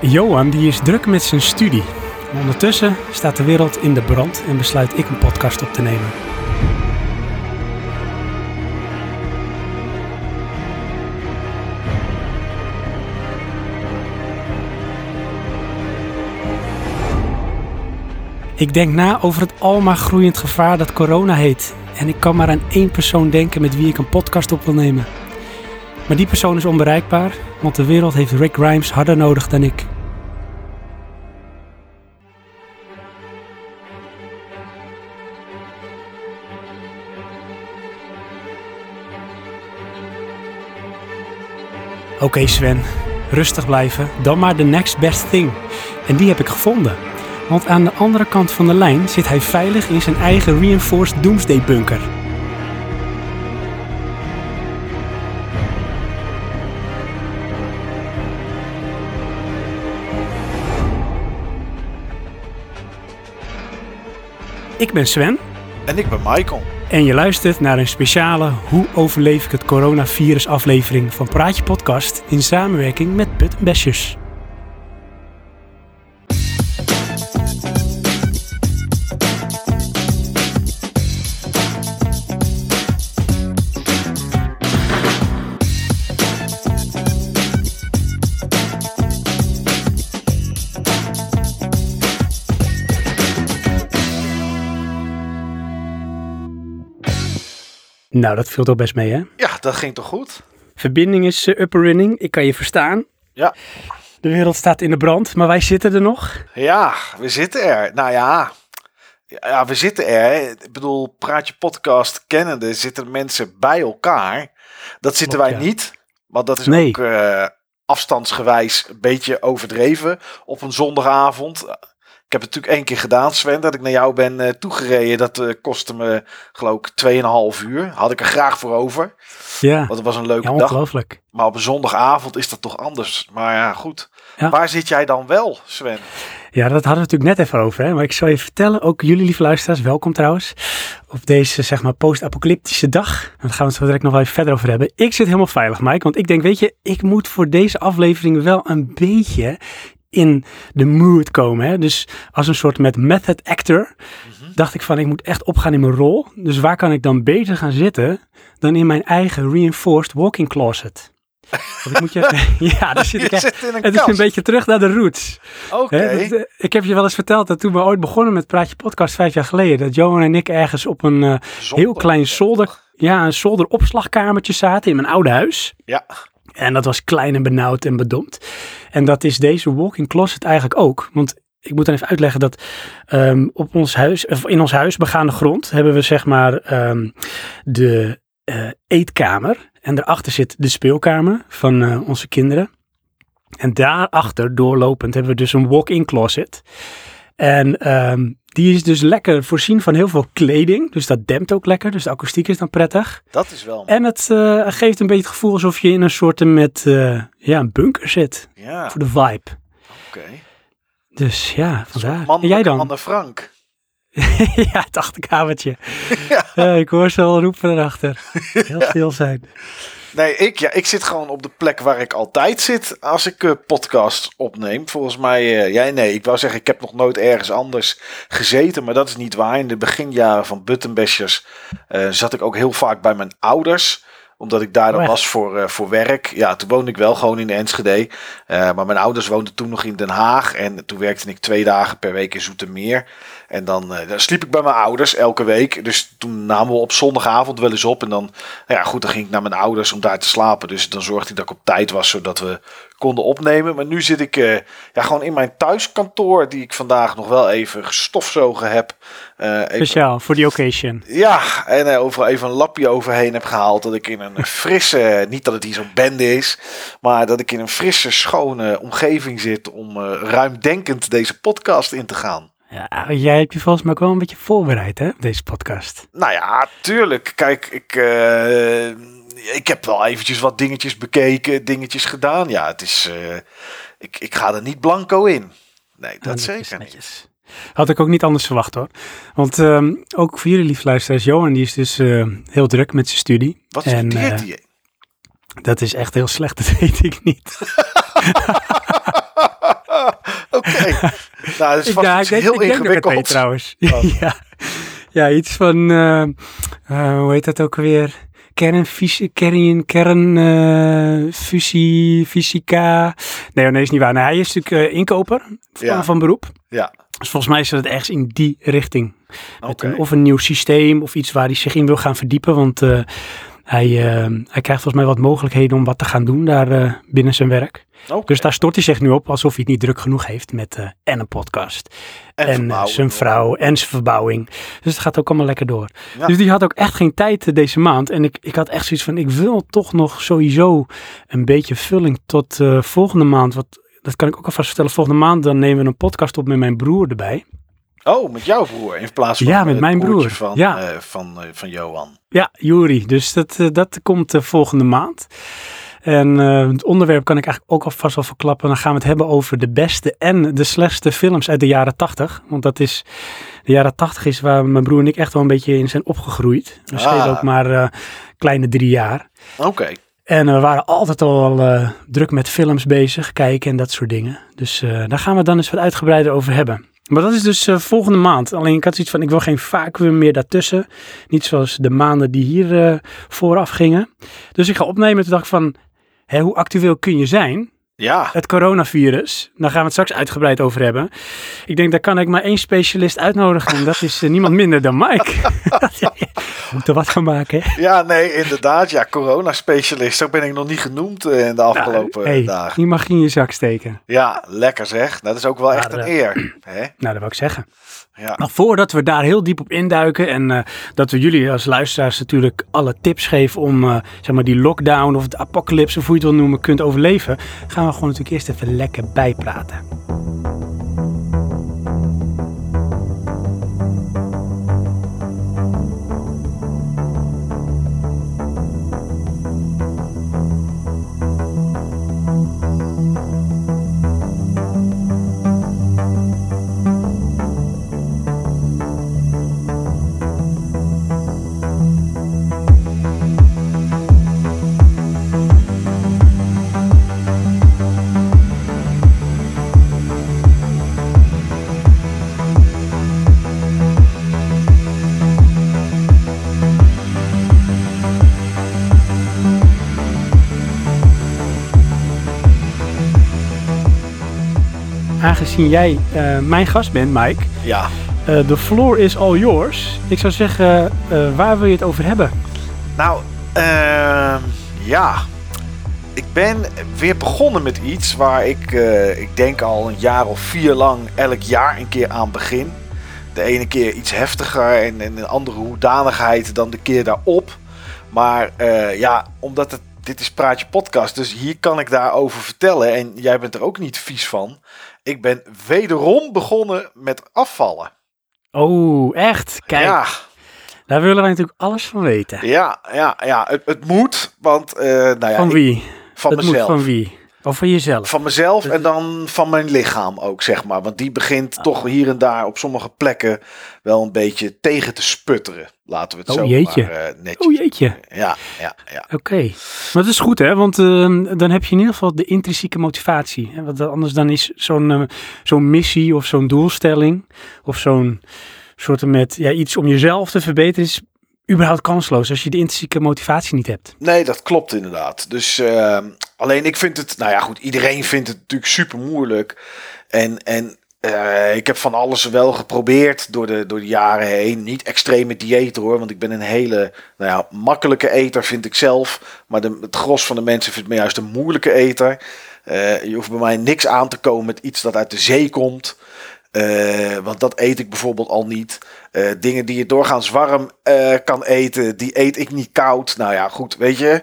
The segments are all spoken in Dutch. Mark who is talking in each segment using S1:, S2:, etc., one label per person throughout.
S1: Johan die is druk met zijn studie. Ondertussen staat de wereld in de brand en besluit ik een podcast op te nemen. Ik denk na over het almaar groeiend gevaar dat corona heet. En ik kan maar aan één persoon denken met wie ik een podcast op wil nemen. Maar die persoon is onbereikbaar, want de wereld heeft Rick Grimes harder nodig dan ik. Oké Sven, rustig blijven, dan maar de next best thing. En die heb ik gevonden. Want aan de andere kant van de lijn zit hij veilig in zijn eigen reinforced doomsday bunker. Ik ben Sven
S2: En ik ben Michael.
S1: en je luistert naar een speciale Hoe overleef ik het coronavirus aflevering van Praatje Podcast in samenwerking met Buttonbashers. Nou, dat viel toch best mee, hè?
S2: Ja, dat ging toch goed?
S1: Verbinding is up and running. Ik kan je verstaan.
S2: Ja.
S1: De wereld staat in de brand, maar wij zitten er nog.
S2: Ja, we zitten er. Nou ja, ja we zitten er. Ik bedoel, Praatje Podcast kennende zitten mensen bij elkaar. Dat zitten
S1: Klopt,
S2: wij
S1: ja.
S2: niet. Want dat is
S1: Nee.
S2: ook eh, afstandsgewijs een beetje overdreven op een zondagavond. Ik heb het natuurlijk één keer gedaan, Sven, dat ik naar jou ben eh, toegereden. Dat eh, kostte me, geloof ik, 2,5 uur. Had ik er graag voor over.
S1: Ja,
S2: Want het was een leuke
S1: ja
S2: dag.
S1: ongelooflijk.
S2: Maar op een zondagavond is dat toch anders. Maar ja, goed.
S1: Ja.
S2: Waar zit jij dan wel, Sven?
S1: Ja, dat hadden we natuurlijk net even over. Hè? Maar ik zal je vertellen, ook jullie lieve luisteraars, welkom trouwens. Op deze, zeg maar, post-apocalyptische dag. Daar gaan we het zo direct nog wel even verder over hebben. Ik zit helemaal veilig, Mike. Want ik denk, weet je, ik moet voor deze aflevering wel een beetje in de mood komen. Hè? Dus als een soort met method actor dacht ik van, ik moet echt opgaan in mijn rol. Dus waar kan ik dan beter gaan zitten dan in mijn eigen reinforced walking closet? Want ik moet je, ja, daar zit ik echt.
S2: zit
S1: Het is een beetje terug naar de roots.
S2: Oké.
S1: Eh, ik heb je wel eens verteld dat toen we ooit begonnen met Praatje Podcast vijf jaar geleden, dat Johan en ik ergens op een eh, heel klein zolder, ja, een zolderopslagkamertje zaten in mijn oude huis.
S2: Ja.
S1: En dat was klein en benauwd en bedompt. En dat is deze walk-in closet eigenlijk ook. Want ik moet dan even uitleggen dat ehm, op ons huis, in ons huis, begaande grond, hebben we zeg maar ehm, de eh, eetkamer. En daarachter zit de speelkamer van eh, onze kinderen. En daarachter, doorlopend, hebben we dus een walk-in closet. En ehm, die is dus lekker voorzien van heel veel kleding. Dus dat dempt ook lekker. Dus de akoestiek is dan prettig.
S2: Dat is wel.
S1: En het eh, geeft een beetje het gevoel alsof je in een soort met, eh, ja, een bunker zit.
S2: Ja,
S1: Voor de vibe.
S2: oké.
S1: Dus ja, vandaar. En jij dan?
S2: Anne Frank.
S1: ja, het achterkamertje.
S2: Ja.
S1: Ja, ik hoor ze al roepen erachter. Heel stil zijn.
S2: Nee, ik, ja, ik zit gewoon op de plek waar ik altijd zit als ik eh, podcast opneem. Volgens mij, eh, jij nee, ik wou zeggen, ik heb nog nooit ergens anders gezeten, maar dat is niet waar. In de beginjaren van Buttonbashers eh, zat ik ook heel vaak bij mijn ouders omdat ik daar dan
S1: Oh,
S2: was voor, voor werk. Ja, toen woonde ik wel gewoon in de Enschede. Maar mijn ouders woonden toen nog in Den Haag. En toen werkte ik twee dagen per week in Zoetermeer. En dan, eh, dan sliep ik bij mijn ouders elke week. Dus toen namen we op zondagavond wel eens op. En dan, nou ja, goed, dan ging ik naar mijn ouders om daar te slapen. Dus dan zorgde ik dat ik op tijd was, zodat we konden opnemen. Maar nu zit ik eh, ja, gewoon in mijn thuiskantoor, die ik vandaag nog wel even gestofzogen heb. Eh, even-
S1: Speciaal, voor die occasion.
S2: ja, en overal even een lapje overheen heb gehaald. Dat ik in een frisse, niet dat het hier zo'n bende is, maar dat ik in een frisse, schone omgeving zit om ruimdenkend deze podcast in te gaan.
S1: Ja, jij hebt je volgens mij ook wel een beetje voorbereid, hè, op deze podcast.
S2: Nou ja, tuurlijk. Kijk, ik, eh, ik heb wel eventjes wat dingetjes bekeken, dingetjes gedaan. Ja, het is, eh, ik, ik ga er niet blanco in. Nee, dat zeker niet.
S1: netjes. Had ik ook niet anders verwacht hoor. Want ehm, ook voor jullie lieve luisteraars, Johan die is dus eh, heel druk met zijn studie.
S2: Wat studeert
S1: eh,
S2: hij?
S1: Dat is echt heel slecht, dat weet ik niet.
S2: Oké. Nou, dat is vast
S1: ja, ik denk,
S2: heel
S1: ik denk
S2: ingewikkeld.
S1: trouwens.
S2: Wat?
S1: ja. ja, iets van, eh, eh, hoe heet dat ook weer? Kernfysica, kern, kern, eh, fusie, fysica. Nee, oh, nee, is niet waar. Nee, hij is natuurlijk inkoper van,
S2: Ja.
S1: van beroep.
S2: Ja.
S1: Dus volgens mij is het ergens in die richting.
S2: Oké.
S1: een, of een nieuw systeem of iets waar hij zich in wil gaan verdiepen. Want hij, eh, hij krijgt volgens mij wat mogelijkheden om wat te gaan doen daar eh, binnen zijn werk. Dus daar stort hij zich nu op alsof hij het niet druk genoeg heeft met eh, en een podcast. En, zijn vrouw en zijn verbouwing. Dus het gaat ook allemaal lekker door.
S2: Ja.
S1: Dus die had ook echt geen tijd deze maand. En ik, ik had echt zoiets van, ik wil toch nog sowieso een beetje vulling tot eh, volgende maand. Wat, dat kan ik ook alvast vertellen. Volgende maand dan nemen we een podcast op met mijn broer erbij.
S2: Oh, met jouw broer in plaats van
S1: Ja, met
S2: eh,
S1: mijn broer.
S2: van,
S1: Ja.
S2: eh, van, eh, van Johan.
S1: Ja, Juri. Dus dat, dat komt volgende maand. En het onderwerp kan ik eigenlijk ook alvast wel verklappen. Dan gaan we het hebben over de beste en de slechtste films uit de jaren 80. Want dat is, de jaren 80 is waar mijn broer en ik echt wel een beetje in zijn opgegroeid. We
S2: Ah.
S1: schelen ook maar kleine drie jaar.
S2: Oké.
S1: En we waren altijd al druk met films bezig, kijken en dat soort dingen. Dus daar gaan we dan eens wat uitgebreider over hebben. Maar dat is dus eh, volgende maand. Alleen ik had zoiets van, ik wil geen vacuüm meer daartussen. Niet zoals de maanden die hier eh, vooraf gingen. Dus ik ga opnemen. Toen dacht ik van, hè, hoe actueel kun je zijn?
S2: Ja.
S1: Het coronavirus. Daar gaan we het straks uitgebreid over hebben. Ik denk, daar kan ik maar één specialist uitnodigen. En dat is eh, niemand minder dan Mike. Moet er wat van maken, hè?
S2: ja, nee, inderdaad. Ja, corona-specialist. Zo ben ik nog niet genoemd eh, in de afgelopen
S1: hey,
S2: dagen.
S1: die mag je in je zak steken.
S2: Ja, lekker zeg. Dat is ook wel echt een
S1: eh,
S2: eer. Hè?
S1: Nou, dat wil ik zeggen.
S2: Ja.
S1: Maar voordat we daar heel diep op induiken en eh, dat we jullie als luisteraars natuurlijk alle tips geven om eh, zeg maar die lockdown of het apocalypse, of hoe je het wil noemen, kunt overleven, gaan we gewoon natuurlijk eerst even lekker bijpraten. Aangezien jij eh, mijn gast bent, Mike,
S2: ja.
S1: eh the floor is all yours. Ik zou zeggen, eh, waar wil je het over hebben?
S2: Nou, ehm, ja. Ik ben weer begonnen met iets waar ik, ik denk al een jaar of vier lang elk jaar een keer aan begin. De ene keer iets heftiger en, en een andere hoedanigheid dan de keer daarop. Maar ja, omdat het, dit is Praatje Podcast, dus hier kan ik daarover vertellen. En jij bent er ook niet vies van. Ik ben wederom begonnen met afvallen.
S1: Oh, echt? Kijk,
S2: Ja,
S1: daar willen wij natuurlijk alles van weten.
S2: ja, ja, ja. Het, het moet, want eh, nou ja,
S1: van
S2: ik-
S1: wie?
S2: van
S1: dat
S2: mezelf.
S1: moet van wie? Of van jezelf?
S2: Van mezelf en dan van mijn lichaam ook, zeg maar. Want die begint
S1: Ah.
S2: toch hier en daar op sommige plekken wel een beetje tegen te sputteren. Laten we het
S1: Oh,
S2: zo
S1: jeetje.
S2: maar eh, netjes.
S1: Oh jeetje.
S2: Ja, ja, ja.
S1: Oké, maar dat is goed hè, want eh, dan heb je in ieder geval de intrinsieke motivatie. Hè? Want anders dan is zo'n eh, zo'n missie of zo'n doelstelling of zo'n soort met ja, iets om jezelf te verbeteren is überhaupt kansloos als je de intrinsieke motivatie niet hebt.
S2: Nee, dat klopt inderdaad. Dus eh, alleen ik vind het, nou ja goed, iedereen vindt het natuurlijk super moeilijk. En, en eh, ik heb van alles wel geprobeerd door de, door de jaren heen. Niet extreme diëten hoor, want ik ben een hele nou ja, makkelijke eter vind ik zelf. Maar de, het gros van de mensen vindt me juist een moeilijke eter. Eh, je hoeft bij mij niks aan te komen met iets dat uit de zee komt. Eh, want dat eet ik bijvoorbeeld al niet. Dingen die je doorgaans warm kan eten, die eet ik niet koud. Nou ja, goed, weet je.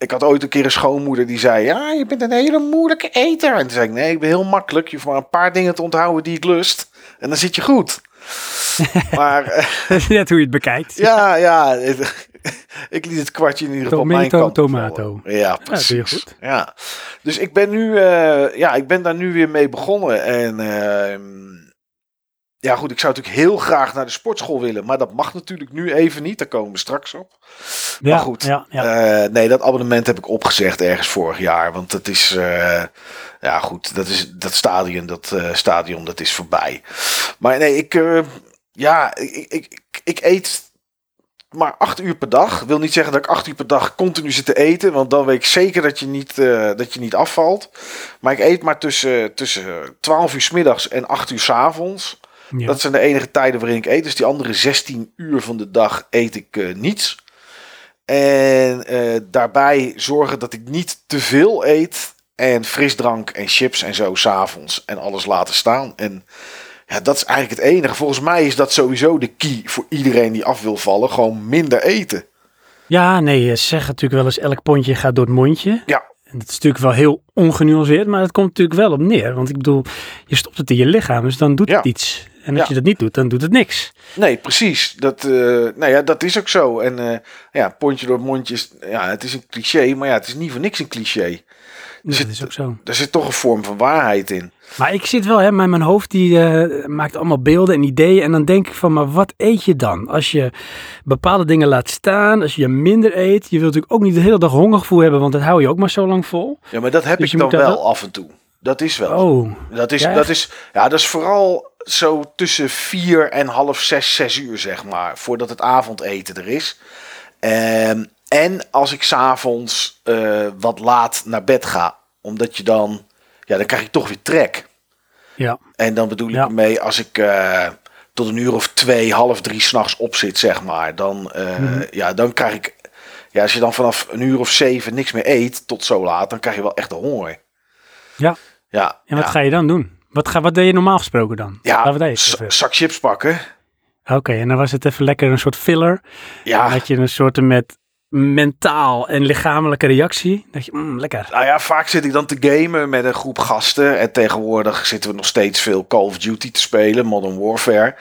S2: Ik had ooit een keer een schoonmoeder die zei: Ja, je bent een hele moeilijke eter. En toen zei ik: Nee, ik ben heel makkelijk. Je hoeft maar een paar dingen te onthouden die ik lust. En dan zit je goed. maar eh,
S1: Net hoe je het bekijkt.
S2: ja, ja. ik liet het kwartje in ieder geval op mijn
S1: Tomato,
S2: kant
S1: tomato.
S2: vallen. Ja, precies.
S1: je goed.
S2: Ja. Dus ik ben nu, eh, ja, ik ben daar nu weer mee begonnen. En ehm, ja, goed, ik zou natuurlijk heel graag naar de sportschool willen. Maar dat mag natuurlijk nu even niet. Daar komen we straks op.
S1: Ja,
S2: maar goed,
S1: ja, ja.
S2: eh, nee, dat abonnement heb ik opgezegd ergens vorig jaar. Want het is, eh, ja goed, dat, is, dat stadion, dat eh, stadion, dat is voorbij. Maar nee, ik, ja, ik, ik, ik, eet maar acht uur per dag. Wil niet zeggen dat ik acht uur per dag continu zit te eten. Want dan weet ik zeker dat je niet, dat je niet afvalt. Maar ik eet maar tussen, tussen 12 uur s middags en 8 uur s avonds.
S1: Ja.
S2: Dat zijn de enige tijden waarin ik eet. Dus die andere 16 uur van de dag eet ik eh, niets. En eh, daarbij zorgen dat ik niet te veel eet. En frisdrank en chips en zo s'avonds. En alles laten staan. En ja, dat is eigenlijk het enige. Volgens mij is dat sowieso de key voor iedereen die af wil vallen. Gewoon minder eten.
S1: Ja, nee, ze zeggen natuurlijk wel eens elk pondje gaat door het mondje.
S2: Ja.
S1: En dat is natuurlijk wel heel ongenuanceerd, maar het komt natuurlijk wel op neer. Want ik bedoel, je stopt het in je lichaam, dus dan doet het iets. En als
S2: Ja.
S1: je dat niet doet, dan doet het niks.
S2: Nee, precies. Dat, eh, nou ja, dat is ook zo. En eh, ja, pondje door mondje is, ja, het is een cliché. Maar ja, het is niet voor niks een cliché.
S1: Dus
S2: zit-
S1: dat is ook zo.
S2: Er zit toch een vorm van waarheid in.
S1: Maar ik zit wel, hè, mijn, mijn hoofd die eh, maakt allemaal beelden en ideeën. En dan denk ik van, maar wat eet je dan? Als je bepaalde dingen laat staan, als je minder eet. Je wilt natuurlijk ook niet de hele dag hongergevoel hebben, want dat hou je ook maar zo lang vol.
S2: Ja, maar dat heb
S1: Dus
S2: ik
S1: je
S2: dan wel- af en toe. Dat is wel.
S1: Oh,
S2: Dat is,
S1: Ja,
S2: dat is, ja, dat is vooral zo tussen vier en half zes, zes uur, zeg maar. Voordat het avondeten er is. Ehm, en als ik s'avonds eh wat laat naar bed ga. Omdat je dan, ja, dan krijg ik toch weer trek.
S1: ja.
S2: En dan bedoel ik
S1: Ja.
S2: ermee als ik eh, tot een uur of twee, half drie s'nachts op zit, zeg maar. Dan, eh,
S1: Mhm.
S2: ja, dan krijg ik, ja, als je dan vanaf een uur of zeven niks meer eet, tot zo laat, dan krijg je wel echt de honger.
S1: Ja.
S2: Ja,
S1: En wat
S2: ja.
S1: ga je dan doen? Wat, ga, wat deed je normaal gesproken dan? We
S2: Ja, zak chips pakken.
S1: Oké, en dan was het even lekker een soort filler. Dan
S2: Ja,
S1: had je een soort met mentaal en lichamelijke reactie. Dat je, mm, lekker.
S2: nou ja, vaak zit ik dan te gamen met een groep gasten. En tegenwoordig zitten we nog steeds veel Call of Duty te spelen, Modern Warfare.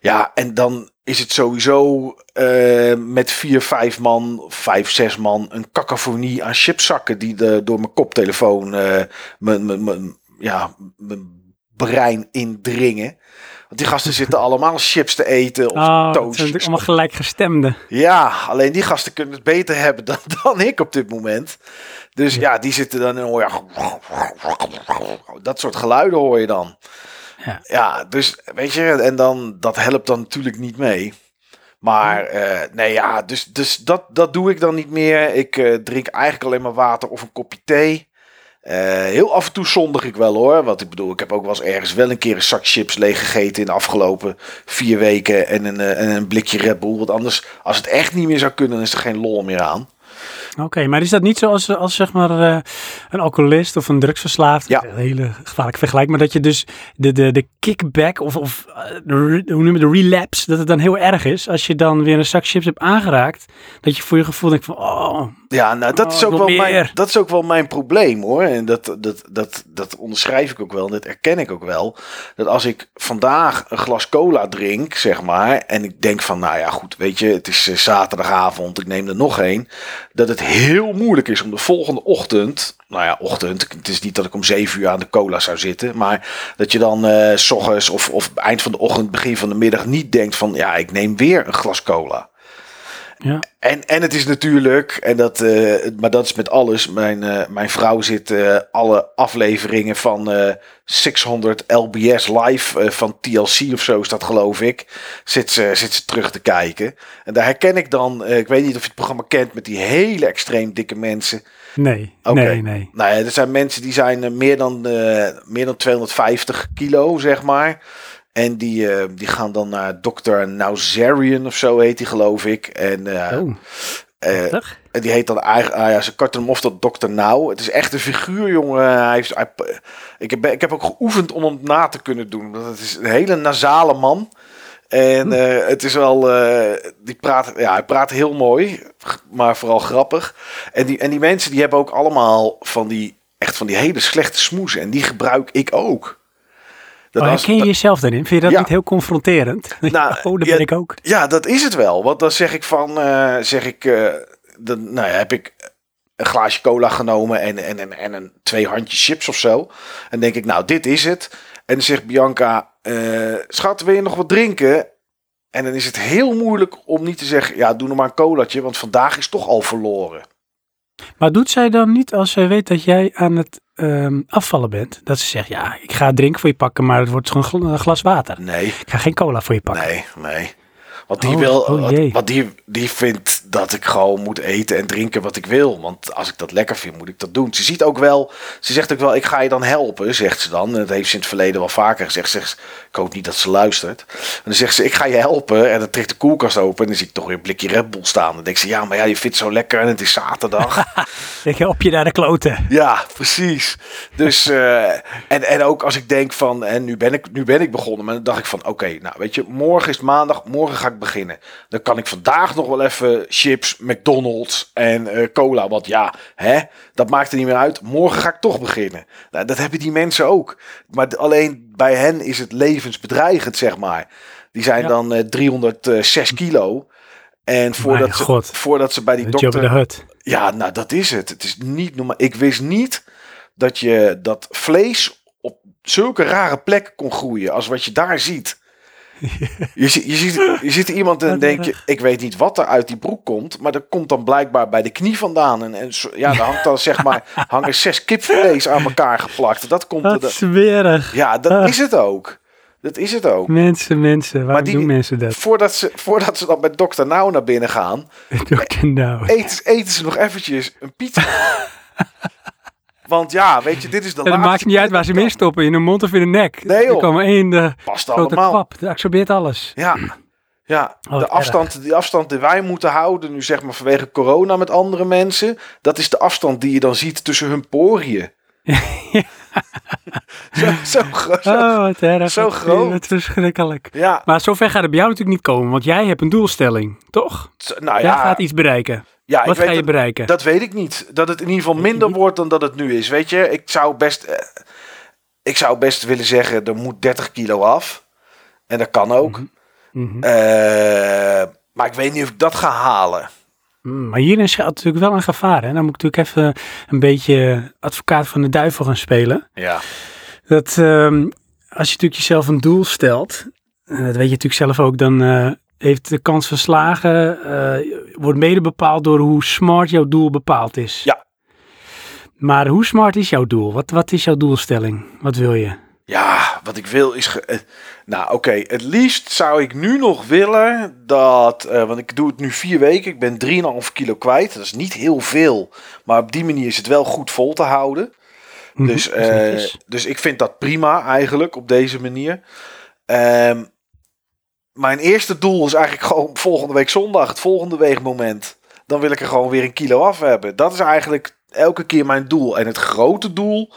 S2: Ja, en dan is het sowieso eh, met vier, vijf man, vijf, zes man, een cacophonie aan chipszakken die de, door mijn koptelefoon eh, mijn, mijn, mijn, ja, mijn brein indringen. Want die gasten zitten allemaal chips te eten of
S1: Oh, het zijn allemaal gelijkgestemden.
S2: Ja, alleen die gasten kunnen het beter hebben dan, dan ik op dit moment. Dus ja, die zitten dan en hoor je... Dat soort geluiden hoor je dan.
S1: Ja.
S2: Ja, dus weet je, en dan, dat helpt dan natuurlijk niet mee. Maar eh, nee, ja, dus, dus dat, dat doe ik dan niet meer. Ik eh, drink eigenlijk alleen maar water of een kopje thee. Eh, heel af en toe zondig ik wel hoor. Want ik bedoel, ik heb ook wel eens ergens wel een keer een zak chips leeg gegeten in de afgelopen vier weken. En een, en een blikje Red Bull. Want anders, als het echt niet meer zou kunnen, dan is er geen lol meer aan.
S1: Oké, maar is dat niet zoals als zeg maar eh, een alcoholist of een drugsverslaafd?
S2: Ja.
S1: Een hele gevaarlijke vergelijking, maar dat je dus de, de, de kickback of, of eh, de, hoe noem je de relapse, dat het dan heel erg is als je dan weer een zak chips hebt aangeraakt. Dat je voor je gevoel denkt van, oh,
S2: Ja, nou, dat,
S1: Oh,
S2: is ook wel mijn, dat is ook wel mijn probleem hoor. En dat, dat, dat, dat onderschrijf ik ook wel. En dat erken ik ook wel. Dat als ik vandaag een glas cola drink, zeg maar. En ik denk van, nou ja, goed, weet je, het is eh, zaterdagavond, ik neem er nog één. Dat het heel moeilijk is om de volgende ochtend. Nou ja, ochtend. Het is niet dat ik om zeven uur aan de cola zou zitten. Maar dat je dan eh, s ochtends of, of eind van de ochtend, begin van de middag niet denkt van, ja, ik neem weer een glas cola.
S1: Ja.
S2: En, en het is natuurlijk, en dat, eh, maar dat is met alles. Mijn, eh, mijn vrouw zit eh, alle afleveringen van eh 600 LBS live van TLC of zo is dat geloof ik. Zit ze, zit ze terug te kijken. En daar herken ik dan, ik weet niet of je het programma kent, met die hele extreem dikke mensen.
S1: Nee,
S2: Oké.
S1: nee, nee.
S2: Nou ja, er zijn mensen die zijn meer, dan, meer dan 250 kilo, zeg maar. En die, eh, die gaan dan naar Dr. Nauzarian of zo heet die geloof ik. En eh,
S1: Oh,
S2: eh, en die heet dan eigenlijk, ah ja, ze karten hem of tot Dr. Now. Het is echt een figuur, jongen. Hij heeft, hij- ik, heb, ik heb ook geoefend om hem na te kunnen doen. Want het is een hele nasale man. En het is wel, die praat, ja, hij praat heel mooi, maar vooral grappig. En die, en die mensen die hebben ook allemaal van die, echt van die hele slechte smoesen. En die gebruik ik ook. Dat
S1: Oh, herken je jezelf daarin? Vind je dat
S2: Ja.
S1: niet heel confronterend?
S2: Nou,
S1: oh, dat
S2: ja,
S1: ben ik ook.
S2: Ja, dat is het wel. Want dan zeg ik van, eh, zeg ik, eh, dan nou ja, heb ik een glaasje cola genomen en, en, en, en een, twee handjes chips of zo. En denk ik, nou, dit is het. En dan zegt Bianca, eh, schat, wil je nog wat drinken? En dan is het heel moeilijk om niet te zeggen, ja, doe nog maar een colaatje, want vandaag is toch al verloren.
S1: Maar doet zij dan niet als zij weet dat jij aan het ehm, afvallen bent? Dat ze zegt, ja, ik ga drinken voor je pakken, maar het wordt gewoon een glas water.
S2: Nee,
S1: Ik ga geen cola voor je pakken.
S2: nee, nee. Want die
S1: Oh,
S2: wil,
S1: oh
S2: wat, wat die, die vindt dat ik gewoon moet eten en drinken wat ik wil. Want als ik dat lekker vind, moet ik dat doen. Ze ziet ook wel, ze zegt ook wel, ik ga je dan helpen, zegt ze dan. En dat heeft ze in het verleden wel vaker gezegd. Zegt, ze, ik hoop niet dat ze luistert. En dan zegt ze, ik ga je helpen. En dan trekt de koelkast open en dan zie ik toch weer een blikje Red Bull staan. Dan denk ze, ja, maar ja, je vindt zo lekker en het is zaterdag.
S1: Ik help je naar de kloten.
S2: Ja, precies. Dus, eh, en, en ook als ik denk van, en nu ben ik, nu ben ik begonnen, maar dan dacht ik van, oké, nou weet je, morgen is maandag, morgen ga ik beginnen. Dan kan ik vandaag nog wel even chips, McDonald's en eh, cola, want ja, hè, dat maakt er niet meer uit. Morgen ga ik toch beginnen. Nou, dat hebben die mensen ook. Maar alleen bij hen is het levensbedreigend, zeg maar. Die zijn
S1: Ja.
S2: dan eh 306 kilo. En voordat ze,
S1: god.
S2: voordat ze bij die dokter... Ja, nou dat is het. Het is niet normaal. Ik wist niet dat je dat vlees op zulke rare plekken kon groeien als wat je daar ziet. Je, zie- je, ziet, je ziet iemand en denk je, ik weet niet wat er uit die broek komt, maar dat komt dan blijkbaar bij de knie vandaan. En, en ja, daar hangt dan zeg maar hangen zes kipvlees aan elkaar geplakt. Dat komt
S1: Wat
S2: er.
S1: smerig.
S2: Ja, dat
S1: Ah.
S2: is het ook. Dat is het ook.
S1: Mensen, mensen. Waarom
S2: die-
S1: doen mensen dat?
S2: Voordat ze, voordat ze dan met dokter Nou naar binnen gaan,
S1: nou.
S2: eten, eten ze nog eventjes een pizza. Want ja, weet je, dit is de
S1: En het maakt niet uit waar ze
S2: dat
S1: hem instoppen. In de mond of in de nek.
S2: Nee,
S1: Er
S2: joh.
S1: komt maar één eh,
S2: Past
S1: grote
S2: allemaal.
S1: kwap. Dat absorbeert alles.
S2: Ja, ja
S1: Oh,
S2: de afstand, die afstand die wij moeten houden, nu zeg maar vanwege corona met andere mensen, dat is de afstand die je dan ziet tussen hun poriën. zo, zo, gro- zo-
S1: Oh, wat erg.
S2: zo groot.
S1: Wat verschrikkelijk.
S2: Ja,
S1: Maar zover gaat het bij jou natuurlijk niet komen. Want jij hebt een doelstelling, toch?
S2: zo- nou
S1: Jij
S2: ja,
S1: gaat iets bereiken.
S2: Ja ik
S1: Wat
S2: weet
S1: ga je
S2: dat,
S1: bereiken?
S2: dat weet ik niet. Dat het in ieder geval minder wordt dan dat het nu is. Weet je, ik zou best, eh, ik zou best willen zeggen, er moet 30 kilo af. En dat kan ook.
S1: Mhm.
S2: Eh, maar ik weet niet of ik dat ga halen.
S1: Mm, Maar hierin schuilt natuurlijk wel een gevaar. Hè? Dan moet ik natuurlijk even een beetje advocaat van de duivel gaan spelen.
S2: Ja.
S1: Dat ehm, als je natuurlijk jezelf een doel stelt, en dat weet je natuurlijk zelf ook, dan eh, heeft de kans van slagen, eh, wordt mede bepaald door hoe smart jouw doel bepaald is.
S2: Ja.
S1: Maar hoe smart is jouw doel? Wat, wat is jouw doelstelling? Wat wil je?
S2: Ja, wat ik wil is. ge- eh, nou, oké. Het liefst zou ik nu nog willen dat. eh, want ik doe het nu vier weken. Ik ben 3,5 kilo kwijt. Dat is niet heel veel. Maar op die manier is het wel goed vol te houden.
S1: Mhm,
S2: Dus, dus ik vind dat prima eigenlijk op deze manier. Ehm, mijn eerste doel is eigenlijk gewoon volgende week zondag, het volgende weegmoment. Dan wil ik er gewoon weer een kilo af hebben. Dat is eigenlijk elke keer mijn doel. En het grote doel,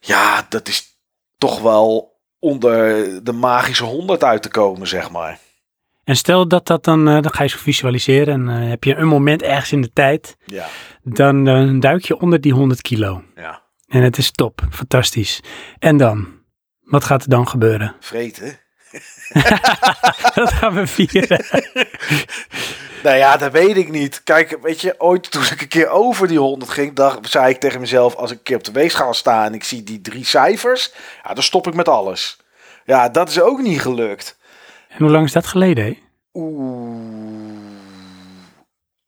S2: ja, dat is toch wel onder de magische 100 uit te komen, zeg maar.
S1: En stel dat dat dan, eh, dan ga je zo visualiseren en eh, heb je een moment ergens in de tijd,
S2: Ja,
S1: dan eh, duik je onder die 100 kilo.
S2: ja.
S1: En het is top, fantastisch. En dan? Wat gaat er dan gebeuren?
S2: Vreten.
S1: Dat gaan we vieren.
S2: Nou ja, dat weet ik niet. Kijk, weet je, ooit toen ik een keer over die 100 ging, dacht, zei ik tegen mezelf, als ik een keer op de weegschaal sta en ik zie die drie cijfers, ja, dan stop ik met alles. Ja, dat is ook niet gelukt.
S1: En hoe lang is dat geleden? Hè?
S2: Oeh.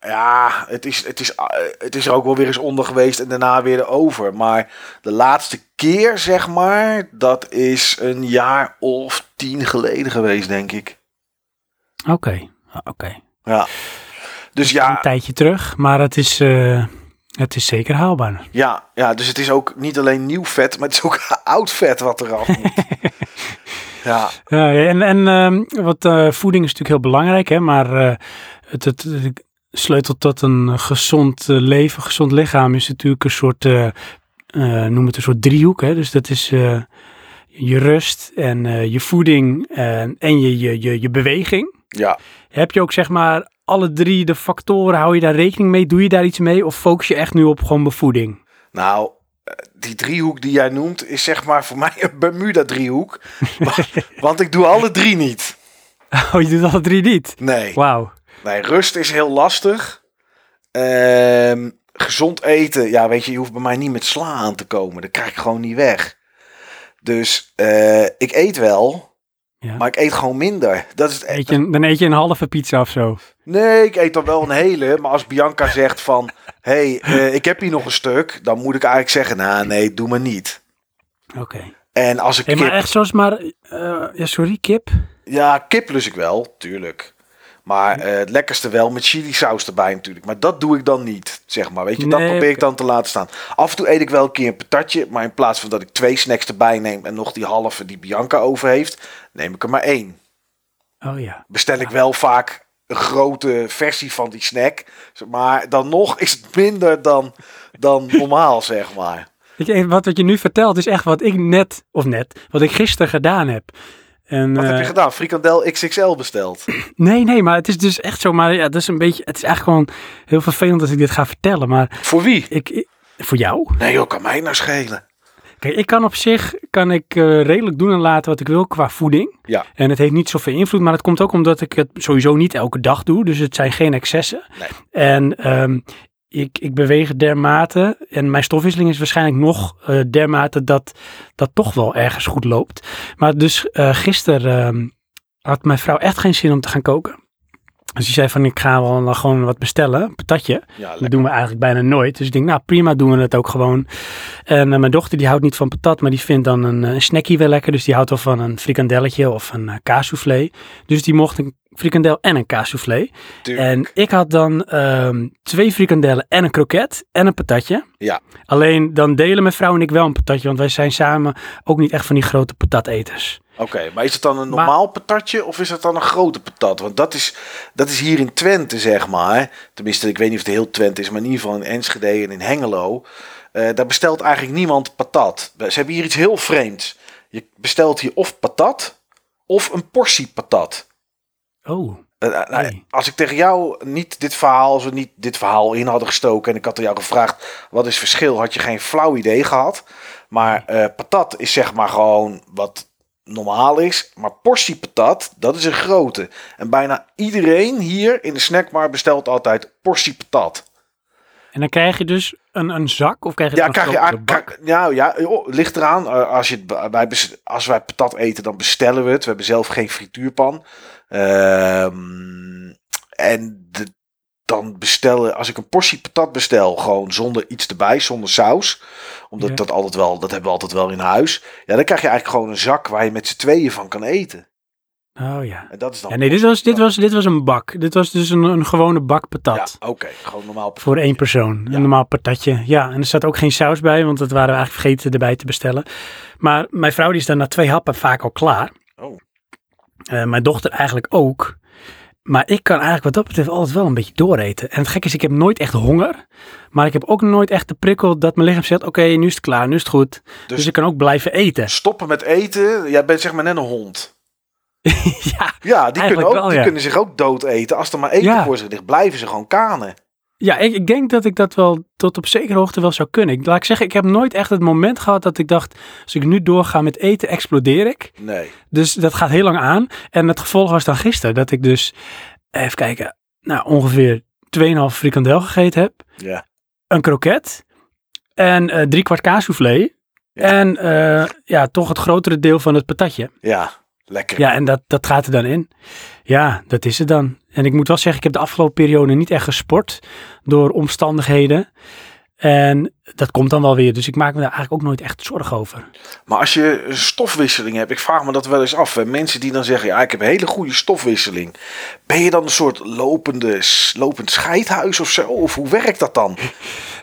S2: Ja, het is, het, is, eh, het is er ook wel weer eens onder geweest en daarna weer over. Maar de laatste keer, zeg maar, dat is een jaar of tien geleden geweest, denk ik.
S1: Oké, oké.
S2: Ja. Dus
S1: Een
S2: ja,
S1: tijdje terug, maar het is, eh, het is zeker haalbaar.
S2: ja, ja, dus het is ook niet alleen nieuw vet, maar het is ook oud vet wat eraf moet. ja,
S1: Ja, en en ehm, wat, eh, voeding is natuurlijk heel belangrijk, hè, maar eh, het, het, het sleutel tot een gezond leven, gezond lichaam is natuurlijk een soort, noem het een soort driehoek. Hè? Dus dat is eh, je rust en eh, je voeding en, en je, je, je, je beweging.
S2: ja.
S1: Heb je ook zeg maar alle drie de factoren, hou je daar rekening mee? Doe je daar iets mee of focus je echt nu op gewoon bevoeding?
S2: Nou, eh, die driehoek die jij noemt is zeg maar voor mij een Bermuda-driehoek. want, want ik doe alle drie niet.
S1: Oh, je doet alle drie niet?
S2: Nee.
S1: Wauw.
S2: Nee, rust is heel lastig. Ehm, gezond eten, ja, weet je, je hoeft bij mij niet met sla aan te komen. Dat krijg ik gewoon niet weg. Dus eh, ik eet wel,
S1: Ja.
S2: maar ik eet gewoon minder. Dat is het
S1: Eet je, dan eet je een halve pizza of zo.
S2: Nee, ik eet dan wel een hele. Maar als Bianca zegt van... Hé, hey, eh, ik heb hier nog een stuk. Dan moet ik eigenlijk zeggen... Nou, nee, doe maar niet.
S1: Oké.
S2: En als ik
S1: Hey,
S2: kip...
S1: maar echt zoals maar... eh, ja, sorry, kip?
S2: Ja, kip lus ik wel, tuurlijk. Maar eh, het lekkerste wel met chili saus erbij natuurlijk. Maar dat doe ik dan niet, zeg maar. Weet je, dat
S1: Nee,
S2: probeer ik dan te laten staan. Af en toe eet ik wel een keer een patatje. Maar in plaats van dat ik twee snacks erbij neem... en nog die halve die Bianca over heeft... neem ik er maar één.
S1: Oh ja.
S2: bestel ik wel vaak een grote versie van die snack. Maar dan nog is het minder dan, dan normaal, zeg maar.
S1: Weet je, wat, wat je nu vertelt is echt wat ik net, of net, wat ik gisteren gedaan heb. En,
S2: Wat heb je
S1: eh,
S2: gedaan? Frikandel XXL besteld.
S1: Nee, nee, maar het is dus echt zo. Maar ja, dat is een beetje, het is echt gewoon heel vervelend als ik dit ga vertellen. Maar
S2: Voor wie?
S1: ik, ik- voor jou?
S2: Nee joh, kan mij nou schelen.
S1: Kijk, ik kan op zich kan ik, eh, redelijk doen en laten wat ik wil qua voeding.
S2: Ja.
S1: En het heeft niet zoveel invloed, maar het komt ook omdat ik het sowieso niet elke dag doe. Dus het zijn geen excessen.
S2: Nee.
S1: En ehm, ik, ik beweeg dermate. En mijn stofwisseling is waarschijnlijk nog eh, dermate dat dat toch wel ergens goed loopt. Maar dus eh gisteren ehm, had mijn vrouw echt geen zin om te gaan koken. Dus die zei van ik ga wel dan gewoon wat bestellen, patatje.
S2: Ja,
S1: Dat doen we eigenlijk bijna nooit. Dus ik denk, nou prima, doen we het ook gewoon. En eh, mijn dochter die houdt niet van patat, maar die vindt dan een, eh, een snackie wel lekker. Dus die houdt wel van een frikandelletje of een uh, kaassoufflé. Dus die mocht een frikandel en een kaassoufflé. En ik had dan ehm, twee frikandellen en een kroket en een patatje.
S2: Ja.
S1: Alleen dan delen mijn vrouw en ik wel een patatje, want wij zijn samen ook niet echt van die grote patateters.
S2: Oké, maar is het dan een
S1: Maar-
S2: normaal patatje of is het dan een grote patat? Want dat is, dat is hier in Twente, zeg maar. Tenminste, ik weet niet of het heel Twente is, maar in ieder geval in Enschede en in Hengelo. eh, daar bestelt eigenlijk niemand patat. Ze hebben hier iets heel vreemds. Je bestelt hier of patat of een portie patat.
S1: Oh,
S2: Eh, eh, nou,
S1: Nee.
S2: Als ik tegen jou niet dit verhaal, als we niet dit verhaal in hadden gestoken en ik had jou gevraagd wat is het verschil, had je geen flauw idee gehad. Maar patat is zeg maar gewoon wat normaal is. Maar portie patat, dat is een grote. En bijna iedereen hier in de snackbar bestelt altijd portie patat.
S1: en dan krijg je dus een, een zak of krijg je
S2: Ja,
S1: een
S2: krijg je
S1: bak?
S2: Nou ja, joh, ligt eraan. Eh, Als, je, wij, als wij patat eten, dan bestellen we het. We hebben zelf geen frituurpan. Ehm, en de, dan bestellen, als ik een portie patat bestel, gewoon zonder iets erbij, zonder saus. Omdat
S1: Ja.
S2: dat altijd wel, dat hebben we altijd wel in huis. Ja, dan krijg je eigenlijk gewoon een zak waar je met z'n tweeën van kan eten.
S1: Oh ja.
S2: En dat is dan.
S1: Ja, nee, dit was, dit, was, dit was een bak. Dit was dus een, een gewone bak patat.
S2: Ja, oké, gewoon normaal.
S1: Voor één persoon.
S2: Ja.
S1: Een normaal patatje. Ja, en er zat ook geen saus bij, want dat waren we eigenlijk vergeten erbij te bestellen. Maar mijn vrouw die is dan na twee happen vaak al klaar.
S2: Oh.
S1: Eh, mijn dochter eigenlijk ook. Maar ik kan eigenlijk wat dat betreft altijd wel een beetje dooreten. En het gekke is, ik heb nooit echt honger. Maar ik heb ook nooit echt de prikkel dat mijn lichaam zegt, oké, nu is het klaar, nu is het goed. Dus,
S2: Dus-
S1: ik kan ook blijven eten.
S2: Stoppen met eten, jij bent zeg maar net een hond.
S1: ja,
S2: Ja, die, kunnen,
S1: Eigenlijk
S2: ook,
S1: wel,
S2: die
S1: ja.
S2: kunnen zich ook dood eten. Als er maar eten
S1: Ja.
S2: voor zich ligt, blijven ze gewoon kanen.
S1: Ja, ik, ik denk dat ik dat wel tot op zekere hoogte wel zou kunnen. Ik, laat ik zeggen, ik heb nooit echt het moment gehad dat ik dacht, als ik nu doorga met eten, explodeer ik.
S2: Nee.
S1: Dus dat gaat heel lang aan. En het gevolg was dan gisteren dat ik dus, even kijken, nou ongeveer 2,5 frikandel gegeten heb.
S2: Ja.
S1: Een kroket en eh drie kwart kaassoufflé.
S2: Ja.
S1: En eh, ja, toch het grotere deel van het patatje.
S2: Ja, lekker.
S1: Ja, en dat, dat gaat er dan in. Ja, dat is het dan. En ik moet wel zeggen, ik heb de afgelopen periode niet echt gesport door omstandigheden. En dat komt dan wel weer. Dus ik maak me daar eigenlijk ook nooit echt zorgen over.
S2: Maar als je stofwisseling hebt, ik vraag me dat wel eens af. Hè. Mensen die dan zeggen, ja, ik heb een hele goede stofwisseling. Ben je dan een soort lopende, lopend scheidhuis of zo? Of hoe werkt dat dan?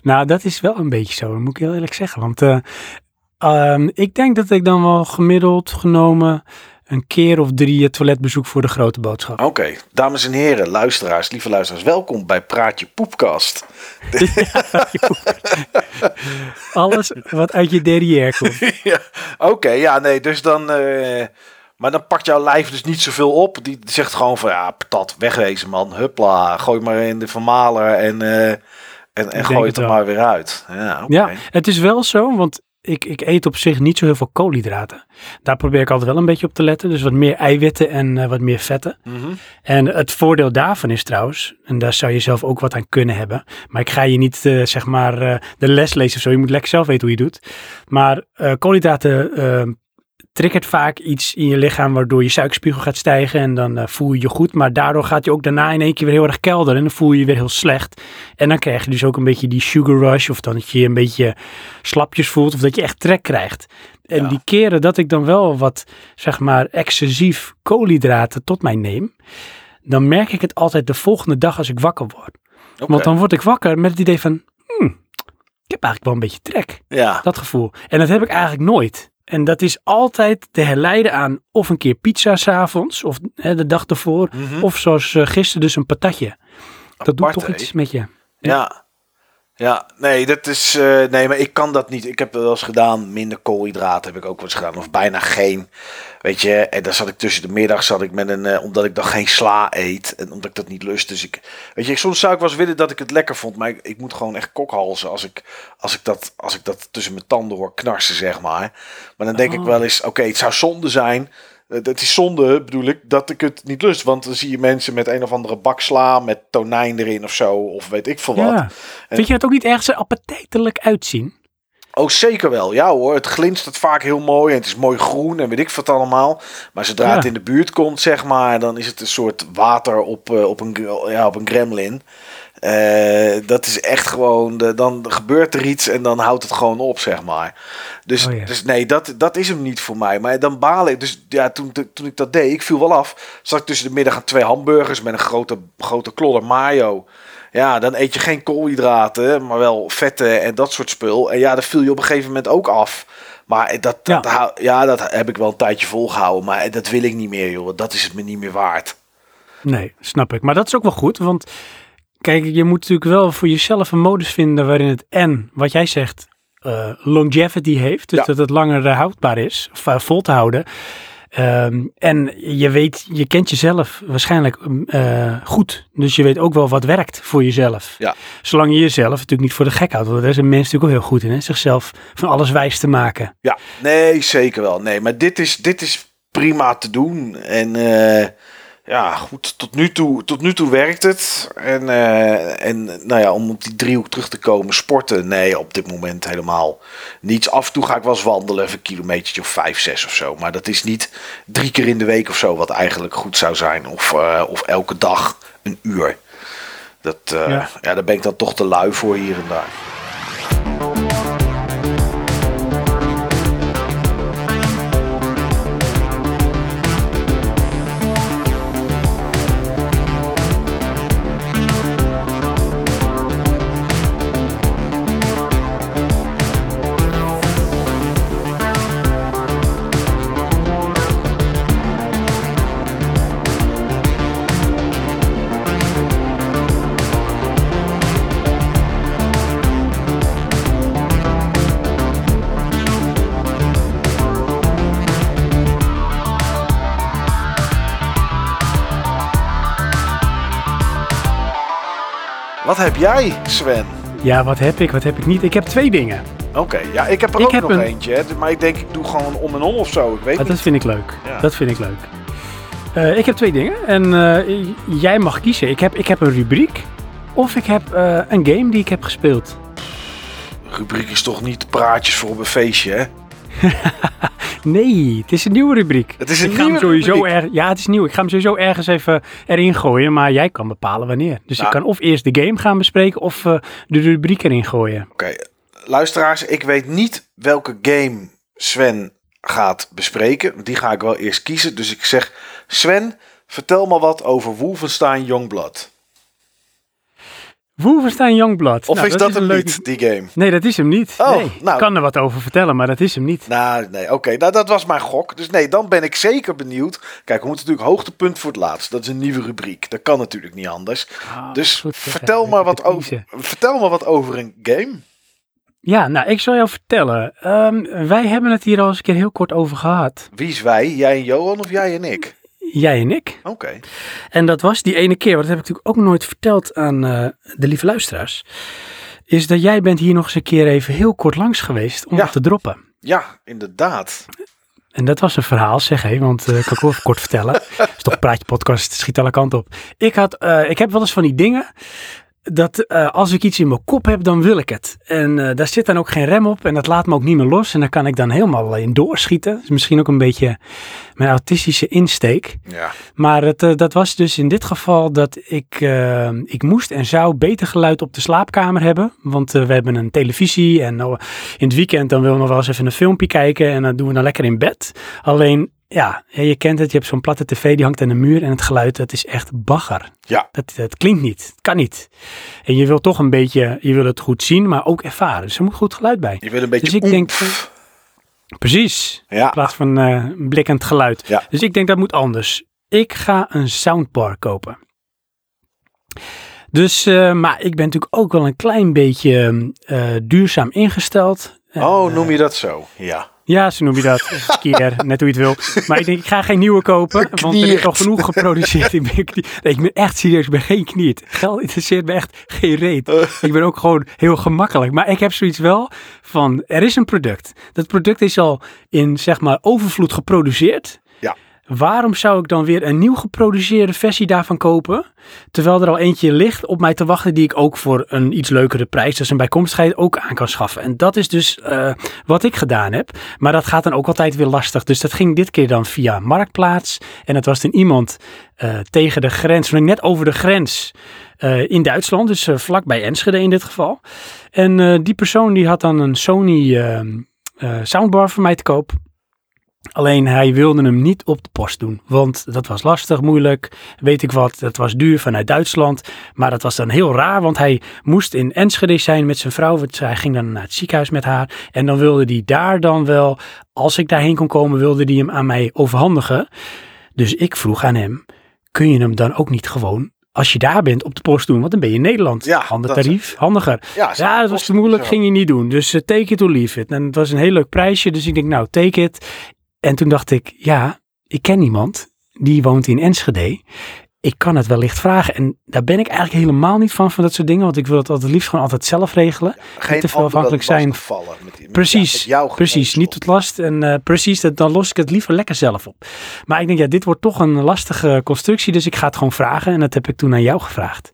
S1: Nou, dat is wel een beetje zo, dat moet ik heel eerlijk zeggen. Want eh, ehm, ik denk dat ik dan wel gemiddeld genomen een keer of drie het toilet bezoek voor de grote boodschap.
S2: Oké, dames en heren, luisteraars, lieve luisteraars, welkom bij Praatje Poepkast.
S1: Alles wat uit je derrière komt.
S2: ja, Oké, ja, nee, dus dan... eh, maar dan pakt jouw lijf dus niet zoveel op. Die zegt gewoon van, ja, patat, wegwezen man. Huppla, gooi maar in de vermaler en, eh, en, en gooi
S1: het
S2: er
S1: wel.
S2: maar weer uit. Ja.
S1: Ja, het is wel zo, want ik, ik eet op zich niet zo heel veel koolhydraten. Daar probeer ik altijd wel een beetje op te letten. Dus wat meer eiwitten en eh, wat meer vetten.
S2: Mhm.
S1: En het voordeel daarvan is trouwens, en daar zou je zelf ook wat aan kunnen hebben. Maar ik ga je niet, eh, zeg maar, eh, de les lezen of zo. Je moet lekker zelf weten hoe je doet. Maar koolhydraten triggert vaak iets in je lichaam waardoor je suikerspiegel gaat stijgen en dan eh, voel je je goed. Maar daardoor gaat je ook daarna in één keer weer heel erg kelderen en dan voel je je weer heel slecht. En dan krijg je dus ook een beetje die sugar rush of dan dat je je een beetje slapjes voelt of dat je echt trek krijgt. En
S2: Ja.
S1: die keren dat ik dan wel wat, zeg maar, excessief koolhydraten tot mij neem, dan merk ik het altijd de volgende dag als ik wakker word. Want dan word ik wakker met het idee van, hmm, ik heb eigenlijk wel een beetje trek.
S2: Ja,
S1: Dat gevoel. En dat heb ik eigenlijk nooit. En dat is altijd te herleiden aan of een keer pizza s'avonds, of hè, de dag ervoor,
S2: Mhm.
S1: of zoals eh, gisteren dus een patatje. Dat doet toch iets met je.
S2: Ja. Ja, nee, dat is. eh, nee, maar ik kan dat niet. Ik heb wel eens gedaan. Minder koolhydraten heb ik ook wel eens gedaan. Of bijna geen. Weet je, en dan zat ik tussen de middag. Zat ik met een. eh, omdat ik dan geen sla eet. En omdat ik dat niet lust. Dus ik. Weet je, soms zou ik wel eens willen dat ik het lekker vond. Maar ik, ik moet gewoon echt kokhalzen. Als ik, als, ik dat, als ik dat tussen mijn tanden hoor knarsen, zeg maar. Maar dan denk ik
S1: Oh.
S2: wel eens. Oké, het zou zonde zijn. Eh, Het is zonde, bedoel ik, dat ik het niet lust. Want dan zie je mensen met een of andere bak sla. Met tonijn erin of zo. Of weet ik veel wat.
S1: Ja. Vind je het ook niet erg zo appetijtelijk uitzien?
S2: Oh, zeker wel. Ja hoor, het glinstert vaak heel mooi en het is mooi groen en weet ik wat allemaal. Maar zodra
S1: Ja.
S2: het in de buurt komt, zeg maar, dan is het een soort water op, eh, op, een, ja, op een gremlin. Eh, dat is echt gewoon, de, dan gebeurt er iets en dan houdt het gewoon op, zeg maar. Dus,
S1: Oh ja.
S2: dus nee, dat, dat is hem niet voor mij. Maar dan baal ik. Dus ja, toen, toen ik dat deed, ik viel wel af. Zat ik tussen de middag aan twee hamburgers met een grote, grote klodder mayo. Ja, dan eet je geen koolhydraten, maar wel vetten en dat soort spul. En ja, dan viel je op een gegeven moment ook af. Maar dat, dat,
S1: Ja.
S2: ja, dat heb ik wel een tijdje volgehouden. Maar dat wil ik niet meer, joh. Dat is het me niet meer waard.
S1: Nee, snap ik. Maar dat is ook wel goed, want kijk, je moet natuurlijk wel voor jezelf een modus vinden waarin het en, wat jij zegt, eh, longevity heeft. Dus
S2: Ja.
S1: dat het langer eh, houdbaar is, of vol te houden. Ehm, en je weet, je kent jezelf waarschijnlijk eh, goed. Dus je weet ook wel wat werkt voor jezelf.
S2: Ja.
S1: Zolang je jezelf natuurlijk niet voor de gek houdt. Want daar is een mens natuurlijk ook heel goed in. Hè? Zichzelf van alles wijs te maken.
S2: Ja, nee, zeker wel. Nee, maar dit is, dit is prima te doen. En ja, goed, tot nu toe, tot nu toe werkt het. En, eh, en nou ja, om op die driehoek terug te komen, sporten, nee, op dit moment helemaal niets. Af en toe ga ik wel eens wandelen, even een kilometertje of vijf, zes of zo. Maar dat is niet drie keer in de week of zo, wat eigenlijk goed zou zijn. Of, eh, of elke dag een uur. Dat, eh,
S1: Ja.
S2: ja. daar ben ik dan toch te lui voor hier en daar. Wat heb jij, Sven?
S1: Ja, wat heb ik, wat heb ik niet? Ik heb twee dingen.
S2: Oké, ja, ik heb er
S1: Ik
S2: ook
S1: heb
S2: nog
S1: een-
S2: eentje. Hè, maar ik denk, ik doe gewoon om en om of zo. Ik weet
S1: Ah,
S2: niet.
S1: dat vind ik leuk.
S2: Ja.
S1: Dat vind ik leuk. Eh, ik heb twee dingen en eh, jij mag kiezen. Ik heb, ik heb een rubriek of ik heb eh, een game die ik heb gespeeld.
S2: Rubriek is toch niet praatjes voor op een feestje, hè?
S1: Nee, het is een nieuwe rubriek.
S2: Het is een
S1: ik ga hem
S2: nieuwe
S1: sowieso
S2: rubriek.
S1: erg, Ja, het is nieuw. Ik ga hem sowieso ergens even erin gooien, maar jij kan bepalen wanneer. Dus
S2: Nou.
S1: ik kan of eerst de game gaan bespreken of eh, de rubriek erin gooien.
S2: Oké, luisteraars, ik weet niet welke game Sven gaat bespreken. Die ga ik wel eerst kiezen. Dus ik zeg, Sven, vertel me wat over Wolfenstein Youngblood.
S1: Wolfenstein Youngblood.
S2: Of
S1: Nou,
S2: is dat,
S1: een
S2: hem
S1: leuk-
S2: niet, die game?
S1: Nee, dat is hem niet.
S2: Oh,
S1: nee.
S2: nou.
S1: Ik kan er wat over vertellen, maar dat is hem niet.
S2: Nou, nee, oké. Nou, dat was mijn gok. Dus nee, dan ben ik zeker benieuwd. Kijk, we moeten natuurlijk hoogtepunt voor het laatst. Dat is een nieuwe rubriek. Dat kan natuurlijk niet anders.
S1: Ah,
S2: Dus
S1: goed
S2: vertel,
S1: heb
S2: wat over, vertel me wat over een game.
S1: Ja, nou, ik zal jou vertellen. Ehm, wij hebben het hier al eens een keer heel kort over gehad.
S2: Wie is wij? Jij en Johan of jij en ik?
S1: Jij en ik.
S2: Oké.
S1: En dat was die ene keer, want dat heb ik natuurlijk ook nooit verteld aan eh, de lieve luisteraars. Is dat jij bent hier nog eens een keer even heel kort langs geweest om
S2: Ja.
S1: te droppen.
S2: Ja, inderdaad.
S1: En dat was een verhaal, zeg hé, want ik kan ik wel even kort vertellen. Het is toch een praatje podcast, het schiet alle kanten op. Ik, had, eh, ik heb wel eens van die dingen dat eh, als ik iets in mijn kop heb, dan wil ik het. En eh, daar zit dan ook geen rem op en dat laat me ook niet meer los. En daar kan ik dan helemaal in doorschieten. Dat is misschien ook een beetje mijn autistische insteek.
S2: Ja.
S1: Maar het, eh, dat was dus in dit geval dat ik, ik moest en zou beter geluid op de slaapkamer hebben. Want we hebben een televisie en oh, in het weekend dan willen we nog wel eens even een filmpje kijken. En dan doen we dan lekker in bed. Alleen, ja, je kent het, je hebt zo'n platte tv die hangt aan de muur. En het geluid, dat is echt bagger.
S2: Ja.
S1: Dat, dat klinkt niet, het kan niet. En je wil toch een beetje, je wil het goed zien, maar ook ervaren. Dus er moet goed geluid bij.
S2: Je wil een beetje
S1: Dus ik denk-. Precies. In
S2: Ja.
S1: plaats van eh blikkend geluid.
S2: Ja.
S1: Dus ik denk dat moet anders. Ik ga een soundbar kopen. Dus, eh, maar ik ben natuurlijk ook wel een klein beetje eh, duurzaam ingesteld.
S2: Oh, noem je dat zo? Ja.
S1: Ja, zo noem je dat. Skier, net hoe je het wil. Maar ik denk, ik ga geen nieuwe kopen. Want er is al genoeg geproduceerd. ik, ben, knie- nee, ik ben echt serieus, ik ben geen kniet. Geld interesseert me echt geen reet. Ik ben ook gewoon heel gemakkelijk. Maar ik heb zoiets wel van, er is een product. Dat product is al in, zeg maar, overvloed geproduceerd.
S2: Ja.
S1: Waarom zou ik dan weer een nieuw geproduceerde versie daarvan kopen? Terwijl er al eentje ligt op mij te wachten die ik ook voor een iets leukere prijs, dus een bijkomstigheid, ook aan kan schaffen. En dat is dus eh, wat ik gedaan heb. Maar dat gaat dan ook altijd weer lastig. Dus dat ging dit keer dan via Marktplaats. En het was dan iemand eh, tegen de grens, net over de grens eh, in Duitsland. Dus vlak bij Enschede in dit geval. En die persoon die had dan een Sony eh, eh, soundbar voor mij te koop. Alleen hij wilde hem niet op de post doen, want dat was lastig, moeilijk, weet ik wat. Dat was duur vanuit Duitsland, maar dat was dan heel raar, want hij moest in Enschede zijn met zijn vrouw. want Hij ging dan naar het ziekenhuis met haar en dan wilde hij daar dan wel, als ik daarheen kon komen, wilde hij hem aan mij overhandigen. Dus ik vroeg aan hem, kun je hem dan ook niet gewoon, als je daar bent, op de post doen? Want dan ben je in Nederland.
S2: Ja,
S1: Ander tarief, handiger.
S2: Ja,
S1: Ja, dat was te moeilijk, ging je niet doen. Dus eh, take it or leave it. En het was een heel leuk prijsje, dus ik denk, nou, take it. En toen dacht ik, ja, ik ken iemand, die woont in Enschede. Ik kan het wellicht vragen. En daar ben ik eigenlijk helemaal niet van, van dat soort dingen. Want ik wil het altijd liefst gewoon altijd zelf regelen.
S2: Geen
S1: te veel afhankelijk zijn.
S2: Vallen met, met,
S1: Precies,
S2: ja, met jouw
S1: precies. Niet tot last. En eh, precies, dat, dan los ik het liever lekker zelf op. Maar ik denk, ja, dit wordt toch een lastige constructie. Dus ik ga het gewoon vragen. En dat heb ik toen aan jou gevraagd.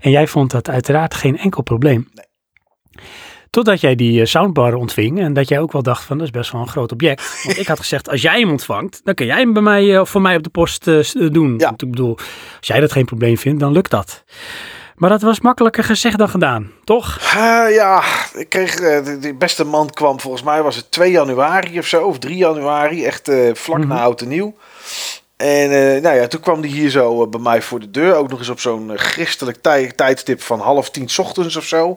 S1: En jij vond dat uiteraard geen enkel probleem. Totdat jij die eh, soundbar ontving en dat jij ook wel dacht van dat is best wel een groot object. Want ik had gezegd, als jij hem ontvangt, dan kun jij hem bij mij eh, of voor mij op de post eh, eh, doen.
S2: Ja.
S1: Want ik bedoel, als jij dat geen probleem vindt, dan lukt dat. Maar dat was makkelijker gezegd dan gedaan, toch?
S2: Eh, ja, ik kreeg, eh, de, de beste man kwam volgens mij was het 2 januari of zo, of 3 januari, echt eh, vlak
S1: Mhm.
S2: na oud en nieuw. En eh, nou ja, toen kwam die hier zo eh, bij mij voor de deur, ook nog eens op zo'n eh, christelijk tij- tijdstip van half tien ochtends of zo.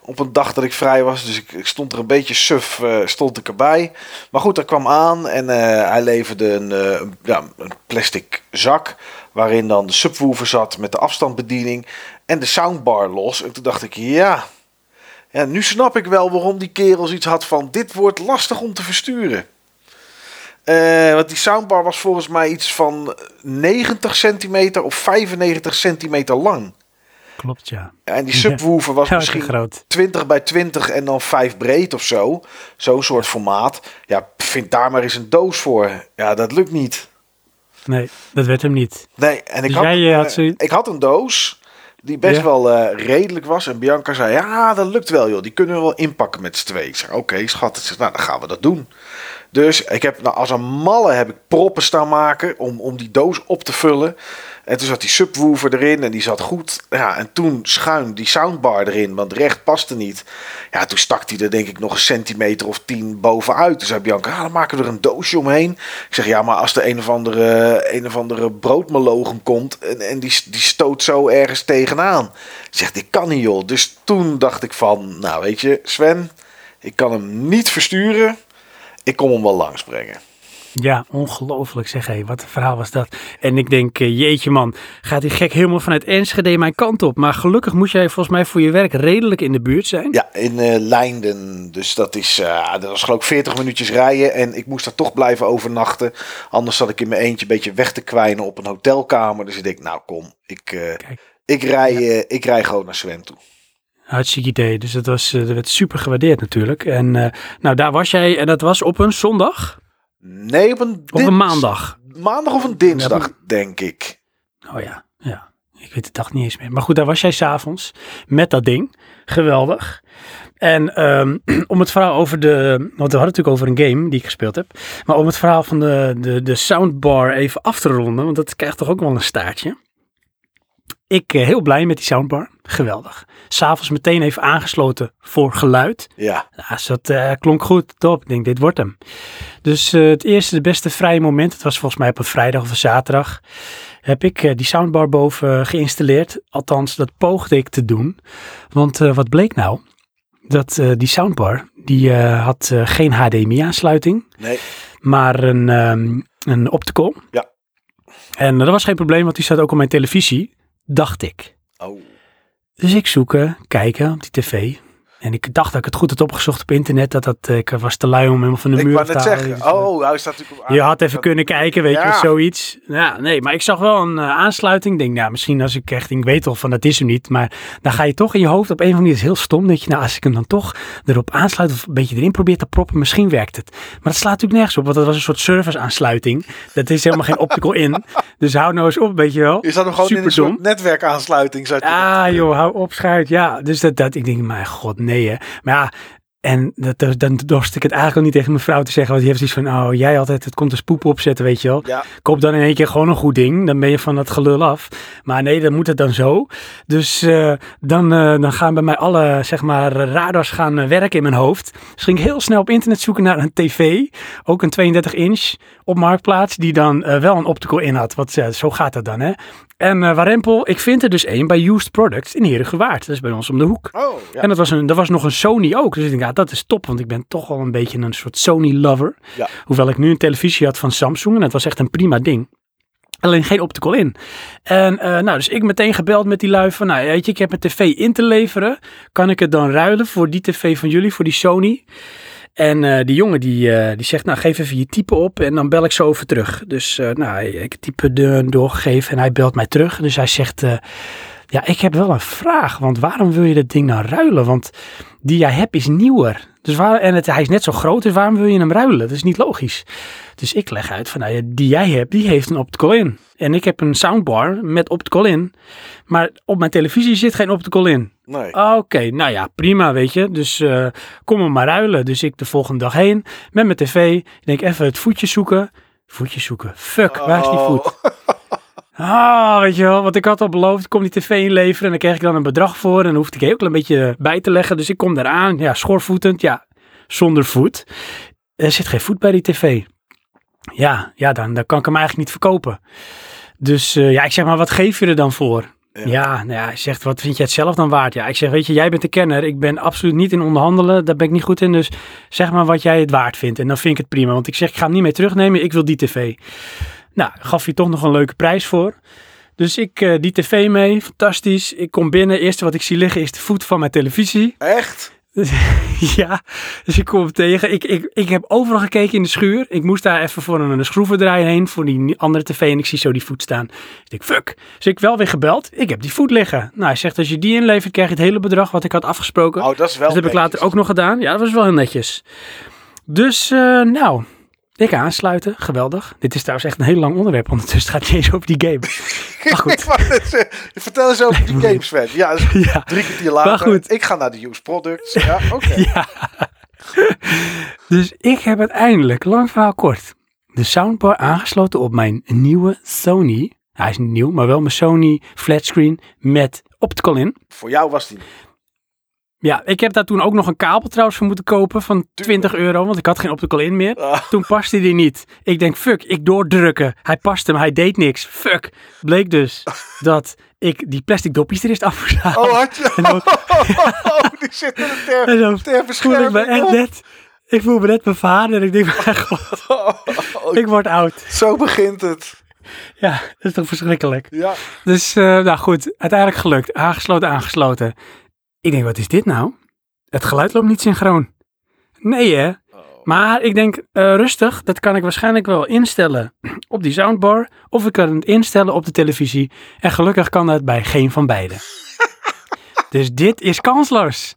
S2: Op een dag dat ik vrij was, dus ik, ik stond er een beetje suf, stond ik erbij. Maar goed, hij kwam aan en hij leverde een, ja, een plastic zak waarin dan de subwoofer zat met de afstandsbediening en de soundbar los. En toen dacht ik, ja, ja, nu snap ik wel waarom die kerel iets had van dit wordt lastig om te versturen. Eh, want die soundbar was volgens mij iets van 90 centimeter of 95 centimeter lang.
S1: Klopt, ja.
S2: En die subwoofer was misschien
S1: groot.
S2: 20 bij 20 en dan 5 breed of zo. Zo'n soort formaat. Ja, vind daar maar eens een doos voor. Ja, dat lukt niet.
S1: Nee, dat werd hem niet.
S2: Nee, en ik,
S1: Dus
S2: had,
S1: jij, eh, had
S2: eh, ik had een doos die best
S1: Ja.
S2: wel redelijk was. En Bianca zei, ja, dat lukt wel joh. Die kunnen we wel inpakken met z'n twee. Ik zeg, oké schat. Ik zeg, nou, dan gaan we dat doen. Dus ik heb, nou, als een malle heb ik proppen staan maken om, om die doos op te vullen. En toen zat die subwoofer erin en die zat goed. Ja, en toen schuin die soundbar erin, want recht paste niet. Ja, toen stak die er denk ik nog een centimeter of tien bovenuit. Toen zei Bianca, ah, dan maken we er een doosje omheen. Ik zeg, ja, maar als er een of andere, een of andere broodmelogen komt en, en die, die stoot zo ergens tegenaan. Ik zeg, dit kan niet joh. Dus toen dacht ik van, nou weet je, Sven, ik kan hem niet versturen. Ik kom hem wel langsbrengen.
S1: Ja, ongelooflijk zeg. Hé, wat een verhaal was dat. En ik denk, eh, jeetje man, gaat die gek helemaal vanuit Enschede mijn kant op. Maar gelukkig moest jij volgens mij voor je werk redelijk in de buurt zijn.
S2: Ja, in eh Leinden. Dus dat is, eh, dat was geloof ik 40 minuutjes rijden. En ik moest daar toch blijven overnachten. Anders zat ik in mijn eentje een beetje weg te kwijnen op een hotelkamer. Dus ik denk, nou kom, ik, ik, rij, ik rij gewoon naar Sven toe.
S1: Hartstikke idee. Dus dat, was, eh, dat werd super gewaardeerd natuurlijk. En eh, nou, daar was jij en dat was op een zondag
S2: Nee, op een,
S1: of een maandag.
S2: Maandag of een dinsdag, denk ik.
S1: Oh ja, ja. Ik weet de dag niet eens meer. Maar goed, daar was jij s'avonds met dat ding. Geweldig. En ehm, om het verhaal over de. Want we hadden het natuurlijk over een game die ik gespeeld heb. Maar om het verhaal van de, de, de soundbar even af te ronden. Want dat krijgt toch ook wel een staartje. Ik eh, heel blij met die soundbar. Geweldig. S'avonds meteen even aangesloten voor geluid.
S2: Ja.
S1: Ja, dus dat eh, klonk goed. Top. Ik denk, dit wordt hem. Dus eh, het eerste, de beste vrije moment. Het was volgens mij op een vrijdag of een zaterdag. Heb ik die soundbar boven geïnstalleerd. Althans, dat poogde ik te doen. Want wat bleek nou? Dat die soundbar, die had geen HDMI-aansluiting.
S2: Nee.
S1: Maar een, ehm, een optical.
S2: Ja.
S1: En dat was geen probleem, want die staat ook op mijn televisie. Dacht ik.
S2: Oh.
S1: Dus ik zoeken, kijken op die tv. En ik dacht dat ik het goed had opgezocht op internet. Dat dat, eh, ik was te lui om helemaal van de
S2: Ik
S1: muur
S2: wou
S1: te
S2: net
S1: halen.
S2: zeggen.
S1: Dus, eh,
S2: Oh, hij staat natuurlijk op
S1: je had even kunnen kijken, weet je, zoiets. Ja, nee, maar ik zag wel een eh, aansluiting. Ik denk, nou, misschien als ik echt, ik weet al van dat is hem niet. Maar dan ga je toch in je hoofd op een of andere manier, is heel stom. Dat je, nou, als ik hem dan toch erop aansluit of een beetje erin probeer te proppen, misschien werkt het. Maar dat slaat natuurlijk nergens op, want dat was een soort service aansluiting. Dat is helemaal geen optical in. Dus hou nou eens op, weet je wel.
S2: Je zat hem gewoon in een soort netwerkaansluiting.
S1: Ah joh, hou op schuit. Ja, dus dat, dat ik denk, mijn god, nee hè. Maar ja, en dat, dan dorst ik het eigenlijk al niet tegen mijn vrouw te zeggen. Want die heeft zoiets van, oh jij altijd, het komt als poep opzetten, weet je wel.
S2: Ja.
S1: Koop dan in één keer gewoon een goed ding. Dan ben je van dat gelul af. Maar nee, dan moet het dan zo. Dus eh, dan, eh, dan gaan bij mij alle, zeg maar, radars gaan eh, werken in mijn hoofd. Dus ging ik heel snel op internet zoeken naar een tv. Ook een 32 inch op Marktplaats. Die dan wel een optical in had. Want zo gaat dat dan hè. En eh Warempel, ik vind er dus één bij Used Products in Herengewaard. Dat is bij ons om de hoek.
S2: Oh, ja.
S1: En dat was, een, dat was nog een Sony ook. Dus ik denk, ja, dat is top. Want ik ben toch wel een beetje een soort Sony-lover.
S2: Ja.
S1: Hoewel ik nu een televisie had van Samsung. En het was echt een prima ding. Alleen geen optical in. En eh, nou, dus ik meteen gebeld met die lui van, nou weet je, ik heb mijn tv in te leveren. Kan ik het dan ruilen voor die tv van jullie, voor die Sony? En eh, die jongen die, eh, die zegt, nou geef even je type op en dan bel ik zo over terug. Dus nou, ik type de, doorgegeven en hij belt mij terug. Dus hij zegt, ja, ik heb wel een vraag. Want waarom wil je dat ding nou ruilen? Want die jij hebt is nieuwer. Dus waar, en het, hij is net zo groot, dus waarom wil je hem ruilen? Dat is niet logisch. Dus ik leg uit van, nou die jij hebt, die heeft een optical in. En ik heb een soundbar met optical in. Maar op mijn televisie zit geen optical in.
S2: Nee.
S1: Oké, nou ja, prima, weet je. Dus eh, kom hem maar ruilen. Dus ik de volgende dag heen met mijn tv. Ik denk even het voetje zoeken. Voetje zoeken. Fuck, waar is die voet? Ah, weet je wel, want ik had al beloofd, ik kom die tv inleveren en dan kreeg ik dan een bedrag voor en dan hoefde ik heel klein beetje bij te leggen. Dus ik kom eraan, ja, schoorvoetend, ja, zonder voet. Er zit geen voet bij die tv. Ja, ja, dan, dan kan ik hem eigenlijk niet verkopen. Dus eh, ja, ik zeg maar, wat geef je er dan voor?
S2: Ja.
S1: Ja, nou ja, hij zegt, wat vind jij het zelf dan waard? Ja, ik zeg, weet je, jij bent de kenner. Ik ben absoluut niet in onderhandelen. Daar ben ik niet goed in. Dus zeg maar wat jij het waard vindt. En dan vind ik het prima. Want ik zeg, ik ga hem niet mee terugnemen. Ik wil die tv. Nou, gaf hij toch nog een leuke prijs voor. Dus ik eh, die tv mee. Fantastisch. Ik kom binnen. Eerste wat ik zie liggen is de voet van mijn televisie.
S2: Echt?
S1: ja, dus ik kom hem tegen. Ik, ik, ik heb overal gekeken in de schuur. Ik moest daar even voor een, een schroevendraaier heen voor die andere tv en ik zie zo die voet staan. Ik denk, fuck. Dus ik wel weer gebeld. Ik heb die voet liggen. Nou, hij zegt, als je die inlevert, krijg je het hele bedrag wat ik had afgesproken.
S2: Oh, dat is wel
S1: dat heb ik later ook nog gedaan. Ja, dat was wel heel netjes. Dus, eh, nou, ik aansluiten. Geweldig. Dit is trouwens echt een heel lang onderwerp ondertussen. Het gaat niet eens over die game. Maar goed.
S2: Zeggen, Vertel eens over die games, Sven. Ja, dus
S1: ja.
S2: drie kwartier later.
S1: Maar goed.
S2: Ik ga naar de used products. Ja, oké.
S1: Ja. dus ik heb uiteindelijk, lang verhaal kort, de soundbar aangesloten op mijn nieuwe Sony. Hij is niet nieuw, maar wel mijn Sony flatscreen met optical in.
S2: Voor jou was die.
S1: Ja, ik heb daar toen ook nog een kabel trouwens voor moeten kopen van 20 euro, want ik had geen optical in meer.
S2: Ah,
S1: Toen paste die niet. Ik denk, fuck, ik doordrukken. Hij paste hem, hij deed niks. Fuck. Bleek dus dat ik die plastic dopjes er eerst af moest halen.
S2: oh, had je?
S1: En
S2: Oh, die zit in de ter,
S1: En
S2: ter
S1: ik me echt net... Ik voel me net mijn vader en ik denk, mijn god,
S2: Oh,
S1: ik word oud.
S2: Zo begint het.
S1: Ja, dat is toch verschrikkelijk.
S2: Ja.
S1: Dus, eh, nou goed, uiteindelijk gelukt. Aangesloten, aangesloten. Ik denk, wat is dit nou? Het geluid loopt niet synchroon. Nee hè? Maar ik denk, eh, rustig, dat kan ik waarschijnlijk wel instellen op die soundbar. Of ik kan het instellen op de televisie. En gelukkig kan dat bij geen van beide. dus dit is kansloos.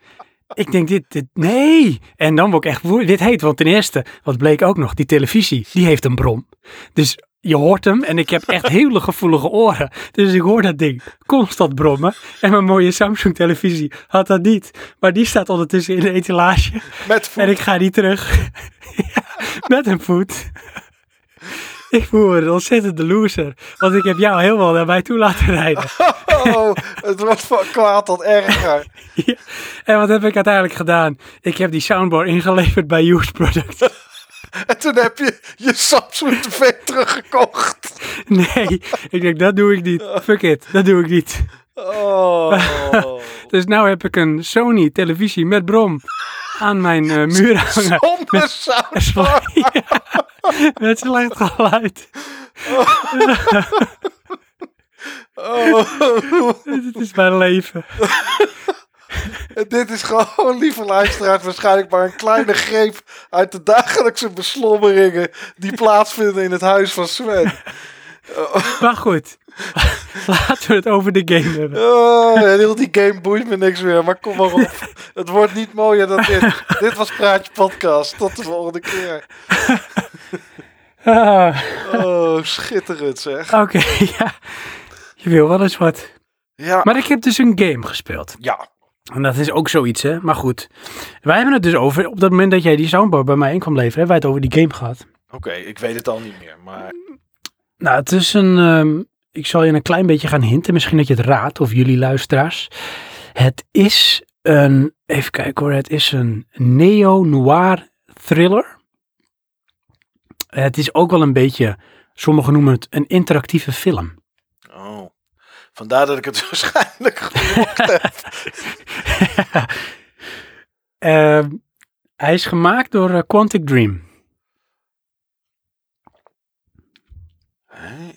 S1: Ik denk, dit, dit, nee. En dan word ik echt dit heet, want ten eerste, wat bleek ook nog, die televisie, die heeft een bron. Dus je hoort hem en ik heb echt hele gevoelige oren. Dus ik hoor dat ding constant brommen. En mijn mooie Samsung televisie had dat niet. Maar die staat ondertussen in de etalage.
S2: Met voet.
S1: En ik ga die terug. Ja, met een voet. Ik voel me een ontzettende loser. Want ik heb jou heel wel naar mij toe laten rijden.
S2: Oh, het wordt van kwaad tot erger.
S1: Ja. En wat heb ik uiteindelijk gedaan? Ik heb die soundbar ingeleverd bij Used Product.
S2: En toen heb je je Samsung TV teruggekocht.
S1: Nee, ik denk dat doe ik niet. Fuck it, dat doe ik niet.
S2: Oh.
S1: Dus nou heb ik een Sony televisie met brom aan mijn eh, muur hangen.
S2: Zonder soundbar.
S1: Ja, met slecht geluid.
S2: Oh.
S1: Dit is mijn leven.
S2: En dit is gewoon, lieve luisteraars, waarschijnlijk maar een kleine greep uit de dagelijkse beslommeringen die plaatsvinden in het huis van Sven.
S1: Maar goed, laten we het over de game hebben.
S2: Oh, en heel die game boeit me niks meer, maar kom maar op. Het wordt niet mooier dan dit. Dit was Praatje Podcast. Tot de volgende keer.
S1: Ah,
S2: Oh, schitterend zeg.
S1: Oké, ja. Je wil wel eens wat.
S2: Ja,
S1: Maar ik heb dus een game gespeeld.
S2: ja.
S1: En dat is ook zoiets, hè. Maar goed, wij hebben het dus over, op dat moment dat jij die soundbar bij mij in kwam leveren, hebben wij het over die game gehad.
S2: Oké, ik weet het al niet meer, maar...
S1: Nou, het is een. ehm, ik zal je een klein beetje gaan hinten. Misschien dat je het raadt, of jullie luisteraars. Het is een. Even kijken hoor. Het is een neo-noir thriller. Het is ook wel een beetje. Sommigen noemen het een interactieve film.
S2: Vandaar dat ik het waarschijnlijk gehoord heb.
S1: Ehm, hij is gemaakt door eh, Quantic Dream.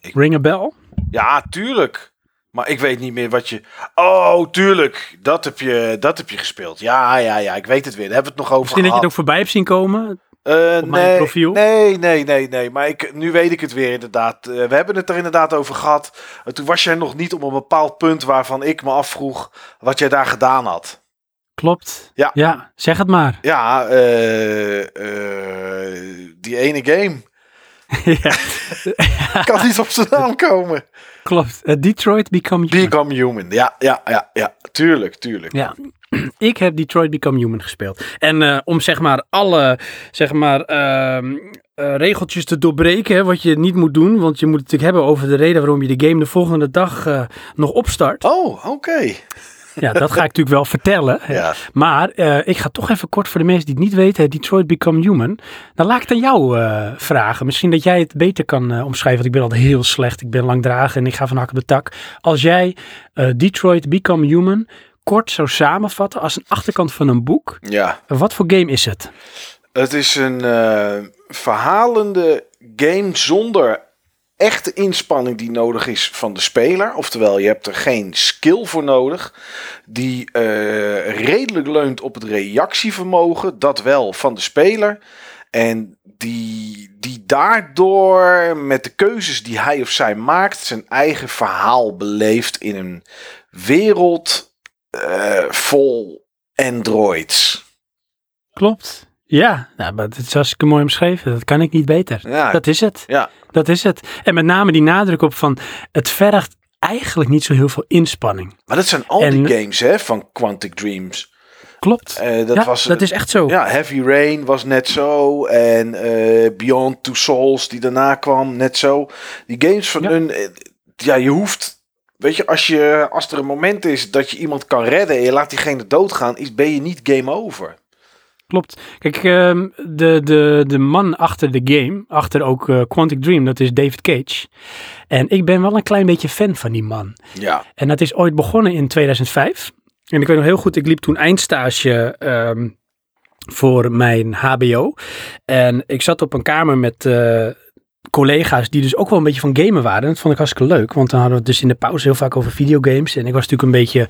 S2: Ik-
S1: Ring a bell?
S2: Ja, tuurlijk. Maar ik weet niet meer wat je... Oh, tuurlijk. Dat heb je, dat heb je gespeeld. Ja, ja, ja. Ik weet het weer. Daar hebben we het nog over
S1: Misschien dat je het
S2: gehad.
S1: ook voorbij hebt zien komen.
S2: Eh,
S1: op mijn
S2: nee,
S1: profiel?
S2: Nee, nee, nee, nee. Maar ik, nu weet ik het weer inderdaad. Eh, we hebben het er inderdaad over gehad. En toen was jij nog niet op een bepaald punt waarvan ik me afvroeg wat jij daar gedaan had.
S1: Klopt.
S2: Ja.
S1: Ja, zeg het maar.
S2: Ja, eh, eh, die ene game.
S1: ja,
S2: kan niet op zijn naam komen.
S1: klopt. Eh, Detroit Become Human.
S2: Become Human. Ja, ja, ja, ja. Tuurlijk, tuurlijk.
S1: Ja, ik heb Detroit Become Human gespeeld. En eh, om zeg maar alle zeg maar, ehm, eh, regeltjes te doorbreken, hè, wat je niet moet doen. Want je moet het natuurlijk hebben over de reden waarom je de game de volgende dag eh, nog opstart.
S2: Oh, oké.
S1: Ja, dat ga ik natuurlijk wel vertellen.
S2: Ja.
S1: Maar ik ga toch even kort voor de mensen die het niet weten, Detroit Become Human. Dan laat ik het aan jou vragen. Misschien dat jij het beter kan omschrijven, want ik ben altijd heel slecht. Ik ben langdradig en ik ga van hak op de tak. Als jij Detroit Become Human kort zou samenvatten als een achterkant van een boek,
S2: Ja.
S1: wat voor game is het?
S2: Het is een eh, verhalende game zonder echte inspanning die nodig is van de speler. Oftewel, je hebt er geen skill voor nodig. Die eh, redelijk leunt op het reactievermogen, dat wel van de speler. En die, die daardoor met de keuzes die hij of zij maakt, zijn eigen verhaal beleeft in een wereld eh, vol androids.
S1: Klopt. Ja, nou, maar het is hartstikke mooi omschreven. Dat kan ik niet beter.
S2: Ja,
S1: Dat is het.
S2: ja.
S1: Dat is het. En met name die nadruk op van, het vergt eigenlijk niet zo heel veel inspanning.
S2: Maar dat zijn al
S1: En-
S2: die games hè, van Quantic Dreams.
S1: Klopt.
S2: Eh, dat
S1: ja,
S2: was,
S1: dat is echt zo.
S2: Ja, Heavy Rain was net zo. En eh, Beyond Two Souls, die daarna kwam, net zo. Die games van
S1: Ja.
S2: hun... ja, je hoeft... Weet je als, je, als er een moment is dat je iemand kan redden en je laat diegene doodgaan, is, ben je niet game over.
S1: Klopt. Kijk, ehm, de, de, de man achter de game, achter ook eh, Quantic Dream, dat is David Cage. En ik ben wel een klein beetje fan van die man.
S2: Ja.
S1: En dat is ooit begonnen in 2005. En ik weet nog heel goed, ik liep toen eindstage ehm, voor mijn HBO. En ik zat op een kamer met eh, collega's die dus ook wel een beetje van gamen waren. En dat vond ik hartstikke leuk, want dan hadden we het dus in de pauze heel vaak over videogames. En ik was natuurlijk een beetje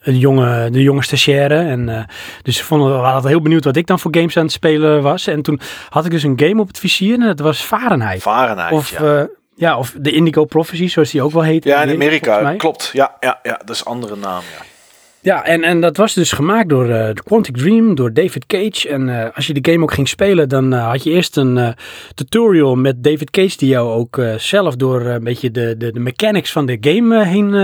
S1: een jonge, de jonge stagiaire. En eh, dus ze vonden, we waren altijd heel benieuwd wat ik dan voor games aan het spelen was. En toen had ik dus een game op het vizier en dat was Fahrenheit.
S2: Fahrenheit,
S1: Of,
S2: ja.
S1: ja. ja, of de Indigo Prophecy, zoals die ook wel heet.
S2: ja, in Amerika, klopt. Ja, ja, ja, dat is een andere naam, ja.
S1: Ja, en, en dat was dus gemaakt door uh, Quantic Dream, door David Cage. En uh, als je de game ook ging spelen, dan uh, had je eerst een tutorial met David Cage, die jou ook zelf door een beetje de, de, de mechanics van de game heen,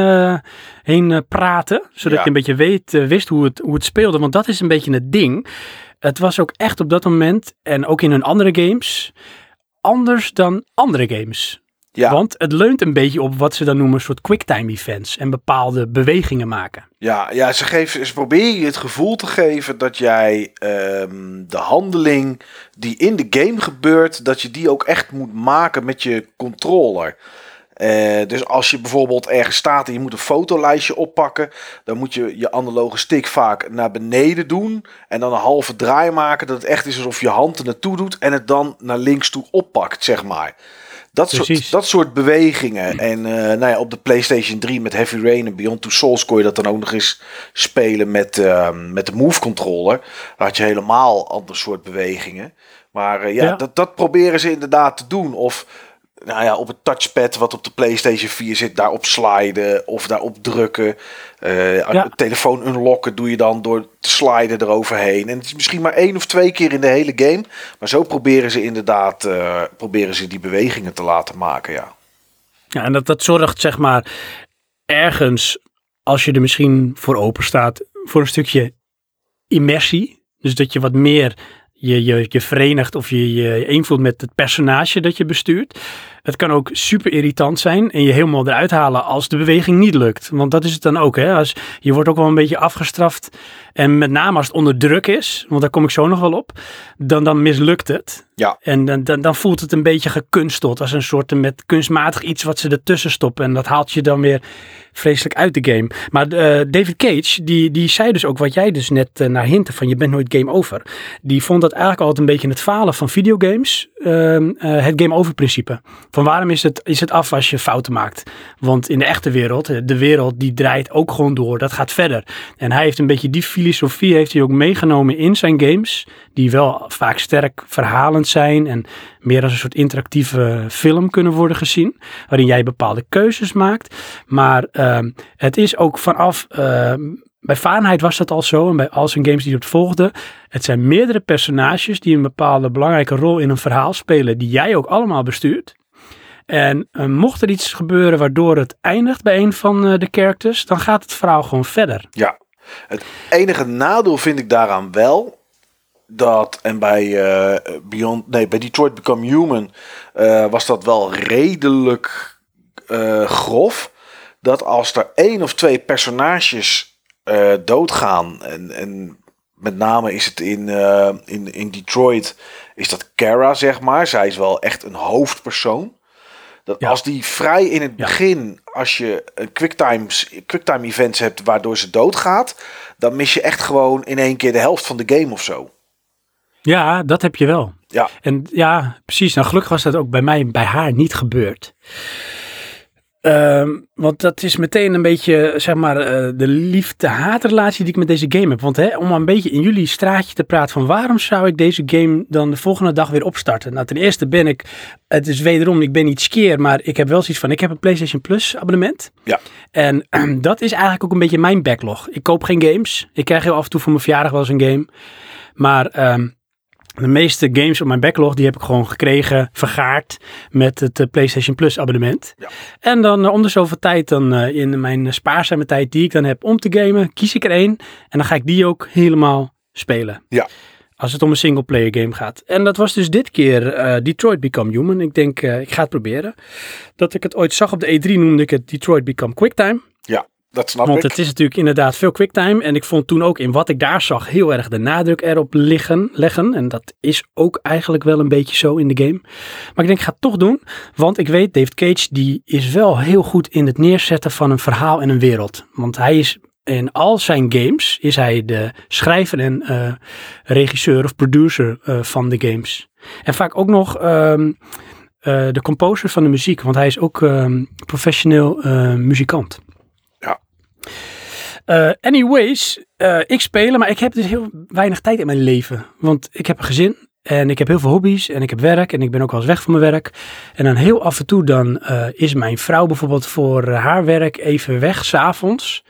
S1: heen praten. Zodat
S2: Ja.
S1: je een beetje weet, wist hoe het, hoe het speelde. Want dat is een beetje het ding. Het was ook echt op dat moment, en ook in hun andere games, anders dan andere games.
S2: Ja,
S1: Want het leunt een beetje op wat ze dan noemen een soort quicktime events en bepaalde bewegingen maken.
S2: ja, ja ze, geven, ze proberen je het gevoel te geven dat jij ehm, de handeling die in de game gebeurt, dat je die ook echt moet maken met je controller. Eh, dus als je bijvoorbeeld ergens staat en je moet een fotolijstje oppakken, dan moet je je analoge stick vaak naar beneden doen en dan een halve draai maken, dat het echt is alsof je hand er naartoe doet en het dan naar links toe oppakt, zeg maar. Dat soort, dat soort bewegingen. En eh, nou ja, op de PlayStation 3 met Heavy Rain en Beyond Two Souls kon je dat dan ook nog eens spelen met, ehm, met de Move controller. Dan had je helemaal ander soort bewegingen. Maar eh, ja,
S1: Ja.
S2: Dat, dat proberen ze inderdaad te doen. Of nou ja, op het touchpad wat op de PlayStation 4 zit, daarop sliden of daarop drukken. Eh
S1: Ja.
S2: Telefoon unlocken doe je dan door te sliden eroverheen. En het is misschien maar één of twee keer in de hele game. Maar zo proberen ze inderdaad eh, proberen ze die bewegingen te laten maken. Ja.
S1: Ja, en dat, dat zorgt zeg maar ergens, als je er misschien voor open staat, voor een stukje immersie. Dus dat je wat meer je, je, je verenigt of je je eenvoelt met het personage dat je bestuurt. Het kan ook super irritant zijn en je helemaal eruit halen als de beweging niet lukt. Want dat is het dan ook. Hè? Als, je wordt ook wel een beetje afgestraft. En met name als het onder druk is, want daar kom ik zo nog wel op, dan, dan mislukt het.
S2: Ja.
S1: En dan, dan, dan voelt het een beetje gekunsteld. Als een soort met kunstmatig iets wat ze ertussen stoppen. En dat haalt je dan weer vreselijk uit de game. Maar eh, David Cage, die, die zei dus ook wat jij dus net eh, naar hinten van je bent nooit game over. Die vond dat eigenlijk altijd een beetje het falen van videogames. ehm, eh, het game over principe. Van waarom is het, is het af als je fouten maakt? Want in de echte wereld, de wereld die draait ook gewoon door. Dat gaat verder. En hij heeft een beetje die filosofie heeft hij ook meegenomen in zijn games. Die wel vaak sterk verhalend zijn en meer als een soort interactieve film kunnen worden gezien. Waarin jij bepaalde keuzes maakt. Maar ehm, het is ook vanaf... ehm, bij Fahrenheit was dat al zo en bij al zijn games die het volgden. Het zijn meerdere personages die een bepaalde belangrijke rol in een verhaal spelen. Die jij ook allemaal bestuurt. En eh, mocht er iets gebeuren waardoor het eindigt bij een van eh, de characters, dan gaat het verhaal gewoon verder.
S2: Ja, het enige nadeel vind ik daaraan wel dat en bij eh, Beyond, nee, bij Detroit Become Human eh, was dat wel redelijk eh, grof. Dat als er één of twee personages doodgaan en, en met name is het in, in, in Detroit is dat Kara zeg maar. Zij is wel echt een hoofdpersoon. Dat
S1: Ja.
S2: als die vrij in het
S1: Ja.
S2: begin, als je een quicktime quicktime events hebt waardoor ze doodgaat, dan mis je echt gewoon in één keer de helft van de game of zo.
S1: Ja, dat heb je wel.
S2: Ja.
S1: En ja, precies. Nou, gelukkig was dat ook bij mij, bij haar niet gebeurd. Ehm, want dat is meteen een beetje, zeg maar, eh, de liefde-haatrelatie die ik met deze game heb. Want hè, om een beetje in jullie straatje te praten van waarom zou ik deze game dan de volgende dag weer opstarten? Nou, ten eerste ben ik, het is wederom, ik ben niet skeer, maar ik heb wel zoiets van, ik heb een PlayStation Plus abonnement.
S2: Ja.
S1: En dat is eigenlijk ook een beetje mijn backlog. Ik koop geen games. Ik krijg heel af en toe voor mijn verjaardag wel eens een game. Maar ehm, de meeste games op mijn backlog, die heb ik gewoon gekregen, vergaard met het eh, PlayStation Plus abonnement.
S2: Ja.
S1: En dan eh, om de zoveel tijd, dan eh, in mijn spaarzame tijd die ik dan heb om te gamen, kies ik er één. En dan ga ik die ook helemaal spelen.
S2: Ja.
S1: Als het om een single player game gaat. En dat was dus dit keer Detroit Become Human. Ik denk, ik ga het proberen. Dat ik het ooit zag op de E3 noemde ik het Detroit Become Quicktime.
S2: Dat snap
S1: Want
S2: ik.
S1: het is natuurlijk inderdaad veel quicktime. En ik vond toen ook in wat ik daar zag heel erg de nadruk erop liggen, leggen. En dat is ook eigenlijk wel een beetje zo in de game. Maar ik denk, ik ga het toch doen. Want ik weet, David Cage die is wel heel goed in het neerzetten van een verhaal en een wereld. Want hij is in al zijn games is hij de schrijver en eh, regisseur of producer eh, van de games. En vaak ook nog ehm, eh, de composer van de muziek. Want hij is ook ehm, professioneel muzikant. Eh, anyways, eh, ik spelen, maar ik heb dus heel weinig tijd in mijn leven. Want ik heb een gezin en ik heb heel veel hobby's en ik heb werk en ik ben ook wel eens weg van mijn werk. En dan heel af en toe dan eh, is mijn vrouw bijvoorbeeld voor haar werk even weg s'avonds.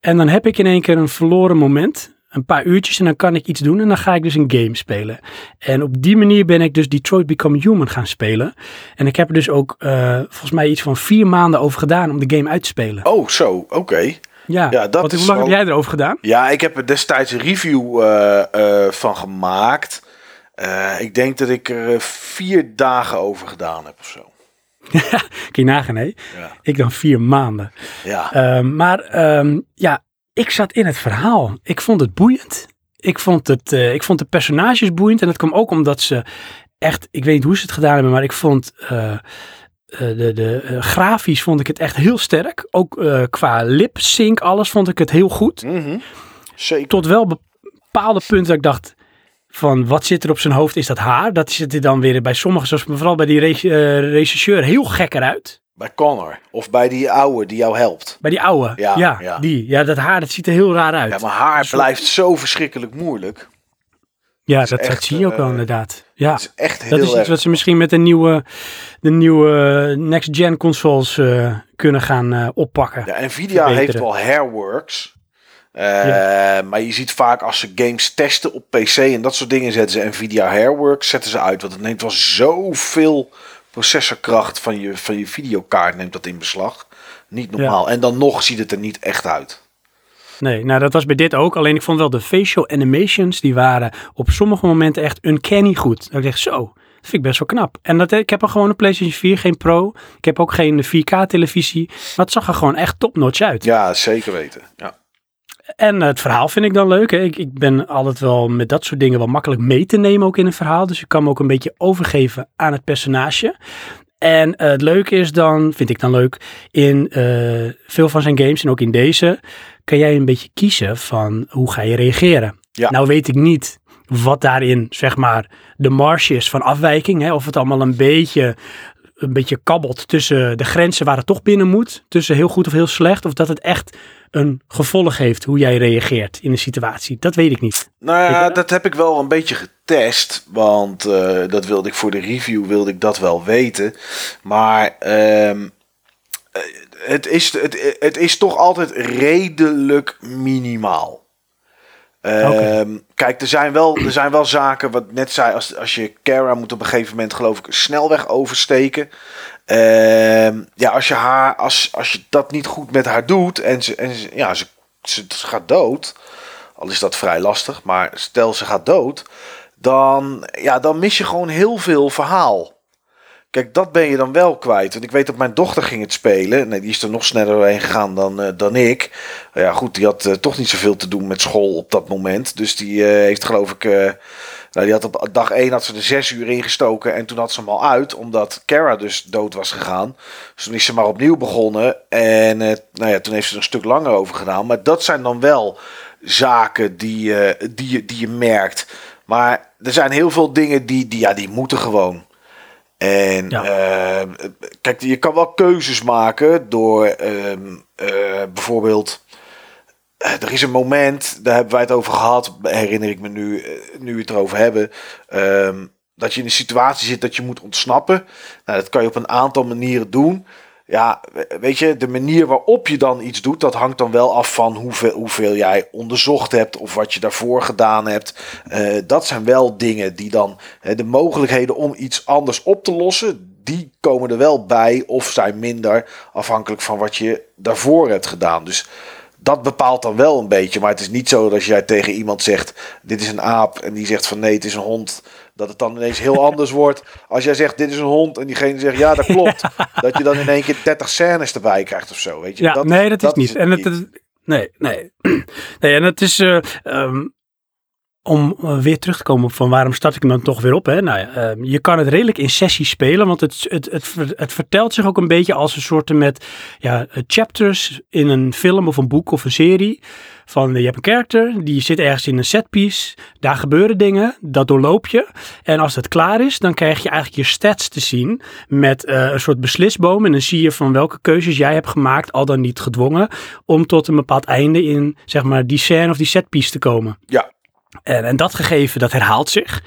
S1: En dan heb ik in één keer een verloren moment. Een paar uurtjes en dan kan ik iets doen en dan ga ik dus een game spelen. En op die manier ben ik dus Detroit Become Human gaan spelen. En ik heb er dus ook volgens mij iets van vier maanden over gedaan om de game uit te spelen.
S2: Oh, zo, oké.
S1: Ja, ja dat Wat, hoe lang heb jij erover gedaan?
S2: Ja, ik heb er destijds een review uh, uh, van gemaakt. ik denk dat ik er vier dagen over gedaan heb of zo.
S1: Kun je nagaan, hè? Ja. Ik dan vier maanden.
S2: Ja.
S1: Uh, maar um, ja, ik zat in het verhaal. Ik vond het boeiend. Ik vond, het, ik vond de personages boeiend. En dat kwam ook omdat ze echt, ik weet niet hoe ze het gedaan hebben, maar ik vond uh, de, de grafisch vond ik het echt heel sterk. Ook qua lip sync, alles vond ik het heel goed.
S2: Mm -hmm. Zeker.
S1: Tot wel bepaalde punten dat ik dacht, van wat zit er op zijn hoofd, is dat haar. Dat ziet er dan weer bij sommigen, zoals vooral bij die uh, regisseur, heel gek eruit.
S2: Bij Connor. Of bij die ouwe die jou helpt.
S1: Bij die ouwe, ja, ja, die. Ja, dat haar, dat ziet er heel raar uit.
S2: Ja, maar haar blijft zo verschrikkelijk moeilijk.
S1: Ja, dat, dat, zie je ook wel uh, inderdaad. Ja,
S2: dat is echt heel
S1: Dat is iets wat ze misschien met de nieuwe, de nieuwe next-gen consoles uh, kunnen gaan oppakken.
S2: Ja, Nvidia heeft wel Hairworks. Uh, ja. Maar je ziet vaak als ze games testen op PC en dat soort dingen zetten ze Nvidia Hairworks zetten ze uit. Want het neemt wel zoveel processorkracht van je, van je videokaart neemt dat in beslag. Niet normaal. Ja. En dan nog ziet het er niet echt uit.
S1: Nee, nou dat was bij dit ook. Alleen ik vond wel de facial animations, die waren op sommige momenten echt uncanny goed. Dat ik dacht, zo, dat vind ik best wel knap. En dat, ik heb er gewoon een PlayStation 4, geen Pro. Ik heb ook geen 4K televisie. Maar het zag er gewoon echt top-notch uit.
S2: Ja, zeker weten. Ja.
S1: En het verhaal vind ik dan leuk. Hè. Ik, ik ben altijd wel met dat soort dingen wel makkelijk mee te nemen ook in een verhaal. Dus ik kan me ook een beetje overgeven aan het personage. En uh, het leuke is dan, vind ik dan leuk, in uh, veel van zijn games en ook in deze, kan jij een beetje kiezen van hoe ga je reageren.
S2: Ja.
S1: Nou weet ik niet wat daarin, zeg maar, de marge is van afwijking. Hè, of het allemaal een beetje een beetje kabbelt tussen de grenzen waar het toch binnen moet. Tussen heel goed of heel slecht. Of dat het echt een gevolg heeft hoe jij reageert in een situatie. Dat weet ik niet.
S2: Nou ja, dat? dat? heb ik wel een beetje getest. Want uh, dat wilde ik voor de review, wilde ik dat wel weten. Maar uh, het, is, het, het is toch altijd redelijk minimaal. Okay. Um, kijk, er zijn, wel, er zijn wel zaken, wat net zei, als, als je Kara moet op een gegeven moment geloof ik snelweg oversteken. Um, ja, als je, haar, als, als je dat niet goed met haar doet en, ze, en ze, ja, ze, ze gaat dood, al is dat vrij lastig, maar stel ze gaat dood, dan, ja, dan mis je gewoon heel veel verhaal. Kijk, dat ben je dan wel kwijt. Want ik weet dat mijn dochter ging het spelen. Nee, die is er nog sneller doorheen gegaan dan, uh, dan ik. Ja, goed, die had uh, toch niet zoveel te doen met school op dat moment. Dus die uh, heeft geloof ik... nou, die had op dag 1 had ze er zes uur ingestoken. En toen had ze hem al uit. Omdat Kara dus dood was gegaan. Dus toen is ze maar opnieuw begonnen. En nou ja, toen heeft ze er een stuk langer over gedaan. Maar dat zijn dan wel zaken die, die, die je merkt. Maar er zijn heel veel dingen die, die, ja, die moeten gewoon. En ja. uh, kijk, je kan wel keuzes maken door uh, uh, bijvoorbeeld. Er is een moment, daar hebben wij het over gehad, herinner ik me nu, nu we het erover hebben. Ehm, dat je in een situatie zit dat je moet ontsnappen. Nou, dat kan je op een aantal manieren doen ja, weet je, de manier waarop je dan iets doet, dat hangt dan wel af van hoeveel, hoeveel jij onderzocht hebt of wat je daarvoor gedaan hebt. Uh, dat zijn wel dingen die dan, de mogelijkheden om iets anders op te lossen, die komen er wel bij of zijn minder afhankelijk van wat je daarvoor hebt gedaan. Dus dat bepaalt dan wel een beetje, maar het is niet zo dat jij tegen iemand zegt, dit is een aap en die zegt van nee, het is een hond dat het dan ineens heel anders wordt. Als jij zegt, dit is een hond. En diegene zegt, ja, dat klopt. dat je dan in één keer 30 scènes erbij krijgt of zo. Weet je?
S1: Ja, nee, dat, is niet. en het, niet. nee, nee. nee, en het is... Uh, um, om weer terug te komen op van waarom start ik hem dan toch weer op. Hè? Nou ja, uh, je kan het redelijk in sessies spelen, want het, het, het, het, vertelt zich ook een beetje als een soort met ja, chapters in een film of een boek of een serie. Van je hebt een character, die zit ergens in een setpiece, daar gebeuren dingen, dat doorloop je. En als het klaar is, dan krijg je eigenlijk je stats te zien met uh, een soort beslisboom. En dan zie je van welke keuzes jij hebt gemaakt, al dan niet gedwongen, om tot een bepaald einde in zeg maar die scène of die setpiece te komen.
S2: Ja,
S1: en, en dat gegeven, dat herhaalt zich.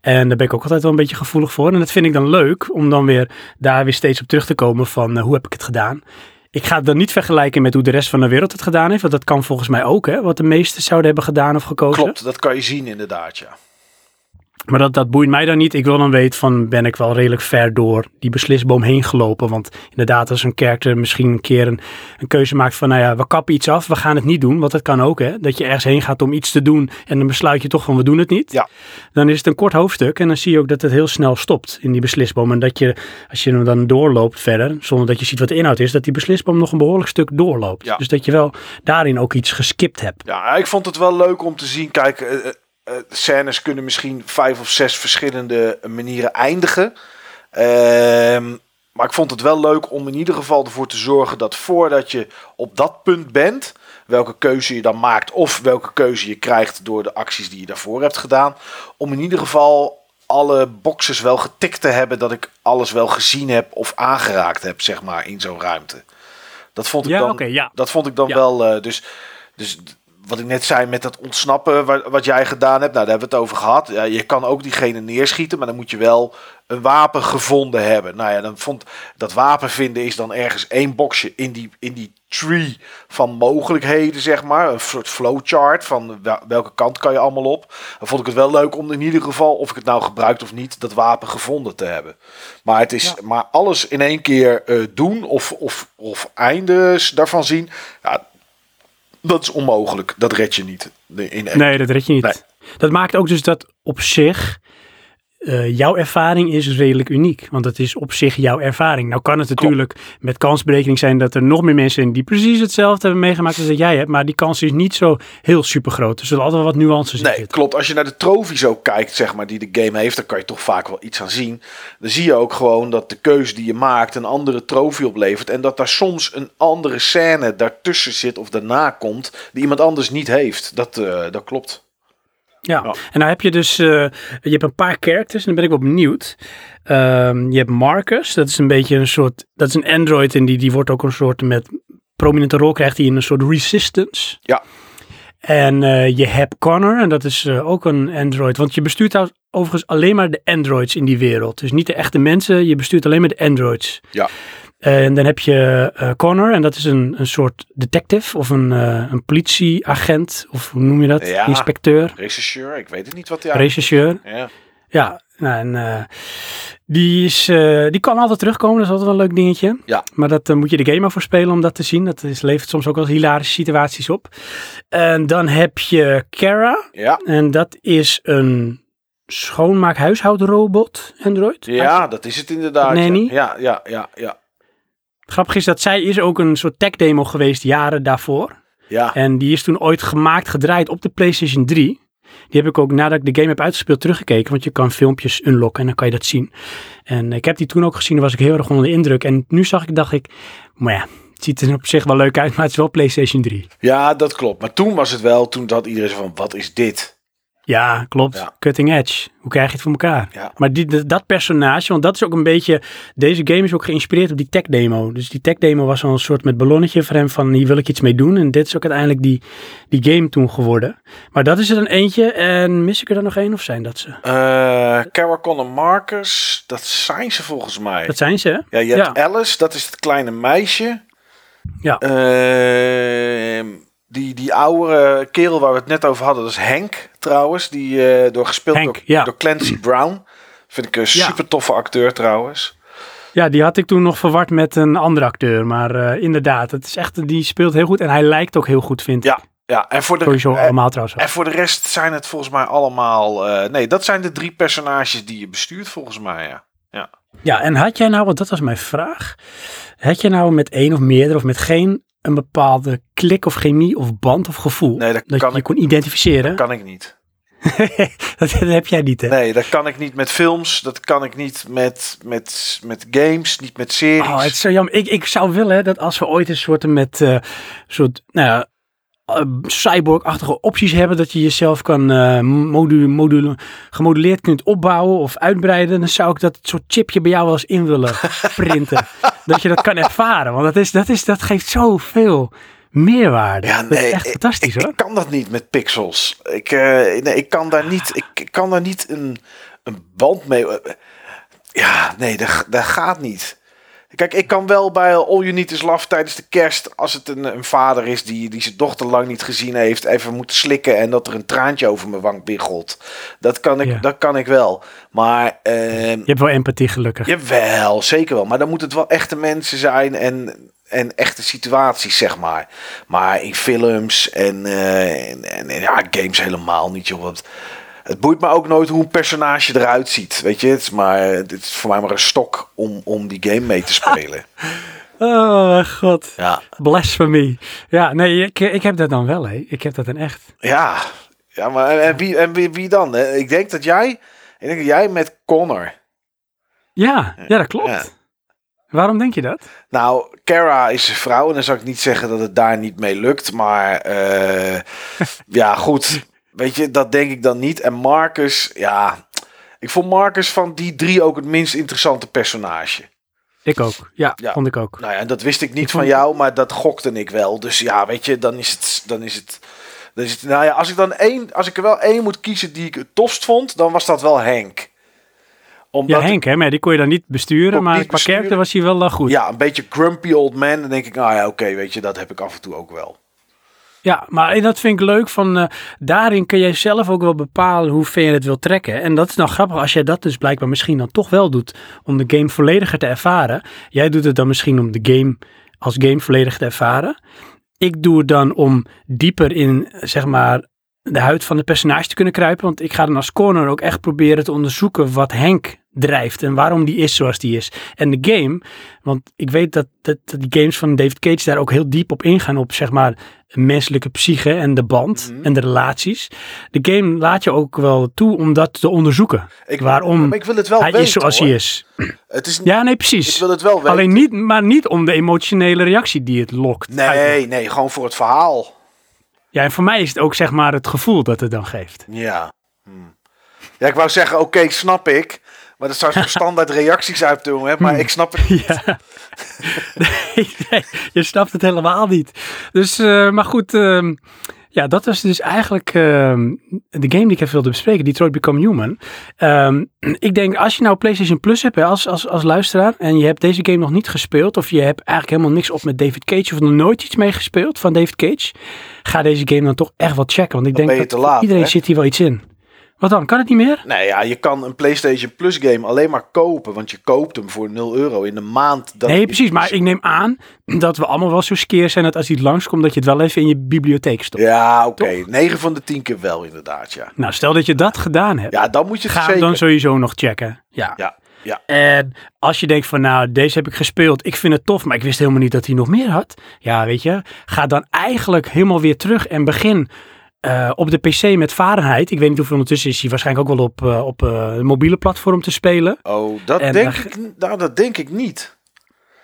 S1: En daar ben ik ook altijd wel een beetje gevoelig voor. En dat vind ik dan leuk om dan weer daar weer steeds op terug te komen van uh, hoe heb ik het gedaan. Ik ga het dan niet vergelijken met hoe de rest van de wereld het gedaan heeft. Want dat kan volgens mij ook, hè, wat de meesten zouden hebben gedaan of gekozen.
S2: Klopt, dat kan je zien inderdaad, ja.
S1: Maar dat, dat boeit mij dan niet. Ik wil dan weten van, ben ik wel redelijk ver door die beslisboom heen gelopen. Want inderdaad, als een kerk misschien een keer een, een, keuze maakt van, nou ja, we kappen iets af, we gaan het niet doen. Want dat kan ook, hè. Dat je ergens heen gaat om iets te doen en dan besluit je toch van, we doen het niet.
S2: Ja.
S1: Dan is het een kort hoofdstuk en dan zie je ook dat het heel snel stopt in die beslisboom. En dat je, als je hem dan doorloopt verder, zonder dat je ziet wat de inhoud is, dat die beslisboom nog een behoorlijk stuk doorloopt.
S2: Ja.
S1: Dus dat je wel daarin ook iets geskipt hebt.
S2: Ja, ik vond het wel leuk om te zien. Kijk, uh, uh, scènes kunnen misschien vijf of zes verschillende manieren eindigen. Ehm, maar ik vond het wel leuk om in ieder geval ervoor te zorgen dat voordat je op dat punt bent, welke keuze je dan maakt of welke keuze je krijgt door de acties die je daarvoor hebt gedaan, om in ieder geval alle boxes wel getikt te hebben dat ik alles wel gezien heb of aangeraakt heb, zeg maar, in zo'n ruimte. Dat vond ik
S1: Ja,
S2: dan,
S1: ja.
S2: dat vond ik dan
S1: Ja.
S2: wel. eh, dus, dus wat ik net zei met dat ontsnappen, wat, wat jij gedaan hebt, nou, daar hebben we het over gehad. Ja, je kan ook diegene neerschieten, maar dan moet je wel een wapen gevonden hebben. Nou ja, dan vond dat wapen vinden is dan ergens één boxje in die, in die tree van mogelijkheden, zeg maar. Een soort flowchart van wel- welke kant kan je allemaal op. Dan vond ik het wel leuk om in ieder geval, of ik het nou gebruikt of niet, dat wapen gevonden te hebben. Maar, het is, maar alles in één keer eh, doen of, of, of eindes daarvan zien, ja, dat is onmogelijk. Dat red je niet in.
S1: Nee, dat red je niet.
S2: Nee.
S1: Dat maakt ook dus dat op zich eh, jouw ervaring is redelijk uniek. Want het is op zich jouw ervaring. Nou kan het natuurlijk met kansberekening zijn dat er nog meer mensen zijn die precies hetzelfde hebben meegemaakt als dat jij hebt. Maar die kans is niet zo heel super groot. Er zullen altijd wel wat nuances in
S2: Nee,
S1: zitten.
S2: klopt. Als je naar de trofies ook kijkt, zeg maar, die de game heeft, dan kan je toch vaak wel iets aan zien. Dan zie je ook gewoon dat de keuze die je maakt een andere trofee oplevert. En dat daar soms een andere scène daartussen zit of daarna komt, die iemand anders niet heeft. Dat, eh, dat klopt.
S1: Ja.
S2: Ja.
S1: En nou heb je dus, eh, je hebt een paar characters en dan ben ik wel benieuwd. Ehm, je hebt Marcus, dat is een beetje een soort, dat is een android en die, die wordt ook een soort met prominente rol krijgt hij in een soort resistance.
S2: Ja.
S1: En eh, je hebt Connor en dat is eh, ook een android, want je bestuurt overigens alleen maar de androids in die wereld. Dus niet de echte mensen, je bestuurt alleen maar de androids.
S2: Ja.
S1: En dan heb je eh, Connor en dat is een, een soort detective of een, eh, een politieagent of hoe noem je dat?
S2: Ja.
S1: Inspecteur,
S2: Rechercheur, ik weet het niet wat hij
S1: rechercheur.
S2: Ja.
S1: Ja, nou, en eh, die, is, die kan altijd terugkomen. Dat is altijd wel een leuk dingetje.
S2: Ja.
S1: Maar dat moet je de game maar voor spelen om dat te zien. Dat is, levert soms ook wel hilarische situaties op. En dan heb je Kara.
S2: Ja.
S1: En dat is een schoonmaak huishoudrobot Android.
S2: ja, dat is het inderdaad.
S1: Nanny?
S2: Ja, ja, ja, ja.
S1: Grappig is dat zij is ook een soort tech demo geweest jaren daarvoor.
S2: Ja,
S1: En die is toen ooit gemaakt, gedraaid op de PlayStation 3. Die heb ik ook nadat ik de game heb uitgespeeld teruggekeken. Want je kan filmpjes unlocken en dan kan je dat zien. En ik heb die toen ook gezien, daar was ik heel erg onder de indruk. En nu zag ik, dacht ik, maar ja, het ziet er op zich wel leuk uit, maar het is wel PlayStation 3.
S2: ja, dat klopt. Maar toen was het wel, toen had iedereen van, wat is dit?
S1: Ja, klopt.
S2: Ja.
S1: Cutting edge. Hoe krijg je het voor elkaar?
S2: Ja.
S1: Maar die, dat- personage, want dat is ook een beetje... Deze game is ook geïnspireerd op die tech demo. Dus die tech demo was al een soort met ballonnetje voor hem van hier wil ik iets mee doen. En dit is ook uiteindelijk die, die game toen geworden. Maar dat is er dan eentje. En mis ik er dan nog één of zijn dat ze?
S2: Eh Cara Connor Marcus, dat zijn ze volgens mij.
S1: Dat zijn ze, hè?
S2: Ja, je hebt Alice, dat is het kleine meisje.
S1: Ja.
S2: Ehm, die, die oude kerel waar we het net over hadden, dat is Henk trouwens. Die eh door gespeeld door,
S1: ja.
S2: door Clancy Brown. Vind ik een
S1: Ja.
S2: super toffe acteur trouwens.
S1: Ja, die had ik toen nog verward met een andere acteur. Maar eh, inderdaad, het is echt, die speelt heel goed. En hij lijkt ook heel goed, vind ik.
S2: Ja, ja en, voor de,
S1: Sowieso allemaal trouwens.
S2: en voor de rest zijn het volgens mij allemaal... eh, nee, dat zijn de drie personages die je bestuurt volgens mij, ja.
S1: Ja, en had jij nou, want dat was mijn vraag. Had jij nou met één of meerdere of met geen een bepaalde klik of chemie of band of gevoel
S2: Nee, dat
S1: dat
S2: kan
S1: je
S2: ik-
S1: kon identificeren?
S2: Kan ik niet.
S1: dat, dat heb jij niet, hè?
S2: Nee, dat kan ik niet met films. Dat kan ik niet met, met, met games, niet met series.
S1: Oh, het is zo jammer. Ik, ik zou willen dat als we ooit een soort met eh soort, nou ja, cyborg-achtige opties hebben, dat je jezelf kan eh modu, modu, gemoduleerd kunt opbouwen of uitbreiden, dan zou ik dat soort chipje bij jou wel eens in willen printen. dat je dat kan ervaren, want dat, is, dat, is, dat geeft zoveel meerwaarde.
S2: Ja,
S1: dat is
S2: nee,
S1: echt
S2: ik-
S1: fantastisch
S2: ik,
S1: hoor.
S2: ik kan dat niet met pixels. Ik, eh, nee, ik kan daar niet, ik, ik kan daar niet een, een band mee. eh, Ja, nee, dat, dat gaat niet. Kijk, ik kan wel bij All You Need Is Love tijdens de kerst, als het een, een vader is die, die zijn dochter lang niet gezien heeft, even moeten slikken en dat er een traantje over mijn wang biggelt. Dat kan ik,
S1: Ja.
S2: dat kan ik wel. Maar ehm,
S1: Je hebt wel empathie gelukkig.
S2: Jawel, zeker wel. Maar dan moet het wel echte mensen zijn en, en echte situaties, zeg maar. Maar in films en, eh, en, ja, games helemaal niet, joh. Want het boeit me ook nooit hoe een personage eruit ziet. Weet je, het is, maar, het is voor mij maar een stok om, om die game mee te spelen.
S1: Oh, mijn god.
S2: Ja,
S1: Blasphemy. Ja, nee, ik, ik heb dat dan wel, hè. Ik heb dat dan echt.
S2: ja. ja maar en, en wie, en wie, wie dan? hè? Ik denk dat jij, ik denk dat jij met Connor.
S1: Ja, ja dat klopt.
S2: Ja.
S1: Waarom denk je dat?
S2: Nou, Kara is een vrouw en dan zou ik niet zeggen dat het daar niet mee lukt. Maar eh, ja, goed. Weet je, dat denk ik dan niet. En Marcus, ja. Ik vond Marcus van die drie ook het minst interessante personage.
S1: Ik ook. Ja,
S2: Ja.
S1: vond ik ook.
S2: Nou ja, en dat wist ik niet
S1: Ik vond-
S2: van jou, maar dat gokte ik wel. Dus ja, weet je, dan is het. Dan is het dan is het nou ja, als ik dan één, als ik er wel één moet kiezen die ik het tofst vond, dan was dat wel Henk.
S1: Ja,
S2: Omdat
S1: Henk, hè, maar die kon je dan niet besturen, maar
S2: niet
S1: qua
S2: besturen.
S1: was hij wel goed.
S2: ja, een beetje grumpy old man. Dan denk ik, nou ja, oké, weet je, dat heb ik af en toe ook wel.
S1: Ja, maar dat vind ik leuk. Van, eh, daarin kun jij zelf ook wel bepalen hoe ver je het wil trekken. En dat is nou grappig als jij dat dus blijkbaar misschien dan toch wel doet. Om de game vollediger te ervaren. Jij doet het dan misschien om de game als game volledig te ervaren. Ik doe het dan om dieper in, zeg maar, de huid van de personage te kunnen kruipen. Want ik ga dan als corner ook echt proberen te onderzoeken wat Henk drijft. En waarom die is zoals die is. En de game, want ik weet dat, dat, dat die games van David Cage daar ook heel diep op ingaan. Op zeg maar menselijke psyche en de band
S2: Mhm.
S1: en de relaties. De game laat je ook wel toe om dat te onderzoeken.
S2: Ik,
S1: Waarom
S2: Maar ik wil het wel
S1: hij
S2: weten.
S1: is zoals
S2: hoor.
S1: hij is.
S2: Het is
S1: Ja, nee,
S2: Ik
S1: precies.
S2: wil het wel weten.
S1: Alleen niet, maar niet om de emotionele reactie die het lokt.
S2: Nee, nee, gewoon voor het verhaal.
S1: Ja, en voor mij is het ook zeg maar het gevoel dat het dan geeft.
S2: Ja. Hm. Ja, ik wou zeggen, oké, snap ik. Maar dat zou zo'n standaard reacties uit doen, hè. Maar ik snap het niet.
S1: Ja. nee, nee, je snapt het helemaal niet. Dus, eh, maar goed, ehm, ja, dat was dus eigenlijk ehm, de game die ik even wilde bespreken, Detroit Become Human. Ehm, ik denk, als je nou PlayStation Plus hebt hè, als, als, als luisteraar en je hebt deze game nog niet gespeeld of je hebt eigenlijk helemaal niks op met David Cage of nog nooit iets meegespeeld van David Cage, ga deze game dan toch echt wel checken. Want ik
S2: Dan
S1: denk
S2: je
S1: dat
S2: laat,
S1: iedereen
S2: hè?
S1: zit hier wel iets in. Wat dan? Kan het niet meer?
S2: Nee, ja, je kan een PlayStation Plus game alleen maar kopen. Want je koopt hem voor 0 euro in de maand. Dat
S1: nee, precies. Maar ik neem aan dat we allemaal wel zo skeer zijn dat als hij langskomt, dat je het wel even in je bibliotheek stopt.
S2: Ja, oké. 9 van de 10 keer wel, inderdaad, ja.
S1: Nou, stel dat je dat gedaan hebt.
S2: Ja, dan moet je het
S1: Ga
S2: zeker...
S1: dan sowieso nog checken. Ja.
S2: Ja, ja.
S1: En als je denkt van nou, deze heb ik gespeeld, ik vind het tof, maar ik wist helemaal niet dat hij nog meer had. Ja, weet je, ga dan eigenlijk helemaal weer terug en begin eh, op de PC met Fahrenheit. Ik weet niet hoeveel ondertussen is hij waarschijnlijk ook wel op, eh, op eh, een mobiele platform te spelen.
S2: Oh, dat
S1: En
S2: denk, ik, nou, dat denk ik niet.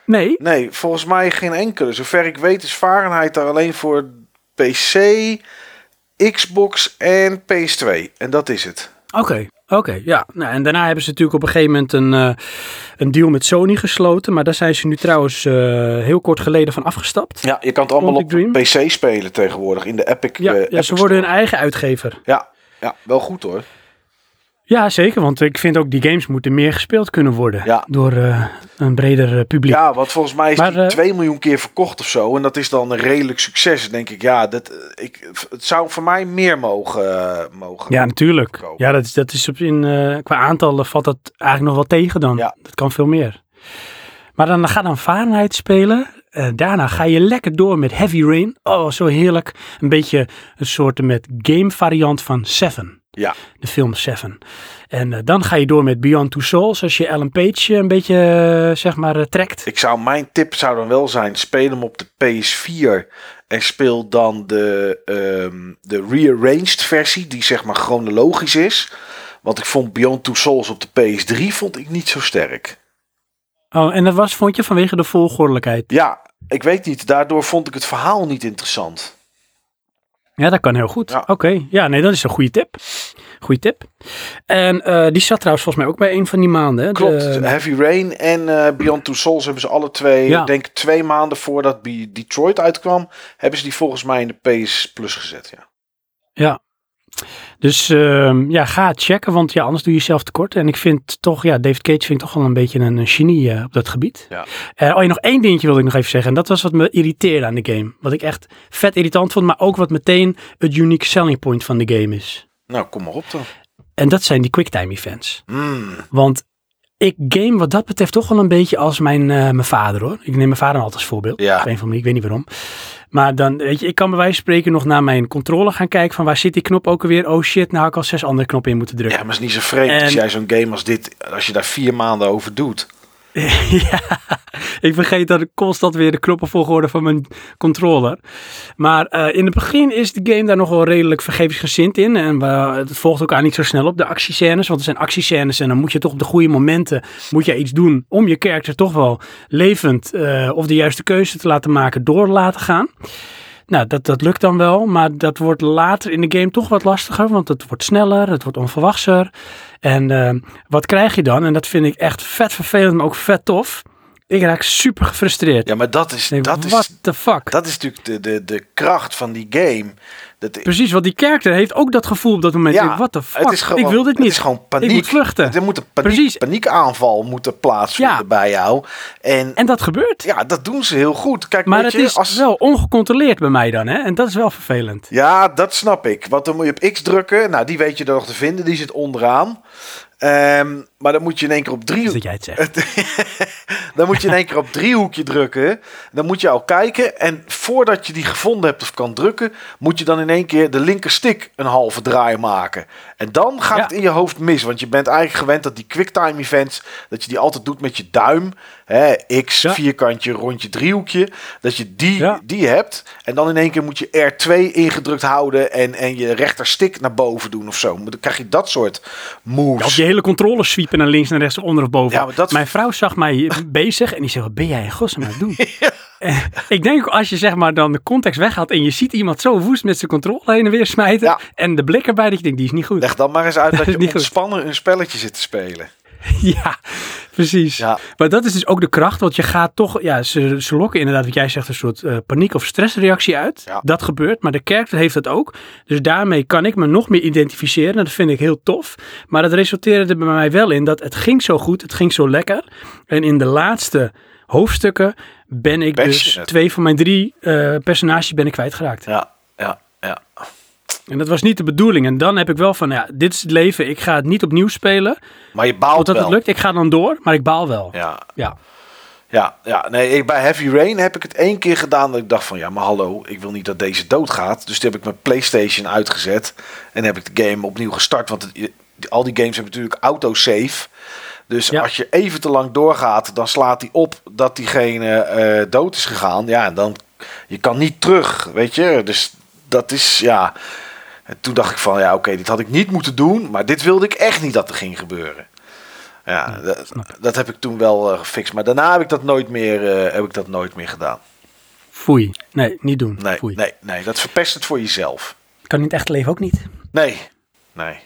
S1: Nee,
S2: Nee, volgens mij geen enkele. Zover ik weet is Fahrenheit daar alleen voor PC, Xbox en PS2. En dat is het.
S1: Oké, oké, ja. Nou, en daarna hebben ze natuurlijk op een gegeven moment een, eh, een deal met Sony gesloten. Maar daar zijn ze nu trouwens eh, heel kort geleden van afgestapt.
S2: Ja, je kan het allemaal
S1: Quantic
S2: op
S1: Dream.
S2: PC spelen tegenwoordig in de Epic.
S1: Ja,
S2: eh,
S1: ja
S2: Epic
S1: ze worden hun eigen uitgever.
S2: Ja, ja, wel goed hoor.
S1: Ja, zeker. Want ik vind ook die games moeten meer gespeeld kunnen worden.
S2: Ja.
S1: Door eh, een breder eh, publiek.
S2: Ja, want volgens mij is
S1: Maar,
S2: die
S1: eh,
S2: 2 miljoen keer verkocht of zo. En dat is dan een redelijk succes. Dan denk ik, ja, dat, eh, ik, het zou voor mij meer mogen. eh, mogen.
S1: Ja, natuurlijk.
S2: kopen.
S1: Ja, dat is, dat is op in, eh, qua aantallen valt dat eigenlijk nog wel tegen dan.
S2: Ja.
S1: Dat kan veel meer. Maar dan ga dan Fahrenheit spelen. Eh, daarna ga je lekker door met Heavy Rain. Oh, zo heerlijk. Een beetje een soort met game variant van Seven.
S2: Ja.
S1: De film Seven. En eh, dan ga je door met Beyond Two Souls. Als je Alan Page een beetje, eh, zeg maar, eh, trekt.
S2: Ik zou, mijn tip zou dan wel zijn, speel hem op de PS4 en speel dan de, ehm, de rearranged versie, die zeg maar chronologisch is. Want ik vond Beyond Two Souls op de PS3 vond ik niet zo sterk.
S1: Oh, en dat was, vond je, vanwege de volgordelijkheid.
S2: Ja, ik weet niet, daardoor vond ik het verhaal niet interessant.
S1: Ja, dat kan heel goed.
S2: Ja.
S1: Oké, ja, nee, dat is een goede tip. Goeie tip. En eh, die zat trouwens volgens mij ook bij een van die maanden. hè?
S2: Klopt,
S1: De-
S2: Heavy Rain en eh, Beyond Two Souls hebben ze alle twee,
S1: Ja.
S2: ik denk twee maanden voordat Detroit uitkwam, hebben ze die volgens mij in de PS Plus gezet. Ja.
S1: Ja. Dus ehm, ja, ga checken, want ja, anders doe je jezelf tekort. En ik vind toch, ja, David Cage vind ik toch wel een beetje een, een genie eh, op dat gebied.
S2: Ja.
S1: Eh, oh ja, nog één dingetje wilde ik nog even zeggen. En dat was wat me irriteerde aan de game. Wat ik echt vet irritant vond, maar ook wat meteen het unique selling point van de game is.
S2: Nou, kom maar op dan.
S1: En dat zijn die quicktime events.
S2: Mm,
S1: Want ik game wat dat betreft toch wel een beetje als mijn, eh, mijn vader hoor. Ik neem mijn vader altijd als voorbeeld.
S2: Ja.
S1: Op een of andere manier, ik weet niet waarom. Maar dan, weet je, ik kan bij wijze van spreken nog naar mijn controller gaan kijken van waar zit die knop ook alweer? Oh shit, nou had ik al zes andere knoppen in moeten drukken.
S2: ja, maar het is niet zo vreemd als jij zo'n game als dit, als je daar vier maanden over doet.
S1: ja, ik vergeet dat ik constant weer de knoppen volgorde van mijn controller. Maar eh, in het begin is de game daar nog wel redelijk vergevingsgezind in. En het volgt elkaar niet zo snel op de actiescènes. Want er zijn actiescènes en dan moet je toch op de goede momenten moet je iets doen om je karakter toch wel levend eh, of de juiste keuze te laten maken door te laten gaan. Nou, dat, dat lukt dan wel, maar dat wordt later in de game toch wat lastiger, want het wordt sneller, het wordt onverwachter. En eh, wat krijg je dan? En dat vind ik echt vet vervelend, maar ook vet tof. Ik raak super gefrustreerd.
S2: Ja, maar dat is,
S1: denk,
S2: dat is,
S1: what the fuck?
S2: dat is natuurlijk de, de, de kracht van die game. Dat,
S1: Precies, want die character heeft ook dat gevoel op dat moment.
S2: Ja,
S1: what the fuck?
S2: gewoon,
S1: ik wil dit niet.
S2: Het is gewoon paniek.
S1: Ik moet vluchten.
S2: Er moet een paniek,
S1: Precies.
S2: paniekaanval moeten plaatsvinden
S1: Ja.
S2: bij jou. En,
S1: En dat gebeurt.
S2: ja, dat doen ze heel goed. Kijk,
S1: maar het
S2: je,
S1: is
S2: als,
S1: wel ongecontroleerd bij mij dan, hè? En dat is wel vervelend.
S2: Ja, dat snap ik. Want dan moet je op X drukken. Nou, die weet je er nog te vinden. Die zit onderaan. Ehm, maar dan moet je in één keer op drie...
S1: Dat jij het zegt.
S2: dan moet je in één keer op driehoekje drukken. Dan moet je al kijken. En voordat je die gevonden hebt of kan drukken, moet je dan in één keer de linkerstick een halve draai maken. En dan gaat
S1: Ja.
S2: het in je hoofd mis. Want je bent eigenlijk gewend dat die quicktime events, dat je die altijd doet met je duim. Hè, X,
S1: Ja.
S2: vierkantje, rondje, driehoekje. Dat je die,
S1: Ja.
S2: die hebt. En dan in één keer moet je R2 ingedrukt houden en, en je rechterstick naar boven doen of zo. Dan krijg je dat soort moves.
S1: Ja, of je hele controle sweepen naar links, naar rechts, onder of boven.
S2: Ja, maar dat-
S1: Mijn vrouw zag mij bezig en die zei, wat ben jij in godsnaam aan het doen? En ik denk ook als je zeg maar dan de context weghaalt en je ziet iemand zo woest met zijn controle heen en weer smijten. En de blik erbij dat je denkt, die is niet goed.
S2: Leg dan maar eens uit dat je
S1: niet goed.
S2: ontspannen een spelletje zit te spelen.
S1: Ja, precies.
S2: Ja.
S1: Maar dat is dus ook de kracht, want je gaat toch, ja, ze, ze lokken inderdaad, wat jij zegt, een soort eh, paniek- of stressreactie uit.
S2: Ja.
S1: Dat gebeurt, maar de character heeft dat ook. Dus daarmee kan ik me nog meer identificeren. En dat vind ik heel tof. Maar dat resulteerde er bij mij wel in dat het ging zo goed, het ging zo lekker. En in de laatste hoofdstukken ben ik dus twee van mijn drie eh, personages ben ik kwijtgeraakt.
S2: Ja.
S1: En dat was niet de bedoeling. En dan heb ik wel van, ja, dit is het leven. Ik ga het niet opnieuw spelen.
S2: Maar je baalt wel.
S1: het lukt. Ik ga dan door, maar ik baal wel.
S2: Ja,
S1: ja.
S2: ja, ja. Nee, ik, bij Heavy Rain heb ik het één keer gedaan dat ik dacht van... Ja, maar hallo, ik wil niet dat deze doodgaat. Dus toen heb ik mijn Playstation uitgezet. En heb ik de game opnieuw gestart. Want het- al die games hebben natuurlijk autosave. Dus
S1: Ja.
S2: als je even te lang doorgaat, dan slaat hij op dat diegene eh, dood is gegaan. Ja, en dan... Je kan niet terug, weet je. Dus dat is, ja... En toen dacht ik van, ja, oké, dit had ik niet moeten doen. Maar dit wilde ik echt niet dat er ging gebeuren. Ja, dat, dat heb ik toen wel eh, gefixt. Maar daarna heb ik dat nooit meer, eh, heb ik dat nooit meer gedaan.
S1: Foei. Nee, niet doen.
S2: Nee,
S1: Foei.
S2: nee, nee, dat verpest het voor jezelf.
S1: Kan in het echt leven ook niet.
S2: Nee, nee.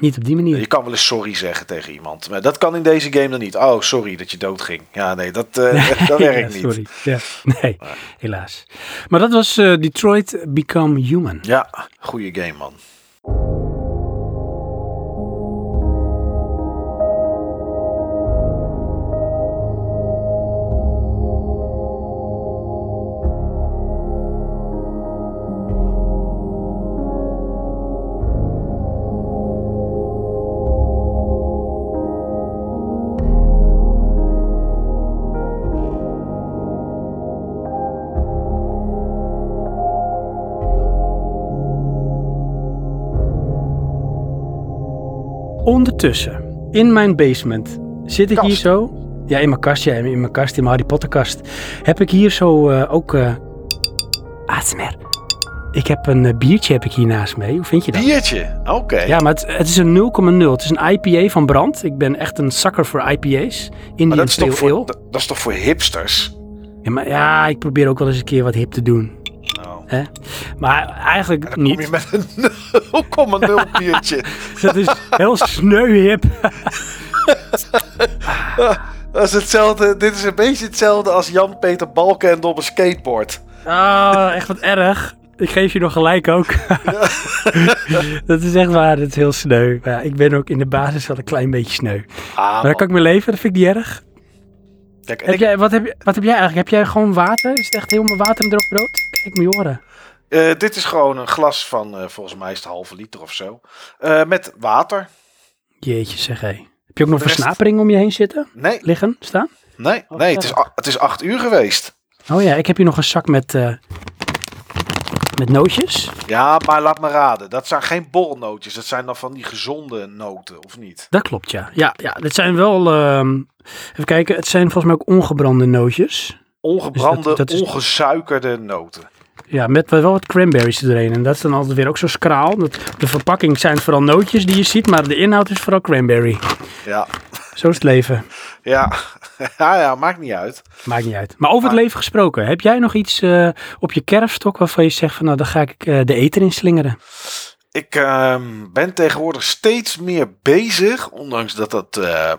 S1: Niet op die manier.
S2: Je kan wel eens sorry zeggen tegen iemand. Maar dat kan in deze game dan niet. Oh, sorry dat je doodging. Ja, nee, dat, eh, dat werkt
S1: Ja,
S2: niet.
S1: Sorry. Ja. Nee, helaas. Maar dat was eh, Detroit Become Human.
S2: Ja, goede game, man.
S1: Ondertussen, in mijn basement, zit ik
S2: Kast.
S1: hier zo. Ja, in mijn kast, ja, in mijn kast, in mijn Harry Potter kast. Heb ik hier zo eh, ook... ASMR. Ik heb een eh, biertje heb ik hier naast me. Hoe vind je dat?
S2: Biertje, oké.
S1: Ja, maar het, het is een 0,0. Het is een IPA van Brand. Ik ben echt een zakker voor IPA's.
S2: maar
S1: Indian
S2: dat is, toch voor, dat, dat is toch voor hipsters?
S1: Ja, maar ja, ik probeer ook wel eens een keer wat hip te doen. Hè? Maar eigenlijk
S2: dan kom je
S1: niet.
S2: met een 0,0 biertje.
S1: Dat is heel sneu hip.
S2: Dat is hetzelfde, dit is een beetje hetzelfde als Jan-Peter Balkenende op een skateboard.
S1: Ah, echt wat erg. Ik geef je nog gelijk ook. dat is echt waar, dat is heel sneu. Maar ja, ik ben ook in de basis wel een klein beetje sneu.
S2: Ah,
S1: Maar daar kan ik mee leven, dat vind ik niet erg. Heb jij, wat, heb wat heb jij eigenlijk? Heb jij gewoon water? Is het echt helemaal water en droog brood? Kijk me horen.
S2: eh, dit is gewoon een glas van, eh, volgens mij is het halve liter of zo. Eh, met water.
S1: Jeetje zeg hé. Heb je ook nog
S2: rest-
S1: versnapering om je heen zitten?
S2: Nee,
S1: Liggen? Staan?
S2: nee,
S1: Oh,
S2: nee het, is, het is acht uur geweest.
S1: Oh ja, ik heb hier nog een zak met, met nootjes.
S2: Ja, maar laat me raden. Dat zijn geen borrelnootjes. Dat zijn dan van die gezonde noten, of niet?
S1: Dat klopt, ja. Ja, ja dit zijn wel... ehm, even kijken, het zijn volgens mij ook ongebrande nootjes.
S2: Ongebrande,
S1: Dus dat- dat is-
S2: ongesuikerde noten.
S1: Ja, met wel wat cranberries erin. En dat is dan altijd weer ook zo skraal. De verpakking zijn vooral nootjes die je ziet, maar de inhoud is vooral cranberry.
S2: Ja,
S1: Zo is het leven.
S2: ja. ja, ja maakt niet uit.
S1: Maakt niet uit. Maar over het leven gesproken, heb jij nog iets eh, op je kerfstok waarvan je zegt van nou, dan ga ik eh, de eten in slingeren?
S2: Ik ehm, ben tegenwoordig steeds meer bezig, ondanks dat dat eh,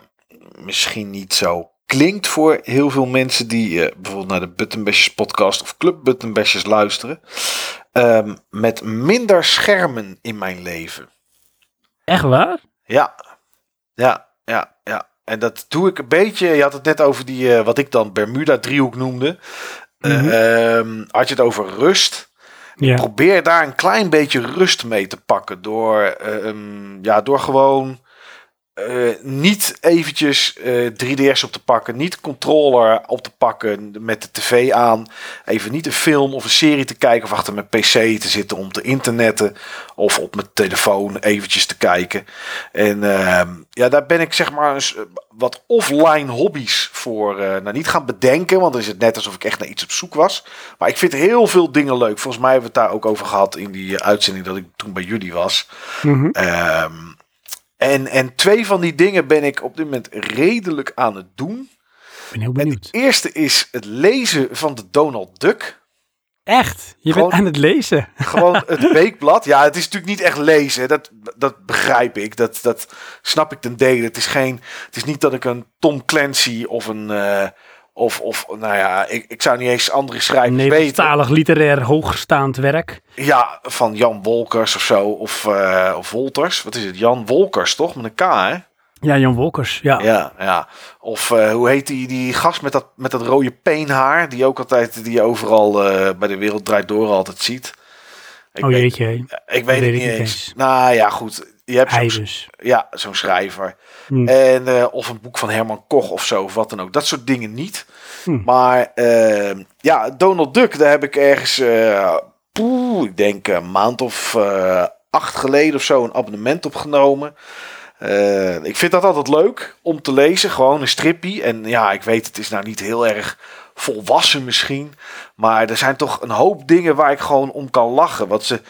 S2: misschien niet zo klinkt voor heel veel mensen die bijvoorbeeld naar de Buttonbashers podcast of Club Buttonbashers luisteren, ehm, met minder schermen in mijn leven.
S1: Echt waar?
S2: Ja, ja, ja, ja. En dat doe ik een beetje. Je had het net over die, eh, wat ik dan Bermuda-driehoek noemde. Eh,
S1: Mhm.
S2: ehm, had je het over rust.
S1: Ja.
S2: Probeer daar een klein beetje rust mee te pakken. Door, ehm, ja, door gewoon eh, niet eventjes eh 3DS op te pakken. Niet controller op te pakken met de tv aan. Even niet een film of een serie te kijken. Of achter mijn pc te zitten om te internetten. Of op mijn telefoon eventjes te kijken. En ehm, ja, daar ben ik zeg maar eens, eh, wat offline hobby's voor. eh nou, niet gaan bedenken. Want dan is het net alsof ik echt naar iets op zoek was. Maar ik vind heel veel dingen leuk. Volgens mij hebben we het daar ook over gehad in die eh, uitzending dat ik toen bij jullie was. Ehm, en, en twee van die dingen ben ik op dit moment redelijk aan het doen.
S1: Ik ben heel
S2: En
S1: benieuwd.
S2: het eerste is het lezen van de Donald Duck.
S1: Echt? Je
S2: Gewoon-
S1: bent aan het lezen?
S2: Gewoon het weekblad. Ja, het is natuurlijk niet echt lezen. Dat, dat begrijp ik. Dat, dat snap ik ten dele. Het is, geen, het is niet dat ik een Tom Clancy of een... eh, of, of, nou ja, ik, ik zou niet eens andere schrijvers weten.
S1: Nederlandstalig literair hoogstaand werk.
S2: Ja, van Jan Wolkers of zo. Of, eh, of Wolters. Wat is het? Jan Wolkers, toch? Met een K, hè?
S1: Ja, Jan Wolkers. Ja.
S2: Ja, ja. Of eh, hoe heet die, die gast met dat, met dat rode peenhaar? Die ook altijd, die je overal eh, bij de Wereld Draait Door altijd ziet. Ik
S1: oh
S2: weet,
S1: jeetje.
S2: ik weet het niet eens.
S1: eens.
S2: Nou ja, goed. Je hebt
S1: Hij
S2: zo'n
S1: dus.
S2: ja, zo'n schrijver.
S1: Hm.
S2: En, eh, of een boek van Herman Koch of zo, of wat dan ook. Dat soort dingen niet.
S1: Hm.
S2: Maar eh, ja, Donald Duck, daar heb ik ergens, poeh, ik denk een maand of eh, acht geleden of zo, een abonnement opgenomen. Ik vind dat altijd leuk om te lezen, gewoon een strippie. En ja, ik weet, het is nou niet heel erg volwassen misschien. Maar er zijn toch een hoop dingen waar ik gewoon om kan lachen. Wat ze,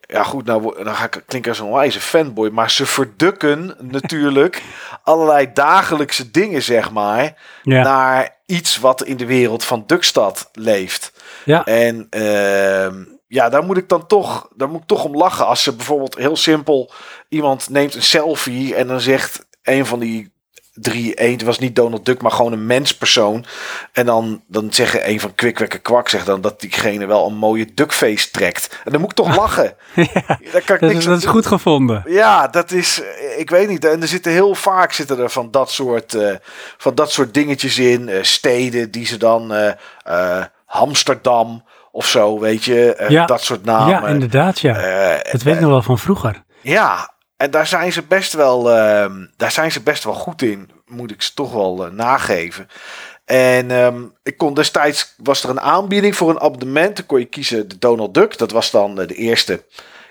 S2: ja goed, nou dan ga ik klinken als een wijze fanboy. Maar ze verdukken natuurlijk allerlei dagelijkse dingen, zeg maar.
S1: Ja.
S2: Naar iets wat in de wereld van Dukstad leeft.
S1: Ja.
S2: En ehm, ja, daar moet ik dan toch, daar moet ik toch om lachen. Als ze bijvoorbeeld heel simpel iemand neemt een selfie en dan zegt een van die drie, één het was niet Donald Duck, maar gewoon een menspersoon. En dan, dan zeggen een van Kwikwekker Kwak zegt dan dat diegene wel een mooie duckface trekt. En dan moet ik toch lachen.
S1: ja.
S2: Daar kan ik
S1: Dat,
S2: niks
S1: dat is goed gevonden.
S2: Ja, dat is, eh, ik weet niet. En er zitten heel vaak zitten er van dat soort, eh, van dat soort dingetjes in. eh, steden die ze dan, eh, Amsterdam of zo, weet je.
S1: Ja.
S2: Dat soort namen.
S1: ja, inderdaad, ja. Dat weet ik nog wel van vroeger.
S2: ja, en daar zijn ze best wel, ehm, daar zijn ze best wel goed in, moet ik ze toch wel eh, nageven. En ehm, ik kon destijds, was er een aanbieding voor een abonnement. Dan kon je kiezen de Donald Duck. Dat was dan eh, de eerste,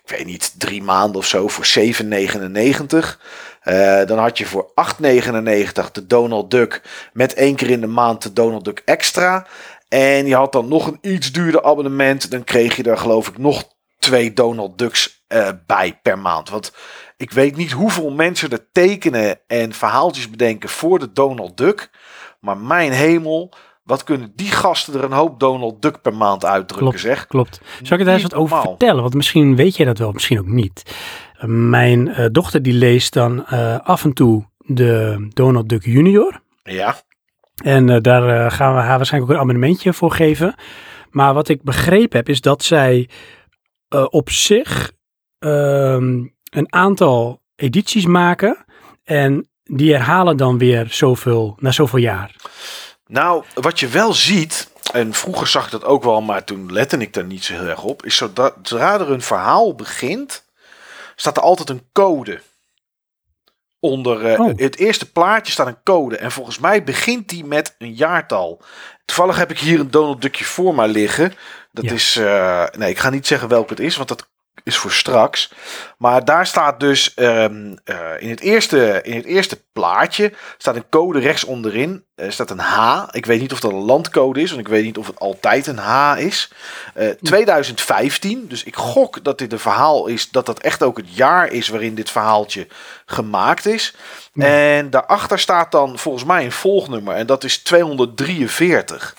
S2: ik weet niet, drie maanden of zo voor 7,99. Eh, dan had je voor 8,99 de Donald Duck met één keer in de maand de Donald Duck extra. En je had dan nog een iets duurder abonnement. Dan kreeg je er geloof ik nog twee Donald Ducks bij per maand. Want ik weet niet hoeveel mensen er tekenen en verhaaltjes bedenken voor de Donald Duck. Maar mijn hemel, wat kunnen die gasten er een hoop Donald Duck per maand uitdrukken,
S1: Klopt,
S2: zeg.
S1: klopt. Zal ik er eens wat over
S2: normaal.
S1: vertellen? Want misschien weet jij dat wel, misschien ook niet. Mijn eh, dochter die leest dan eh, af en toe de Donald Duck Junior.
S2: Ja,
S1: En eh, daar gaan we haar waarschijnlijk ook een abonnementje voor geven. Maar wat ik begrepen heb, is dat zij op zich ehm, een aantal edities maken en die herhalen dan weer zoveel, na zoveel jaar.
S2: Nou, wat je wel ziet, en vroeger zag ik dat ook wel, maar toen lette ik daar niet zo heel erg op, is zodra, zodra er een verhaal begint, staat er altijd een code. Onder eh,
S1: Oh.
S2: het eerste plaatje staat een code. En volgens mij begint die met een jaartal. Toevallig heb ik hier een Donald Duckje voor mij liggen. Dat
S1: Ja.
S2: is. eh, nee, ik ga niet zeggen welk het is, want dat is voor straks. Maar daar staat dus ehm, eh, in, het eerste, in het eerste plaatje staat een code rechts onderin. Er staat een H. Ik weet niet of dat een landcode is, want ik weet niet of het altijd een H is. Eh, 2015. Dus ik gok dat dit een verhaal is, dat dat echt ook het jaar is waarin dit verhaaltje gemaakt is.
S1: Ja.
S2: En daarachter staat dan volgens mij een volgnummer en dat is 243.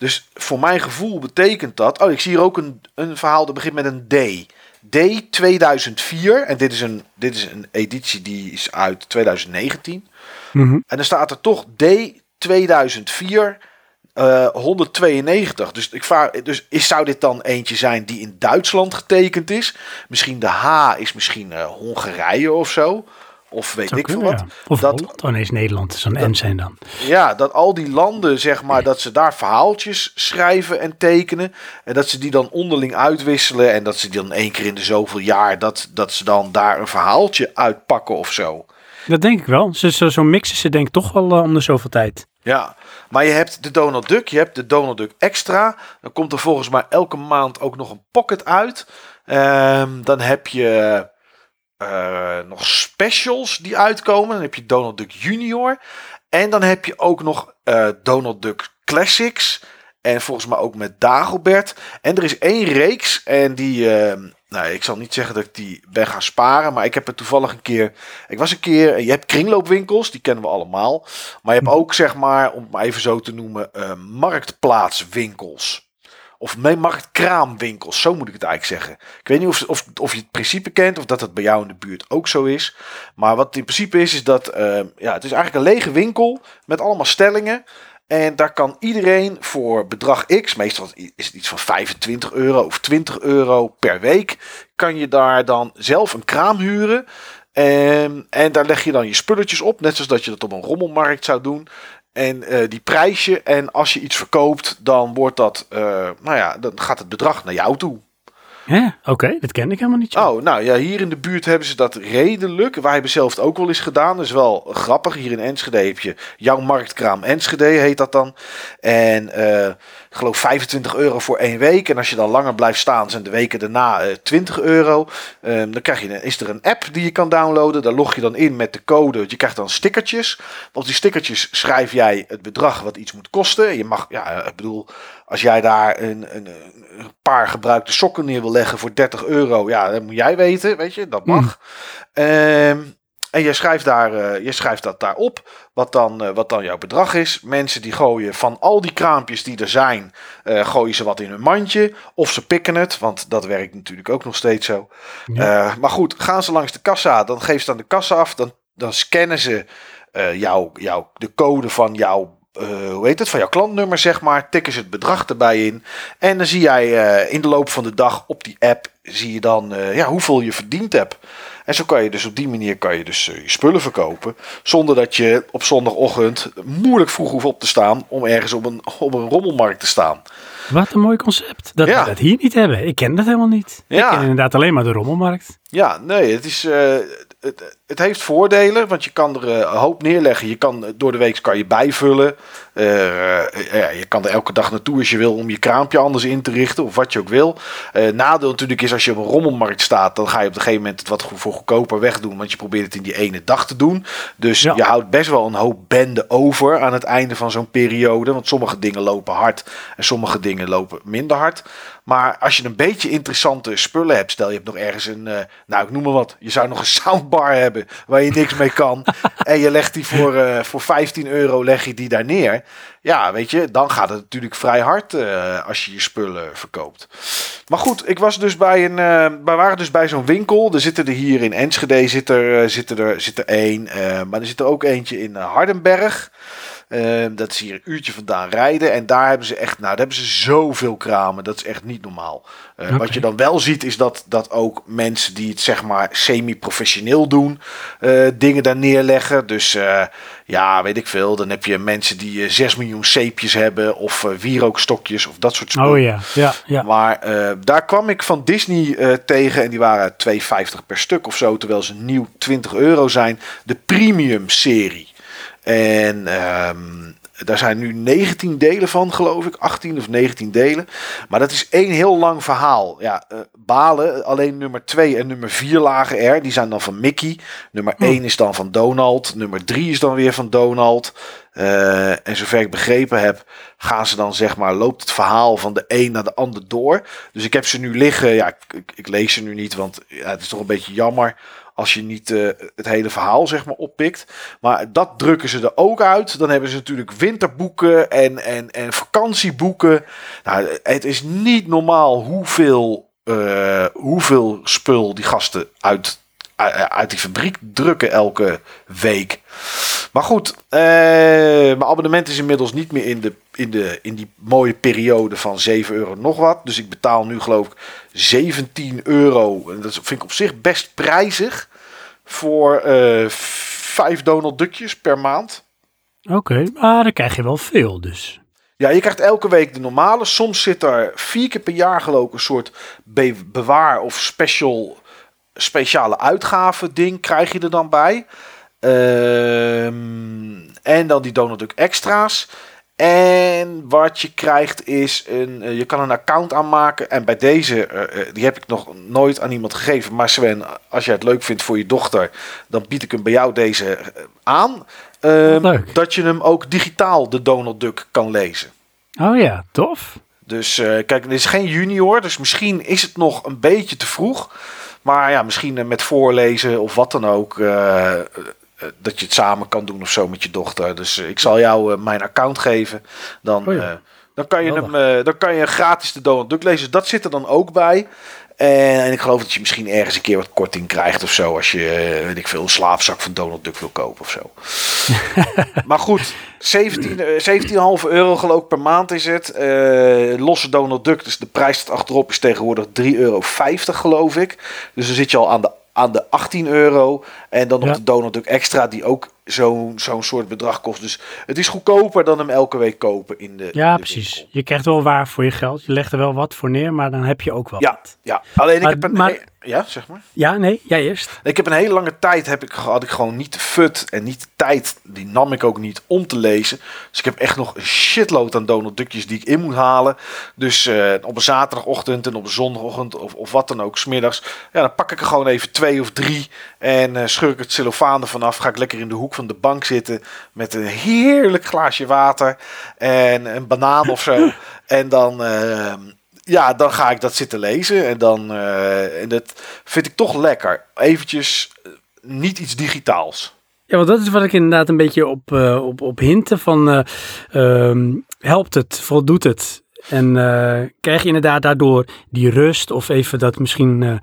S2: Dus voor mijn gevoel betekent dat. Oh, ik zie hier ook een, een verhaal dat begint met een D. D 2004. En dit is, een, dit is een editie die is uit 2019.
S1: Mhm.
S2: En dan staat er toch D 2004 eh, 192. Dus, ik vraag, dus is, zou dit dan eentje zijn die in Duitsland getekend is? Misschien de H is misschien eh, Hongarije of zo. Of weet ik veel wat.
S1: ja. Of
S2: Dat-
S1: Holland, oh nee, is Nederland. Zo'n N zijn dan.
S2: Ja, dat al die landen, zeg maar, dat ze daar verhaaltjes schrijven en tekenen. En dat ze die dan onderling uitwisselen. En dat ze die dan één keer in de zoveel jaar, dat, dat ze dan daar een verhaaltje uitpakken of zo.
S1: Dat denk ik wel. Zo, zo, zo mixen ze denk ik toch wel eh, om de zoveel tijd.
S2: Ja, maar je hebt de Donald Duck, je hebt de Donald Duck Extra. Dan komt er volgens mij elke maand ook nog een pocket uit. Ehm, dan heb je eh, nog specials die uitkomen. Dan heb je Donald Duck Junior. En dan heb je ook nog eh, Donald Duck Classics. En volgens mij ook met Dagobert. En er is één reeks. En die. ehm, nou, ik zal niet zeggen dat ik die ben gaan sparen. Maar ik heb het toevallig een keer. Ik was een keer. Je hebt kringloopwinkels, die kennen we allemaal. Maar je hebt ook, zeg maar, om het maar even zo te noemen. eh, marktplaatswinkels. Of nee, marktkraamwinkels, zo moet ik het eigenlijk zeggen. Ik weet niet of, of, of je het principe kent of dat het bij jou in de buurt ook zo is. Maar wat het in principe is, is dat eh, ja, het is eigenlijk een lege winkel met allemaal stellingen. En daar kan iedereen voor bedrag X, meestal is het iets van 25 euro of 20 euro per week, kan je daar dan zelf een kraam huren. En, en daar leg je dan je spulletjes op, net zoals dat je dat op een rommelmarkt zou doen. En eh, die prijs je. En als je iets verkoopt, dan wordt dat, eh, nou ja, dan gaat het bedrag naar jou toe.
S1: Hè? Oké, dat ken ik helemaal niet. joh.
S2: Oh, nou ja, hier in de buurt hebben ze dat redelijk. Wij hebben zelf het ook wel eens gedaan. Dat is wel grappig. Hier in Enschede heb je jouw marktkraam Enschede, heet dat dan. En eh, ik geloof 25 euro voor één week. En als je dan langer blijft staan, zijn de weken daarna eh 20 euro. Ehm, dan krijg je, een- is er een app die je kan downloaden. Daar log je dan in met de code. Je krijgt dan stickertjes. Op die stickertjes schrijf jij het bedrag wat iets moet kosten. Je mag, ja, ik bedoel, als jij daar een, een, een paar gebruikte sokken neer wil leggen voor 30 euro, ja, dat moet jij weten, weet je, dat mag. Ehm, en je schrijft, daar, eh, je schrijft dat daarop, wat dan, eh, wat dan jouw bedrag is. Mensen die gooien van al die kraampjes die er zijn, eh, gooien ze wat in hun mandje. Of ze pikken het, want dat werkt natuurlijk ook nog steeds zo.
S1: Ja.
S2: Maar goed, gaan ze langs de kassa, dan geven ze aan de kassa af. Dan, dan scannen ze jou, jou, de code van jouw, hoe heet het, van jouw klantnummer, zeg maar. Tikken ze het bedrag erbij in. En dan zie jij in de loop van de dag op die app, zie je dan ja, hoeveel je verdiend hebt. En zo kan je dus op die manier kan je dus eh, je spullen verkopen. Zonder dat je op zondagochtend moeilijk vroeg hoeft op te staan om ergens op een, op een rommelmarkt te staan.
S1: Wat een mooi concept. Dat
S2: Ja.
S1: we dat hier niet hebben. Ik ken dat helemaal niet.
S2: Ja.
S1: Ik ken inderdaad alleen maar de rommelmarkt.
S2: Ja, nee, het, is, eh, het, het heeft voordelen, want je kan er eh, een hoop neerleggen. Je kan, eh, door de week kan je bijvullen. Eh, ja, je kan er elke dag naartoe als je wil om je kraampje anders in te richten of wat je ook wil. Eh, nadeel natuurlijk is als je op een rommelmarkt staat, dan ga je op een gegeven moment het wat voor goedkoper wegdoen, want je probeert het in die ene dag te doen. Dus
S1: Ja.
S2: je houdt best wel een hoop bende over aan het einde van zo'n periode, want sommige dingen lopen hard en sommige dingen lopen minder hard. Maar als je een beetje interessante spullen hebt, stel je hebt nog ergens een, nou ik noem maar wat, je zou nog een soundbar hebben waar je niks mee kan. en je legt die voor, eh, voor 15 euro leg je die daar neer. Ja, weet je, dan gaat het natuurlijk vrij hard eh, als je je spullen verkoopt. Maar goed, ik was dus bij een, eh, wij waren dus bij zo'n winkel. Er zitten er hier in Enschede zit er, zit er, zit er één, maar er zit er ook eentje in Hardenberg. Ehm, dat is hier een uurtje vandaan rijden. En daar hebben ze echt, nou, daar hebben ze zoveel kramen. Dat is echt niet normaal. Eh,
S1: Oké.
S2: Wat je dan wel ziet, is dat, dat ook mensen die het zeg maar semi-professioneel doen, eh, dingen daar neerleggen. Dus eh, ja, weet ik veel. Dan heb je mensen die eh 6 miljoen zeepjes hebben, of eh, wierookstokjes, of dat soort spullen.
S1: Oh ja, ja, ja.
S2: Maar eh, daar kwam ik van Disney eh, tegen en die waren 2,50 per stuk of zo, terwijl ze nieuw 20 euro zijn. De premium serie. En ehm, daar zijn nu 19 delen van, geloof ik. 18 of 19 delen. Maar dat is één heel lang verhaal. Ja, eh, balen. Alleen nummer 2 en nummer 4 lagen er. Die zijn dan van Mickey. Nummer
S1: Hm.
S2: 1 is dan van Donald. Nummer 3 is dan weer van Donald. Eh, en zover ik begrepen heb, gaan ze dan zeg maar, loopt het verhaal van de een naar de ander door. Dus ik heb ze nu liggen. Ja, ik, ik, ik lees ze nu niet, want ja, het is toch een beetje jammer als je niet eh, het hele verhaal zeg maar oppikt. Maar dat drukken ze er ook uit. Dan hebben ze natuurlijk winterboeken en, en, en vakantieboeken. Nou, het is niet normaal hoeveel, eh, hoeveel spul die gasten uit, uit, uit die fabriek drukken elke week. Maar goed, eh, mijn abonnement is inmiddels niet meer in, de, in, de, in die mooie periode van 7 euro nog wat. Dus ik betaal nu geloof ik 17 euro. En dat vind ik op zich best prijzig voor eh vijf Donald Duckjes per maand.
S1: Oké, maar dan krijg je wel veel dus.
S2: Ja, je krijgt elke week de normale. Soms zit er vier keer per jaar geloof ik een soort be- bewaar of special, speciale uitgave ding krijg je er dan bij. Ehm, en dan die Donald Duck extra's. En wat je krijgt is, een, eh, je kan een account aanmaken. En bij deze, eh, eh, die heb ik nog nooit aan iemand gegeven. Maar Sven, als jij het leuk vindt voor je dochter, dan bied ik hem bij jou deze aan. Ehm. Dat je hem ook digitaal, de Donald Duck, kan lezen.
S1: Oh ja, tof.
S2: Dus kijk, dit is geen junior, dus misschien is het nog een beetje te vroeg. Maar ja, misschien met voorlezen of wat dan ook. Eh, dat je het samen kan doen of zo met je dochter. Dus eh, ik zal jou eh, mijn account geven. Dan,
S1: Oh ja.
S2: dan, kan je hem, dan kan je gratis de Donald Duck lezen. Dat zit er dan ook bij. En, ik geloof dat je misschien ergens een keer wat korting krijgt of zo. Als je, weet ik veel, een slaapzak van Donald Duck wil kopen of zo. maar goed, 17, eh, 17,5 euro geloof ik per maand is het. Losse Donald Duck, dus de prijs staat achterop is tegenwoordig 3,50 euro geloof ik. Dus dan zit je al aan de, aan de 18 euro. En dan nog
S1: Ja.
S2: de Donald Duck extra die ook zo'n zo'n soort bedrag kost. Dus het is goedkoper dan hem elke week kopen in de
S1: Ja,
S2: in de
S1: precies.
S2: winkel.
S1: Je krijgt wel waar voor je geld. Je legt er wel wat voor neer, maar dan heb je ook wel
S2: Ja,
S1: wat.
S2: ja, alleen ik heb een...
S1: maar-
S2: ja, zeg maar.
S1: Ja, nee, jij eerst.
S2: Ik heb een hele lange tijd heb ik, had ik gewoon niet de fut en niet de tijd. Die nam ik ook niet om te lezen. Dus ik heb echt nog een shitload aan Donald Duckjes die ik in moet halen. Dus eh, op een zaterdagochtend en op een zondagochtend of, of wat dan ook, smiddags. Ja, dan pak ik er gewoon even twee of drie. En eh scheur ik het cellofaan ervan af. Ga ik lekker in de hoek van de bank zitten met een heerlijk glaasje water. En een banaan of zo. En dan... eh, ja, dan ga ik dat zitten lezen. En dan eh, en dat vind ik toch lekker. Eventjes eh, niet iets digitaals.
S1: Ja, want dat is wat ik inderdaad een beetje op, eh, op, op hinten van eh, ehm, helpt het, voldoet het? En krijg je inderdaad daardoor die rust of even dat misschien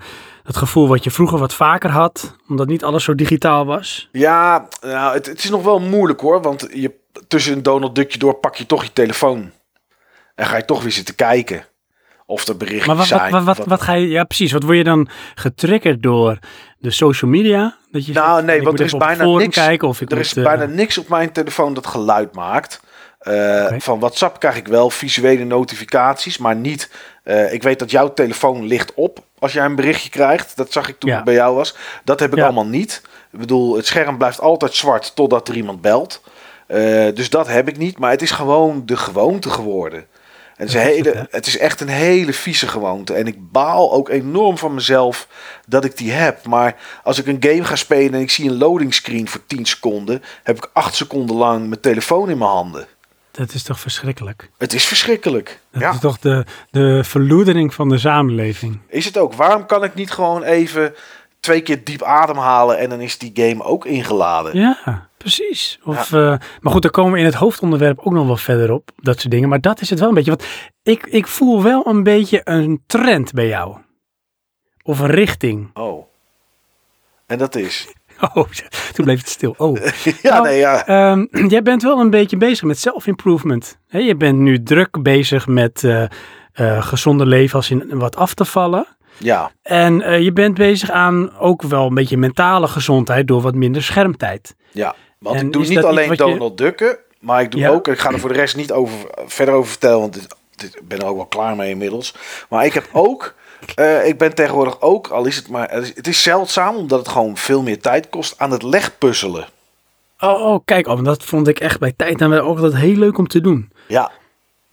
S1: dat gevoel wat je vroeger wat vaker had, omdat niet alles zo digitaal was?
S2: Ja, nou, het, het is nog wel moeilijk hoor. Want je, tussen een Donald Duckje door pak je toch je telefoon. En ga je toch weer zitten kijken. Of er berichtjes
S1: Maar wat,
S2: zijn.
S1: wat, wat,
S2: wat-
S1: wat ga je, ja precies, wat word je dan getriggerd door de social media? Dat je
S2: Nou,
S1: zegt,
S2: nee, want er is
S1: het
S2: bijna niks-
S1: kijken of ik
S2: er
S1: moet,
S2: is
S1: eh,
S2: bijna niks op mijn telefoon dat geluid maakt. Eh. Van WhatsApp krijg ik wel visuele notificaties, maar niet. eh, ik weet dat jouw telefoon ligt op als jij een berichtje krijgt. Dat zag ik toen
S1: Ja.
S2: ik bij jou was. Dat heb ik
S1: Ja.
S2: allemaal niet. Ik bedoel, het scherm blijft altijd zwart totdat er iemand belt. Eh, dus dat heb ik niet. Maar het is gewoon de gewoonte geworden. En het, is een hele, het is echt een hele vieze gewoonte. En ik baal ook enorm van mezelf dat ik die heb. Maar als ik een game ga spelen en ik zie een loading screen voor 10 seconden, heb ik 8 seconden lang mijn telefoon in mijn handen.
S1: Dat is toch verschrikkelijk?
S2: Het is verschrikkelijk.
S1: Dat
S2: Ja,
S1: is toch de, de verloedering van de samenleving?
S2: is het ook. Waarom kan ik niet gewoon even twee keer diep ademhalen en dan is die game ook ingeladen?
S1: Ja, precies. Of, eh, maar goed, daar komen we in het hoofdonderwerp ook nog wel verder op. Dat soort dingen. Maar dat is het wel een beetje. Want ik, ik voel wel een beetje een trend bij jou. Of een richting.
S2: Oh. En dat is.
S1: Oh, toen bleef het stil. Oh.
S2: ja,
S1: Nou,
S2: nee, ja.
S1: Ehm, jij bent wel een beetje bezig met self-improvement. Je bent nu druk bezig met eh eh, gezonde leven als in wat af te vallen.
S2: ja.
S1: En eh, je bent bezig aan ook wel een beetje mentale gezondheid door wat minder schermtijd.
S2: Ja, want
S1: En
S2: ik doe niet alleen
S1: je-
S2: Donald Ducken, maar ik doe
S1: Ja.
S2: ook, ik ga er voor de rest niet over, verder over vertellen, want ik ben er ook wel klaar mee inmiddels. Maar ik heb ook, eh, ik ben tegenwoordig ook, al is het maar, het is, zeldzaam, omdat het gewoon veel meer tijd kost, aan het legpuzzelen.
S1: Oh, oh kijk, oh, dat vond ik echt bij tijd en ook altijd heel leuk om te doen.
S2: Ja,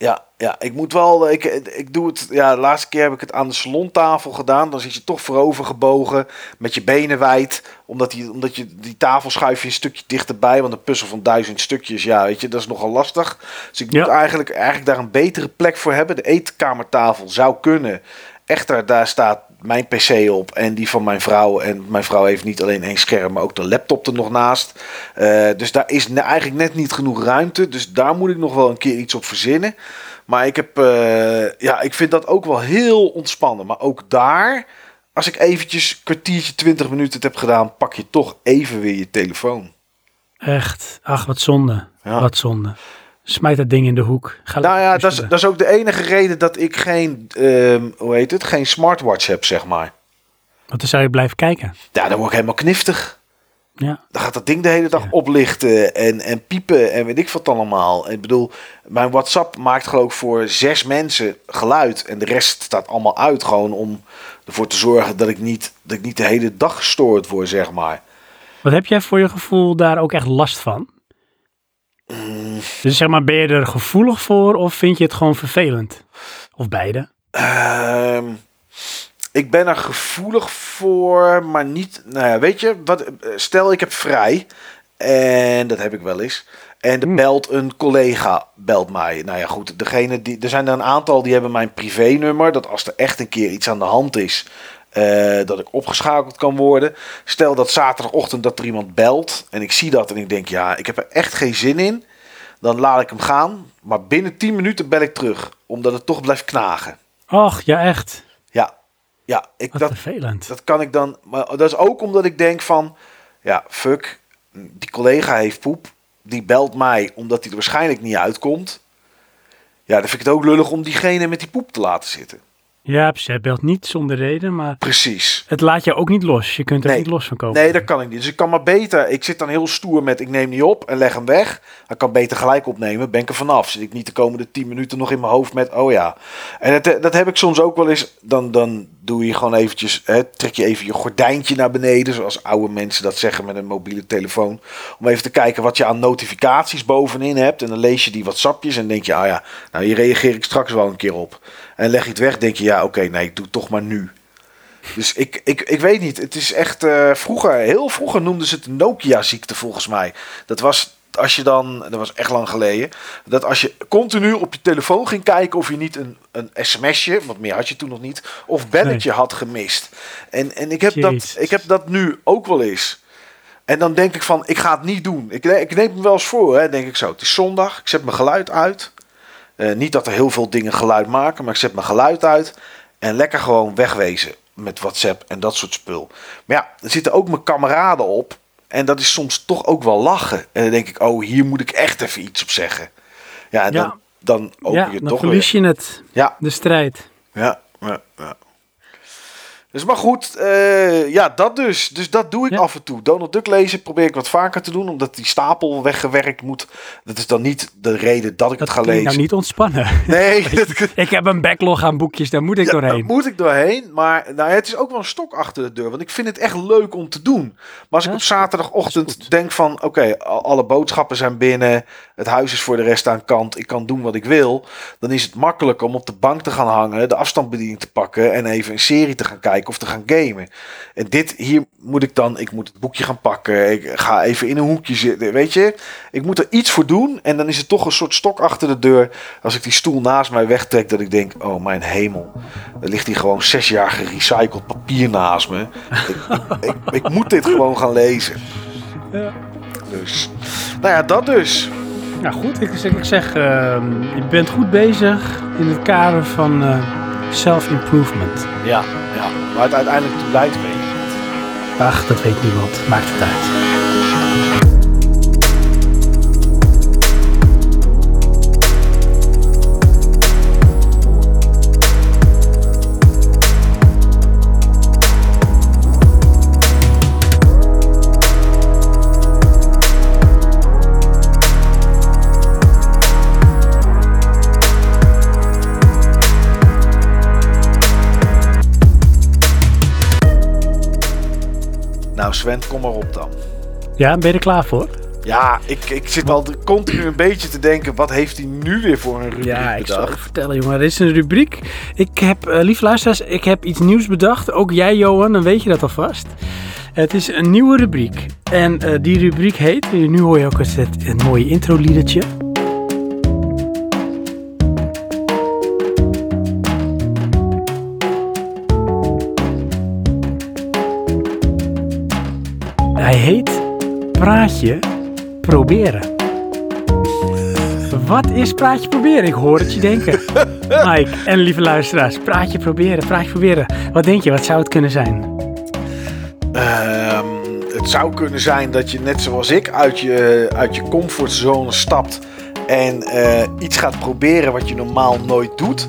S2: ja, ja. Ik moet wel, ik, ik doe het, ja, de laatste keer heb ik het aan de salontafel gedaan. Dan zit je toch voorover gebogen, met je benen wijd. Omdat, die, omdat je die tafel schuif je een stukje dichterbij. Want een puzzel van duizend stukjes, ja, weet je, dat is nogal lastig. Dus ik moet eigenlijk, eigenlijk daar een betere plek voor hebben. De eetkamertafel zou kunnen. Echter, daar staat mijn pc op en die van mijn vrouw. En mijn vrouw heeft niet alleen één scherm, maar ook de laptop er nog naast. Eh, dus daar is eigenlijk net niet genoeg ruimte. Dus daar moet ik nog wel een keer iets op verzinnen. Maar ik heb, eh, ja, ik vind dat ook wel heel ontspannen. Maar ook daar, als ik eventjes een kwartiertje, twintig minuten het heb gedaan, pak je toch even weer je telefoon.
S1: Echt, ach wat zonde,
S2: Ja.
S1: wat zonde. Smijt dat ding in de hoek. Ga
S2: Nou ja, dat is, dat is ook de enige reden dat ik geen, ehm, hoe heet het, geen smartwatch heb, zeg maar.
S1: Want dan zou je blijven kijken.
S2: Ja, dan word ik helemaal kniftig.
S1: Ja,
S2: Dan gaat dat ding de hele dag
S1: Ja.
S2: oplichten en, en piepen en weet ik wat allemaal. Ik bedoel, mijn WhatsApp maakt geloof ik voor zes mensen geluid. En de rest staat allemaal uit gewoon om ervoor te zorgen dat ik niet, dat ik niet de hele dag gestoord word, zeg maar.
S1: Wat heb jij voor je gevoel daar ook echt last van?
S2: Mm.
S1: Dus zeg maar, ben je er gevoelig voor of vind je het gewoon vervelend? Of beide?
S2: Ehm, ik ben er gevoelig voor, maar niet. Nou ja, weet je, wat, stel ik heb vrij. En dat heb ik wel eens. En er
S1: Hmm.
S2: belt een collega, belt mij. Nou ja, goed, degene die, er zijn er een aantal die hebben mijn privénummer. Dat als er echt een keer iets aan de hand is, eh, dat ik opgeschakeld kan worden. Stel dat zaterdagochtend dat er iemand belt en ik zie dat en ik denk, ja, ik heb er echt geen zin in. Dan laat ik hem gaan. Maar binnen 10 minuten bel ik terug, omdat het toch blijft knagen.
S1: Och, ja echt.
S2: Ja, ja ik,
S1: Wat
S2: dat,
S1: vervelend.
S2: dat kan ik dan. Maar dat is ook omdat ik denk van, ja, fuck, die collega heeft poep. Die belt mij omdat hij er waarschijnlijk niet uitkomt. Ja, dan vind ik het ook lullig om diegene met die poep te laten zitten.
S1: Ja. Hij belt niet zonder reden, maar
S2: Precies.
S1: het laat je ook niet los. Je kunt er
S2: Nee.
S1: niet los van komen.
S2: Nee, dat kan ik niet. Dus ik kan maar beter. Ik zit dan heel stoer met ik neem niet op en leg hem weg. Ik kan beter gelijk opnemen. Ben ik er vanaf. Zit ik niet de komende 10 minuten nog in mijn hoofd met oh ja. En dat, dat heb ik soms ook wel eens. Dan, dan doe je gewoon eventjes. Hè, trek je even je gordijntje naar beneden. Zoals oude mensen dat zeggen met een mobiele telefoon. Om even te kijken wat je aan notificaties bovenin hebt. En dan lees je die WhatsAppjes en denk je, ah ja, nou hier reageer ik straks wel een keer op. En leg je het weg, denk je, ja, oké, nee, ik doe het toch maar nu. Dus ik, ik, ik weet niet. Het is echt eh, vroeger, heel vroeger noemden ze het Nokia-ziekte volgens mij. Dat was als je dan, dat was echt lang geleden, dat als je continu op je telefoon ging kijken of je niet een, een sms'je, want meer had je toen nog niet, of belletje had gemist. En, en ik, heb dat, ik heb dat nu ook wel eens. En dan denk ik van, ik ga het niet doen. Ik, ik neem me wel eens voor, hè, denk ik zo. Het is zondag, ik zet mijn geluid uit. Eh, niet dat er heel veel dingen geluid maken, maar ik zet mijn geluid uit. En lekker gewoon wegwezen met WhatsApp en dat soort spul. Maar ja, er zitten ook mijn kameraden op. En dat is soms toch ook wel lachen. En dan denk ik, oh, hier moet ik echt even iets op zeggen. Ja, en
S1: Ja.
S2: dan, dan open
S1: ja,
S2: je het
S1: dan
S2: toch
S1: verlies
S2: weer.
S1: je het.
S2: Ja,
S1: De strijd.
S2: ja, ja, ja. Dus maar goed, eh, ja, dat dus. Dus dat doe ik
S1: Ja.
S2: af en toe. Donald Duck lezen probeer ik wat vaker te doen, omdat die stapel weggewerkt moet. Dat is dan niet de reden dat ik
S1: Dat
S2: het ga
S1: klinkt
S2: lezen.
S1: nou niet ontspannen.
S2: Nee, dat,
S1: ik heb een backlog aan boekjes, daar moet ik
S2: Ja, daar
S1: doorheen.
S2: moet ik doorheen. Maar nou, ja, het is ook wel een stok achter de deur. Want ik vind het echt leuk om te doen. Maar als ik op zaterdagochtend denk van... Oké, al- alle boodschappen zijn binnen. Het huis is voor de rest aan kant. Ik kan doen wat ik wil. Dan is het makkelijk om op de bank te gaan hangen. De afstandsbediening te pakken. En even een serie te gaan kijken of te gaan gamen. En dit hier moet ik dan... Ik moet het boekje gaan pakken. Ik ga even in een hoekje zitten. Weet je? Ik moet er iets voor doen. En dan is het toch een soort stok achter de deur. Als ik die stoel naast mij wegtrek. Dat ik denk, oh mijn hemel. Er ligt hier gewoon zes jaar gerecycled papier naast me. Ik, ik, ik, moet dit gewoon gaan lezen.
S1: Ja.
S2: Dus, nou ja, dat dus.
S1: Nou goed, ik zeg, ik zeg ehm, je bent goed bezig in het kader van eh, self-improvement.
S2: Ja, ja. Waar het uiteindelijk toe leidt, weet je niet.
S1: Ach, dat weet niemand. Maakt het uit.
S2: Nou Sven, kom maar op dan.
S1: Ja, ben je er klaar voor?
S2: Ja, ik, ik zit al continu een beetje te denken, wat heeft hij nu weer voor een rubriek
S1: Ja, ik zal
S2: bedacht?
S1: je vertellen, jongen. Er is een rubriek. Ik heb, eh lieve luisteraars, ik heb iets nieuws bedacht. Ook jij, Johan, dan weet je dat alvast. Het is een nieuwe rubriek. En eh, die rubriek heet, nu hoor je ook eens het, het mooie intro-liedertje. Hij heet Praatje Proberen. Wat is praatje proberen? Ik hoor het je denken. Mike en lieve luisteraars, praatje proberen, praatje proberen. Wat denk je, wat zou het kunnen zijn?
S2: Ehm, het zou kunnen zijn dat je net zoals ik uit je, uit je comfortzone stapt en eh, iets gaat proberen wat je normaal nooit doet.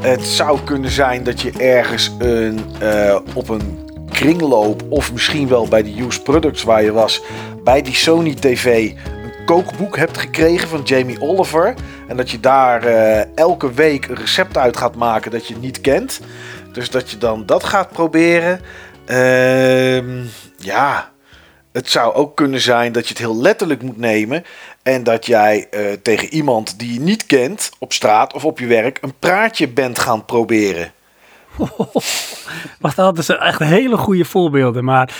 S2: Het zou kunnen zijn dat je ergens een, eh, op een kringloop of misschien wel bij de Used Products waar je was, bij die Sony TV een kookboek hebt gekregen van Jamie Oliver. En dat je daar eh, elke week een recept uit gaat maken dat je niet kent. Dus dat je dan dat gaat proberen. Ehm, ja, het zou ook kunnen zijn dat je het heel letterlijk moet nemen. En dat jij eh, tegen iemand die je niet kent op straat of op je werk een praatje bent gaan proberen.
S1: Wacht, dat is echt hele goede voorbeelden, maar...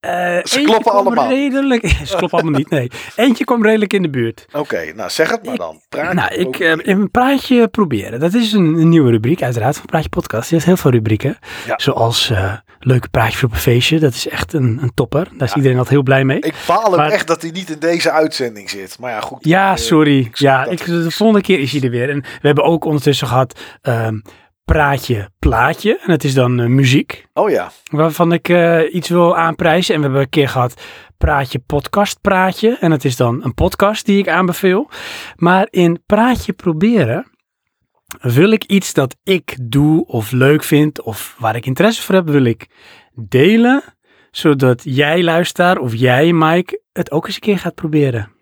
S1: eh, eentje
S2: kloppen allemaal.
S1: Redelijk, ze kloppen allemaal niet, nee. Eentje kwam redelijk in de buurt.
S2: Oké, nou zeg het maar dan. Praatje
S1: nou, ik eh, een praatje proberen. Dat is een, een nieuwe rubriek, uiteraard, van Praatje Podcast. Die heeft heel veel rubrieken.
S2: Ja.
S1: Zoals eh, leuke praatjes op een feestje. Dat is echt een, een topper. Daar is iedereen altijd heel blij mee.
S2: ik baal
S1: maar-
S2: echt dat hij niet in deze uitzending zit. Maar ja, goed.
S1: Ja, sorry. Ja, ik, de
S2: is.
S1: volgende keer is hij er weer. En we hebben ook ondertussen gehad ehm, praatje, plaatje. En het is dan eh, muziek.
S2: Oh ja.
S1: Waarvan ik eh, iets wil aanprijzen. En we hebben een keer gehad praatje, podcast, praatje. En het is dan een podcast die ik aanbeveel. Maar in praatje proberen wil ik iets dat ik doe of leuk vind of waar ik interesse voor heb, wil ik delen. Zodat jij luisteraar of jij Mike het ook eens een keer gaat proberen.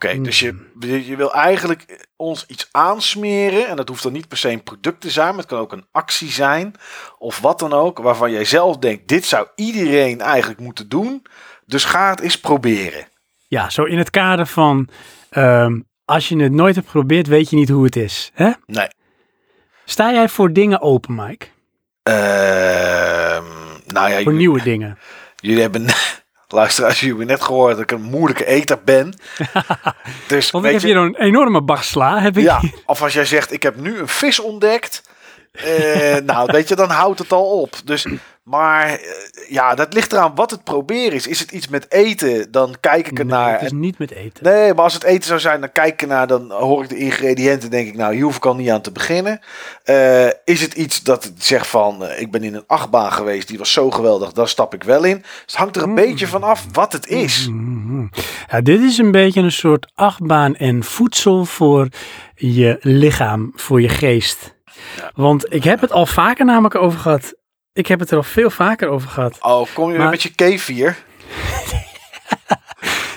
S2: Hmm. Oké, dus je, je wil eigenlijk ons iets aansmeren. En dat hoeft dan niet per se een product te zijn. Maar het kan ook een actie zijn. Of wat dan ook. Waarvan jij zelf denkt, dit zou iedereen eigenlijk moeten doen. Dus ga het eens proberen.
S1: Ja, zo in het kader van ehm, als je het nooit hebt geprobeerd, weet je niet hoe het is. Hè?
S2: Nee.
S1: Sta jij voor dingen open, Mike?
S2: Ehm, nou ja,
S1: Voor
S2: jullie,
S1: nieuwe dingen?
S2: jullie hebben... Luisteraars, jullie hebben net gehoord dat ik een moeilijke eter ben. dus
S1: Want ik heb
S2: je,
S1: hier een enorme bak sla. Heb ik
S2: Ja,
S1: hier.
S2: of als jij zegt, ik heb nu een vis ontdekt. Eh, nou, weet je, dan houdt het al op. Dus, maar eh, ja, dat ligt eraan wat het proberen is. Is het iets met eten, dan kijk ik er
S1: Nee,
S2: naar.
S1: het is
S2: En-
S1: niet met eten.
S2: Nee, maar als het eten zou zijn, dan kijk ik ernaar, dan hoor ik de ingrediënten, denk ik, nou, hier hoef ik al niet aan te beginnen. Eh, is het iets dat het zegt van, ik ben in een achtbaan geweest, die was zo geweldig, daar stap ik wel in. Dus het hangt er een beetje van af wat het is.
S1: Mhm. Ja, dit is een beetje een soort achtbaan en voedsel voor je lichaam, voor je geest. Want ik heb het al vaker namelijk over gehad. Ik heb het er al veel vaker over gehad.
S2: Oh, kom je weer met je kefir?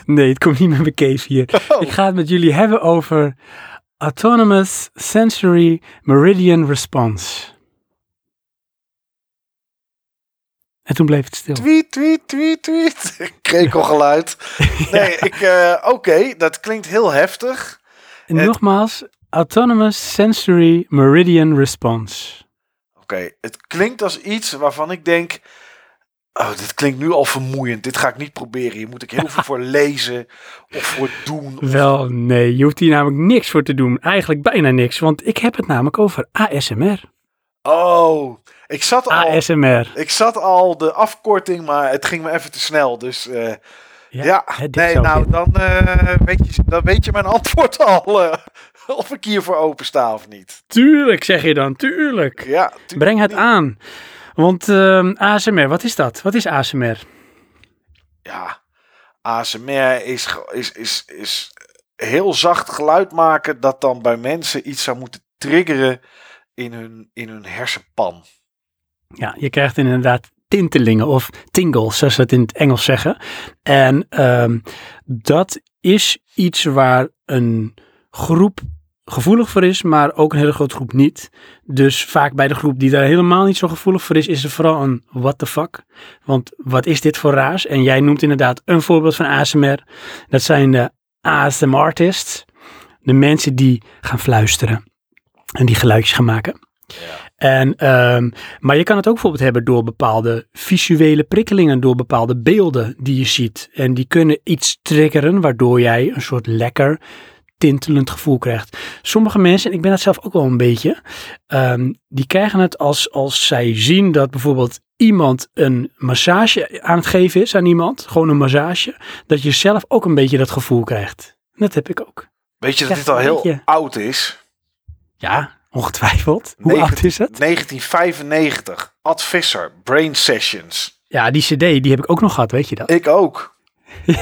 S1: Nee, het komt niet met mijn case hier.
S2: Oh.
S1: Ik ga het met jullie hebben over Autonomous Sensory Meridian Response. En toen bleef het stil.
S2: Tweet, tweet, tweet, tweet. Krekelgeluid. Nee, ik, eh, oké, dat klinkt heel heftig.
S1: En
S2: het-
S1: nogmaals, Autonomous Sensory Meridian Response.
S2: Oké, het klinkt als iets waarvan ik denk... Oh, dit klinkt nu al vermoeiend. Dit ga ik niet proberen. Hier moet ik heel veel voor lezen of voor doen. of-
S1: Wel, nee, je hoeft hier namelijk niks voor te doen. Eigenlijk bijna niks, want ik heb het namelijk over ASMR.
S2: Oh, ik zat al...
S1: ASMR.
S2: Ik zat al de afkorting, maar het ging me even te snel. Dus eh, ja, nee, nou dan, eh, weet je, dan weet je mijn antwoord al. eh, of ik hiervoor open sta of niet.
S1: Tuurlijk, zeg je dan, tuurlijk.
S2: Ja, tuurlijk
S1: Breng het
S2: niet.
S1: aan. Want ehm, ASMR, wat is dat? Wat is ASMR?
S2: Ja, ASMR is, is, is, is heel zacht geluid maken dat dan bij mensen iets zou moeten triggeren in hun, in hun hersenpan.
S1: Ja, je krijgt inderdaad tintelingen of tingles, zoals ze het in het Engels zeggen. En ehm, dat is iets waar een groep gevoelig voor is, maar ook een hele grote groep niet. Dus vaak bij de groep die daar helemaal niet zo gevoelig voor is, is er vooral een what the fuck. Want wat is dit voor raars? En jij noemt inderdaad een voorbeeld van ASMR. Dat zijn de ASMR artists. De mensen die gaan fluisteren en die geluidjes gaan maken. En, ehm, maar je kan het ook bijvoorbeeld hebben door bepaalde visuele prikkelingen, door bepaalde beelden die je ziet. En die kunnen iets triggeren, waardoor jij een soort lekker tintelend gevoel krijgt. Sommige mensen, en ik ben dat zelf ook wel een beetje, ehm, die krijgen het als, als zij zien dat bijvoorbeeld iemand een massage aan het geven is aan iemand, gewoon een massage, dat je zelf ook een beetje dat gevoel krijgt. Dat heb ik ook.
S2: Weet je dat dit al heel oud is?
S1: Ja, ongetwijfeld. Hoe
S2: 19
S1: oud is het?
S2: 1995. Ad Visser, Brain Sessions.
S1: Ja, die cd, die heb ik ook nog gehad, weet je dat?
S2: Ik ook.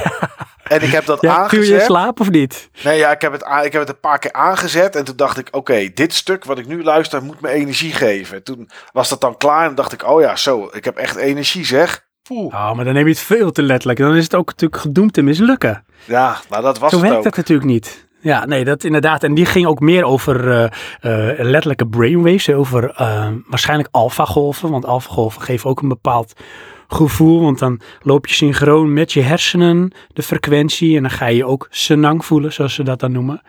S2: En ik heb dat
S1: Ja, viel je
S2: aangezet.
S1: slaap of niet?
S2: Nee, ja, ik heb, het, ik heb het een paar keer aangezet. En toen dacht ik, oké, dit stuk wat ik nu luister moet me energie geven. Toen was dat dan klaar en dacht ik, oh ja, zo, ik heb echt energie zeg. Poeh.
S1: Oh, maar dan neem je het veel te letterlijk. Dan is het ook natuurlijk gedoemd te mislukken.
S2: Ja, nou dat was
S1: Zo
S2: het
S1: werkt
S2: ook.
S1: dat natuurlijk niet. Ja, nee, dat inderdaad. En die ging ook meer over eh, eh, letterlijke brainwaves. Over eh, waarschijnlijk alfagolven. Want alfagolven geven ook een bepaald gevoel. Want dan loop je synchroon met je hersenen, de frequentie. En dan ga je ook senang voelen, zoals ze dat dan noemen.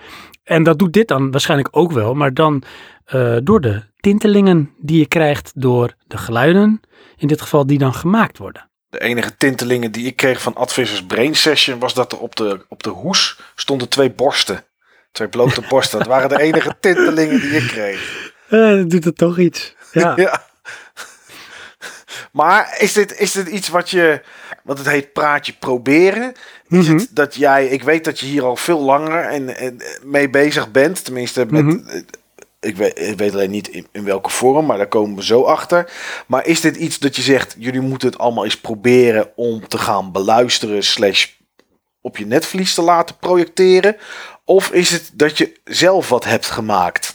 S1: En dat doet dit dan waarschijnlijk ook wel. Maar dan eh, door de tintelingen die je krijgt door de geluiden. In dit geval die dan gemaakt worden.
S2: De enige tintelingen die ik kreeg van Ad Vissers Brain Session was dat er op de, op de hoes stonden twee borsten. Twee blote borsten. Dat waren de enige tintelingen die ik kreeg.
S1: Eh, dan doet het toch iets. Ja.
S2: Ja. Maar is dit, is dit iets wat je, wat het heet praatje proberen? Is
S1: Mhm.
S2: het dat jij, ik weet dat je hier al veel langer en, en mee bezig bent, tenminste met,
S1: Mhm.
S2: ik, weet, ik weet alleen niet in, in welke vorm, maar daar komen we zo achter. Maar is dit iets dat je zegt, jullie moeten het allemaal eens proberen om te gaan beluisteren slash op je netvlies te laten projecteren? Of is het dat je zelf wat hebt gemaakt?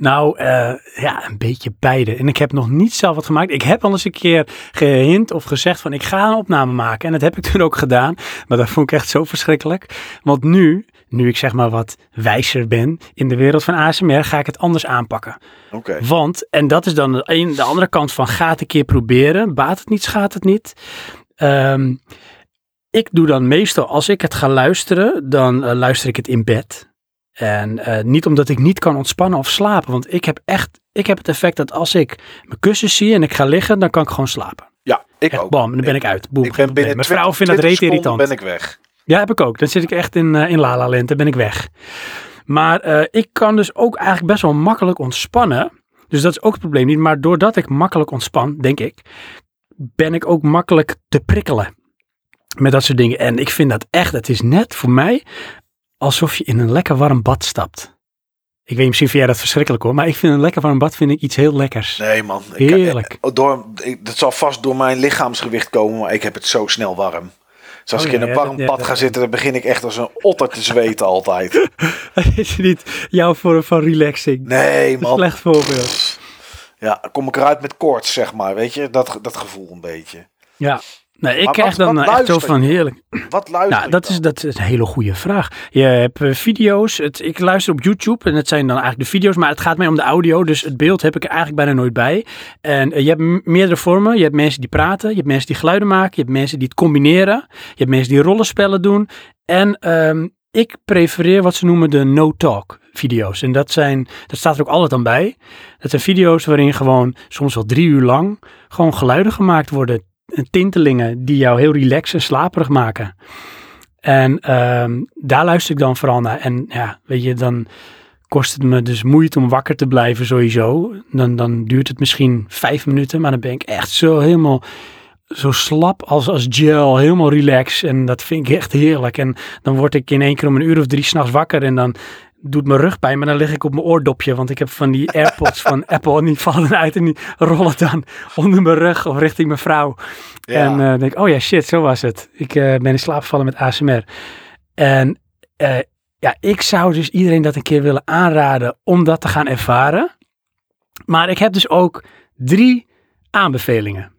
S1: Nou, eh, ja, een beetje beide. En ik heb nog niet zelf wat gemaakt. Ik heb al eens een keer gehint of gezegd van ik ga een opname maken. En dat heb ik toen ook gedaan. Maar dat vond ik echt zo verschrikkelijk. Want nu, nu ik zeg maar wat wijzer ben in de wereld van ASMR, ga ik het anders aanpakken.
S2: Oké.
S1: Want, en dat is dan de, de andere kant van ga het een keer proberen. Baat het niet, schaadt het niet. Ehm, ik doe dan meestal, als ik het ga luisteren, dan eh, luister ik het in bed. En eh, niet omdat ik niet kan ontspannen of slapen. Want ik heb echt, ik heb het effect dat als ik mijn kussen zie en ik ga liggen, dan kan ik gewoon slapen.
S2: Ja, ik
S1: Echt,
S2: ook.
S1: bam, dan ben ik uit. Boem,
S2: Ik ben binnen
S1: Mijn vrouw
S2: 20
S1: vindt dat
S2: 20
S1: reet irritant.
S2: ben ik weg.
S1: Ja, heb ik ook. Dan zit ik echt in, eh in La La Land, dan ben ik weg. Maar eh, ik kan dus ook eigenlijk best wel makkelijk ontspannen. Dus dat is ook het probleem niet. Maar doordat ik makkelijk ontspan, denk ik, ben ik ook makkelijk te prikkelen. Met dat soort dingen. En ik vind dat echt, het is net voor mij alsof je in een lekker warm bad stapt. Ik weet misschien vind jij dat verschrikkelijk hoor, maar ik vind een lekker warm bad vind ik iets heel lekkers.
S2: Nee man. Ik,
S1: Heerlijk.
S2: eh, Door, ik, dat zal vast door mijn lichaamsgewicht komen, maar ik heb het zo snel warm. Dus als
S1: Oh
S2: ik in een
S1: ja,
S2: warm
S1: ja,
S2: bad
S1: ja.
S2: ga zitten, dan begin ik echt als een otter te zweten altijd.
S1: Dat is niet jouw vorm van relaxing.
S2: Nee man.
S1: slecht voorbeeld.
S2: Ja, kom ik eruit met koorts, zeg maar. Weet je, dat, dat gevoel een beetje.
S1: Ja. Nee, ik
S2: Maar
S1: krijg
S2: wat-
S1: dan
S2: wat
S1: eh, echt zo van heerlijk.
S2: Wat luister
S1: Nou, dat
S2: dan?
S1: is, dat is een hele goede vraag. Je hebt eh, video's. Het, ik luister op YouTube en het zijn dan eigenlijk de video's, maar het gaat mij om de audio. Dus het beeld heb ik er eigenlijk bijna nooit bij. En eh, je hebt meerdere vormen. Je hebt mensen die praten, je hebt mensen die geluiden maken, je hebt mensen die het combineren, je hebt mensen die rollenspellen doen. En ehm, ik prefereer wat ze noemen de no-talk video's. En dat zijn, dat staat er ook altijd aan bij. Dat zijn video's waarin gewoon soms wel drie uur lang gewoon geluiden gemaakt worden. En tintelingen die jou heel relaxed en slaperig maken. En ehm, daar luister ik dan vooral naar. En ja, weet je, dan kost het me dus moeite om wakker te blijven sowieso. Dan, dan duurt het misschien vijf minuten, maar dan ben ik echt zo helemaal zo slap als, als gel, helemaal relaxed. En dat vind ik echt heerlijk. En dan word ik in één keer om een uur of drie s'nachts wakker en dan, doet mijn rug pijn, maar dan lig ik op mijn oordopje. Want ik heb van die AirPods van Apple en die vallen uit en die rollen dan onder mijn rug of richting mijn vrouw.
S2: Ja.
S1: En eh, denk ik, oh ja, shit, zo was het. Ik eh, ben in slaap gevallen met ASMR. En eh, ja, ik zou dus iedereen dat een keer willen aanraden om dat te gaan ervaren. Maar ik heb dus ook drie aanbevelingen.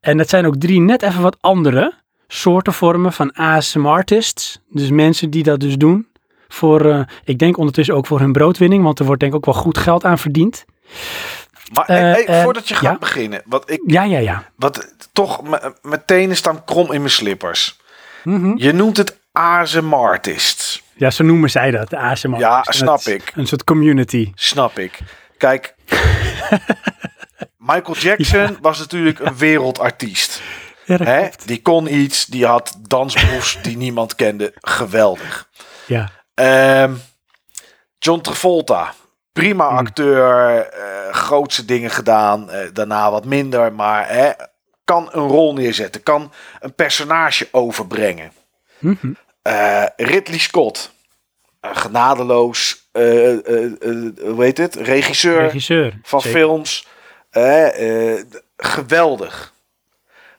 S1: En dat zijn ook drie net even wat andere soorten vormen van ASM-artists. Dus mensen die dat dus doen. Voor, eh, ik denk ondertussen ook voor hun broodwinning, want er wordt denk ik ook wel goed geld aan verdiend.
S2: Maar
S1: Eh,
S2: hey, hey, voordat je gaat
S1: ja.
S2: beginnen, wat ik
S1: Ja, ja, ja.
S2: wat toch m- mijn tenen staan krom in mijn slippers.
S1: Mhm.
S2: Je noemt het ASMR artists.
S1: Ja, zo noemen zij dat, de ASMR.
S2: Ja, snap
S1: het
S2: ik.
S1: Een soort community.
S2: Snap ik. Kijk, Michael Jackson was natuurlijk een wereldartiest.
S1: Ja,
S2: Hè? Die kon iets, die had dansmoves die niemand kende. Geweldig.
S1: Ja.
S2: Ehm, John Travolta, prima
S1: Hmm.
S2: acteur, eh, grootste dingen gedaan, eh, daarna wat minder, maar hè, kan een rol neerzetten, kan een personage overbrengen.
S1: Mhm.
S2: Eh, Ridley Scott, genadeloos, hoe heet het, regisseur
S1: Regisseur.
S2: van
S1: zeker.
S2: films, geweldig.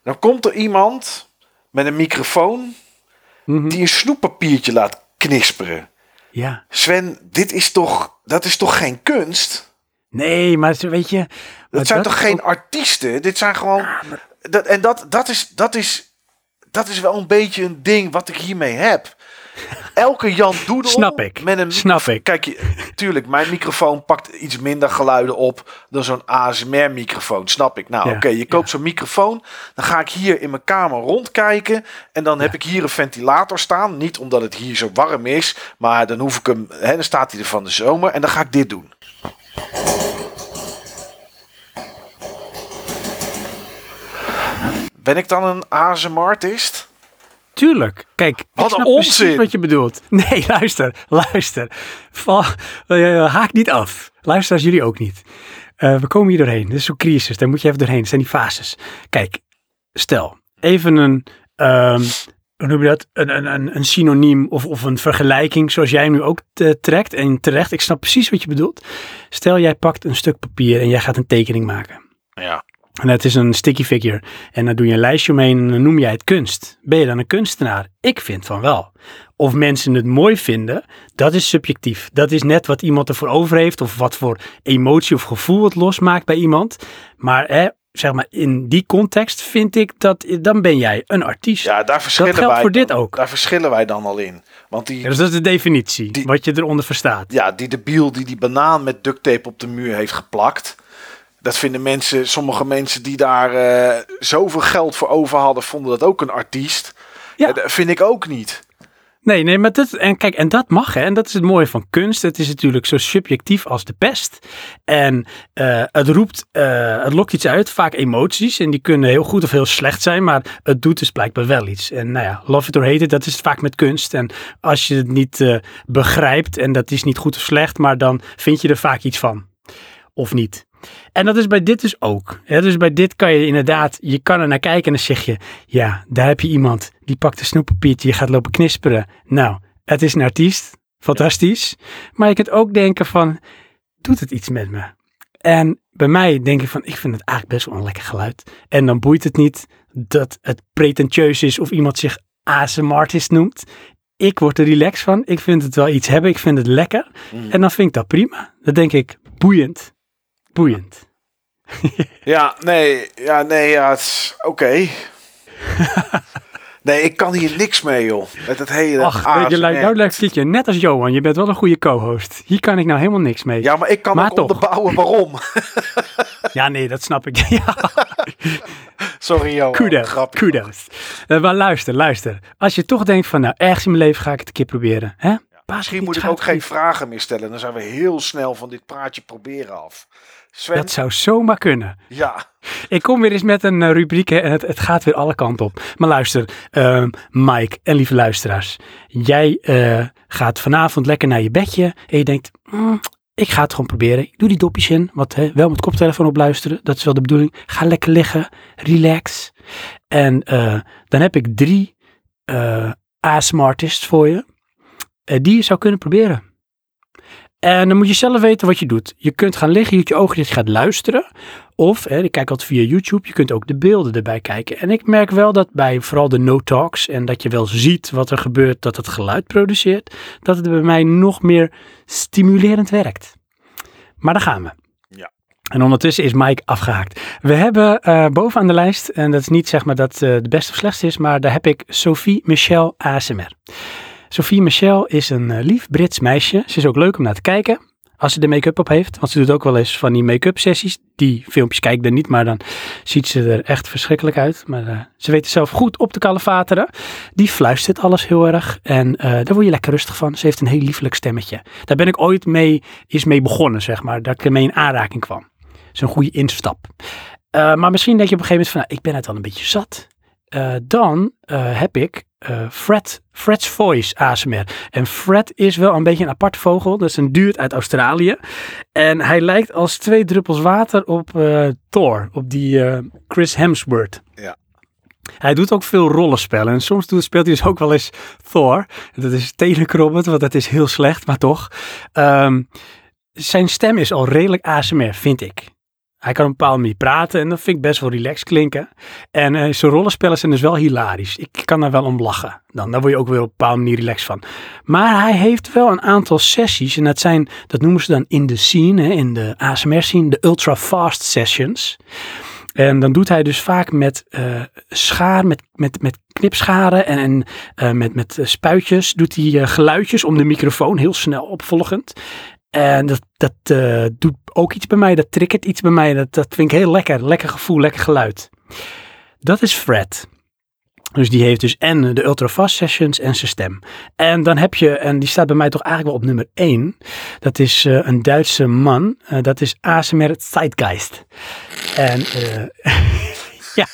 S2: Dan komt er iemand met een microfoon
S1: Mhm.
S2: die een snoeppapiertje laat knisperen.
S1: Ja.
S2: Sven, dit is toch, dat is toch geen kunst?
S1: Nee, maar zo weet je...
S2: Dat zijn
S1: dat
S2: toch geen
S1: ook-
S2: artiesten? Dit zijn gewoon. Dat, en dat, dat, is, dat, is, dat is wel een beetje een ding wat ik hiermee heb. Elke Jan Doedel.
S1: Snap ik.
S2: Met een
S1: Snap
S2: microfoon-
S1: ik.
S2: Kijk, tuurlijk, mijn microfoon pakt iets minder geluiden op dan zo'n ASMR-microfoon. Snap ik. Nou,
S1: Ja,
S2: oké, je koopt zo'n microfoon. Dan ga ik hier in mijn kamer rondkijken. En dan heb ik hier een ventilator staan. Niet omdat het hier zo warm is. Maar dan hoef ik hem. Hè, dan staat hij er van de zomer. En dan ga ik dit doen. Ben ik dan een ASMR-artist?
S1: Tuurlijk. Kijk,
S2: Wat een
S1: snap
S2: onzin.
S1: wat je bedoelt. Nee, luister, luister. Val, eh, haak niet af. Luister als jullie ook niet. Eh, we komen hier doorheen. Dit is zo'n crisis. Daar moet je even doorheen. Het zijn die fases. Kijk, stel, even een, ehm, hoe noem je dat? Een, een, een, een synoniem of, of een vergelijking zoals jij nu ook eh, trekt. En terecht, ik snap precies wat je bedoelt. Stel, jij pakt een stuk papier en jij gaat een tekening maken.
S2: Ja.
S1: En het is een sticky figure. En dan doe je een lijstje omheen en dan noem jij het kunst. Ben je dan een kunstenaar? Ik vind van wel. Of mensen het mooi vinden, dat is subjectief. Dat is net wat iemand ervoor over heeft of wat voor emotie of gevoel het losmaakt bij iemand. Maar hè, zeg maar in die context vind ik dat, dan ben jij een artiest.
S2: Ja, daar verschillen
S1: geldt
S2: wij
S1: voor dit
S2: dan-
S1: ook.
S2: Daar verschillen wij dan al in. Want die,
S1: Ja, dus dat is de definitie,
S2: Die-
S1: wat je eronder verstaat.
S2: ja, die debiel die die banaan met duct tape op de muur heeft geplakt. Dat vinden mensen, sommige mensen die daar eh, zoveel geld voor over hadden, vonden dat ook een artiest.
S1: Ja.
S2: Ja. dat vind ik ook niet.
S1: Nee, nee, maar dat, en kijk, en dat mag, hè. En dat is het mooie van kunst. Het is natuurlijk zo subjectief als de pest. En eh, het roept, eh, het lokt iets uit, vaak emoties. En die kunnen heel goed of heel slecht zijn, maar het doet dus blijkbaar wel iets. En nou ja, love it or hate it, dat is het vaak met kunst. En als je het niet eh, begrijpt, en dat is niet goed of slecht, maar dan vind je er vaak iets van. Of niet. En dat is bij dit dus ook. Dus bij dit kan je inderdaad, je kan er naar kijken en dan zeg je, ja, daar heb je iemand die pakt een snoeppapiertje, je gaat lopen knisperen. Nou, het is een artiest, fantastisch. Maar je kunt ook denken van, doet het iets met me? En bij mij denk ik van, ik vind het eigenlijk best wel een lekker geluid. En dan boeit het niet dat het pretentieus is of iemand zich ASMR-artist noemt. Ik word er relaxed van. Ik vind het wel iets hebben. Ik vind het lekker. En dan vind ik dat prima. Dan denk ik, boeiend. Boeiend.
S2: Ja, nee, ja, nee, ja, het oké. nee, ik kan hier niks mee, joh. Met het hele
S1: Ach, je, lijkt nou lijkt het je net als Johan. Je bent wel een goede co-host. Hier kan ik nou helemaal niks mee.
S2: Ja, maar ik kan
S1: Maar
S2: ook
S1: toch.
S2: onderbouwen waarom.
S1: Ja, nee, dat snap ik. Ja,
S2: Sorry, joh.
S1: kudos. Kudos. Eh, maar luister, luister. Als je toch denkt van, nou, ergens in mijn leven ga ik het een keer proberen. Hè?
S2: Misschien moet ik ook geen vragen meer stellen. Dan zijn we heel snel van dit praatje proberen af. Sven,
S1: Dat zou zomaar kunnen.
S2: ja.
S1: Ik kom weer eens met een eh, rubriek en het, het gaat weer alle kanten op. Maar luister, ehm, Mike en lieve luisteraars. Jij eh, gaat vanavond lekker naar je bedje en je denkt, "Mm, ik ga het gewoon proberen. Ik doe die dopjes in, wat hè, wel met koptelefoon op luisteren. Dat is wel de bedoeling. Ga lekker liggen, relax. En eh, dan heb ik drie ASMR artists voor je, die je zou kunnen proberen. En dan moet je zelf weten wat je doet. Je kunt gaan liggen, je doet je ogen dicht, gaat luisteren. Of, hè, ik kijk altijd via YouTube, je kunt ook de beelden erbij kijken. En ik merk wel dat bij vooral de no-talks en dat je wel ziet wat er gebeurt, dat het geluid produceert, dat het bij mij nog meer stimulerend werkt. Maar daar gaan we.
S2: Ja.
S1: En ondertussen is Mike afgehaakt. We hebben uh, bovenaan de lijst, en dat is niet zeg maar dat uh, de beste of slechtste is, maar daar heb ik Sophie Michel ASMR. Sophie Michel is een uh, lief Brits meisje. Ze is ook leuk om naar te kijken. Als ze de make-up op heeft. Want ze doet ook wel eens van die make-up sessies. Die filmpjes kijk ik dan niet, maar dan ziet ze er echt verschrikkelijk uit. Maar uh, ze weet het zelf goed op te kalefateren. Die fluistert alles heel erg. En uh, daar word je lekker rustig van. Ze heeft een heel liefelijk stemmetje. Daar ben ik ooit mee, is mee begonnen, zeg maar. Dat ik ermee in aanraking kwam. Dat is een goede instap. Maar misschien denk je op een gegeven moment van, nou, ik ben het al een beetje zat. dan heb ik uh, Fred, Fred's Voice ASMR. En Fred is wel een beetje een aparte vogel. Dat is een duurt uit Australië. En hij lijkt als twee druppels water op uh, Thor, op die uh, Chris Hemsworth.
S2: Ja.
S1: Hij doet ook veel rollenspellen. En soms doet, speelt hij dus ook wel eens Thor. Dat is telecrobbet, want dat is heel slecht, maar toch. Um, zijn stem is al redelijk ASMR, vind ik. Hij kan op een bepaalde manier praten en dat vind ik best wel relaxed klinken. En uh, zijn rollenspellen zijn dus wel hilarisch. Ik kan daar wel om lachen. Dan, daar word je ook weer op een bepaalde manier relaxed van. Maar hij heeft wel een aantal sessies. En dat zijn, dat noemen ze dan in de scene, hè, in de ASMR scene, de ultra fast sessions. En dan doet hij dus vaak met uh, schaar, met, met, met knipscharen en, uh, met, met spuitjes, doet hij geluidjes om de microfoon, heel snel opvolgend. En dat, dat uh, doet ook iets bij mij, dat triggert iets bij mij. Dat, dat vind ik heel lekker. Lekker gevoel, lekker geluid. Dat is Fred. Dus die heeft dus en de ultrafast sessions en zijn stem. En dan heb je, en die staat bij mij toch eigenlijk wel op nummer 1. Dat is uh, een Duitse man. Uh, dat is ASMR Zeitgeist. En ja,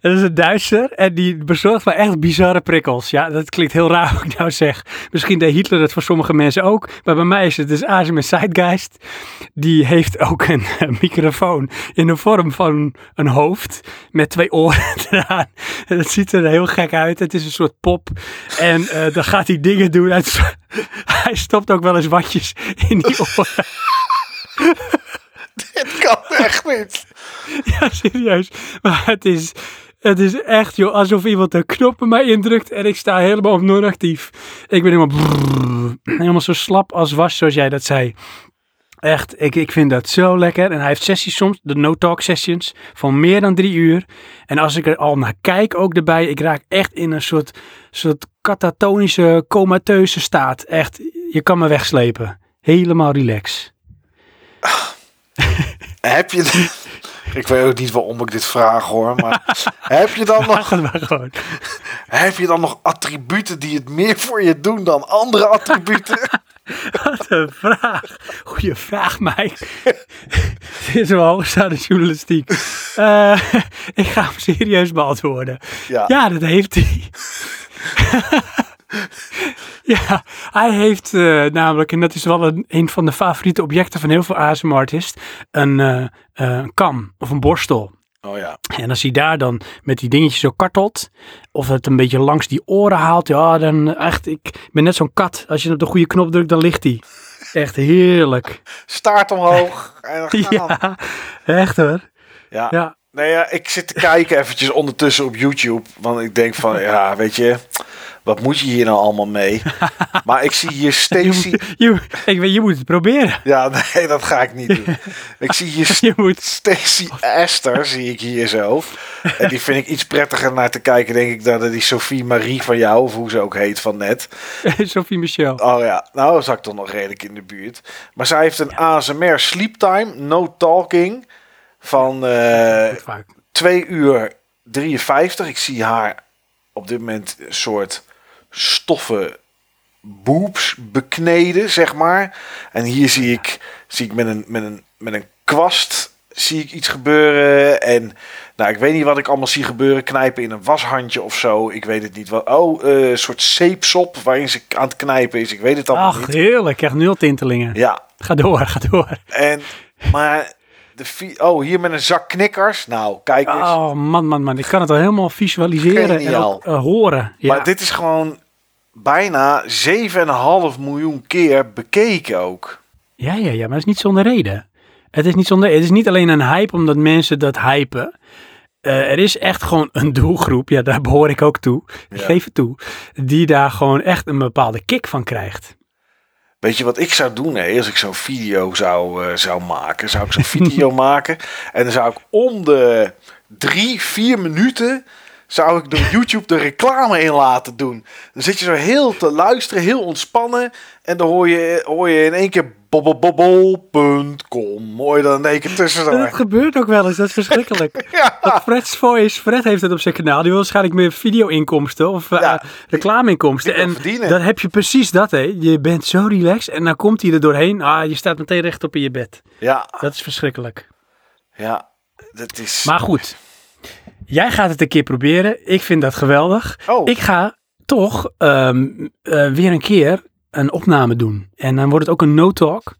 S1: dat is een Duitser en die bezorgt wel echt bizarre prikkels. Ja, dat klinkt heel raar wat ik nou zeg. Misschien deed Hitler het voor sommige mensen ook, maar bij mij is het dus ASMR Zeitgeist. Die heeft ook een, microfoon in de vorm van een hoofd met twee oren eraan. En dat ziet er heel gek uit. Het is een soort pop en uh, dan gaat hij dingen doen. Hij stopt ook wel eens watjes in die oren.
S2: Dit kan echt niet.
S1: Ja, serieus. Maar het is, het is echt, joh, alsof iemand een knop bij mij indrukt en ik sta helemaal op non-actief. Ik ben helemaal, brrr, helemaal zo slap als was, zoals jij dat zei. Echt, ik, ik vind dat zo lekker. En hij heeft sessies soms, de no-talk sessions, van meer dan drie uur. En als ik er al naar kijk, ook erbij, ik raak echt in een soort, soort katatonische, comateuze staat. Echt, je kan me wegslepen. Helemaal relax.
S2: Heb je... Ik weet ook niet waarom ik dit vraag hoor, maar heb je dan nog...
S1: maar.
S2: Heb je dan nog attributen die het meer voor je doen dan andere attributen?
S1: Wat een vraag. Goeie vraag, Mike. Dit is wel hoogstaande journalistiek. Uh, ik ga hem serieus beantwoorden.
S2: Ja,
S1: ja dat heeft hij. ja, hij heeft uh, namelijk, en dat is wel een, een van de favoriete objecten van heel veel ASMR-artists, een uh, kam of een borstel.
S2: Oh ja.
S1: En als hij daar dan met die dingetjes zo kartelt, of het een beetje langs die oren haalt, ja, dan echt, ik ben net zo'n kat. Als je op de goede knop drukt, dan ligt hij. Echt heerlijk.
S2: Staart omhoog. En
S1: ja, echt hoor.
S2: Ja.
S1: Ja.
S2: Ja, ik zit te kijken eventjes ondertussen op YouTube. Want ik denk van, ja, weet je, wat moet je hier nou allemaal mee? Maar ik zie hier Stacy.
S1: Je, je, ik weet, je moet het proberen.
S2: Ja, nee, dat ga ik niet doen. Ik zie hier
S1: Je moet.
S2: Stacy Esther, zie ik hier zo. En die vind ik iets prettiger naar te kijken, denk ik, dan die Sophie Marie van jou, of hoe ze ook heet van net.
S1: Sophie Michel.
S2: Oh ja, nou zat ik toch nog redelijk in de buurt. Maar zij heeft een ASMR Sleep Time, No Talking, van uh,
S1: vaak.
S2: 2 uur 53. Ik zie haar op dit moment een soort stoffen boobs bekneden, zeg maar. En hier zie ik, zie ik met, een, met, een, met een kwast zie ik iets gebeuren. En nou, ik weet niet wat ik allemaal zie gebeuren. Knijpen in een washandje of zo. Ik weet het niet. Wat, oh, eh, een soort zeepsop waarin ze aan het knijpen is. Ik weet het allemaal
S1: Ach,
S2: niet.
S1: heerlijk. Krijg nul tintelingen.
S2: Ja,
S1: Ga door, ga door.
S2: en maar de vi- oh, hier met een zak knikkers. Nou, kijk eens.
S1: Oh man, man, man. Ik kan het al helemaal visualiseren en ook eh, horen. Ja.
S2: Maar dit is gewoon bijna 7,5 miljoen keer bekeken ook.
S1: Ja, ja, ja, maar dat is niet zonder reden. Het is niet, zonder, het is niet alleen een hype omdat mensen dat hypen. Eh, er is echt gewoon een doelgroep, ja, daar behoor ik ook toe, ik
S2: Ja.
S1: geef het toe, die daar gewoon echt een bepaalde kick van krijgt.
S2: Weet je wat ik zou doen hè, als ik zo'n video zou, eh, zou maken? Zou ik zo'n video maken en dan zou ik om de drie, vier minuten zou ik door YouTube de reclame in laten doen. Dan zit je zo heel te luisteren, heel ontspannen en dan hoor je, hoor je in één keer bobbelbobbel.com. Hoor je dan in één keer tussendoor.
S1: Dat gebeurt ook wel eens, dat is verschrikkelijk.
S2: Ja.
S1: Dat Fred's Voice, Fred heeft het op zijn kanaal, die wil waarschijnlijk meer video-inkomsten of eh,
S2: Ja.
S1: reclame-inkomsten. En dan heb je precies dat, hè. Je bent zo relaxed en dan komt hij er doorheen. Ah, je staat meteen rechtop in je bed.
S2: Ja,
S1: Dat is verschrikkelijk.
S2: ja, dat is...
S1: Maar goed, jij gaat het een keer proberen. Ik vind dat geweldig.
S2: Oh.
S1: Ik ga toch ehm, eh, weer een keer een opname doen. En dan wordt het ook een no-talk.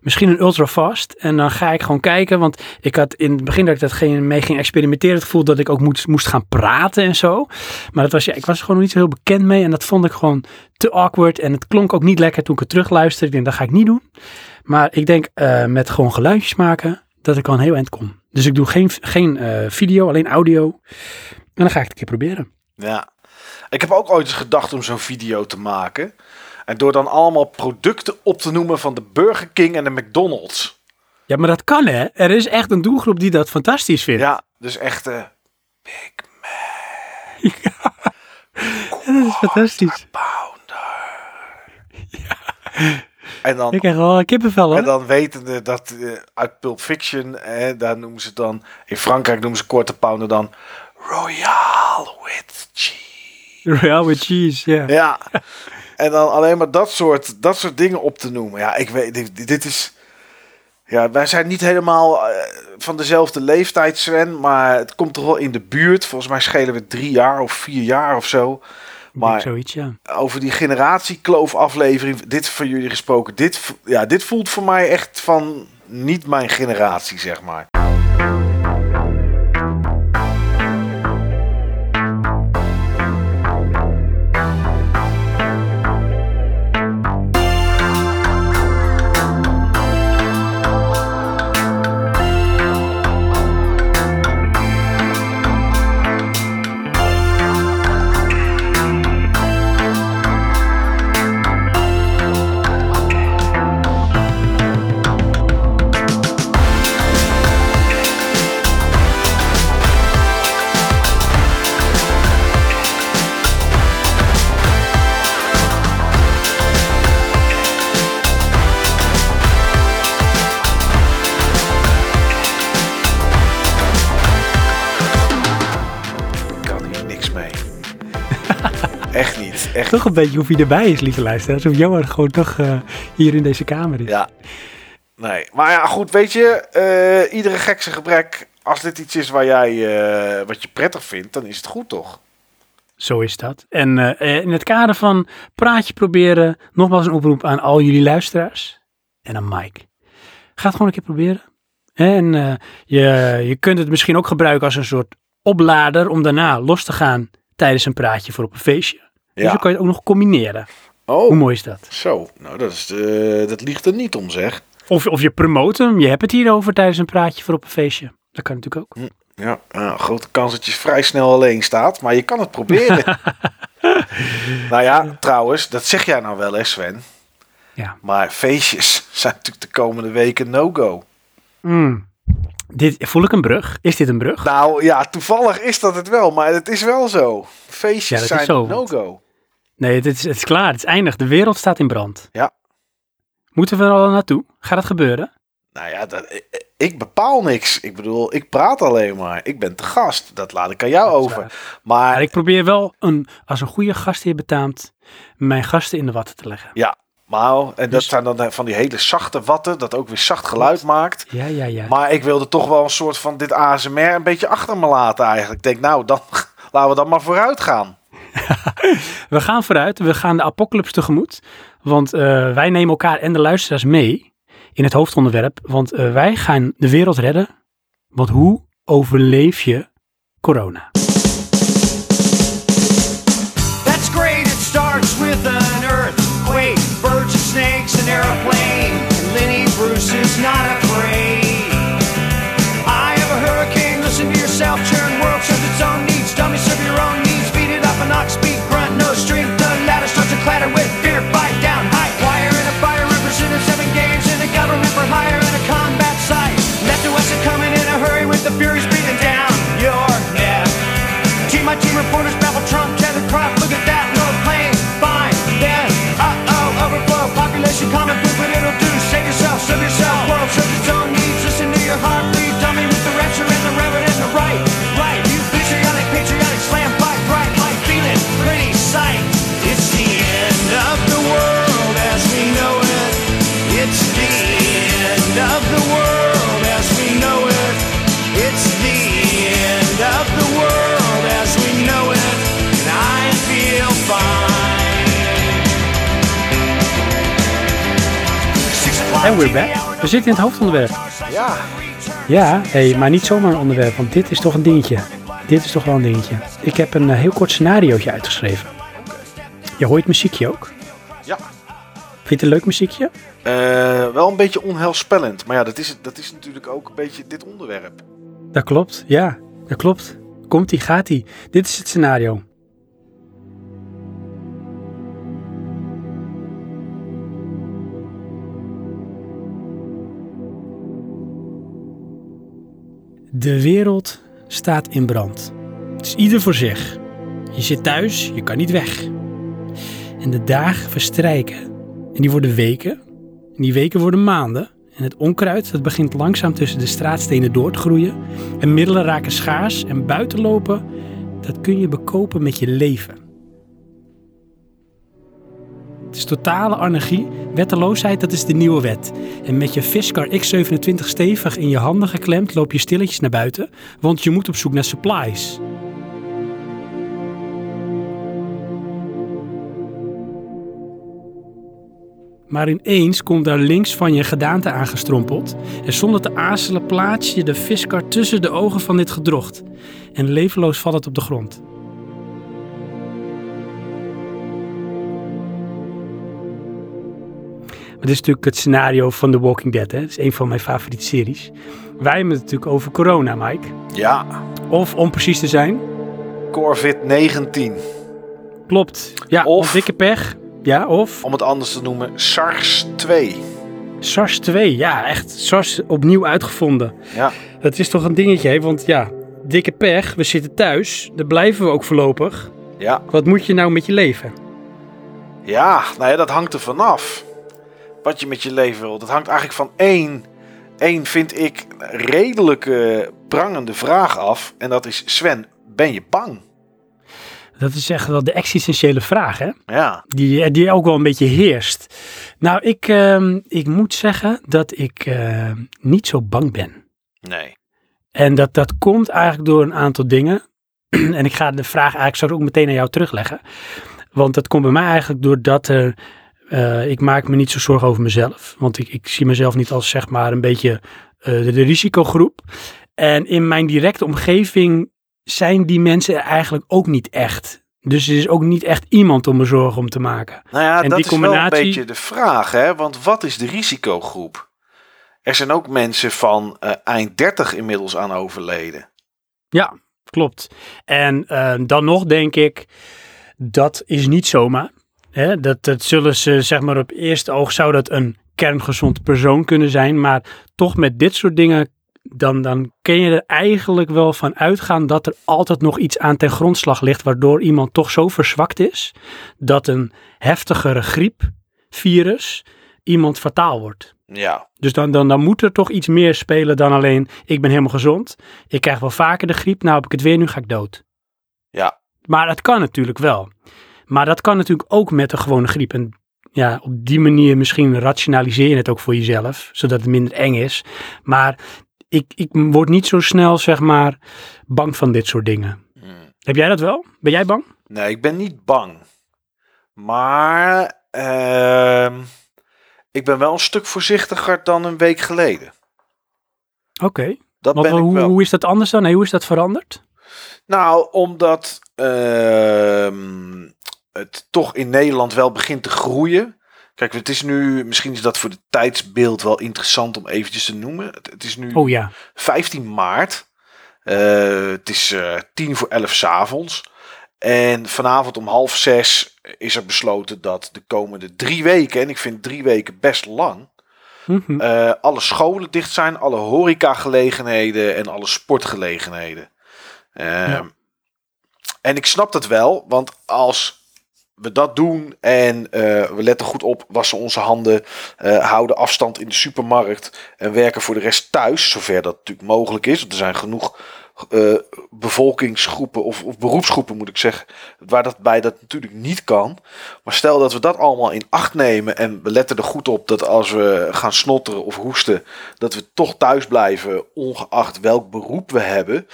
S1: Misschien een ultra fast. En dan ga ik gewoon kijken. Want ik had in het begin dat ik dat geen, mee ging experimenteren. Het gevoel dat ik ook moest, moest gaan praten en zo. Maar dat was, ja, ik was er gewoon niet zo heel bekend mee. En dat vond ik gewoon te awkward. En het klonk ook niet lekker toen ik het terugluisterde. Ik denk, dat ga ik niet doen. Maar ik denk eh, met gewoon geluidjes maken. Dat ik al een heel eind kom. Dus ik doe geen, geen eh, video, alleen audio. En dan ga ik het een keer proberen.
S2: Ja. Ik heb ook ooit eens gedacht om zo'n video te maken. En door dan allemaal producten op te noemen van de Burger King en de McDonald's.
S1: Ja, maar dat kan hè. Er is echt een doelgroep die dat fantastisch vindt.
S2: Ja, dus echt... eh Big
S1: dat is fantastisch.
S2: Pounder. En dan,
S1: Ik krijg wel kippenvel hoor.
S2: en dan wetende dat eh, uit Pulp Fiction, eh, daar noemen ze dan... In Frankrijk noemen ze korte pounder dan Royale with cheese.
S1: Royale with cheese, ja.
S2: Ja. En dan alleen maar dat soort, dat soort dingen op te noemen. Ja, ik weet, dit, dit is. Ja, wij zijn niet helemaal eh, van dezelfde leeftijd, Sven. Maar het komt toch wel in de buurt. Volgens mij schelen we drie jaar of vier jaar of zo. Maar
S1: Zoiets, ja.
S2: over die generatiekloof aflevering, dit van jullie gesproken. Dit, ja, dit voelt voor mij echt van niet mijn generatie, zeg maar.
S1: Toch een beetje hoe hij erbij is, lieve luisteraars. Of Johan gewoon toch eh, hier in deze kamer is.
S2: Ja. Nee, maar ja, goed, weet je, eh, iedere gek zijn gebrek. Als dit iets is waar jij, eh, wat je prettig vindt, dan is het goed, toch?
S1: Zo is dat. En in het kader van praatje proberen, nogmaals een oproep aan al jullie luisteraars. En aan Mike. Ga het gewoon een keer proberen. En je, je kunt het misschien ook gebruiken als een soort oplader om daarna los te gaan tijdens een praatje voor op een feestje. Dus dan kan je het ook nog combineren. Hoe
S2: Oh,
S1: mooi is dat?
S2: zo. Nou, dat, is, eh, dat ligt er niet om, zeg.
S1: Of, of je promoot hem, je hebt het hierover tijdens een praatje voor op een feestje. Dat kan natuurlijk ook.
S2: Ja, ja, grote kans dat je vrij snel alleen staat, maar je kan het proberen. nou ja, trouwens, dat zeg jij nou wel, hè, Sven.
S1: Ja.
S2: Maar feestjes zijn natuurlijk de komende weken no-go.
S1: Mm. Dit, voel ik een brug? Is dit een brug?
S2: Nou ja, toevallig is dat het wel, maar het is wel zo. Feestjes
S1: Ja,
S2: zijn no-go.
S1: Nee, het is, het is klaar. Het is eindig. De wereld staat in brand.
S2: Ja.
S1: Moeten we er al naartoe? Gaat dat gebeuren?
S2: Nou ja, dat, ik, ik bepaal niks. Ik bedoel, ik praat alleen maar. Ik ben te gast. Dat laat ik aan jou over. Maar
S1: Maar ik probeer wel een, als een goede gastheer betaamt, mijn gasten in de watten te leggen.
S2: Maar, en dat
S1: Dus-
S2: zijn dan van die hele zachte watten, dat ook weer zacht geluid maakt.
S1: Ja, ja, ja.
S2: Maar ik wilde toch wel een soort van dit ASMR een beetje achter me laten eigenlijk. Ik denk, nou, dan laten we dan maar vooruit gaan.
S1: We gaan vooruit. We gaan de apocalypse tegemoet. Want eh, wij nemen elkaar en de luisteraars mee in het hoofdonderwerp. Want eh, wij gaan de wereld redden. Want hoe overleef je corona? En we're back. We zitten in het hoofdonderwerp.
S2: Ja,
S1: Ja, hey, maar niet zomaar een onderwerp, want dit is toch een dingetje. Dit is toch wel een dingetje. Ik heb een eh, heel kort scenariootje uitgeschreven. Je hoort muziekje ook.
S2: ja.
S1: Vind je het een leuk muziekje?
S2: Eh, wel een beetje onheilspellend. Maar ja, dat is, dat is natuurlijk ook een beetje dit onderwerp.
S1: Dat klopt, ja. Dat klopt. Komt-ie, gaat-ie. Dit is het scenario. De wereld staat in brand. Het is ieder voor zich. Je zit thuis, je kan niet weg. En de dagen verstrijken. En die worden weken. En die weken worden maanden. En het onkruid dat begint langzaam tussen de straatstenen door te groeien. En middelen raken schaars. En buitenlopen, dat kun je bekopen met je leven. Het is totale anarchie. Wetteloosheid, dat is de nieuwe wet. En met je Fisker X27 stevig in je handen geklemd loop je stilletjes naar buiten. Want je moet op zoek naar supplies. Maar ineens komt daar links van je gedaante aangestrompeld. En zonder te aarzelen plaats je de viskar tussen de ogen van dit gedrocht. En levenloos valt het op de grond. Dit is natuurlijk het scenario van The Walking Dead. Hè? Dat is een van mijn favoriete series. Wij hebben het natuurlijk over corona, Mike.
S2: Ja,
S1: Of om precies te zijn,
S2: Corvid 19.
S1: klopt. Ja,
S2: Of-
S1: dikke pech. Ja, of
S2: Om het anders te noemen, SARS 2.
S1: SARS 2. Ja, echt SARS opnieuw uitgevonden.
S2: Ja,
S1: Dat is toch een dingetje, hè? want ja, dikke pech, we zitten thuis, daar blijven we ook voorlopig.
S2: ja,
S1: Wat moet je nou met je leven?
S2: ja, nou ja, dat hangt er vanaf. Wat je met je leven wil. Dat hangt eigenlijk van één, één vind ik, redelijk eh, prangende vraag af. En dat is, Sven, ben je bang?
S1: Dat is echt wel de existentiële vraag, hè?
S2: Ja,
S1: Die, die ook wel een beetje heerst. Nou, ik, ehm, ik moet zeggen dat ik eh, niet zo bang ben.
S2: nee.
S1: En dat, dat komt eigenlijk door een aantal dingen. en ik ga de vraag eigenlijk zo ook meteen aan jou terugleggen. Want dat komt bij mij eigenlijk doordat er, eh, ik maak me niet zo zorgen over mezelf. Want ik, ik zie mezelf niet als zeg maar een beetje eh, de, de risicogroep. En in mijn directe omgeving zijn die mensen er eigenlijk ook niet echt. Dus er is ook niet echt iemand om me zorgen om te maken.
S2: Nou ja,
S1: En
S2: dat
S1: die
S2: is wel een beetje de vraag, hè? Want wat is de risicogroep? Er zijn ook mensen van eh, eind 30 inmiddels aan overleden.
S1: Ja, klopt. En dan nog denk ik, dat is niet zomaar. Hè? Dat, dat zullen ze, zeg maar, op eerste oog zou dat een kerngezond persoon kunnen zijn. Maar toch met dit soort dingen, dan, dan kun je er eigenlijk wel van uitgaan dat er altijd nog iets aan ten grondslag ligt. Waardoor iemand toch zo verzwakt is dat een heftigere griepvirus iemand fataal wordt.
S2: Ja,
S1: Dus dan, dan, dan moet er toch iets meer spelen dan alleen ik ben helemaal gezond. Ik krijg wel vaker de griep, nou heb ik het weer, nu ga ik dood.
S2: ja,
S1: Maar het kan natuurlijk wel. Maar dat kan natuurlijk ook met een gewone griep. En ja, op die manier misschien rationaliseer je het ook voor jezelf, zodat het minder eng is. Maar ik, ik word niet zo snel, zeg maar, bang van dit soort dingen.
S2: Hmm.
S1: Heb jij dat wel? Ben jij bang?
S2: Nee, ik ben niet bang. Maar ehm, ik ben wel een stuk voorzichtiger dan een week geleden.
S1: Oké.
S2: Dat
S1: Want
S2: ben ik
S1: hoe,
S2: wel.
S1: hoe is dat anders dan? Nee, hoe is dat veranderd?
S2: Nou, omdat ehm, het toch in Nederland wel begint te groeien. Kijk, het is nu, misschien is dat voor het tijdsbeeld wel interessant om eventjes te noemen. Het, het is nu
S1: Oh ja.
S2: 15 maart. Eh, het is eh, tien voor elf s'avonds. En vanavond om half zes is er besloten dat de komende drie weken, en ik vind drie weken best lang,
S1: Mhm.
S2: eh, alle scholen dicht zijn, alle horecagelegenheden en alle sportgelegenheden. Ehm,
S1: Ja.
S2: En ik snap dat wel, want als we dat doen en eh, we letten goed op, wassen onze handen, eh, houden afstand in de supermarkt en werken voor de rest thuis, zover dat natuurlijk mogelijk is. Er zijn genoeg eh, bevolkingsgroepen of, of beroepsgroepen, moet ik zeggen, waar dat bij dat natuurlijk niet kan. Maar stel dat we dat allemaal in acht nemen en we letten er goed op dat als we gaan snotteren of hoesten, dat we toch thuis blijven, ongeacht welk beroep we hebben.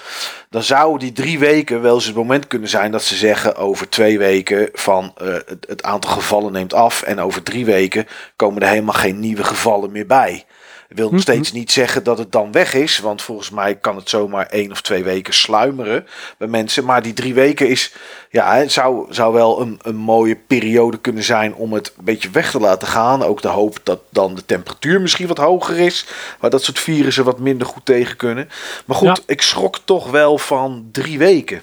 S2: Dan zou die drie weken wel eens het moment kunnen zijn dat ze zeggen over twee weken van eh, het, het aantal gevallen neemt af en over drie weken komen er helemaal geen nieuwe gevallen meer bij. Wil nog
S1: Mhm.
S2: steeds niet zeggen dat het dan weg is, want volgens mij kan het zomaar één of twee weken sluimeren bij mensen. Maar die drie weken is, ja, het zou, zou wel een, een mooie periode kunnen zijn om het een beetje weg te laten gaan. Ook de hoop dat dan de temperatuur misschien wat hoger is, waar dat soort virussen wat minder goed tegen kunnen. Maar goed,
S1: Ja.
S2: ik schrok toch wel van drie weken.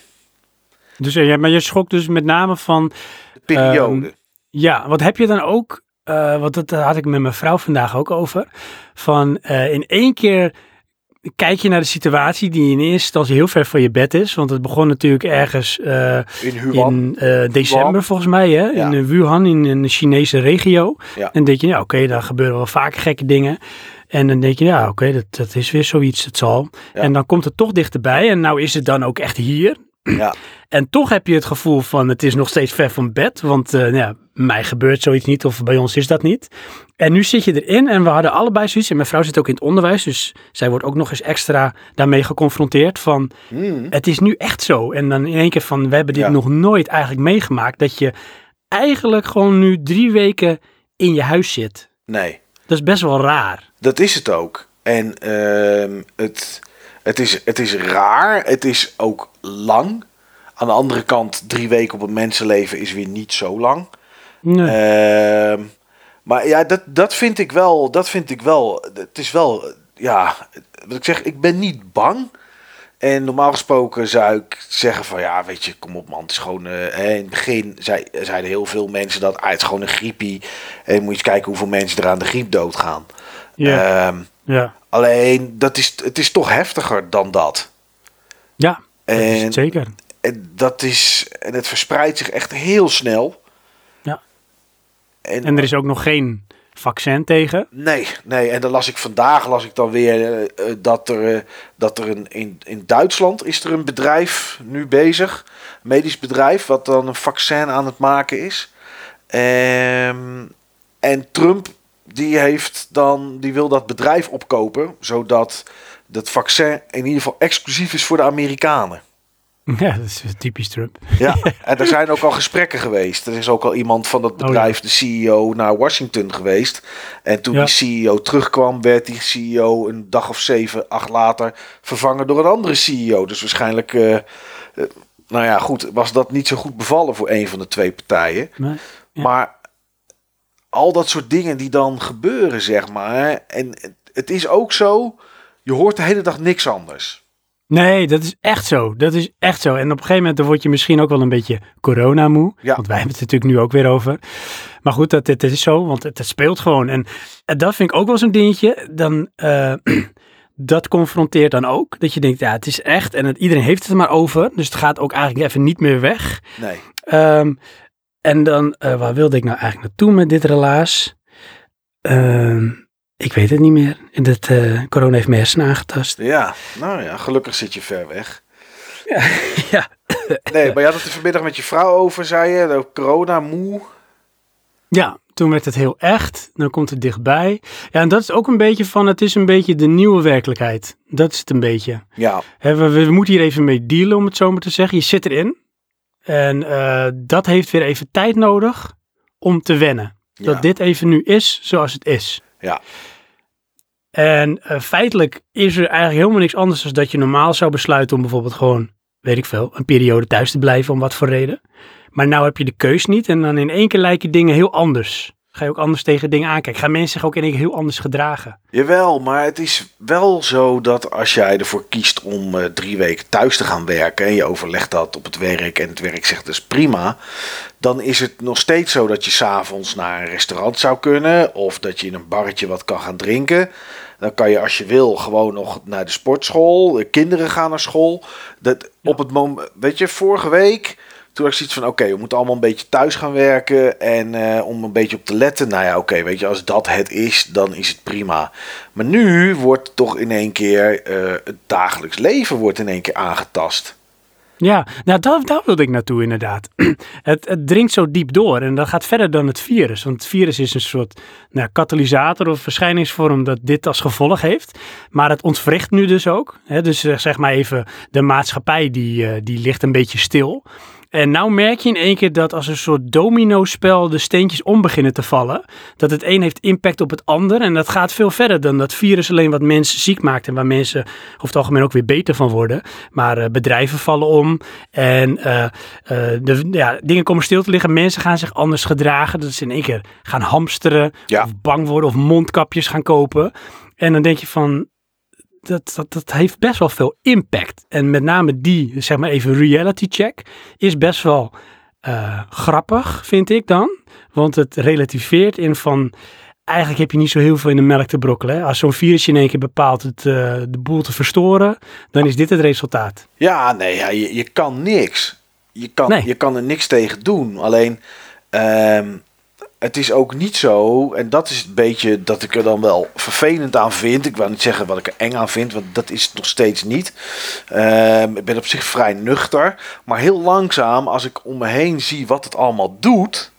S1: Dus, eh, ja, maar je schrok dus met name van,
S2: De periode.
S1: Ehm, ja, wat heb je dan ook, eh want dat had ik met mijn vrouw vandaag ook over, van eh, in één keer kijk je naar de situatie die in eerste instantie heel ver van je bed is, want het begon natuurlijk ergens eh,
S2: in
S1: in eh, december
S2: Wuhan.
S1: volgens mij, hè?
S2: Ja.
S1: in eh, Wuhan, in een Chinese regio.
S2: Ja.
S1: En dan denk je, ja oké, daar gebeuren wel vaker gekke dingen. En dan denk je, ja oké, dat, dat is weer zoiets, het zal.
S2: Ja.
S1: En dan komt het toch dichterbij en nou is het dan ook echt hier.
S2: Ja.
S1: En toch heb je het gevoel van het is nog steeds ver van bed. Want eh, nou ja, mij gebeurt zoiets niet of bij ons is dat niet. En nu zit je erin en we hadden allebei zoiets. En mijn vrouw zit ook in het onderwijs. Dus zij wordt ook nog eens extra daarmee geconfronteerd. Van
S2: Hmm.
S1: het is nu echt zo. En dan in één keer van we hebben dit
S2: Ja.
S1: nog nooit eigenlijk meegemaakt. Dat je eigenlijk gewoon nu drie weken in je huis zit.
S2: Nee.
S1: Dat is best wel raar.
S2: Dat is het ook. En ehm, het, het, is, het is raar. Het is ook lang. Aan de andere kant, drie weken op een mensenleven is weer niet zo lang.
S1: Nee.
S2: Ehm, maar ja, dat, dat vind ik wel. Dat vind ik wel. Het is wel. Ja, wat ik zeg, ik ben niet bang. En normaal gesproken zou ik zeggen van ja, weet je, kom op man, het is gewoon. eh, hè, in het begin zei, zeiden heel veel mensen dat ah, het is gewoon een griepie. En moet je eens kijken hoeveel mensen er aan de griep doodgaan.
S1: ja,
S2: Ehm,
S1: ja,
S2: alleen, dat is, het is toch heftiger dan dat.
S1: ja, dat
S2: En,
S1: zeker.
S2: en dat is. En het verspreidt zich echt heel snel. En
S1: er is ook nog geen vaccin tegen.
S2: Nee, nee. En dan las ik vandaag las ik dan weer eh, eh, dat er, eh, dat er een, in, in Duitsland is er een bedrijf nu bezig, een medisch bedrijf, wat dan een vaccin aan het maken is. Ehm, en Trump die heeft dan, die wil dat bedrijf opkopen, zodat dat vaccin in ieder geval exclusief is voor de Amerikanen.
S1: Ja, dat is typisch Trump.
S2: Ja, en er zijn ook al gesprekken geweest. Er is ook al iemand van dat bedrijf, de CEO, naar Washington geweest. En toen
S1: Ja.
S2: die CEO terugkwam, werd die CEO een dag of zeven, acht later vervangen door een andere CEO. Dus waarschijnlijk, eh, eh, nou ja, goed, was dat niet zo goed bevallen voor een van de twee partijen.
S1: Ja.
S2: Maar al dat soort dingen die dan gebeuren, zeg maar. En het is ook zo, je hoort de hele dag niks anders.
S1: Nee, dat is echt zo. Dat is echt zo. En op een gegeven moment dan word je misschien ook wel een beetje coronamoe.
S2: Ja.
S1: Want wij hebben het natuurlijk nu ook weer over. Maar goed, dat, het is zo, want het, het speelt gewoon. En, en dat vind ik ook wel zo'n dingetje. Dan, eh, dat confronteert dan ook. Dat je denkt, ja, het is echt. En het, iedereen heeft het er maar over. Dus het gaat ook eigenlijk even niet meer weg.
S2: Nee.
S1: Ehm, en dan, eh, waar wilde ik nou eigenlijk naartoe met dit relaas? Ehm, ik weet het niet meer. En dat eh, corona heeft mijn hersenen aangetast.
S2: Ja, nou ja, gelukkig zit je ver weg.
S1: ja.
S2: Nee, maar je had het er vanmiddag met je vrouw over, zei je. De corona, moe.
S1: Ja, toen werd het heel echt. Dan komt het dichtbij. Ja, en dat is ook een beetje van, het is een beetje de nieuwe werkelijkheid. Dat is het een beetje.
S2: Ja,
S1: we, we moeten hier even mee dealen, om het zo maar te zeggen. Je zit erin. En eh, dat heeft weer even tijd nodig om te wennen. Dat
S2: Ja.
S1: dit even nu is zoals het is.
S2: Ja.
S1: En eh, feitelijk is er eigenlijk helemaal niks anders dan dat je normaal zou besluiten om bijvoorbeeld gewoon, weet ik veel, een periode thuis te blijven om wat voor reden. Maar nou heb je de keus niet en dan in één keer lijken dingen heel anders. Ga je ook anders tegen dingen aankijken? Gaan mensen zich ook in één heel anders gedragen?
S2: Jawel, maar het is wel zo dat als jij ervoor kiest om eh, drie weken thuis te gaan werken en je overlegt dat op het werk en het werk zegt dus prima, dan is het nog steeds zo dat je s'avonds naar een restaurant zou kunnen of dat je in een barretje wat kan gaan drinken. Dan kan je als je wil gewoon nog naar de sportschool. De kinderen gaan naar school. Dat, Op het moment, weet je, vorige week toen had ik zoiets van, oké, we moeten allemaal een beetje thuis gaan werken en eh, om een beetje op te letten. Nou ja, oké, weet je, als dat het is, dan is het prima. Maar nu wordt toch in één keer uh, het dagelijks leven wordt in één keer aangetast.
S1: Ja, nou daar, daar wilde ik naartoe inderdaad. het, het dringt zo diep door en dat gaat verder dan het virus. Want het virus is een soort nou, katalysator of verschijningsvorm dat dit als gevolg heeft. Maar het ontwricht nu dus ook. Hè? Dus eh, zeg maar even, de maatschappij die, die ligt een beetje stil. En nou merk je in één keer dat als een soort domino-spel de steentjes om beginnen te vallen, dat het een heeft impact op het ander. En dat gaat veel verder dan dat virus alleen wat mensen ziek maakt en waar mensen over het algemeen ook weer beter van worden. Maar uh, bedrijven vallen om en uh, uh, de, ja, dingen komen stil te liggen. Mensen gaan zich anders gedragen. Dat ze in één keer gaan hamsteren
S2: Ja.
S1: of bang worden of mondkapjes gaan kopen. En dan denk je van, dat, dat, dat heeft best wel veel impact. En met name die, zeg maar even reality check, is best wel eh, grappig, vind ik dan. Want het relativeert in van, eigenlijk heb je niet zo heel veel in de melk te brokkelen. Hè? Als zo'n virus in één keer bepaalt het, eh, de boel te verstoren, dan is dit het resultaat.
S2: Ja, nee, ja, je, je kan niks. Je kan,
S1: Nee.
S2: je kan er niks tegen doen. Alleen, ehm, het is ook niet zo, en dat is het beetje dat ik er dan wel vervelend aan vind. Ik wil niet zeggen wat ik er eng aan vind, want dat is het nog steeds niet. Ehm, ik ben op zich vrij nuchter, maar heel langzaam, als ik om me heen zie wat het allemaal doet,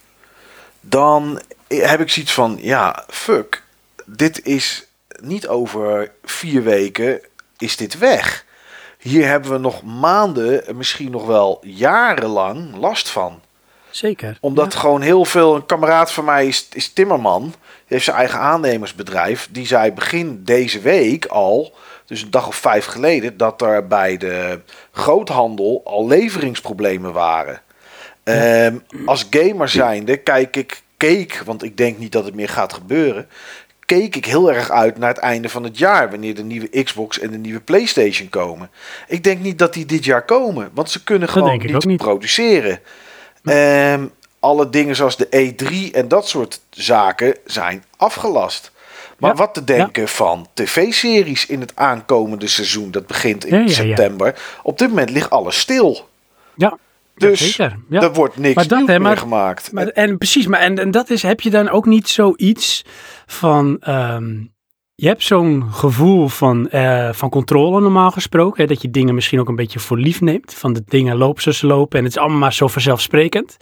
S2: dan heb ik zoiets van, ja, fuck, dit is niet over vier weken, is dit weg. Hier hebben we nog maanden, misschien nog wel jarenlang last van
S1: Zeker.
S2: omdat
S1: Ja.
S2: gewoon heel veel. Een kameraad van mij is, is Timmerman. Die heeft zijn eigen aannemersbedrijf. Die zei begin deze week al, dus een dag of vijf geleden, dat er bij de groothandel al leveringsproblemen waren. Ehm, als gamer zijnde kijk ik, keek, want ik denk niet dat het meer gaat gebeuren. Keek ik heel erg uit naar het einde van het jaar, wanneer de nieuwe Xbox en de nieuwe PlayStation komen. Ik denk niet dat die dit jaar komen, want ze kunnen gewoon niet,
S1: niet.
S2: produceren. Ehm, alle dingen zoals de E3 en dat soort zaken zijn afgelast. Maar
S1: Ja,
S2: wat te denken van tv-series in het aankomende seizoen, dat begint in
S1: Ja,
S2: september. Op dit moment ligt alles stil.
S1: Ja,
S2: Dus er wordt niks
S1: Maar dat,
S2: nieuws
S1: hè,
S2: meer gemaakt.
S1: Maar, en precies, maar en, en dat is, heb je dan ook niet zoiets van, ehm, je hebt zo'n gevoel van, eh, van controle normaal gesproken, hè, dat je dingen misschien ook een beetje voor lief neemt, van de dingen lopen zoals ze lopen en het is allemaal maar zo vanzelfsprekend.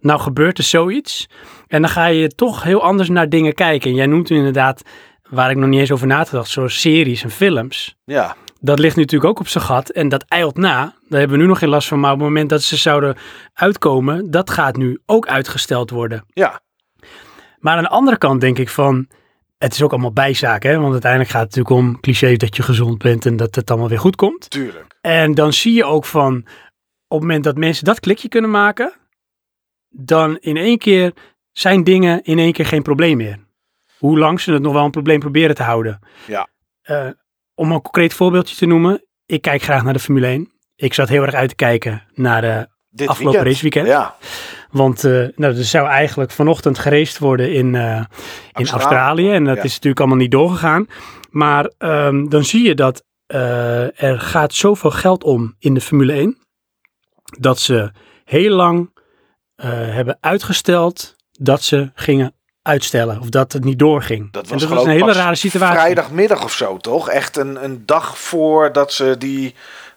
S1: Nou gebeurt er zoiets en dan ga je toch heel anders naar dingen kijken. En jij noemt nu inderdaad, waar ik nog niet eens over nagedacht, zoals series en films.
S2: ja,
S1: Dat ligt natuurlijk ook op zijn gat en dat eilt na. Daar hebben we nu nog geen last van, maar op het moment dat ze zouden uitkomen, dat gaat nu ook uitgesteld worden.
S2: ja,
S1: Maar aan de andere kant denk ik van, het is ook allemaal bijzaak, hè? want uiteindelijk gaat het natuurlijk om clichés dat je gezond bent en dat het allemaal weer goed komt.
S2: tuurlijk.
S1: En dan zie je ook van, op het moment dat mensen dat klikje kunnen maken, dan in één keer zijn dingen in één keer geen probleem meer. Hoe lang ze het nog wel een probleem proberen te houden.
S2: Ja.
S1: Eh, om een concreet voorbeeldje te noemen, ik kijk graag naar de Formule 1. Ik zat heel erg uit te kijken naar de
S2: Dit
S1: afgelopen
S2: weekend.
S1: raceweekend.
S2: Ja,
S1: Want eh, nou, er zou eigenlijk vanochtend geraced worden in, eh, in
S2: Australië.
S1: Australië. En dat
S2: Ja.
S1: is natuurlijk allemaal niet doorgegaan. Maar ehm, dan zie je dat eh, er gaat zoveel geld om in de Formule 1. Dat ze heel lang hebben uitgesteld dat ze gingen uitstellen. Of dat het niet doorging.
S2: dat
S1: en
S2: was,
S1: dat was een hele rare situatie.
S2: Vrijdagmiddag of zo, toch? Echt een, een dag voordat ze die,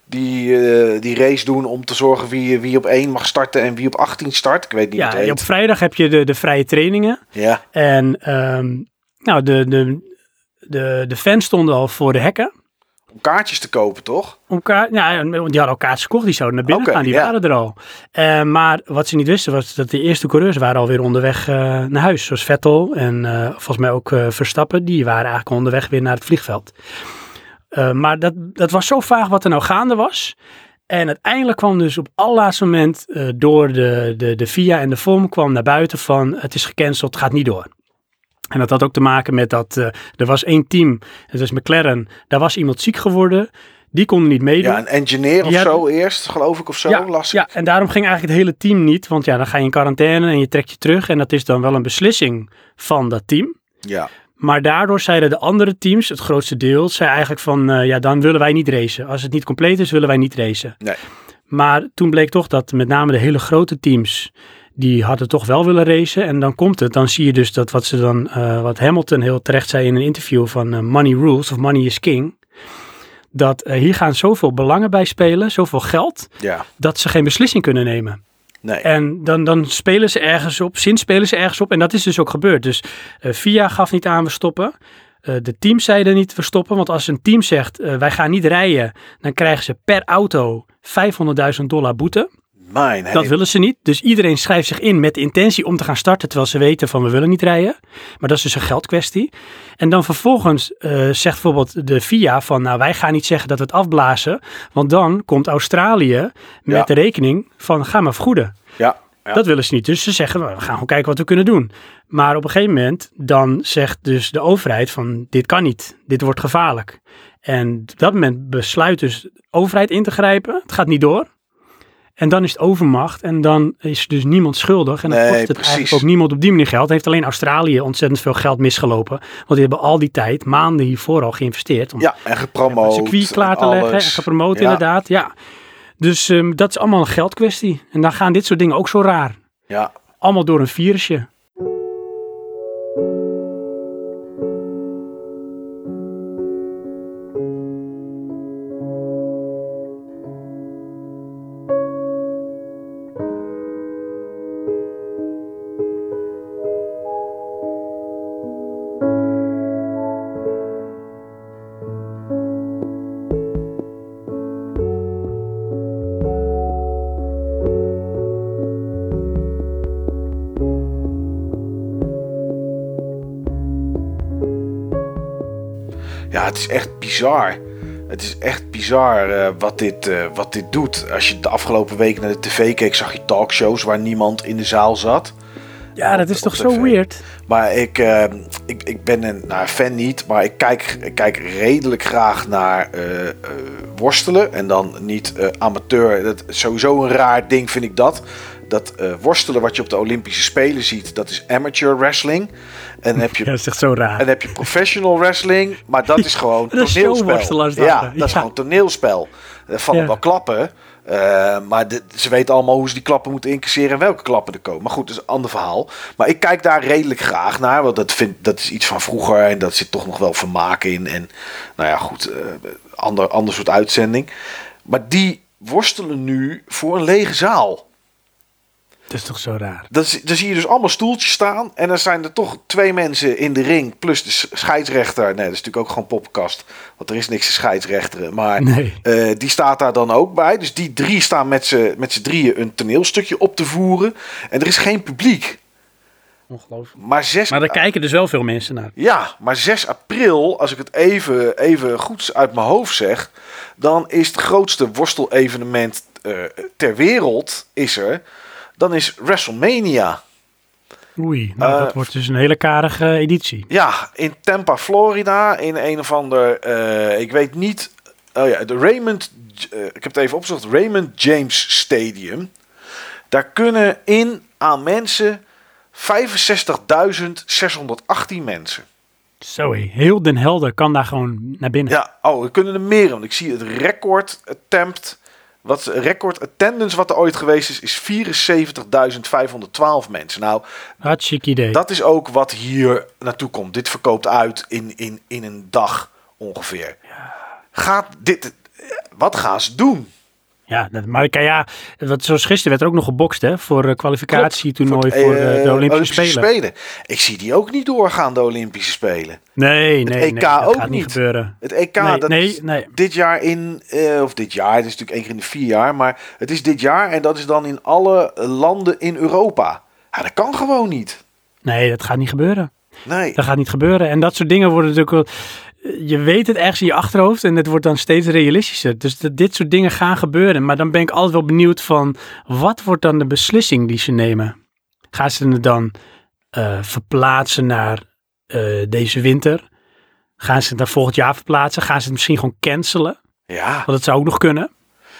S2: die, eh, die race doen om te zorgen wie, wie op 1 mag starten en wie op 18 start. Ik weet niet
S1: Ja,
S2: heet.
S1: op vrijdag heb je de, de vrije trainingen.
S2: Ja,
S1: En ehm, nou, de, de, de, de fans stonden al voor de hekken.
S2: om kaartjes te kopen, toch?
S1: Om kaart, ja, die hadden al kaartjes gekocht, die zouden naar binnen gaan, die
S2: ja.
S1: waren er al. Eh, maar wat ze niet wisten was dat de eerste coureurs waren alweer onderweg eh, naar huis. Zoals Vettel en volgens mij ook Verstappen, die waren eigenlijk onderweg weer naar het vliegveld. Eh, maar dat, dat was zo vaag wat er nou gaande was. En uiteindelijk kwam dus op allerlaatste moment eh, door de, de, de FIA en de FOM kwam naar buiten van het is gecanceld, het gaat niet door. En dat had ook te maken met dat eh, er was één team, het was McLaren, daar was iemand ziek geworden. Die konden niet meedoen.
S2: Ja, een engineer of
S1: Ja,
S2: zo eerst, geloof ik, of zo.
S1: ja,
S2: las ik.
S1: ja, en daarom ging eigenlijk het hele team niet. Want ja, dan ga je in quarantaine en je trekt je terug. En dat is dan wel een beslissing van dat team.
S2: ja.
S1: Maar daardoor zeiden de andere teams, het grootste deel, zei eigenlijk van, eh, ja, dan willen wij niet racen. Als het niet compleet is, willen wij niet racen.
S2: Nee.
S1: Maar toen bleek toch dat met name de hele grote teams, die hadden toch wel willen racen. En dan komt het, dan zie je dus dat wat ze dan, eh, wat Hamilton heel terecht zei in een interview van eh, Money Rules of Money is King. Dat hier gaan zoveel belangen bij spelen, zoveel geld,
S2: Ja,
S1: dat ze geen beslissing kunnen nemen.
S2: Nee.
S1: En dan, dan spelen ze ergens op, zin spelen ze ergens op. En dat is dus ook gebeurd. Dus eh VIA gaf niet aan, we stoppen. Eh, de teams zeiden niet, we stoppen. Want als een team zegt, eh, wij gaan niet rijden, dan krijgen ze per auto 500.000 dollar boete.
S2: Mijn
S1: Dat willen ze niet. Dus iedereen schrijft zich in met de intentie om te gaan starten, terwijl ze weten van we willen niet rijden. Maar dat is dus een geldkwestie. En dan vervolgens eh, zegt bijvoorbeeld de FIA van nou wij gaan niet zeggen dat we het afblazen, want dan komt Australië met
S2: Ja.
S1: de rekening van ga maar vergoeden.
S2: Ja, ja.
S1: Dat willen ze niet. Dus ze zeggen, we gaan gewoon kijken wat we kunnen doen. Maar op een gegeven moment, dan zegt dus de overheid van, dit kan niet. Dit wordt gevaarlijk. En op dat moment besluit dus de overheid in te grijpen. Het gaat niet door. En dan is het overmacht en dan is dus niemand schuldig. En dan
S2: Nee,
S1: kost het
S2: precies.
S1: eigenlijk ook niemand op die manier geld. Heeft alleen Australië ontzettend veel geld misgelopen. Want die hebben al die tijd, maanden hiervoor al geïnvesteerd. Om
S2: ja, en gepromoot.
S1: een circuit klaar te
S2: en
S1: leggen en gepromoot
S2: Ja,
S1: inderdaad. Ja. Dus ehm, dat is allemaal een geldkwestie. En dan gaan dit soort dingen ook zo raar.
S2: Ja,
S1: Allemaal door een virusje.
S2: Het is echt bizar. Het is echt bizar eh, wat, dit, eh, wat dit doet. Als je de afgelopen week naar de tv keek, zag je talkshows waar niemand in de zaal zat.
S1: Ja, dat is toch
S2: tv.
S1: zo weird?
S2: Maar ik, eh, ik, ik ben een nou, fan niet, maar ik kijk, ik kijk redelijk graag naar worstelen. En dan niet amateur. Dat, sowieso een raar ding vind ik dat. Dat eh, worstelen wat je op de Olympische Spelen ziet, dat is amateur wrestling. En dan heb je
S1: Ja, dat is echt zo raar.
S2: En dan heb je professional wrestling, maar dat is gewoon
S1: Dat
S2: toneelspel. ja, dat is gewoon toneelspel. Er vallen
S1: Ja.
S2: wel klappen, eh, maar de- ze weten allemaal hoe ze die klappen moeten incasseren en welke klappen er komen. Maar goed, dat is een ander verhaal. Maar ik kijk daar redelijk graag naar, want dat, vind, dat is iets van vroeger en dat zit toch nog wel vermaak in. En nou ja, goed, eh, ander, ander soort uitzending. Maar die worstelen nu voor een lege zaal.
S1: Dat is toch zo raar.
S2: Dan, zie- dan zie je dus allemaal stoeltjes staan. En dan zijn er toch twee mensen in de ring. Plus de scheidsrechter. Nee, dat is natuurlijk ook gewoon poppenkast. Want er is niks te scheidsrechteren. Maar
S1: Nee.
S2: eh, die staat daar dan ook bij. Dus die drie staan met z'n met z'n drieën een toneelstukje op te voeren. En er is geen publiek.
S1: Ongelooflijk.
S2: Maar 6,
S1: Maar daar kijken dus wel veel mensen naar.
S2: ja, maar 6 april, als ik het even, even goed uit mijn hoofd zeg. Dan is het grootste worstelevenement eh, ter wereld. Is er. Dan is WrestleMania.
S1: Oei, nou,
S2: Eh,
S1: dat wordt dus een hele karige editie.
S2: Ja, in Tampa, Florida, in een of ander, eh, ik weet niet, oh ja, de Raymond, eh, ik heb het even opgezocht, Raymond James Stadium. Daar kunnen in aan mensen 65.618 mensen.
S1: Zo hé, heel Den Helder kan daar gewoon naar binnen.
S2: Ja, oh, er kunnen er meer, want ik zie het record attempt, wat record attendance wat er ooit geweest is, is 74.512 mensen. Nou,
S1: Hartstikke idee.
S2: Dat is ook wat hier naartoe komt. Dit verkoopt uit in, in, in een dag ongeveer. Gaat dit, wat gaan ze doen?
S1: Ja, maar kan ja, wat, zoals gisteren werd er ook nog gebokst hè, voor uh, kwalificatietoernooi
S2: Voor
S1: voor,
S2: het,
S1: eh,
S2: eh,
S1: de Olympische, Spelen.
S2: Ik zie die ook niet doorgaan, de Olympische Spelen.
S1: Nee, nee,
S2: EK
S1: nee, dat
S2: ook
S1: gaat niet gebeuren.
S2: Het EK,
S1: Nee,
S2: dat
S1: nee,
S2: dit jaar in, eh, of dit jaar, het is natuurlijk één keer in de vier jaar, maar het is dit jaar en dat is dan in alle landen in Europa. Ja, dat kan gewoon niet.
S1: Nee, dat gaat niet gebeuren.
S2: Nee.
S1: Dat gaat niet gebeuren. En dat soort dingen worden natuurlijk wel... Je weet het ergens in je achterhoofd en het wordt dan steeds realistischer. Dus dat dit soort dingen gaan gebeuren. Maar dan ben ik altijd wel benieuwd van... Wat wordt dan de beslissing die ze nemen? Gaan ze het dan eh, verplaatsen naar eh, deze winter? Gaan ze het naar volgend jaar verplaatsen? Gaan ze het misschien gewoon cancelen?
S2: Ja,
S1: Want dat zou ook nog kunnen.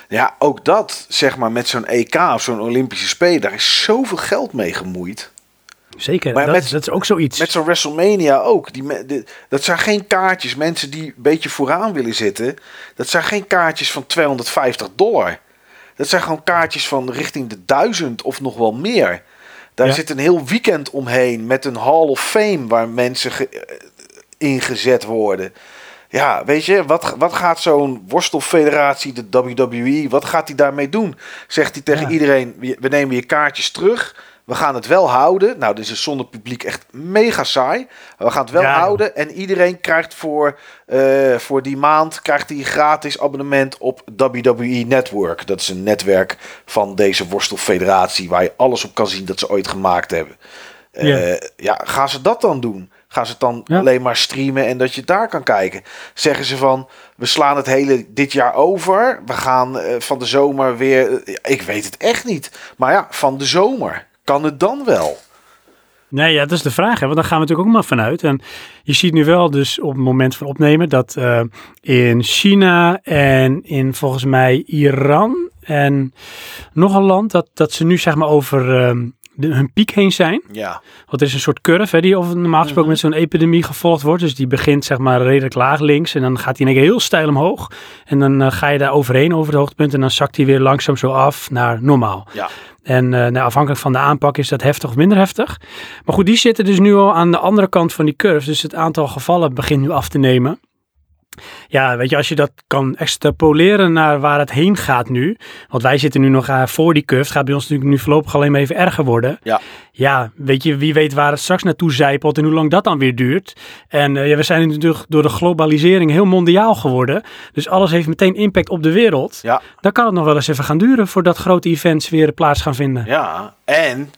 S2: ja, ook dat, zeg maar, met zo'n EK of zo'n Olympische Spelen, daar is zoveel geld mee gemoeid.
S1: Zeker,
S2: Maar
S1: dat,
S2: met-
S1: is, dat is ook zoiets.
S2: Met zo'n WrestleMania ook. Die, de- dat zijn geen kaartjes. Mensen die een beetje vooraan willen zitten. Dat zijn geen kaartjes van 250 dollar. Dat zijn gewoon kaartjes van richting de 1000 of nog wel meer. Daar
S1: Ja.
S2: zit een heel weekend omheen met een Hall of Fame waar mensen eh, ingezet worden. Ja, weet je, wat, wat gaat zo'n worstelfederatie, de WWE, wat gaat hij daarmee doen? Zegt hij tegen
S1: Ja.
S2: iedereen, we nemen je kaartjes terug. We gaan het wel houden. Nou, dit is zonder publiek echt mega saai. We gaan het wel
S1: Ja,
S2: houden. En iedereen krijgt voor, eh, voor die maand krijgt hij een gratis abonnement op WWE Network. Dat is een netwerk van deze worstelfederatie waar je alles op kan zien dat ze ooit gemaakt hebben. Eh,
S1: Ja.
S2: ja, gaan ze dat dan doen? Gaan ze het dan
S1: Ja.
S2: alleen maar streamen en dat je daar kan kijken? Zeggen ze van, we slaan het hele dit jaar over. We gaan eh, van de zomer weer... ik weet het echt niet. Maar ja, van de zomer. Kan het dan wel?
S1: Nee, ja, dat is de vraag. Hè? Want daar gaan we natuurlijk ook maar vanuit. En je ziet nu wel dus op het moment van opnemen dat eh, in China en in volgens mij Iran en nog een land, dat, dat ze nu zeg maar over ehm, de, hun piek heen zijn.
S2: Ja,
S1: Want er is een soort curve hè, die of normaal gesproken met zo'n epidemie gevolgd wordt. Dus die begint zeg maar redelijk laag links en dan gaat die in één keer heel steil omhoog. En dan eh, ga je daar overheen over het hoogtepunt en dan zakt die weer langzaam zo af naar normaal.
S2: ja.
S1: En eh, nou, afhankelijk van de aanpak is dat heftig of minder heftig. Maar goed, die zitten dus nu al aan de andere kant van die curve. Dus het aantal gevallen begint nu af te nemen. Ja, weet je, als je dat kan extrapoleren naar waar het heen gaat nu. Want wij zitten nu nog eh, voor die curve. Het gaat bij ons natuurlijk nu voorlopig alleen maar even erger worden.
S2: Ja.
S1: Ja, weet je, wie weet waar het straks naartoe zijpelt en hoe lang dat dan weer duurt. En eh, ja, we zijn natuurlijk door de globalisering heel mondiaal geworden. Dus alles heeft meteen impact op de wereld.
S2: Ja,
S1: Dan kan het nog wel eens even gaan duren voordat grote events weer plaats gaan vinden.
S2: ja. En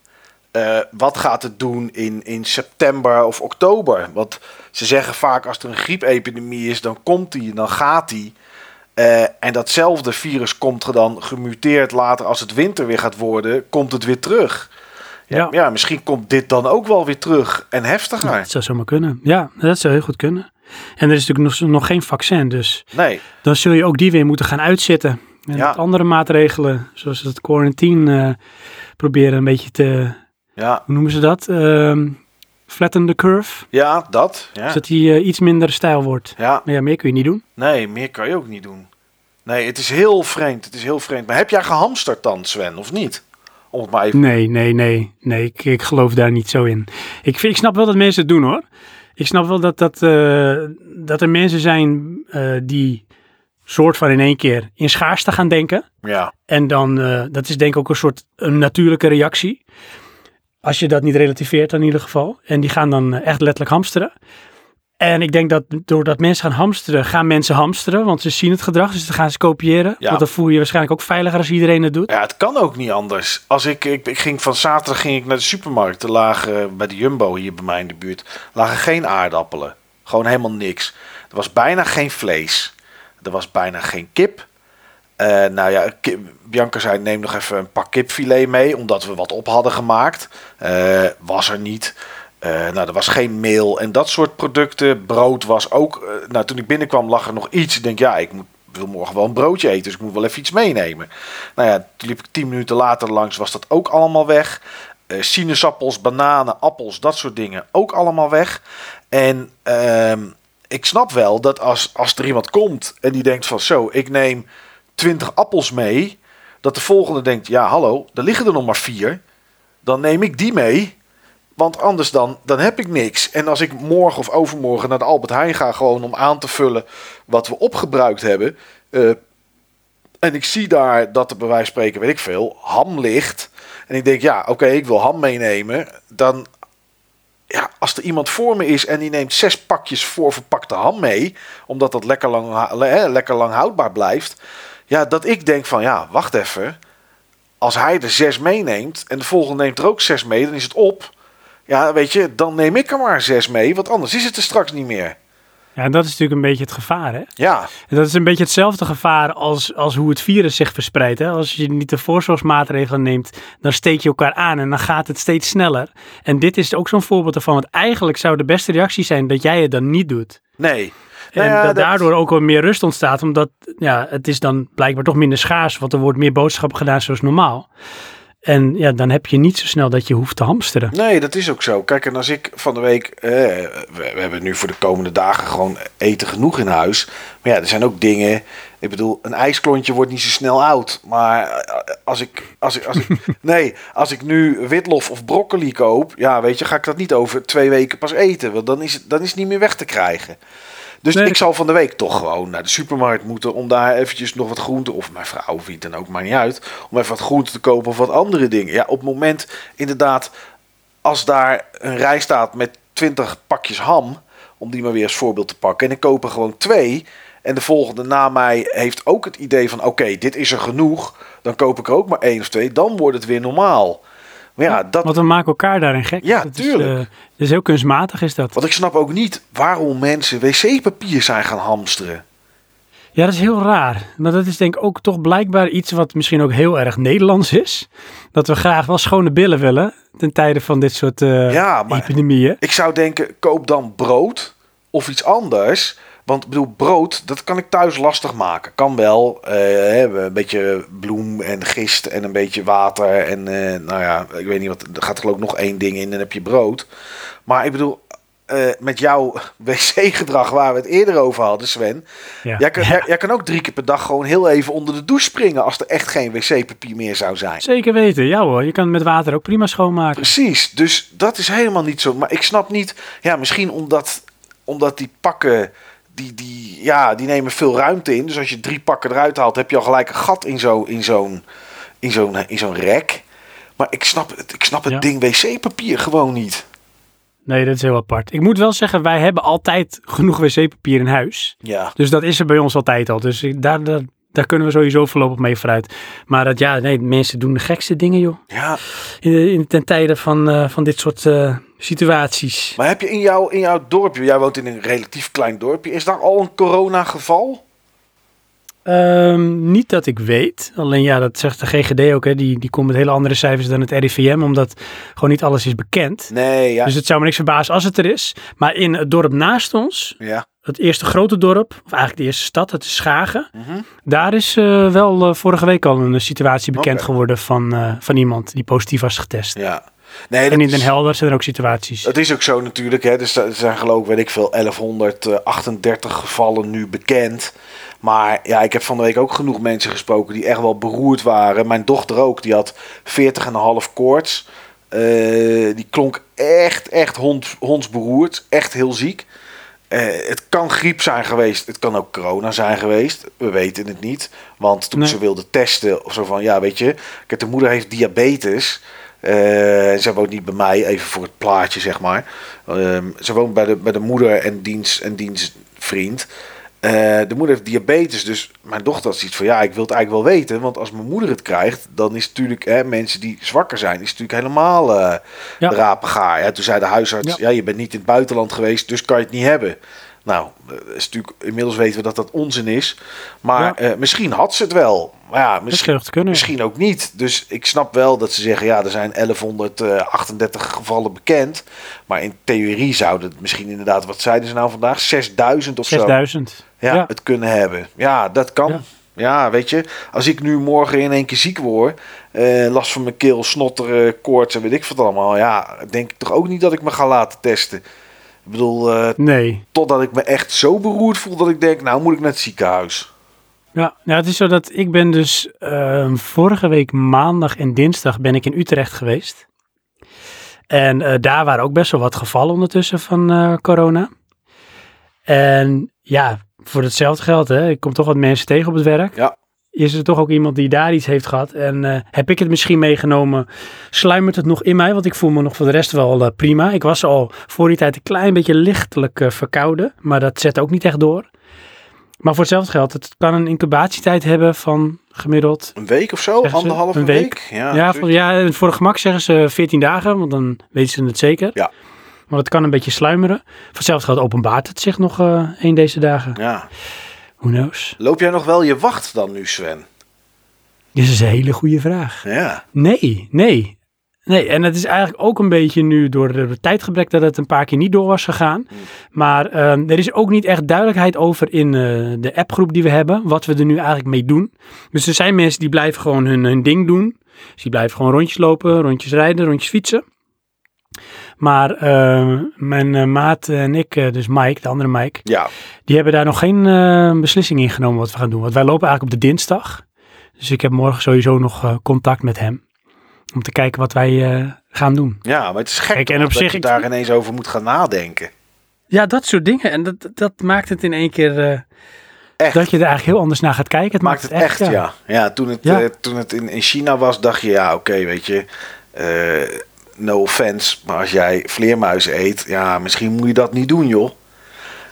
S2: eh, wat gaat het doen in, in september of oktober? Want ze zeggen vaak als er een griepepidemie is, dan komt die, dan gaat die. Eh, en datzelfde virus komt er dan gemuteerd later als het winter weer gaat worden, komt het weer terug.
S1: Ja.
S2: Ja, misschien komt dit dan ook wel weer terug en heftiger.
S1: Dat zou zomaar kunnen. Ja, dat zou heel goed kunnen. En er is natuurlijk nog, nog geen vaccin, dus
S2: Nee,
S1: dan zul je ook die weer moeten gaan uitzitten. En
S2: Ja.
S1: andere maatregelen, zoals het quarantine, eh, proberen een beetje te,
S2: ja,
S1: hoe noemen ze dat? Ehm flatten the curve,
S2: ja dat. Ja.
S1: zodat die eh, iets minder stijl wordt.
S2: ja,
S1: Maar ja, meer kun je niet doen.
S2: nee, meer kan je ook niet doen. Nee, het is heel vreemd. Het is heel vreemd. Maar heb jij gehamsterd dan, Sven, of niet? Om het maar even.
S1: Nee, nee, nee. Nee, ik, ik geloof daar niet zo in. Ik, vind- ik snap wel dat mensen het doen hoor. Ik snap wel dat, dat, eh, dat er mensen zijn eh, die soort van in één keer in schaarste gaan denken.
S2: Ja,
S1: En dan, dat is denk ik ook een soort een natuurlijke reactie. Als je dat niet relativeert dan in ieder geval. En die gaan dan eh, echt letterlijk hamsteren. En ik denk dat doordat mensen gaan hamsteren, gaan mensen hamsteren. Want ze zien het gedrag, dus dan gaan ze kopiëren.
S2: Ja.
S1: Want dan voel je je waarschijnlijk ook veiliger als iedereen het doet.
S2: Ja, het kan ook niet anders. Als ik, ik, ik ging van zaterdag ging ik naar de supermarkt. Er lagen bij de Jumbo hier bij mij in de buurt lagen geen aardappelen. Gewoon helemaal niks. Er was bijna geen vlees. Er was bijna geen kip. Eh, nou ja, Bianca zei neem nog even een pak kipfilet mee, omdat we wat op hadden gemaakt. Eh, was er niet. Eh, nou, er was geen meel en dat soort producten. Brood was ook. nou, toen ik binnenkwam lag er nog iets. Ik denk, ja, ik moet, wil morgen wel een broodje eten, dus ik moet wel even iets meenemen. Nou ja, toen liep ik tien minuten later langs, was dat ook allemaal weg. Sinaasappels, bananen, appels, dat soort dingen ook allemaal weg. En ehm, ik snap wel dat als, als er iemand komt en die denkt van zo, ik neem 20 appels mee, dat de volgende denkt, ja hallo, er liggen er nog maar vier. Dan neem ik die mee, want anders dan, dan heb ik niks. En als ik morgen of overmorgen naar de Albert Heijn ga, gewoon om aan te vullen wat we opgebruikt hebben. eh, en ik zie daar dat er bij wijze van spreken, weet ik veel, ham ligt. En ik denk, ja, oké, ik wil ham meenemen. Dan, ja, als er iemand voor me is en die neemt zes pakjes voorverpakte ham mee, omdat dat lekker lang, hè, lekker lang houdbaar blijft. Ja, dat ik denk van, ja, wacht even. Als hij er zes meeneemt en de volgende neemt er ook zes mee, dan is het op. Ja, weet je, dan neem ik er maar zes mee, want anders is het er straks niet meer.
S1: Ja, en dat is natuurlijk een beetje het gevaar, hè?
S2: Ja,
S1: En dat is een beetje hetzelfde gevaar als, als hoe het virus zich verspreidt. Hè? Als je niet de voorzorgsmaatregelen neemt, dan steek je elkaar aan en dan gaat het steeds sneller. En dit is ook zo'n voorbeeld ervan. Want eigenlijk zou de beste reactie zijn dat jij het dan niet doet.
S2: nee.
S1: En
S2: Nou ja,
S1: dat
S2: dat-
S1: daardoor ook wel meer rust ontstaat, omdat ja, het is dan blijkbaar toch minder schaars, want er wordt meer boodschappen gedaan zoals normaal. En ja, dan heb je niet zo snel dat je hoeft te hamsteren.
S2: Nee, dat is ook zo. Kijk, en als ik van de week... eh, we, we hebben nu voor de komende dagen gewoon eten genoeg in huis. Maar ja, er zijn ook dingen... Ik bedoel, een ijsklontje wordt niet zo snel oud. Maar eh, als ik... Als ik, als ik nee, als ik nu witlof of broccoli koop... Ja, weet je, ga ik dat niet over twee weken pas eten. Want dan is het, dan is het niet meer weg te krijgen. Dus
S1: Nee,
S2: ik zal van de week toch gewoon naar de supermarkt moeten om daar eventjes nog wat groente, of mijn vrouw of wie dan ook, maakt niet uit, om even wat groente te kopen of wat andere dingen. Ja, op het moment inderdaad, als daar een rij staat met 20 pakjes ham, om die maar weer als voorbeeld te pakken, en ik koop er gewoon twee, en de volgende na mij heeft ook het idee van, oké, dit is er genoeg, dan koop ik er ook maar één of twee, dan wordt het weer normaal. Maar ja, dat,
S1: Want we maken elkaar daarin gek.
S2: Ja,
S1: dat
S2: tuurlijk.
S1: Is, eh, is heel kunstmatig is dat.
S2: want ik snap ook niet waarom mensen wc-papier zijn gaan hamsteren.
S1: Ja, dat is heel raar. Maar dat is denk ik ook toch blijkbaar iets wat misschien ook heel erg Nederlands is. Dat we graag wel schone billen willen ten tijde van dit soort eh,
S2: Ja, maar-
S1: epidemieën.
S2: Ik zou denken, koop dan brood of iets anders. Want ik bedoel, brood, dat kan ik thuis lastig maken. Kan wel. eh, hè, een beetje bloem en gist en een beetje water. En eh, nou ja, ik weet niet wat. Er gaat er geloof ik nog één ding in en dan heb je brood. Maar ik bedoel, eh, met jouw wc-gedrag waar we het eerder over hadden, Sven.
S1: Ja.
S2: Jij, kan, jij, jij kan ook drie keer per dag gewoon heel even onder de douche springen. Als er echt geen wc-papier meer zou zijn.
S1: Zeker weten, ja hoor. Je kan het met water ook prima schoonmaken.
S2: Precies, dus dat is helemaal niet zo. Maar ik snap niet, ja, misschien omdat, omdat die pakken, die, die, ja, die nemen veel ruimte in. Dus als je drie pakken eruit haalt, heb je al gelijk een gat in zo'n in zo'n in zo'n in zo'n rek. Maar ik snap het, ik snap het
S1: Ja.
S2: ding wc-papier gewoon niet.
S1: Nee, dat is heel apart. Ik moet wel zeggen, wij hebben altijd genoeg wc-papier in huis.
S2: Ja,
S1: Dus dat is er bij ons altijd al. Dus ik- daar, daar, daar kunnen we sowieso voorlopig mee vooruit. Maar dat ja, nee, mensen doen de gekste dingen, joh.
S2: ja.
S1: In, in, ten tijde van, eh, van dit soort eh, situaties.
S2: Maar heb je in jouw, in jouw dorpje, jij woont in een relatief klein dorpje, is daar al een corona-geval?
S1: Ehm, niet dat ik weet. Alleen ja, dat zegt de GGD ook. Hè. Die, die komt met hele andere cijfers dan het RIVM. Omdat gewoon niet alles is bekend.
S2: Nee, ja.
S1: Dus het zou me niks verbazen als het er is. Maar in het dorp naast ons,
S2: ja.
S1: Het eerste grote dorp, of eigenlijk de eerste stad, het is Schagen.
S2: Mhm.
S1: Daar is eh, wel eh, vorige week al een situatie bekend geworden van, eh, van iemand die positief was getest.
S2: ja. Nee,
S1: En in Den Helder zijn er ook situaties.
S2: Het is ook zo natuurlijk. Hè. Dus er zijn geloof ik, weet ik veel, 1138 gevallen nu bekend. Maar ja, ik heb van de week ook genoeg mensen gesproken die echt wel beroerd waren. Mijn dochter ook, die had 40,5 koorts. Eh, die klonk echt, echt hond, hondsberoerd. Echt heel ziek. Eh, het kan griep zijn geweest. Het kan ook corona zijn geweest. We weten het niet. Want toen
S1: Nee.
S2: ze wilde testen, of zo van, ja, weet je, de moeder heeft diabetes. Eh, ze woont niet bij mij, even voor het plaatje, zeg maar. Ehm, ze woont bij de, bij de moeder en diens, en diens vriend. Eh, de moeder heeft diabetes, dus mijn dochter had zoiets van... ja, ik wil het eigenlijk wel weten, want als mijn moeder het krijgt... dan is het natuurlijk, hè, mensen die zwakker zijn... is het natuurlijk helemaal eh
S1: Ja.
S2: rapengaar. Toen zei de huisarts, ja.
S1: Ja.
S2: je bent niet in het buitenland geweest... dus kan je het niet hebben. Nou, dat is natuurlijk, inmiddels weten we dat dat onzin is. Maar
S1: Ja.
S2: eh, misschien had ze het wel. Maar ja, misschien. Misschien ook niet. Dus ik snap wel dat ze zeggen, ja, er zijn 1138 gevallen bekend. Maar in theorie zouden het misschien inderdaad, wat zeiden ze nou vandaag? 6000 of zo.
S1: 6000.
S2: Ja,
S1: Ja.
S2: het kunnen hebben. Ja, dat kan.
S1: Ja.
S2: Ja. weet je, als ik nu morgen in één keer ziek word, eh, last van mijn keel, snotteren, koorts en weet ik wat allemaal. Ja, denk ik toch ook niet dat ik me ga laten testen. Ik bedoel, eh,
S1: Nee.
S2: totdat ik me echt zo beroerd voel dat ik denk, nou moet ik naar het ziekenhuis.
S1: Ja, ja, het is zo dat ik ben dus ehm, vorige week maandag en dinsdag ben ik in Utrecht geweest. En eh, daar waren ook best wel wat gevallen ondertussen van eh, corona. En ja, voor hetzelfde geld, hè, ik kom toch wat mensen tegen op het werk.
S2: Ja.
S1: Is er toch ook iemand die daar iets heeft gehad? En eh, heb ik het misschien meegenomen? Sluimert het nog in mij? Want ik voel me nog voor de rest wel eh, prima. Ik was al voor die tijd een klein beetje lichtelijk eh, verkouden. Maar dat zet ook niet echt door. Maar voor hetzelfde geld, het kan een incubatietijd hebben van gemiddeld.
S2: Een week of zo? Anderhalve
S1: een
S2: week?
S1: week?
S2: Ja,
S1: Ja, voor, ja, voor de gemak zeggen ze 14 dagen, want dan weten ze het zeker.
S2: Ja.
S1: Want het kan een beetje sluimeren. Vanzelfs gaat openbaart het zich nog een deze dagen.
S2: Ja.
S1: Who knows?
S2: Loop jij nog wel je wacht dan nu, Sven?
S1: Dit is een hele goede vraag.
S2: Ja.
S1: Nee, nee. Nee, en het is eigenlijk ook een beetje nu door de de tijdgebrek dat het een paar keer niet door was gegaan. Maar ehm, er is ook niet echt duidelijkheid over in eh, de appgroep die we hebben, wat we er nu eigenlijk mee doen. Dus er zijn mensen die blijven gewoon hun, hun ding doen. Dus die blijven gewoon rondjes lopen, rondjes rijden, rondjes fietsen. Maar eh, mijn eh, maat en ik, eh, dus Mike, de andere Mike,
S2: Ja.
S1: die hebben daar nog geen beslissing in genomen wat we gaan doen. Want wij lopen eigenlijk op de dinsdag. Dus ik heb morgen sowieso nog contact met hem. Om te kijken wat wij gaan doen.
S2: Ja, maar het is gek
S1: Kijk, en op
S2: dat
S1: zich,
S2: je
S1: ik-
S2: daar ineens over moet gaan nadenken.
S1: Ja, dat soort dingen. En dat, dat maakt het in één keer
S2: Echt.
S1: dat je er eigenlijk heel anders naar gaat kijken. Het
S2: Maakt het echt, ja. Ja, toen het,
S1: Ja.
S2: toen het in, in China was, dacht je, ja, oké, weet je, no offense, maar als jij vleermuizen eet, ja, misschien moet je dat niet doen, joh.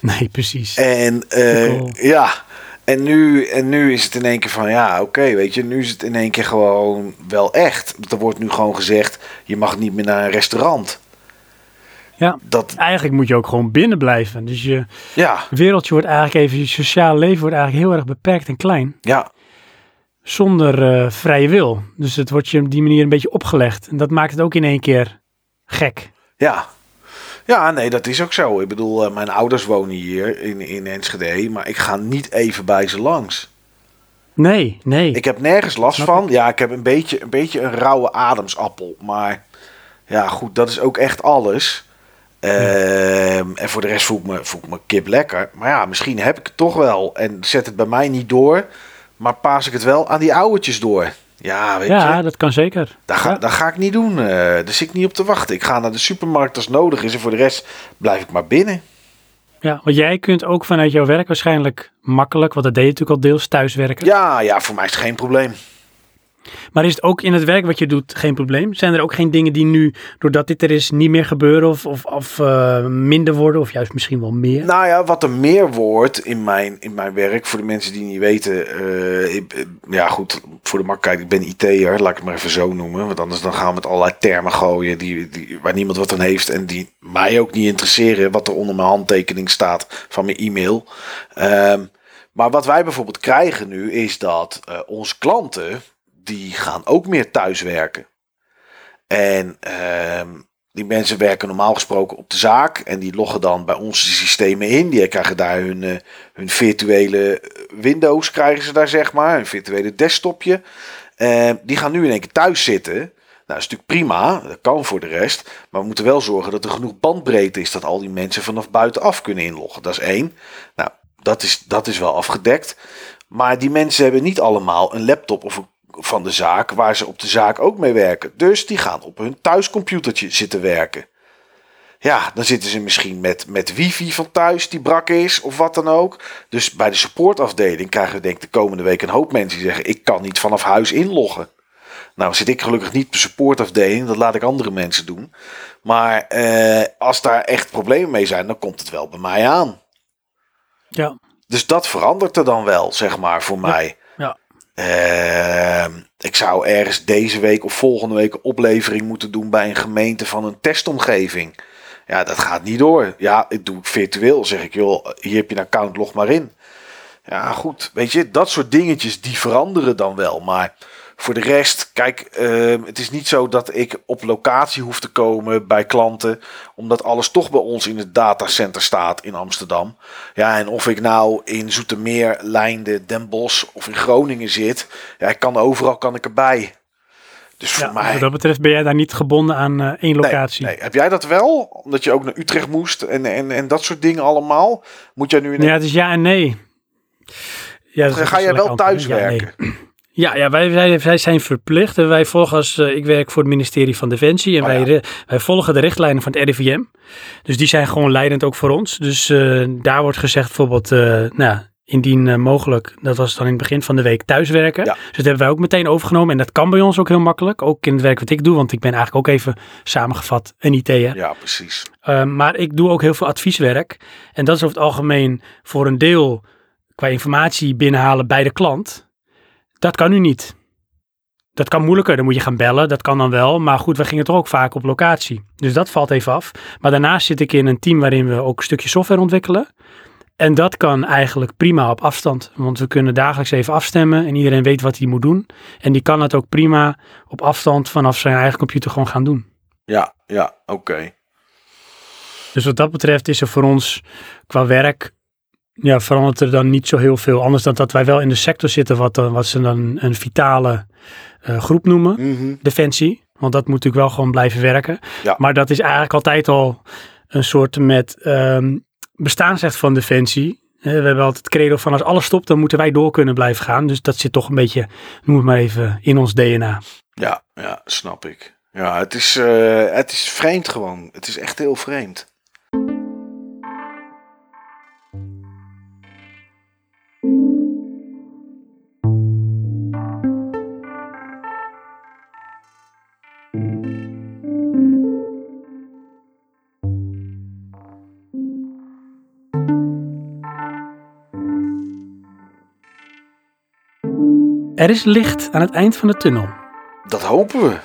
S1: Nee, precies.
S2: En eh,
S1: Cool.
S2: ja, en nu, en nu is het in één keer van, ja, oké, weet je, nu is het in één keer gewoon wel echt. Er wordt nu gewoon gezegd, je mag niet meer naar een restaurant.
S1: Ja.
S2: Dat,
S1: Eigenlijk moet je ook gewoon binnen blijven. Dus je
S2: ja,
S1: wereldje wordt eigenlijk even, je sociale leven wordt eigenlijk heel erg beperkt en klein.
S2: ja,
S1: Zonder eh, vrije wil. Dus het wordt je op die manier een beetje opgelegd. En dat maakt het ook in één keer gek.
S2: Ja. Ja, nee, dat is ook zo. Ik bedoel, eh, mijn ouders wonen hier in, in Enschede, maar ik ga niet even bij ze langs.
S1: Nee, nee.
S2: Ik heb nergens last van. Ja, ik heb een beetje, een beetje een rauwe ademsappel, maar ja, goed, dat is ook echt alles. Ehm, En voor de rest voel ik, me, voel ik me kip lekker. Maar ja, misschien heb ik het toch wel. En zet het bij mij niet door, maar paas ik het wel aan die ouwetjes door. Ja, weet
S1: ja,
S2: je.
S1: dat kan zeker.
S2: Dat ga,
S1: Ja.
S2: dat ga ik niet doen. eh daar zit ik niet op te wachten. Ik ga naar de supermarkt als nodig is. En voor de rest blijf ik maar binnen.
S1: Ja, want jij kunt ook vanuit jouw werk waarschijnlijk makkelijk, want dat deed je natuurlijk al deels, thuiswerken.
S2: Ja, ja, voor mij is het geen probleem.
S1: Maar is het ook in het werk wat je doet geen probleem? Zijn er ook geen dingen die nu, doordat dit er is, niet meer gebeuren of, of, of eh, minder worden of juist misschien wel meer?
S2: Nou ja, wat er meer wordt in mijn, in mijn werk, voor de mensen die niet weten. eh, ik- eh, ja, goed, voor de makkelijkheid, ik ben IT'er, laat ik het maar even zo noemen. Want anders dan gaan we met allerlei termen gooien die, die, waar niemand wat aan heeft. En die mij ook niet interesseren, wat er onder mijn handtekening staat van mijn e-mail. Ehm, maar wat wij bijvoorbeeld krijgen nu, is dat onze klanten, die gaan ook meer thuiswerken. En ehm, die mensen werken normaal gesproken op de zaak en die loggen dan bij onze systemen in. Die krijgen daar hun, eh, hun virtuele Windows, krijgen ze daar zeg maar, een virtuele desktopje. Eh, die gaan nu in één keer thuis zitten. Nou, is natuurlijk prima, dat kan voor de rest. Maar we moeten wel zorgen dat er genoeg bandbreedte is dat al die mensen vanaf buitenaf kunnen inloggen. Dat is één. Nou, dat is, dat is wel afgedekt. Maar die mensen hebben niet allemaal een laptop of een van de zaak waar ze op de zaak ook mee werken. Dus die gaan op hun thuiscomputertje zitten werken. Ja, dan zitten ze misschien met, met wifi van thuis die brak is of wat dan ook. Dus bij de supportafdeling krijgen we denk ik de komende week een hoop mensen die zeggen... ik kan niet vanaf huis inloggen. Nou zit ik gelukkig niet op de supportafdeling, dat laat ik andere mensen doen. Maar eh, als daar echt problemen mee zijn, dan komt het wel bij mij aan.
S1: Ja,
S2: Dus dat verandert er dan wel, zeg maar, voor mij. Ehm, ik zou ergens deze week of volgende week een oplevering moeten doen bij een gemeente van een testomgeving. Ja, dat gaat niet door. Ja, ik doe het virtueel. Zeg ik, joh, hier heb je een account, log maar in. Ja, goed. Weet je, dat soort dingetjes, die veranderen dan wel. Maar voor de rest, kijk, ehm, het is niet zo dat ik op locatie hoef te komen bij klanten. Omdat alles toch bij ons in het datacenter staat in Amsterdam. Ja, en of ik nou in Zoetermeer, Leinde, Den Bosch of in Groningen zit. Ja, ik kan overal kan ik erbij. Dus voor
S1: ja
S2: mij...
S1: wat dat betreft ben jij daar niet gebonden aan eh, één locatie.
S2: Nee, nee. Heb jij dat wel? Omdat je ook naar Utrecht moest en, en, en dat soort dingen allemaal. Moet jij nu in
S1: Ja, het is ja en nee. Ja, dat
S2: Ga jij wel thuis?
S1: Ja, nee. Ja, ja wij, wij, wij zijn verplicht. En wij volgen als, eh, ik werk voor het ministerie van Defensie. En
S2: Oh,
S1: wij,
S2: ja.
S1: wij volgen de richtlijnen van het RIVM. Dus die zijn gewoon leidend ook voor ons. Dus eh, daar wordt gezegd bijvoorbeeld, eh, nou, indien mogelijk, dat was dan in het begin van de week thuiswerken.
S2: Ja.
S1: Dus dat hebben wij ook meteen overgenomen. En dat kan bij ons ook heel makkelijk. Ook in het werk wat ik doe. Want ik ben eigenlijk ook even samengevat een IT'er.
S2: Ja, precies.
S1: Uh, maar ik doe ook heel veel advieswerk. En dat is over het algemeen voor een deel qua informatie binnenhalen bij de klant. Dat kan nu niet. dat kan moeilijker. Dan moet je gaan bellen. Dat kan dan wel. Maar goed, we gingen toch ook vaak op locatie. Dus dat valt even af. Maar daarnaast zit ik in een team waarin we ook een stukje software ontwikkelen. En dat kan eigenlijk prima op afstand. Want we kunnen dagelijks even afstemmen en iedereen weet wat hij moet doen. En die kan het ook prima op afstand vanaf zijn eigen computer gewoon gaan doen.
S2: Ja, ja, oké.
S1: Dus wat dat betreft is er voor ons qua werk, ja, verandert er dan niet zo heel veel. Anders dan dat wij wel in de sector zitten wat, dan, wat ze dan een vitale eh, groep noemen,
S2: Mhm.
S1: defensie. Want dat moet natuurlijk wel gewoon blijven werken.
S2: Ja.
S1: Maar dat is eigenlijk altijd al een soort met ehm bestaansrecht van defensie. Eh, we hebben altijd het credo van als alles stopt, dan moeten wij door kunnen blijven gaan. Dus dat zit toch een beetje, noem het maar even, in ons DNA.
S2: Ja, ja, snap ik. Ja, het is, eh, het is vreemd gewoon. Het is echt heel vreemd.
S1: Er is licht aan het eind van de tunnel.
S2: Dat hopen we.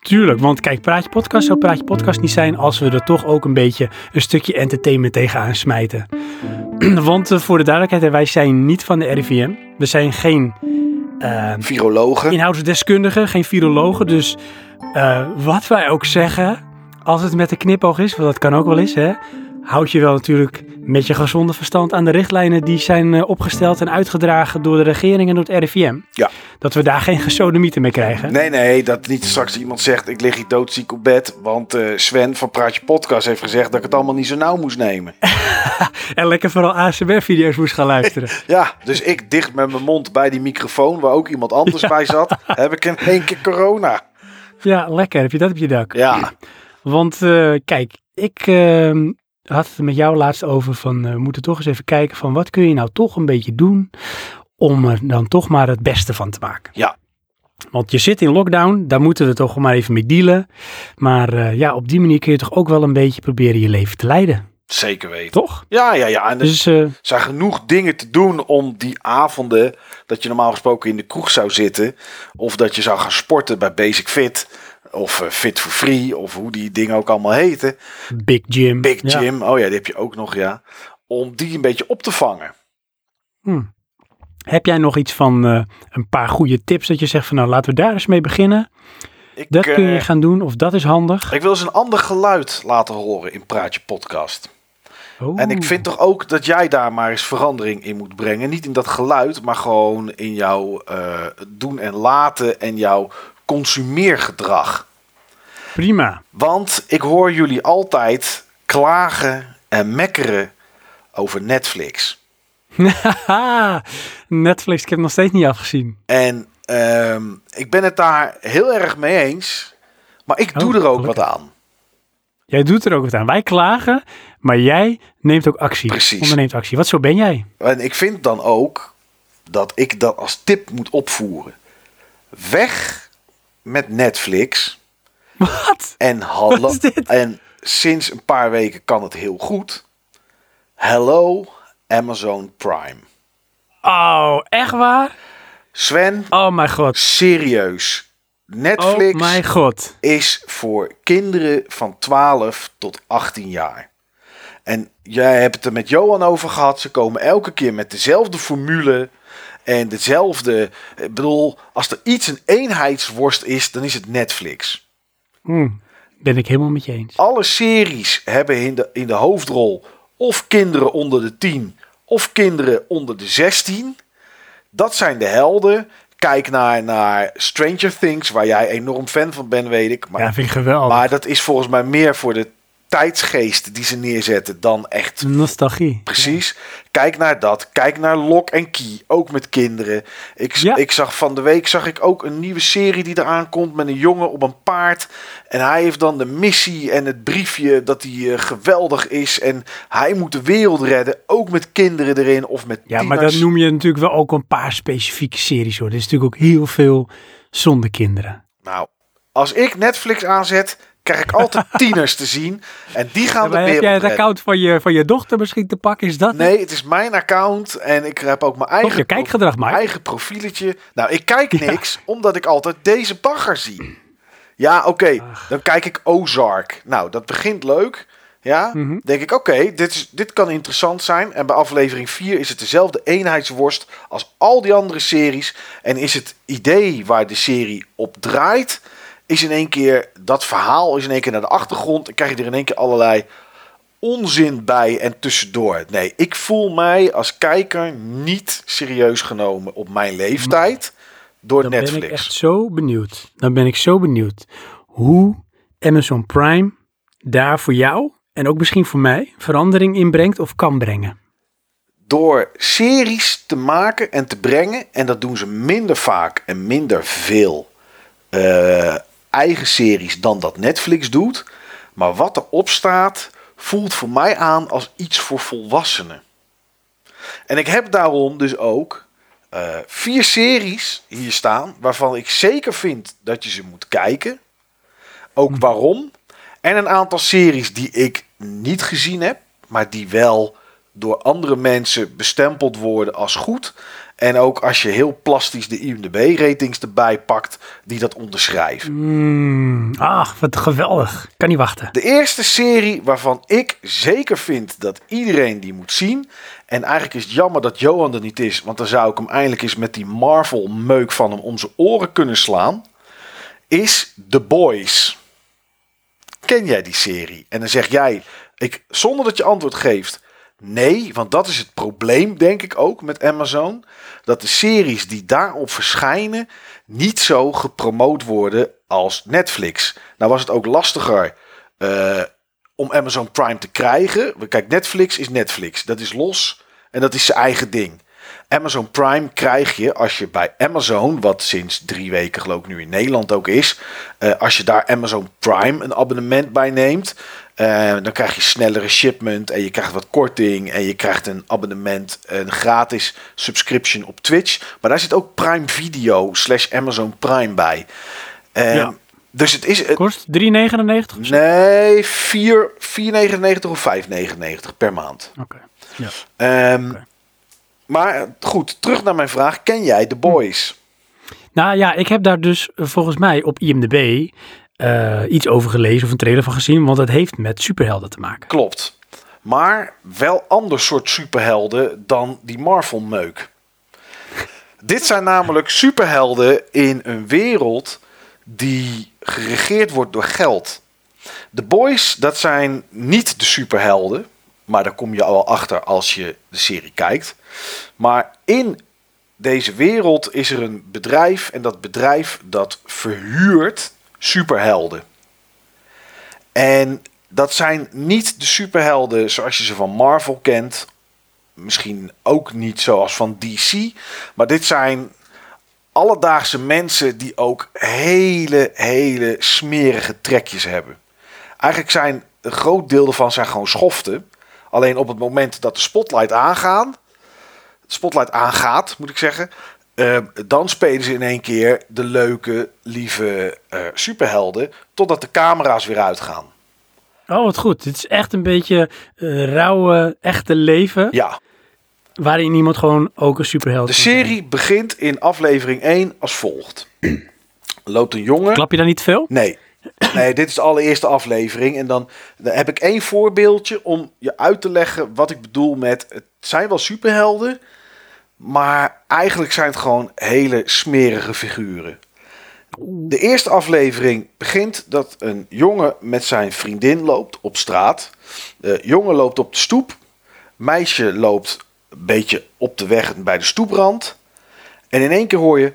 S1: Tuurlijk, want kijk, Praatje Podcast zou Praatje Podcast niet zijn als we er toch ook een beetje een stukje entertainment tegenaan smijten. want eh, voor de duidelijkheid, wij zijn niet van de RIVM. We zijn geen eh,
S2: Virologen.
S1: inhoudsdeskundigen, geen virologen. Dus eh, wat wij ook zeggen, als het met een knipoog is, want dat kan ook wel eens, hè, houd je wel natuurlijk met je gezonde verstand aan de richtlijnen die zijn eh, opgesteld en uitgedragen door de regering en door het RIVM.
S2: Ja.
S1: Dat we daar geen gesodemieten mee krijgen.
S2: Nee, nee, dat niet straks iemand zegt: Ik lig hier doodziek op bed. Want eh, Sven van Praatje Podcast heeft gezegd dat ik het allemaal niet zo nauw moest nemen.
S1: En lekker vooral ASMR-video's moest gaan luisteren.
S2: Ja, dus ik dicht met mijn mond bij die microfoon waar ook iemand anders bij zat. Heb ik in één keer corona.
S1: ja, lekker. Heb je dat op je dak?
S2: Ja,
S1: Want eh, kijk, ik ehm, had het met jou laatst over van eh, we moeten toch eens even kijken van wat kun je nou toch een beetje doen om er dan toch maar het beste van te maken.
S2: Ja.
S1: Want je zit in lockdown, daar moeten we toch maar even mee dealen. Maar eh, ja, op die manier kun je toch ook wel een beetje proberen je leven te leiden,
S2: zeker weten.
S1: toch?
S2: Ja, ja, ja. En er
S1: Dus eh,
S2: zijn genoeg dingen te doen om die avonden dat je normaal gesproken in de kroeg zou zitten. Of dat je zou gaan sporten bij Basic Fit. Of eh, Fit for Free. Of hoe die dingen ook allemaal heten.
S1: Big Gym.
S2: Big
S1: Ja.
S2: Gym. Oh ja, die heb je ook nog, ja. Om die een beetje op te vangen.
S1: Hm. Heb jij nog iets van eh, een paar goede tips dat je zegt van nou laten we daar eens mee beginnen.
S2: Ik,
S1: Dat kun je
S2: eh,
S1: gaan doen of dat is handig.
S2: ik wil eens een ander geluid laten horen in Praatje Podcast.
S1: Oh.
S2: En ik vind toch ook dat jij daar maar eens verandering in moet brengen. Niet in dat geluid, maar gewoon in jouw doen en laten en jouw consumeergedrag.
S1: Prima.
S2: Want ik hoor jullie altijd klagen en mekkeren over Netflix.
S1: Netflix, ik heb het nog steeds niet afgezien.
S2: En ehm, ik ben het daar heel erg mee eens. Maar ik doe
S1: Oh,
S2: er ook
S1: gelukkig.
S2: wat aan.
S1: Jij doet er ook wat aan. Wij klagen, maar jij neemt ook actie.
S2: Precies.
S1: Onderneemt actie. Wat zo ben jij?
S2: En ik vind dan ook dat ik dat als tip moet opvoeren. Weg met Netflix.
S1: Wat?
S2: En hallo. En sinds een paar weken kan het heel goed. Hello Amazon Prime.
S1: Oh, echt waar?
S2: Sven,
S1: Oh mijn god.
S2: serieus.
S1: Oh
S2: Netflix
S1: mijn god.
S2: is voor kinderen van 12 tot 18 jaar. En jij hebt het er met Johan over gehad. Ze komen elke keer met dezelfde formule. En dezelfde. Ik bedoel, als er iets een eenheidsworst is, dan is het Netflix.
S1: Hm, ben ik helemaal met je eens.
S2: Alle series hebben in de, in de hoofdrol of kinderen onder de 10 of kinderen onder de 16. Dat zijn de helden. Kijk naar, naar Stranger Things, waar jij enorm fan van bent, weet ik. Maar,
S1: Ja, vind ik geweldig.
S2: maar dat is volgens mij meer voor de tijdsgeest die ze neerzetten dan echt
S1: Nostalgie.
S2: Precies. Kijk naar dat. Kijk naar Lock en Key. Ook met kinderen. Ik,
S1: Ja.
S2: ik zag van de week zag ik ook een nieuwe serie die eraan komt met een jongen op een paard. En hij heeft dan de missie en het briefje dat hij eh, geweldig is. En hij moet de wereld redden. Ook met kinderen erin of met
S1: Ja, maar dat noem je natuurlijk wel ook een paar specifieke series hoor. Er is natuurlijk ook heel veel zonder kinderen.
S2: Nou, als ik Netflix aanzet, krijg ik altijd tieners te zien. En die gaan
S1: Maar
S2: er
S1: heb
S2: weer
S1: jij
S2: op
S1: het account van je, van je dochter misschien te pakken? Is dat?
S2: Nee, het is mijn account en ik heb ook mijn
S1: Toch
S2: eigen,
S1: je kijkgedrag,
S2: mijn eigen profieletje. Nou, ik kijk niks, omdat ik altijd deze bagger zie. Ja, oké, dan kijk ik Ozark. Nou, dat begint leuk. Ja,
S1: Mhm.
S2: denk ik, oké, dit dit, dit kan interessant zijn. En bij aflevering 4 is het dezelfde eenheidsworst als al die andere series. En is het idee waar de serie op draait, is in één keer, dat verhaal is in één keer naar de achtergrond. En krijg je er in één keer allerlei onzin bij en tussendoor. Nee, ik voel mij als kijker niet serieus genomen op mijn leeftijd door
S1: Dan ben
S2: Netflix.
S1: ik echt zo benieuwd. Dan ben ik zo benieuwd hoe Amazon Prime daar voor jou en ook misschien voor mij verandering in brengt of kan brengen.
S2: door series te maken en te brengen, en dat doen ze minder vaak en minder veel eh, eigen series dan dat Netflix doet. Maar wat erop staat, voelt voor mij aan als iets voor volwassenen. En ik heb daarom dus ook eh, vier series hier staan, waarvan ik zeker vind dat je ze moet kijken. Ook waarom. En een aantal series die ik niet gezien heb, maar die wel door andere mensen bestempeld worden als goed. En ook als je heel plastisch de IMDb-ratings erbij pakt, die dat onderschrijven.
S1: Mm, ach, wat geweldig. Kan niet wachten.
S2: De eerste serie waarvan ik zeker vind dat iedereen die moet zien. En eigenlijk is het jammer dat Johan er niet is, want dan zou ik hem eindelijk eens met die Marvel-meuk van hem om zijn oren kunnen slaan. Is The Boys. Ken jij die serie? En dan zeg jij, ik, zonder dat je antwoord geeft, nee, want dat is het probleem, denk ik ook, met Amazon. Dat de series die daarop verschijnen niet zo gepromoot worden als Netflix. Nou was het ook lastiger eh, om Amazon Prime te krijgen. Kijk, Netflix is Netflix. Dat is los en dat is zijn eigen ding. Amazon Prime krijg je als je bij Amazon, wat sinds drie weken geloof ik nu in Nederland ook is, eh, als je daar Amazon Prime een abonnement bij neemt, eh, dan krijg je snellere shipment en je krijgt wat korting en je krijgt een abonnement, een gratis subscription op Twitch. Maar daar zit ook Prime Video slash Amazon Prime bij. Eh,
S1: Ja.
S2: Dus het is, het,
S1: Kost 3,99 of zo?
S2: Nee, 4 4,99 of 5,99 per maand.
S1: Oké. Ja.
S2: Ehm, Maar goed, terug naar mijn vraag. Ken jij The Boys?
S1: Nou ja, ik heb daar dus volgens mij op IMDb eh, iets over gelezen of een trailer van gezien, want het heeft met superhelden te maken.
S2: Klopt. Maar wel ander soort superhelden dan die Marvel-meuk. Dit zijn namelijk superhelden in een wereld die geregeerd wordt door geld. De Boys, dat zijn niet de superhelden. Maar daar kom je al achter als je de serie kijkt. Maar in deze wereld is er een bedrijf. En dat bedrijf dat verhuurt superhelden. En dat zijn niet de superhelden zoals je ze van Marvel kent. Misschien ook niet zoals van DC. Maar dit zijn alledaagse mensen die ook hele, hele smerige trekjes hebben. Eigenlijk zijn een groot deel ervan zijn gewoon schoften. Alleen op het moment dat de spotlight aangaan, spotlight aangaat, moet ik zeggen, eh, dan spelen ze in één keer de leuke, lieve eh, superhelden, totdat de camera's weer uitgaan.
S1: Oh, wat goed. Dit is echt een beetje eh, rauwe, echte leven,
S2: Ja,
S1: waarin iemand gewoon ook een superheld
S2: de
S1: kan zijn.
S2: serie begint in aflevering 1 als volgt. Loopt een jongen.
S1: Klap je daar niet veel?
S2: Nee. Nee, dit is de allereerste aflevering. En dan, dan heb ik één voorbeeldje om je uit te leggen wat ik bedoel met... Het zijn wel superhelden, maar eigenlijk zijn het gewoon hele smerige figuren. De eerste aflevering begint dat een jongen met zijn vriendin loopt op straat. De jongen loopt op de stoep. Meisje loopt een beetje op de weg bij de stoeprand. En in één keer hoor je...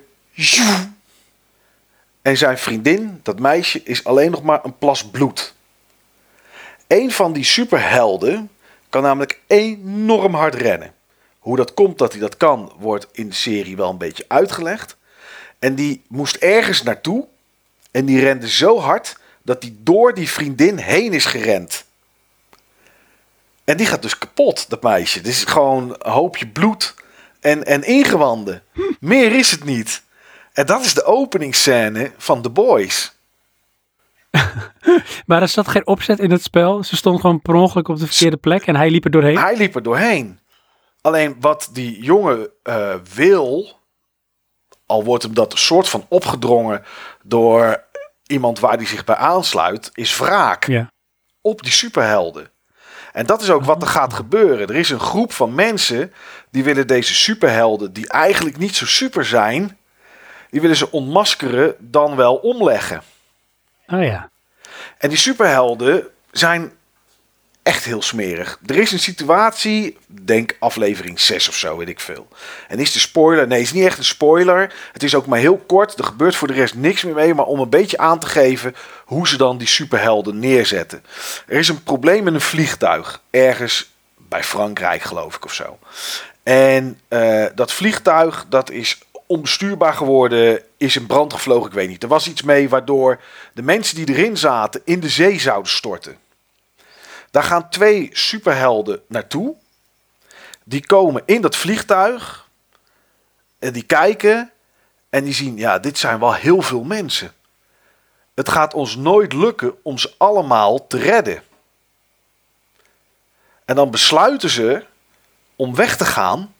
S2: En zijn vriendin, dat meisje, is alleen nog maar een plas bloed. Een van die superhelden kan namelijk enorm hard rennen. Hoe dat komt dat hij dat kan, wordt in de serie wel een beetje uitgelegd. En die moest ergens naartoe. En die rende zo hard dat hij door die vriendin heen is gerend. En die gaat dus kapot, dat meisje. Het is gewoon een hoopje bloed en, en ingewanden. Meer is het niet. En dat is de openingsscène van The Boys.
S1: Maar er zat geen opzet in het spel. Ze stond gewoon per ongeluk op de verkeerde plek en hij liep er doorheen.
S2: Hij liep er doorheen. Alleen wat die jongen eh, wil, al wordt hem dat een soort van opgedrongen door iemand waar hij zich bij aansluit, is wraak
S1: Ja.
S2: op die superhelden. En dat is ook wat er gaat gebeuren. Er is een groep van mensen die willen deze superhelden, die eigenlijk niet zo super zijn, die willen ze ontmaskeren, dan wel omleggen.
S1: Oh ja.
S2: En die superhelden zijn echt heel smerig. Er is een situatie, denk aflevering 6 of zo, weet ik veel. En is de spoiler? Nee, het is niet echt een spoiler. Het is ook maar heel kort. Er gebeurt voor de rest niks meer mee. Maar om een beetje aan te geven hoe ze dan die superhelden neerzetten. Er is een probleem met een vliegtuig. Ergens bij Frankrijk, geloof ik, of zo. En eh, dat vliegtuig, dat is onbestuurbaar geworden, is in brand gevlogen, ik weet niet. Er was iets mee waardoor de mensen die erin zaten in de zee zouden storten. Daar gaan twee superhelden naartoe. Die komen in dat vliegtuig. En die kijken. En die zien, ja, dit zijn wel heel veel mensen. Het gaat ons nooit lukken om ze allemaal te redden. En dan besluiten ze om weg te gaan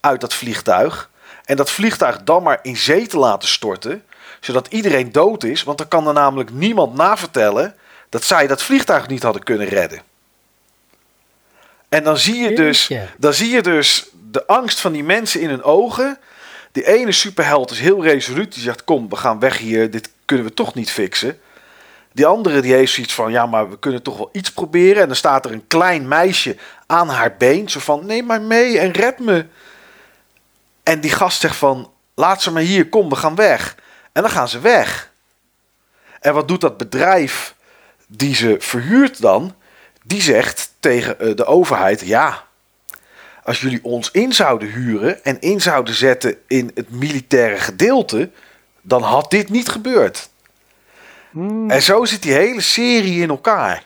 S2: uit dat vliegtuig. En dat vliegtuig dan maar in zee te laten storten. Zodat iedereen dood is. Want dan kan er namelijk niemand navertellen dat zij dat vliegtuig niet hadden kunnen redden. En dan zie je dus, dan zie je dus de angst van die mensen in hun ogen. Die ene superheld is heel resoluut. Die zegt: Kom, we gaan weg hier. Dit kunnen we toch niet fixen. Die andere die heeft zoiets van: Ja, maar we kunnen toch wel iets proberen. En dan staat er een klein meisje aan haar been. Zo van: Neem maar mee en red me. En die gast zegt van: Laat ze maar hier, kom, we gaan weg. En dan gaan ze weg. En wat doet dat bedrijf die ze verhuurt dan? Die zegt tegen eh, de overheid: Ja, als jullie ons in zouden huren en in zouden zetten in het militaire gedeelte, dan had dit niet gebeurd.
S1: Hmm.
S2: En zo zit die hele serie in elkaar.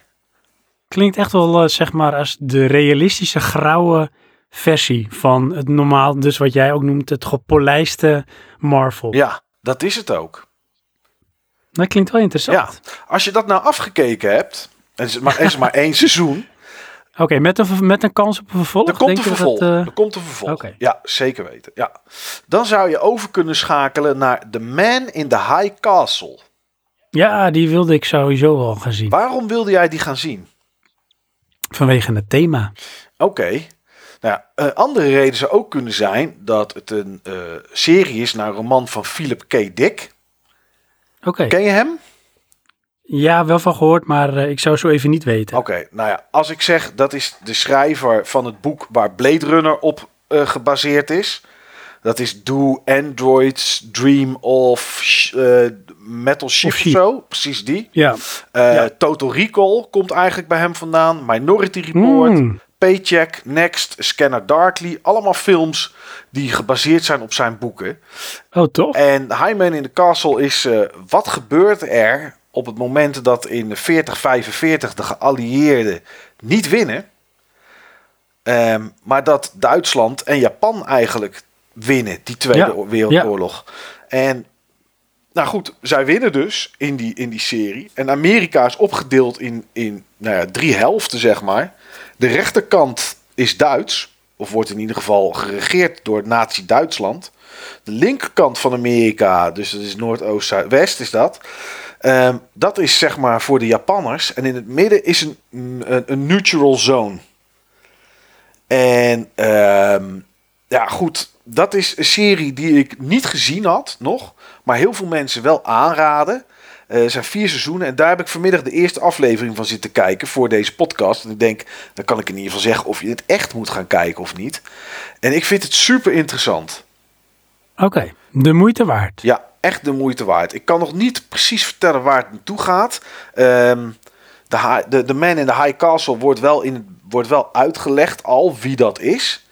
S1: Klinkt echt wel, eh, zeg maar, als de realistische grauwe versie van het normaal, dus wat jij ook noemt, het gepolijste Marvel.
S2: Ja, dat is het ook.
S1: Dat klinkt wel interessant.
S2: Ja, als je dat nou afgekeken hebt, en het is maar, er is maar één seizoen,
S1: Oké, met, een, met een kans op een vervolg?
S2: er komt
S1: denk
S2: een vervolg.
S1: dat, eh,
S2: Er komt een vervolg. Ja, zeker weten. Ja. Dan zou je over kunnen schakelen naar The Man in the High Castle.
S1: ja, die wilde ik sowieso wel gaan zien.
S2: Waarom wilde jij die gaan zien?
S1: Vanwege het thema.
S2: Oké. Nou ja, een andere reden zou ook kunnen zijn dat het een eh, serie is naar een roman van Philip K. Dick.
S1: Oké.
S2: Ken je hem?
S1: Ja, wel van gehoord, maar eh, ik zou zo even niet weten.
S2: Oké, nou ja, als ik zeg dat is de schrijver van het boek waar Blade Runner op eh, gebaseerd is. Dat is Do Androids Dream of eh, Metal Shift of zo. Precies die.
S1: Ja. Ja.
S2: Total Recall komt eigenlijk bij hem vandaan. Minority Report,
S1: Hmm.
S2: Paycheck, Next, Scanner Darkly. Allemaal films die gebaseerd zijn op zijn boeken.
S1: Oh, toch?
S2: En Hyman in the Castle is wat gebeurt er op het moment dat in 4045 de geallieerden niet winnen. Ehm, maar dat Duitsland en Japan eigenlijk winnen, die Tweede
S1: Ja,
S2: Wereldoorlog. En nou goed, zij winnen dus in die, in die serie. En Amerika is opgedeeld in, in nou ja, drie helften, zeg maar. De rechterkant is Duits, of wordt in ieder geval geregeerd door Nazi-Duitsland. De linkerkant van Amerika, dus dat is Noordoost, Zuidwest is dat. Ehm, dat is zeg maar voor de Japanners. En in het midden is een, een, een neutral zone. En ehm, ja, goed, dat is een serie die ik niet gezien had nog, maar heel veel mensen wel aanraden. Eh, Er zijn vier seizoenen en daar heb ik vanmiddag de eerste aflevering van zitten kijken voor deze podcast. En ik denk, dan kan ik in ieder geval zeggen of je het echt moet gaan kijken of niet. En ik vind het super interessant.
S1: Oké, de moeite waard.
S2: Ja, echt de moeite waard. Ik kan nog niet precies vertellen waar het naartoe gaat. Ehm, de, de, de Man in the High Castle wordt wel, in, wordt wel uitgelegd al wie dat is.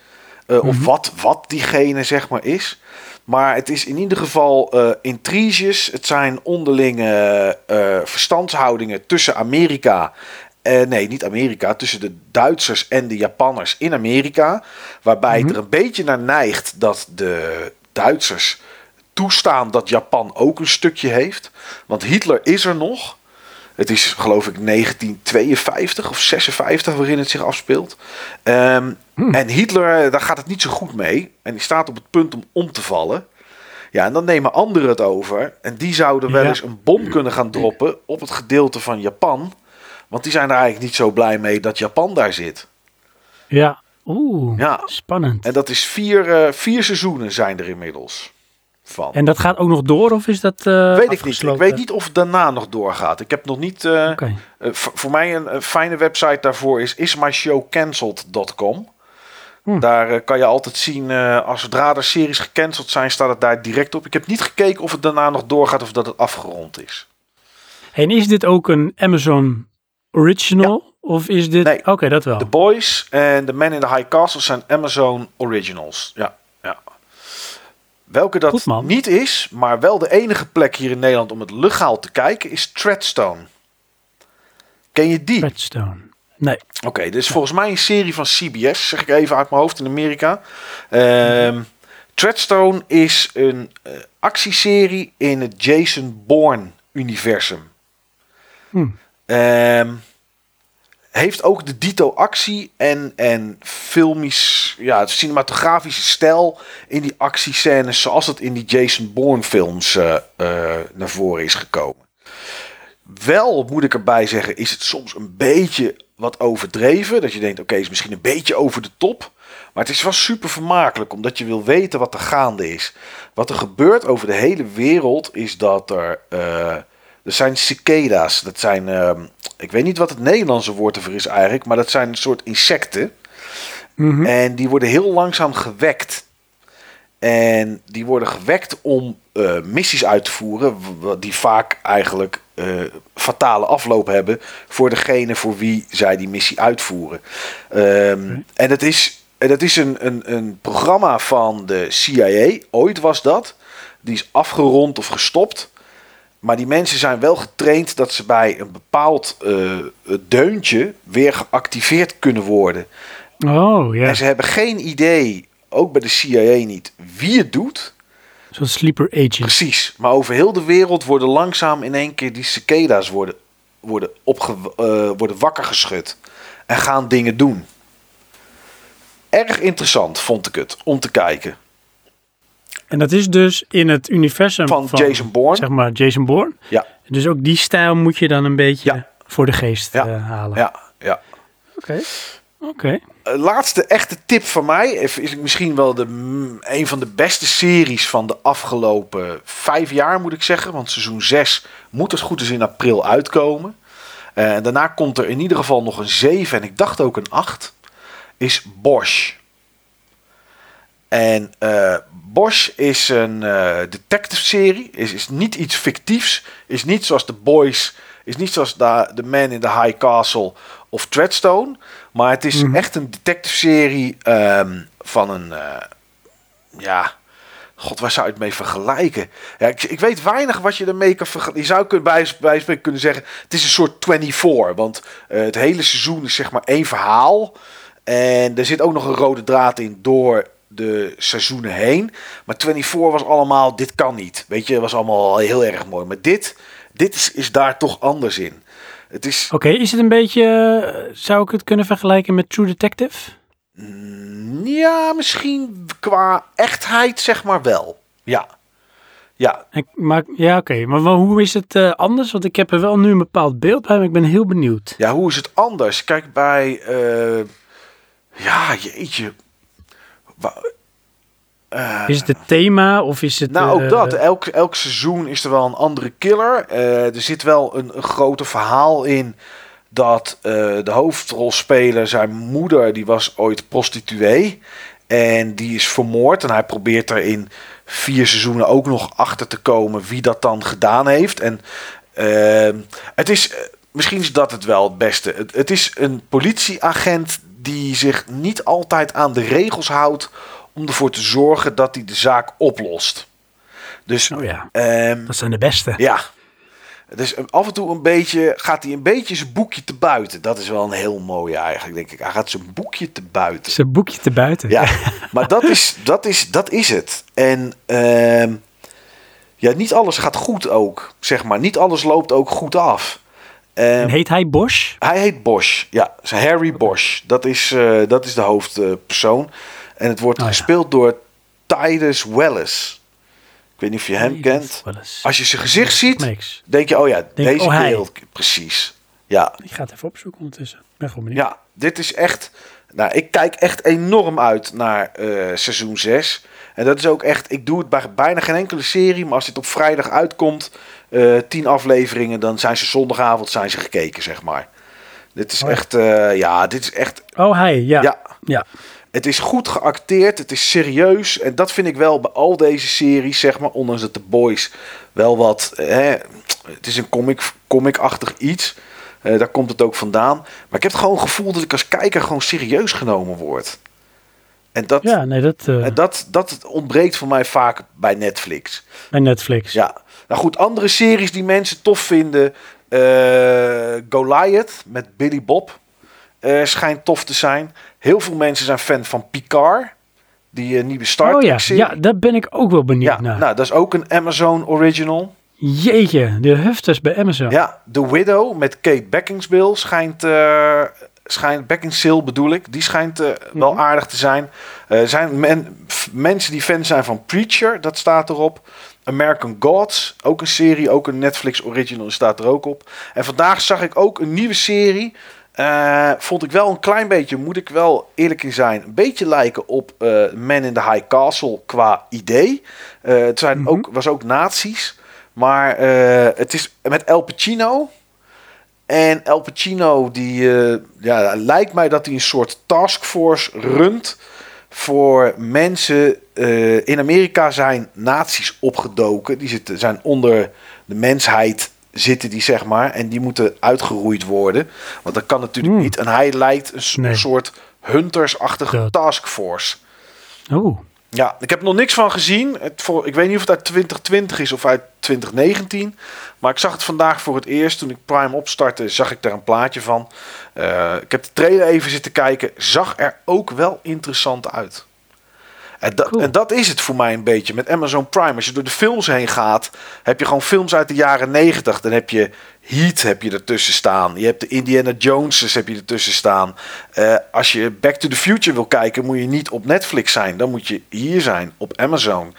S2: Eh, Of wat, wat diegene zeg maar is. Maar het is in ieder geval eh intriges. Het zijn onderlinge eh, verstandshoudingen tussen Amerika. eh, nee, niet Amerika. Tussen de Duitsers en de Japanners in Amerika. Waarbij het er een beetje naar neigt dat de Duitsers toestaan dat Japan ook een stukje heeft. Want Hitler is er nog. Het is geloof ik 1952 of 56 waarin het zich afspeelt. Ehm, En Hitler, daar gaat het niet zo goed mee. En die staat op het punt om om te vallen. Ja, en dan nemen anderen het over. En die zouden wel
S1: Ja.
S2: eens een bom kunnen gaan droppen op het gedeelte van Japan. Want die zijn er eigenlijk niet zo blij mee dat Japan daar zit.
S1: Ja. Oeh,
S2: Ja.
S1: spannend.
S2: En dat is vier, eh, vier seizoenen zijn er inmiddels van.
S1: En dat gaat ook nog door of is dat eh
S2: weet ik niet. Ik weet niet of het daarna nog doorgaat. Ik heb nog niet... v- voor mij een, een fijne website daarvoor is ismyshowcancelled.com.
S1: Hm.
S2: Daar kan je altijd zien, als zodra er series gecanceld zijn, staat het daar direct op. Ik heb niet gekeken of het daarna nog doorgaat of dat het afgerond is.
S1: En is dit ook een Amazon original? Of is dit...
S2: Nee.
S1: Oké, dat wel.
S2: The Boys en The Man in the High Castle zijn Amazon Originals. Ja, ja. Welke dat
S1: Goed,
S2: niet is, maar wel de enige plek hier in Nederland om het legaal te kijken, is Treadstone. Ken je die?
S1: Redstone. Nee.
S2: Oké, dit is volgens mij een serie van CBS, zeg ik even uit mijn hoofd in Amerika. Ehm Treadstone is een eh, actieserie in het Jason Bourne-universum.
S1: Hmm.
S2: Ehm, heeft ook de dito actie en, en filmisch, ja, cinematografische stijl in die actiescènes zoals het in die Jason Bourne films eh, eh, naar voren is gekomen. Wel moet ik erbij zeggen, is het soms een beetje wat overdreven. Dat je denkt, oké, is misschien een beetje over de top. Maar het is wel super vermakelijk, omdat je wil weten wat er gaande is. Wat er gebeurt over de hele wereld is dat er... eh, er zijn cicadas. Dat zijn... ehm, ik weet niet wat het Nederlandse woord ervoor is eigenlijk. Maar dat zijn een soort insecten.
S1: Mhm.
S2: En die worden heel langzaam gewekt. En die worden gewekt om eh, missies uit te voeren. Die vaak eigenlijk eh, fatale afloop hebben. Voor degene voor wie zij die missie uitvoeren. Ehm, En het is, en het is een, een, een programma van de CIA. Ooit was dat. Die is afgerond of gestopt. Maar die mensen zijn wel getraind dat ze bij een bepaald eh, deuntje weer geactiveerd kunnen worden.
S1: Oh, ja.
S2: En ze hebben geen idee, ook bij de CIA niet, wie het doet.
S1: Zo'n sleeper agent.
S2: Precies. Maar over heel de wereld worden langzaam in één keer die cicadas worden, worden, opge, eh, worden wakker geschud. En gaan dingen doen. Erg interessant vond ik het om te kijken.
S1: En dat is dus in het universum
S2: Van
S1: van,
S2: Jason Bourne.
S1: Zeg maar Jason Bourne.
S2: Ja,
S1: Dus ook die stijl moet je dan een beetje
S2: Ja.
S1: voor de geest
S2: Ja.
S1: eh, halen.
S2: ja, ja.
S1: Oké. Oké.
S2: Eh, laatste echte tip van mij is is misschien wel de, mm, een van de beste series van de afgelopen vijf jaar, moet ik zeggen. Want seizoen 6 moet als het goed is in april uitkomen. Eh, en daarna komt er in ieder geval nog een 7 en ik dacht ook een 8. Is Bosch. En eh, Bosch is een eh, detective serie. Is, is niet iets fictiefs. Is niet zoals The Boys. Is niet zoals The, The Man in the High Castle of Treadstone. Maar het is echt een detective serie ehm, van een... eh, ja... God, waar zou je het mee vergelijken? Ja, ik, ik weet weinig wat je ermee kan vergelijken. Je zou kunnen bij, bij kunnen zeggen... Het is een soort 24. Want het hele seizoen is zeg maar één verhaal. En er zit ook nog een rode draad in door de seizoenen heen. Maar 24 was allemaal, dit kan niet. Weet je, was allemaal heel erg mooi. Maar dit, dit is, is daar toch anders in. Het is,
S1: Oké, is het een beetje, zou ik het kunnen vergelijken met True Detective?
S2: mm, ja, misschien qua echtheid zeg maar wel. Ja, ja.
S1: Ik, maar, ja, oké. Maar hoe is het eh, anders? Want ik heb er wel nu een bepaald beeld bij, maar ik ben heel benieuwd.
S2: Ja, hoe is het anders? Kijk, bij... eh, ja, jeetje. Eh,
S1: Is het het thema of is het...
S2: Nou,
S1: eh,
S2: ook dat. Elk, elk seizoen is er wel een andere killer. Eh, er zit wel een, een groter verhaal in dat eh, de hoofdrolspeler, zijn moeder, die was ooit prostituee. En die is vermoord. En hij probeert er in vier seizoenen ook nog achter te komen wie dat dan gedaan heeft. En ehm, het is, eh, misschien is dat het wel het beste. Het, het is een politieagent die zich niet altijd aan de regels houdt om ervoor te zorgen dat hij de zaak oplost. Dus
S1: Oh ja,
S2: ehm,
S1: dat zijn de beste.
S2: ja. Dus af en toe een beetje, gaat hij een beetje zijn boekje te buiten. Dat is wel een heel mooie eigenlijk, denk ik. Hij gaat zijn boekje te buiten.
S1: Zijn boekje te buiten.
S2: Ja, maar dat is, dat is, dat is het. En ehm, ja, niet alles gaat goed ook, zeg maar. Niet alles loopt ook goed af. Ehm,
S1: En heet hij Bosch?
S2: hij heet Bosch. Ja, Harry Bosch. Dat is, eh, dat is de hoofdpersoon. en het wordt
S1: Oh, ja.
S2: gespeeld door Titus Wellis. Ik weet niet of je hem kent. Als je zijn gezicht ziet, denk je, oh ja,
S1: Denk,
S2: deze
S1: oh,
S2: kerel. Precies. Ja,
S1: Ik ga het even opzoeken ondertussen. Ik ben gewoon benieuwd.
S2: ja, dit is echt. Nou, ik kijk echt enorm uit naar eh, seizoen 6. En dat is ook echt. Ik doe het bij bijna geen enkele serie. Maar als dit op vrijdag uitkomt, eh tien afleveringen, dan zijn ze zondagavond zijn ze gekeken, zeg maar. Dit is
S1: Oh
S2: echt. eh, ja, dit is echt.
S1: Oh, hij, ja.
S2: Ja,
S1: ja.
S2: het is goed geacteerd, het is serieus. En dat vind ik wel bij al deze series, zeg maar. Ondanks dat The Boys wel wat... Hè, het is een comic, comic-achtig iets. Eh, daar komt het ook vandaan. Maar ik heb het gewoon het gevoel dat ik als kijker gewoon serieus genomen word. En dat,
S1: Ja, nee, dat eh,
S2: dat, dat ontbreekt voor mij vaak bij Netflix.
S1: bij Netflix.
S2: Ja, nou goed, andere series die mensen tof vinden. eh, Goliath met Billy Bob eh, schijnt tof te zijn. Heel veel mensen zijn fan van Picard, die eh, nieuwe Star
S1: oh
S2: Trek
S1: ja,
S2: serie.
S1: ja, daar ben ik ook wel benieuwd
S2: Ja,
S1: naar.
S2: nou, dat is ook een Amazon original.
S1: Jeetje, de hufters bij Amazon.
S2: Ja, The Widow met Kate Beckinsale schijnt, schijnt Beckinsale bedoel ik, die schijnt eh, wel
S1: Mhm.
S2: aardig te zijn. Zijn men- mensen die fan zijn van Preacher, dat staat erop. American Gods, ook een serie, ook een Netflix original, staat er ook op. En vandaag zag ik ook een nieuwe serie. Eh, vond ik wel een klein beetje, moet ik wel eerlijk in zijn, een beetje lijken op eh Man in the High Castle qua idee. Eh, het zijn
S1: Mhm.
S2: ook, was ook nazi's. Maar het is met El Pacino. En El Pacino, die ja, lijkt mij dat hij een soort taskforce runt voor mensen. Eh, in Amerika zijn nazi's opgedoken. Die zitten, zijn onder de mensheid zitten die, zeg maar. En die moeten uitgeroeid worden. Want dat kan natuurlijk
S1: Hmm.
S2: niet. En hij lijkt een,
S1: Nee.
S2: soort hunters-achtige taskforce.
S1: Oeh,
S2: Ja, ik heb er nog niks van gezien. Het voor, ik weet niet of het uit 2020 is of uit 2019. Maar ik zag het vandaag voor het eerst. Toen ik Prime opstartte, zag ik daar een plaatje van. Eh, ik heb de trailer even zitten kijken. Zag er ook wel interessant uit. En, dat
S1: Cool.
S2: en dat is het voor mij een beetje met Amazon Prime. Als je door de films heen gaat, heb je gewoon films uit de jaren 90. Dan heb je Heat heb je ertussen staan. Je hebt de Indiana Joneses heb je ertussen staan. Eh, als je Back to the Future wil kijken, moet je niet op Netflix zijn. Dan moet je hier zijn, op Amazon.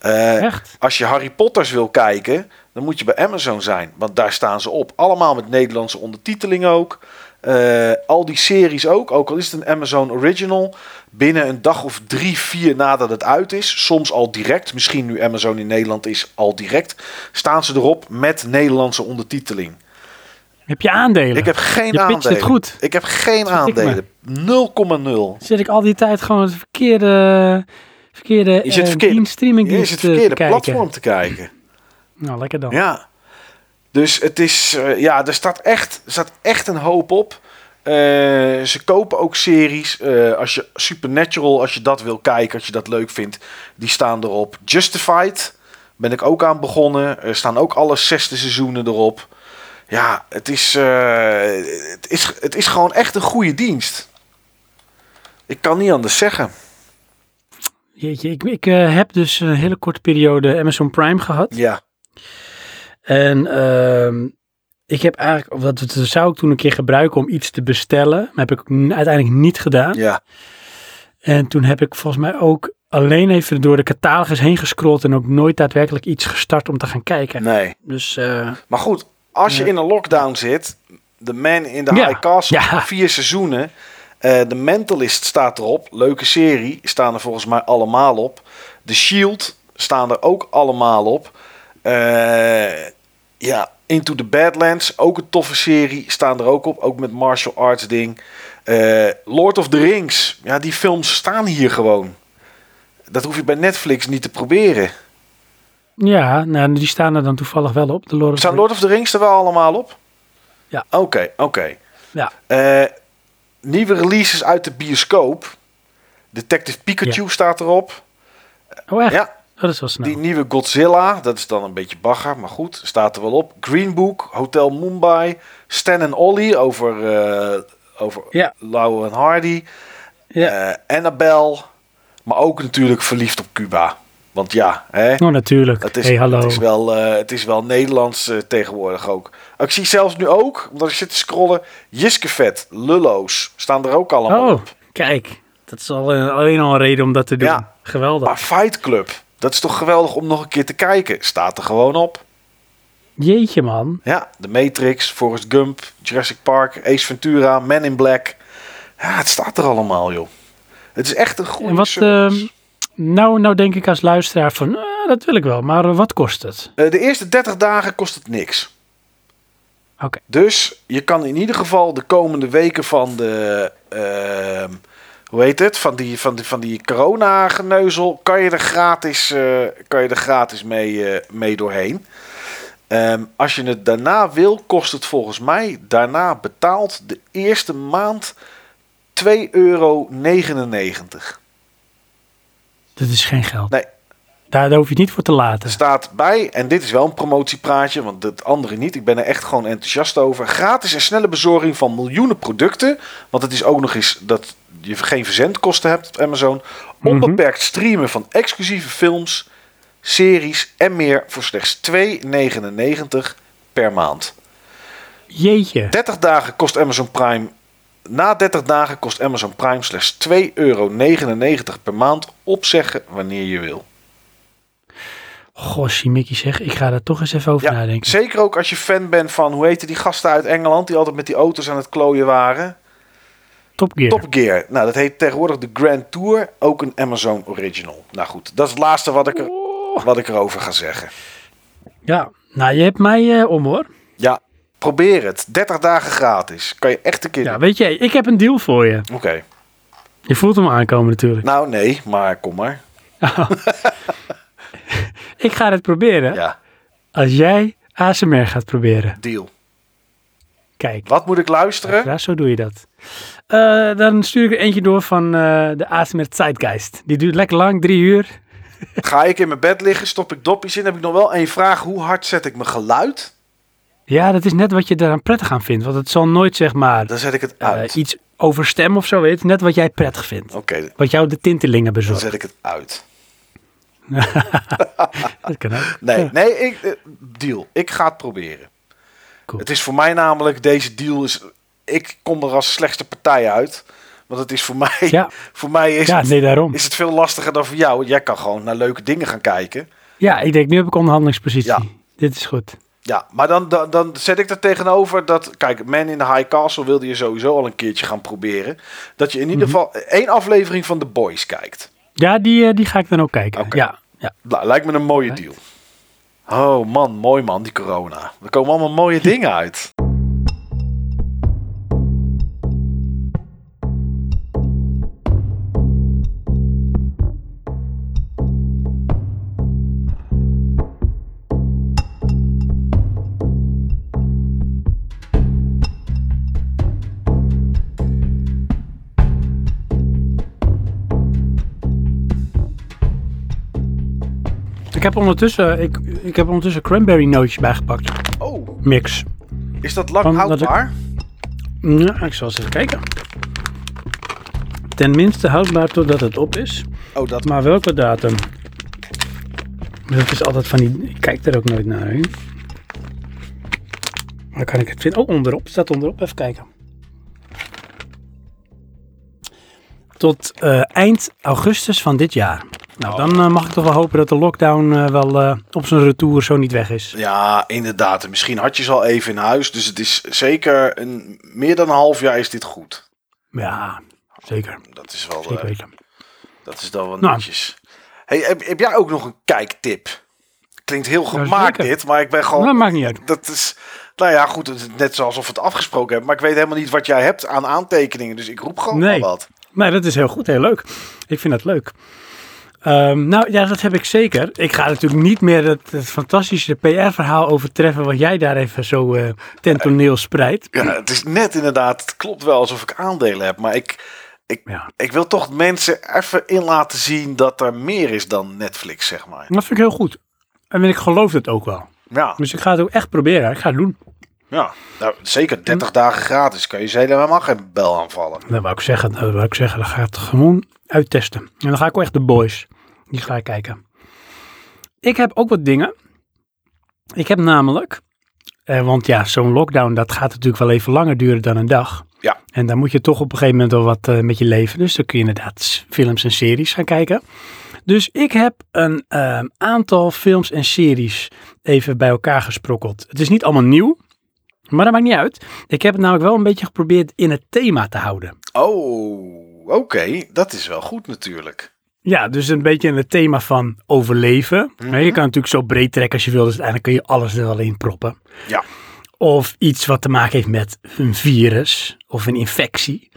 S1: Echt?
S2: als je Harry Potters wil kijken, dan moet je bij Amazon zijn. Want daar staan ze op. Allemaal met Nederlandse ondertiteling ook. Eh, al die series ook. Ook al is het een Amazon Original. Binnen een dag of drie, vier nadat het uit is. Soms al direct. Misschien nu Amazon in Nederland is al direct. Staan ze erop met Nederlandse ondertiteling.
S1: Heb je aandelen?
S2: Ik heb geen
S1: Je
S2: aandelen.
S1: het goed.
S2: Ik heb geen aandelen. 0,0.
S1: Zit ik al die tijd gewoon het verkeerde, verkeerde, eh,
S2: verkeerde-
S1: dienst, streamingdienst
S2: is het verkeerde platform te kijken.
S1: Nou, lekker dan.
S2: Ja. Dus het is, eh, ja, er staat echt, staat echt een hoop op. Eh, ze kopen ook series. eh, als je Supernatural, als je dat wil kijken, als je dat leuk vindt, die staan erop. Justified ben ik ook aan begonnen. Er staan ook alle zesde seizoenen erop. Ja, het is, het is, het is gewoon echt een goede dienst. Ik kan niet anders zeggen.
S1: Jeetje, ik, ik heb dus een hele korte periode Amazon Prime gehad.
S2: Ja,
S1: En ehm, ik heb eigenlijk, of dat, zou ik toen een keer gebruiken om iets te bestellen. Maar heb ik uiteindelijk niet gedaan.
S2: ja.
S1: En toen heb ik volgens mij ook alleen even door de catalogus heen gescrolld en ook nooit daadwerkelijk iets gestart om te gaan kijken.
S2: Nee.
S1: Dus eh,
S2: Maar goed, als je in een lockdown zit, The Man in the
S1: Ja,
S2: High Castle,
S1: ja.
S2: vier seizoenen. eh The Mentalist staat erop, leuke serie, staan er volgens mij allemaal op. The Shield staan er ook allemaal op. Eh, ja, Into the Badlands, ook een toffe serie, staan er ook op, ook met martial arts ding. Eh, Lord of the Rings, ja, die films staan hier gewoon. Dat hoef je bij Netflix niet te proberen.
S1: ja, nou, die staan er dan toevallig wel op. De Lord of
S2: Staan Lord of the Rings er wel allemaal op?
S1: Ja.
S2: Oké, oké.
S1: Ja.
S2: Eh, nieuwe releases uit de bioscoop. Detective Pikachu staat erop.
S1: Oh echt?
S2: Ja,
S1: dat is wel snel.
S2: die nieuwe Godzilla. Dat is dan een beetje bagger, maar goed. Staat er wel op. Green Book, Hotel Mumbai. Stan en Ollie over, eh over
S1: Ja.
S2: Lau en Hardy.
S1: Ja.
S2: Annabelle. Maar ook natuurlijk Verliefd op Cuba. Want ja, hè,
S1: Oh, natuurlijk.
S2: het, is,
S1: hey, hallo.
S2: het, is wel, eh, het is wel Nederlands tegenwoordig ook. Ik zie zelfs nu ook, omdat ik zit te scrollen, Jiskevet, Lullo's staan er ook allemaal
S1: Oh,
S2: op.
S1: kijk. Dat is al een- alleen al een reden om dat te doen.
S2: Ja.
S1: Geweldig.
S2: Maar Fight Club, dat is toch geweldig om nog een keer te kijken. Staat er gewoon op.
S1: Jeetje, man.
S2: Ja, The Matrix, Forrest Gump, Jurassic Park, Ace Ventura, Men in Black. Ja, het staat er allemaal, joh. Het is echt een goede
S1: En wat,
S2: service.
S1: ehm, nou, nou denk ik als luisteraar van, eh, dat wil ik wel. Maar eh, wat kost het?
S2: Eh, de eerste 30 dagen kost het niks.
S1: Oké.
S2: Dus je kan in ieder geval de komende weken van de. Hoe heet het? Van die, van die, van die corona-geneuzel. Kan je er gratis, eh, kan je er gratis mee, eh, mee doorheen. Ehm, als je het daarna wil, kost het volgens mij daarna betaald de eerste maand 2,99 euro.
S1: Dat is geen geld.
S2: Nee.
S1: Daar, hoef je het niet voor te laten.
S2: Staat bij, en dit is wel een promotiepraatje, want het andere niet. Ik ben er echt gewoon enthousiast over. Gratis en snelle bezorging van miljoenen producten. Want het is ook nog eens dat je geen verzendkosten hebt op Amazon. Onbeperkt streamen van exclusieve films, series en meer voor slechts 2,99 per maand.
S1: Jeetje.
S2: 30 dagen kost Amazon Prime. Na 30 dagen kost Amazon Prime slechts 2,99 euro per maand. Opzeggen wanneer je wil.
S1: Goh, Mickey zeg, ik ga daar toch eens even over
S2: Ja,
S1: nadenken.
S2: zeker ook als je fan bent van, hoe heette die gasten uit Engeland die altijd met die auto's aan het klooien waren?
S1: Top Gear.
S2: Top Gear. Nou, dat heet tegenwoordig de Grand Tour, ook een Amazon Original. Nou goed, dat is het laatste wat ik, er,
S1: Oh.
S2: wat ik erover ga zeggen.
S1: Ja, nou je hebt mij eh, om hoor.
S2: Ja, probeer het. 30 dagen gratis. Kan je echt een keer
S1: Ja, weet je, ik heb een deal voor je.
S2: Oké.
S1: Je voelt hem aankomen natuurlijk.
S2: Nou, nee, maar kom maar.
S1: Ik ga het proberen
S2: Ja,
S1: als jij ASMR gaat proberen.
S2: deal.
S1: Kijk,
S2: Wat moet ik luisteren?
S1: ja, zo doe je dat. Eh, dan stuur ik er eentje door van eh, de ASMR Zeitgeist. Die duurt lekker lang, drie uur.
S2: Ga ik in mijn bed liggen, stop ik dopjes in, heb ik nog wel één vraag. Hoe hard zet ik mijn geluid?
S1: Ja, dat is net wat je eraan prettig aan vindt. Want het zal nooit zeg maar
S2: Dan zet ik het
S1: eh,
S2: uit.
S1: iets over stem of zo. Weet. Net wat jij prettig vindt.
S2: Oké,
S1: Wat jou de tintelingen
S2: dan
S1: bezorgt.
S2: zet ik het uit.
S1: Dat kan ook.
S2: Nee,
S1: Ja.
S2: nee, ik, deal. Ik ga het proberen.
S1: Cool.
S2: Het is voor mij namelijk, deze deal is, ik kom er als slechtste partij uit. Want het is voor mij,
S1: Ja.
S2: voor mij is,
S1: Ja,
S2: het,
S1: nee, daarom.
S2: is het veel lastiger dan voor jou. Jij kan gewoon naar leuke dingen gaan kijken.
S1: Ja, ik denk, nu heb ik onderhandelingspositie.
S2: Ja.
S1: Dit is goed.
S2: Ja, maar dan, dan, dan zet ik er tegenover dat, kijk, Man in the High Castle wilde je sowieso al een keertje gaan proberen. Dat je in ieder
S1: Mhm.
S2: geval één aflevering van The Boys kijkt.
S1: Ja, die, eh, die ga ik dan ook kijken. Ja, ja.
S2: Nou, lijkt me een mooie deal. Oh man, mooi man, die corona. Er komen allemaal mooie dingen uit.
S1: Ik heb ondertussen, ik, ik heb ondertussen cranberry nootjes bijgepakt.
S2: Oh,
S1: Mix.
S2: is dat lang
S1: Van- dat ik-
S2: houdbaar?
S1: Ja, ik zal eens even kijken. Tenminste houdbaar totdat het op is.
S2: Oh, dat
S1: Maar welke datum? Dat is altijd van die... Ik kijk er ook nooit naar. Hè? Dan kan ik het vinden. Oh, onderop. Staat onderop. Even kijken. Tot eh, eind augustus van dit jaar. Nou, dan eh, mag ik toch wel hopen dat de lockdown eh, wel eh, op zijn retour zo niet weg is.
S2: Ja, inderdaad. En Misschien had je ze al even in huis. Dus het is zeker een, meer dan een half jaar is dit goed.
S1: Ja, zeker.
S2: Dat is wel,
S1: Zeker weten.
S2: dat is dan wel
S1: Nou.
S2: netjes. Hey, heb, heb jij ook nog een kijktip? Klinkt heel gemaakt dit, maar ik ben gewoon...
S1: Dat maakt niet uit.
S2: Dat is, nou ja, goed, het is net zoals we het afgesproken hebben. Maar ik weet helemaal niet wat jij hebt aan aantekeningen. Dus ik roep gewoon
S1: Nee.
S2: wat.
S1: Nee, dat is heel goed, heel leuk. Ik vind dat leuk. Ehm, nou ja, dat heb ik zeker. Ik ga natuurlijk niet meer het, het fantastische PR-verhaal overtreffen wat jij daar even zo eh ten toneel spreidt.
S2: Ja, het is net inderdaad, het klopt wel alsof ik aandelen heb. Maar ik, ik,
S1: Ja.
S2: ik wil toch mensen even in laten zien dat er meer is dan Netflix, zeg maar.
S1: Dat vind ik heel goed. En ik geloof het ook wel.
S2: Ja,
S1: Dus ik ga het ook echt proberen. Ik ga het doen.
S2: Ja. Nou, zeker 30 dagen gratis. Kan je ze helemaal geen bel aanvallen.
S1: Dat wou ik zeggen. Dat wou ik zeggen. Dan ga ik het gewoon uittesten. En dan ga ik ook echt de boys. Die ga ik kijken. ik heb ook wat dingen. Ik heb namelijk, eh, want ja, zo'n lockdown, dat gaat natuurlijk wel even langer duren dan een dag.
S2: Ja.
S1: En dan moet je toch op een gegeven moment wel wat eh, met je leven. Dus dan kun je inderdaad films en series gaan kijken. Dus ik heb een ehm, aantal films en series even bij elkaar gesprokkeld. Het is niet allemaal nieuw, maar dat maakt niet uit. Ik heb het namelijk wel een beetje geprobeerd in het thema te houden.
S2: Oh, oké. Dat is wel goed natuurlijk.
S1: Ja, dus een beetje in het thema van overleven.
S2: Mhm.
S1: Je kan natuurlijk zo breed trekken als je wil, dus uiteindelijk kun je alles er wel in proppen.
S2: Ja.
S1: Of iets wat te maken heeft met een virus of een infectie.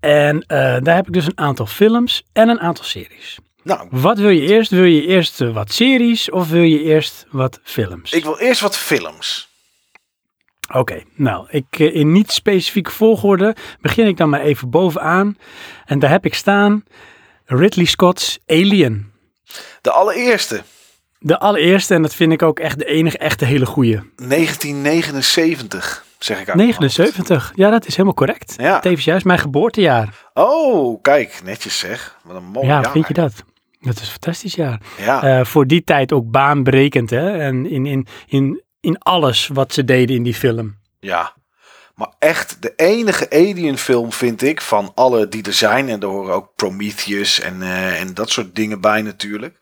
S1: En eh, daar heb ik dus een aantal films en een aantal series.
S2: Nou,
S1: Wat wil je eerst? Wil je eerst eh, wat series of wil je eerst wat films?
S2: ik wil eerst wat films.
S1: Oké, nou, ik, eh, in niet specifieke volgorde begin ik dan maar even bovenaan. En daar heb ik staan Ridley Scott's Alien.
S2: De allereerste,
S1: De allereerste, en dat vind ik ook echt de enige echte hele goeie.
S2: 1979, zeg ik hoofd.
S1: 79, ja, dat is helemaal correct.
S2: Ja.
S1: Tevens juist mijn geboortejaar.
S2: Oh, kijk, netjes zeg. Wat een mooi
S1: ja,
S2: jaar.
S1: vind je dat? Dat is een fantastisch jaar.
S2: Ja,
S1: Eh, voor die tijd ook baanbrekend, hè? En in, in, in, in alles wat ze deden in die film.
S2: ja. Maar echt, de enige Alien film vind ik van alle die er zijn. En daar horen ook Prometheus en, eh, en dat soort dingen bij natuurlijk.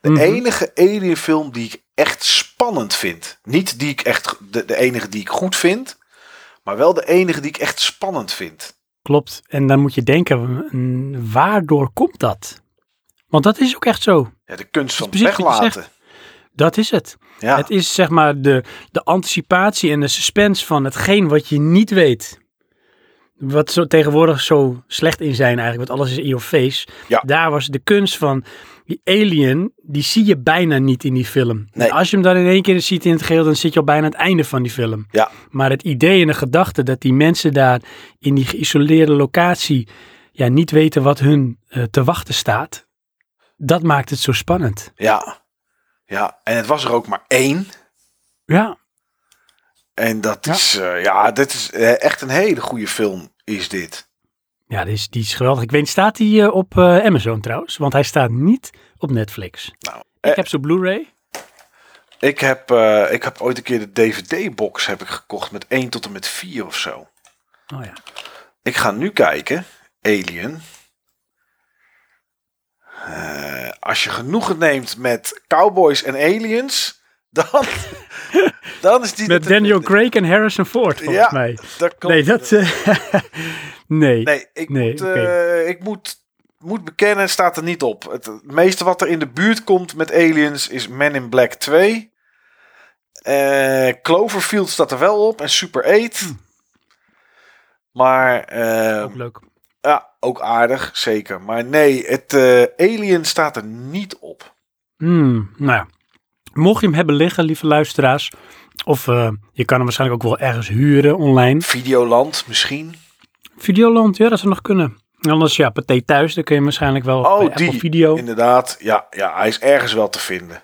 S2: De
S1: Mhm.
S2: enige Alien film die ik echt spannend vind. Niet die ik echt, de, de enige die ik goed vind. Maar wel de enige die ik echt spannend vind.
S1: Klopt. En dan moet je denken, waardoor komt dat? Want dat is ook echt zo.
S2: Ja, de kunst van weglaten.
S1: Dat is het.
S2: Ja,
S1: Het is zeg maar de, de anticipatie en de suspense van hetgeen wat je niet weet. Wat zo tegenwoordig zo slecht in zijn eigenlijk, want alles is in your face.
S2: Ja.
S1: Daar was de kunst van die alien, die zie je bijna niet in die film.
S2: Nee.
S1: Als je hem dan in één keer ziet in het geheel, dan zit je al bijna aan het einde van die film.
S2: Ja.
S1: Maar het idee en de gedachte dat die mensen daar in die geïsoleerde locatie ja, niet weten wat hun eh, te wachten staat, dat maakt het zo spannend.
S2: ja, ja. En het was er ook maar één.
S1: Ja,
S2: En dat
S1: Ja.
S2: is, eh, ja, dit is eh, echt een hele goede film, is dit.
S1: Ja, die is, die is geweldig. Ik weet, staat hij eh, op Amazon trouwens? Want hij staat niet op Netflix.
S2: Nou,
S1: Ik heb zo'n Blu-ray.
S2: ik, heb, ik heb ooit een keer de DVD-box heb ik gekocht met 1 tot en met 4 of zo.
S1: Oh ja.
S2: Ik ga nu kijken, Alien. Eh, als je genoegen neemt met cowboys en aliens, dan, dan is die...
S1: Met Daniel Craig en Harrison Ford, volgens
S2: Ja,
S1: mij.
S2: Dat.
S1: Nee, dat... eh, nee.
S2: Nee, ik,
S1: Nee,
S2: moet, eh, ik moet, moet bekennen, staat er niet op. Het, het meeste wat er in de buurt komt met Aliens is Men in Black 2. Eh, Cloverfield staat er wel op en Super 8. Maar eh,
S1: Ook leuk.
S2: Ja, ook aardig, zeker. Maar nee, het eh, Alien staat er niet op.
S1: Hmm, nou ja. Mocht je hem hebben liggen, lieve luisteraars. Of eh, je kan hem waarschijnlijk ook wel ergens huren online.
S2: Videoland misschien.
S1: Videoland, ja, dat zou nog kunnen. Anders, ja, Pathé Thuis, dan kun je waarschijnlijk wel
S2: Oh,
S1: Apple
S2: die.
S1: Video.
S2: Inderdaad, ja, ja, hij is ergens wel te vinden.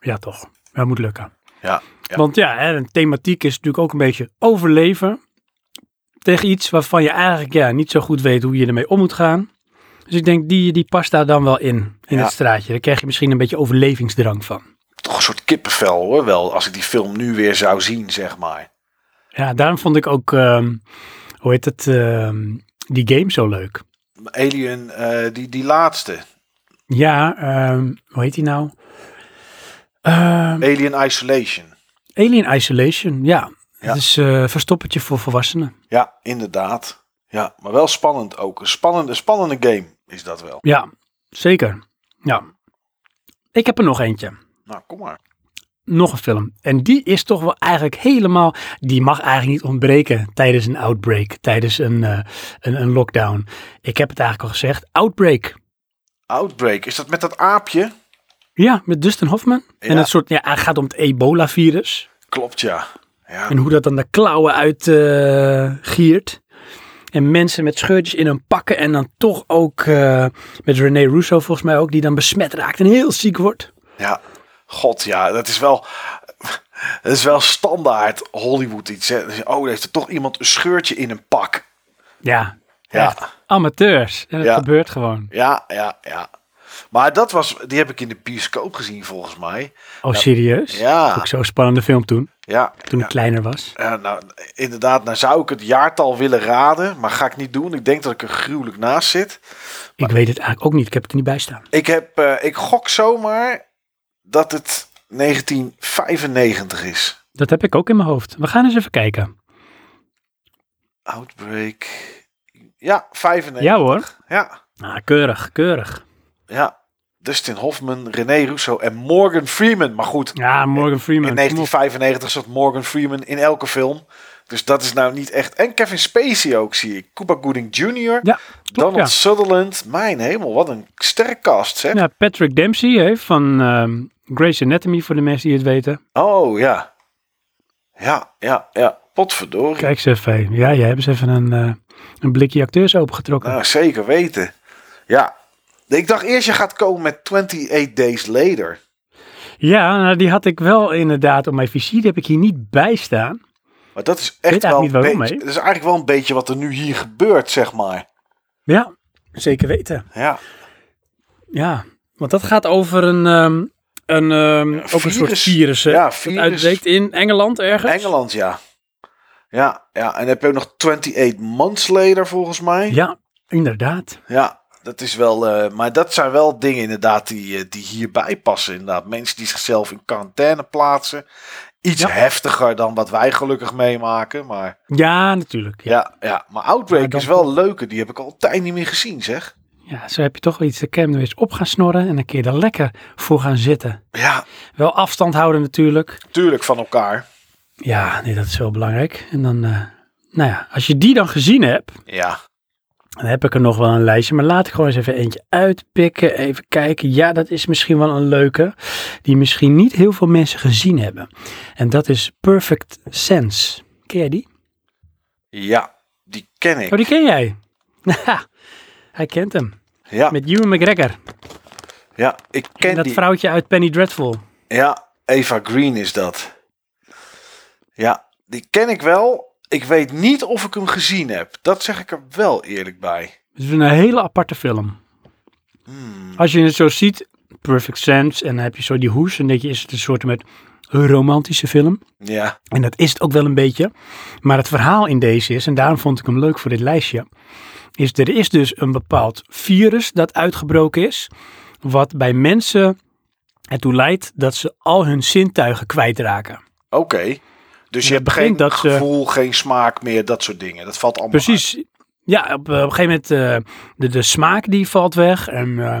S1: Ja, toch. Dat moet lukken.
S2: Ja, ja.
S1: Want ja, hè, een thematiek is natuurlijk ook een beetje overleven tegen iets waarvan je eigenlijk ja, niet zo goed weet hoe je ermee om moet gaan. Dus ik denk, die, die past daar dan wel in, in
S2: Ja.
S1: het straatje. Daar krijg je misschien een beetje overlevingsdrang van.
S2: Toch een soort kippenvel hoor, wel, als ik die film nu weer zou zien, zeg maar.
S1: Ja, daarom vond ik ook, ehm, hoe heet het, ehm, die game zo leuk.
S2: Alien, eh, die, die laatste.
S1: Ja, ehm, hoe heet die nou?
S2: Alien Isolation.
S1: Alien Isolation, ja.
S2: Ja.
S1: Het is eh verstoppertje voor volwassenen.
S2: Ja, inderdaad. Ja, maar wel spannend ook. Een spannende, spannende game is dat wel.
S1: Ja, zeker. Ja. Ik heb er nog eentje.
S2: Nou, kom maar.
S1: nog een film. En die is toch wel eigenlijk helemaal. Die mag eigenlijk niet ontbreken tijdens een outbreak, tijdens een, eh, een, een lockdown. Ik heb het eigenlijk al gezegd: Outbreak.
S2: Outbreak, is dat met dat aapje?
S1: Ja, met Dustin Hoffman. En
S2: Ja.
S1: het soort, ja, hij gaat om het ebola-virus.
S2: Klopt, ja. Ja,
S1: En hoe dat dan de klauwen uit eh, giert. En mensen met scheurtjes in hun pakken. En dan toch ook eh, met René Russo volgens mij ook. Die dan besmet raakt en heel ziek wordt.
S2: ja. God, ja, dat is wel... Dat is wel standaard Hollywood iets. Hè. Oh, er heeft er toch iemand een scheurtje in een pak.
S1: Ja,
S2: Ja.
S1: echt amateurs. En
S2: Ja.
S1: gebeurt gewoon.
S2: Ja, ja, ja. Maar dat was, die heb ik in de bioscoop gezien volgens mij.
S1: Oh, serieus?
S2: Ja.
S1: Ook zo'n spannende film toen,
S2: Ja,
S1: toen
S2: ja.
S1: ik kleiner was.
S2: Ja, nou, inderdaad, nou zou ik het jaartal willen raden, maar ga ik niet doen. Ik denk dat ik er gruwelijk naast zit.
S1: Ik weet het eigenlijk ook niet, ik heb het er niet bij staan.
S2: Ik, heb, eh, ik gok zomaar dat het 1995 is.
S1: Dat heb ik ook in mijn hoofd. We gaan eens even kijken.
S2: Outbreak. Ja, 95.
S1: Ja hoor.
S2: Ja,
S1: Ah, keurig, keurig.
S2: ja. Dustin Hoffman, René Russo en Morgan Freeman. Maar goed,
S1: Ja, Morgan Freeman.
S2: in
S1: kom op.
S2: 1995 zat Morgan Freeman in elke film. Dus dat is nou niet echt. En Kevin Spacey ook, zie ik. Cuba Gooding Jr.
S1: Ja, klopt,
S2: Donald
S1: ja.
S2: Sutherland. Mijn hemel, wat een sterke cast, zeg.
S1: Ja, Patrick Dempsey hè, van ehm Grey's Anatomy, voor de mensen die het weten.
S2: Oh, ja. Ja, ja, ja. Potverdorie.
S1: Kijk eens even. Ja, jij hebt eens even een, eh, een blikje acteurs opengetrokken.
S2: Nou, zeker weten. Ja. Ik dacht eerst je gaat komen met 28 Days Later.
S1: Ja, nou, die had ik wel inderdaad op mijn vizier. Die heb ik hier niet bij staan.
S2: Maar dat is
S1: Weet
S2: echt wel
S1: niet waarom,
S2: beetje, dat is eigenlijk wel een beetje wat er nu hier gebeurt, zeg maar.
S1: Ja, zeker weten.
S2: Ja.
S1: Ja, want dat gaat over een, ehm, een, ehm, ook een soort
S2: virus.
S1: virus. Hè,
S2: Ja,
S1: dat
S2: virus.
S1: uitbreekt in Engeland ergens.
S2: Engeland, ja. Ja, ja. En dan heb je ook nog 28 Months Later, volgens mij.
S1: Ja, inderdaad.
S2: Ja, dat is wel. eh, maar dat zijn wel dingen inderdaad die, eh, die hierbij passen. Inderdaad, mensen die zichzelf in quarantaine plaatsen. Iets
S1: Ja.
S2: heftiger dan wat wij gelukkig meemaken. Maar
S1: Ja, natuurlijk. Ja.
S2: ja, ja. Maar Outbreak
S1: Maar
S2: is wel leuke. Die heb ik al tijd niet meer gezien, zeg.
S1: ja, zo heb je toch wel iets. De cam er eens op gaan snorren en een keer er lekker voor gaan zitten.
S2: Ja,
S1: Wel afstand houden natuurlijk.
S2: tuurlijk van elkaar.
S1: Ja, nee, dat is wel belangrijk. En dan, eh, nou ja, als je die dan gezien hebt,
S2: Ja,
S1: dan heb ik er nog wel een lijstje. Maar laat ik gewoon eens even eentje uitpikken. Even kijken. Ja, dat is misschien wel een leuke. Die misschien niet heel veel mensen gezien hebben. En dat is Perfect Sense. Ken jij die?
S2: ja. Die ken ik.
S1: Oh, die ken jij. Hij kent hem.
S2: Ja,
S1: Met Ewan McGregor.
S2: ja, ik
S1: En
S2: ken
S1: dat
S2: die.
S1: vrouwtje uit Penny Dreadful.
S2: Ja, Eva Green is dat. Ja, die ken ik wel. Ik weet niet of ik hem gezien heb. Dat zeg ik er wel eerlijk bij.
S1: Het is een hele aparte film.
S2: Hmm.
S1: Als je het zo ziet, Perfect Sense. En dan heb je zo die hoes. En denk je, is het een soort met een romantische film?
S2: Ja,
S1: En dat is het ook wel een beetje. Maar het verhaal in deze is, en daarom vond ik hem leuk voor dit lijstje, is er is dus een bepaald virus dat uitgebroken is, wat bij mensen ertoe leidt dat ze al hun zintuigen kwijtraken.
S2: oké. Dus je hebt geen
S1: dat ze-
S2: gevoel, geen smaak meer, dat soort dingen. Dat valt allemaal
S1: Precies. Ja, op, eh, op een gegeven moment uh, de, de smaak die valt weg en uh,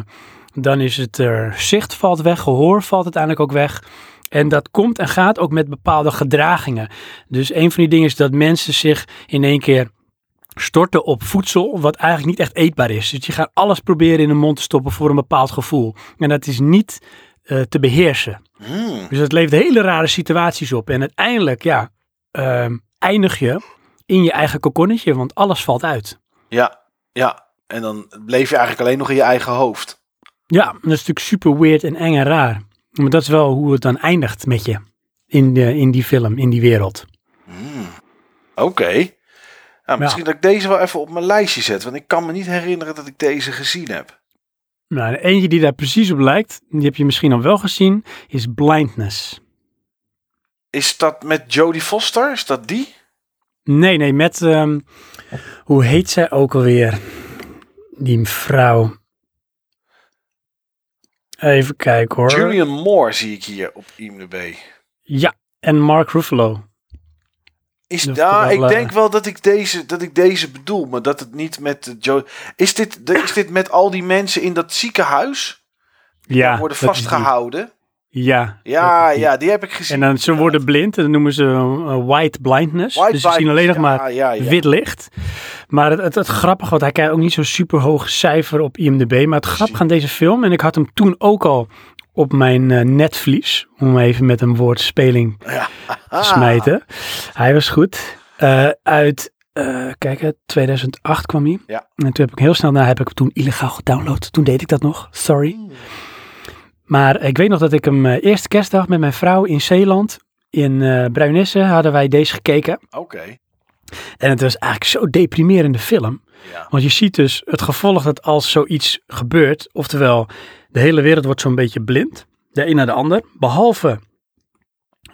S1: dan is het er zicht valt weg, gehoor valt uiteindelijk ook weg. En dat komt en gaat ook met bepaalde gedragingen. Dus een van die dingen is dat mensen zich in één keer storten op voedsel wat eigenlijk niet echt eetbaar is. Dus je gaat alles proberen in de mond te stoppen voor een bepaald gevoel. En dat is niet uh, te beheersen.
S2: Hmm.
S1: Dus dat levert hele rare situaties op. En uiteindelijk, ja, uh, eindig je in je eigen kokonnetje, want alles valt uit.
S2: Ja, ja. En dan bleef je eigenlijk alleen nog in je eigen hoofd.
S1: Ja, dat is natuurlijk super weird en eng en raar. Maar dat is wel hoe het dan eindigt met je in, de, in die film, in die wereld.
S2: Hmm. Oké. Okay. Nou, misschien ja. dat ik deze wel even op mijn lijstje zet, want ik kan me niet herinneren dat ik deze gezien heb.
S1: Nou, de eentje die daar precies op lijkt, die heb je misschien al wel gezien, is Blindness.
S2: Is dat met Jodie Foster? Is dat die?
S1: Nee, nee, met, um, hoe heet zij ook alweer? Die vrouw. Even kijken hoor.
S2: Julian Moore zie ik hier op IMDb.
S1: Ja, en Mark Ruffalo.
S2: Is daar, ik denk wel dat ik, deze, dat ik deze bedoel, maar dat het niet met Joe. Is dit, is dit met al die mensen in dat ziekenhuis? Die
S1: ja.
S2: worden vastgehouden.
S1: Ja.
S2: Ja, ja, die heb ik gezien.
S1: En dan ze worden blind en dan noemen ze uh, white blindness.
S2: White
S1: dus ze zien alleen nog maar
S2: ja, ja, ja.
S1: wit licht. Maar het, het, het grappige, want hij krijgt ook niet zo'n super hoog cijfer op IMDb. Maar het grappige aan deze film, en ik had hem toen ook al op mijn uh, netvlies, om even met een woordspeling
S2: ja.
S1: te smijten. Hij was goed. Uh, uit, uh, kijk, 2008 kwam hij.
S2: Ja.
S1: En toen heb ik heel snel daarna heb ik toen illegaal gedownload. Toen deed ik dat nog, sorry. Maar ik weet nog dat ik hem eerste kerstdag met mijn vrouw in Zeeland, in Bruinisse, hadden wij deze gekeken.
S2: Oké. Okay.
S1: En het was eigenlijk zo'n deprimerende film.
S2: Ja.
S1: Want je ziet dus het gevolg dat als zoiets gebeurt, oftewel De hele wereld wordt zo'n beetje blind. De een naar de ander. Behalve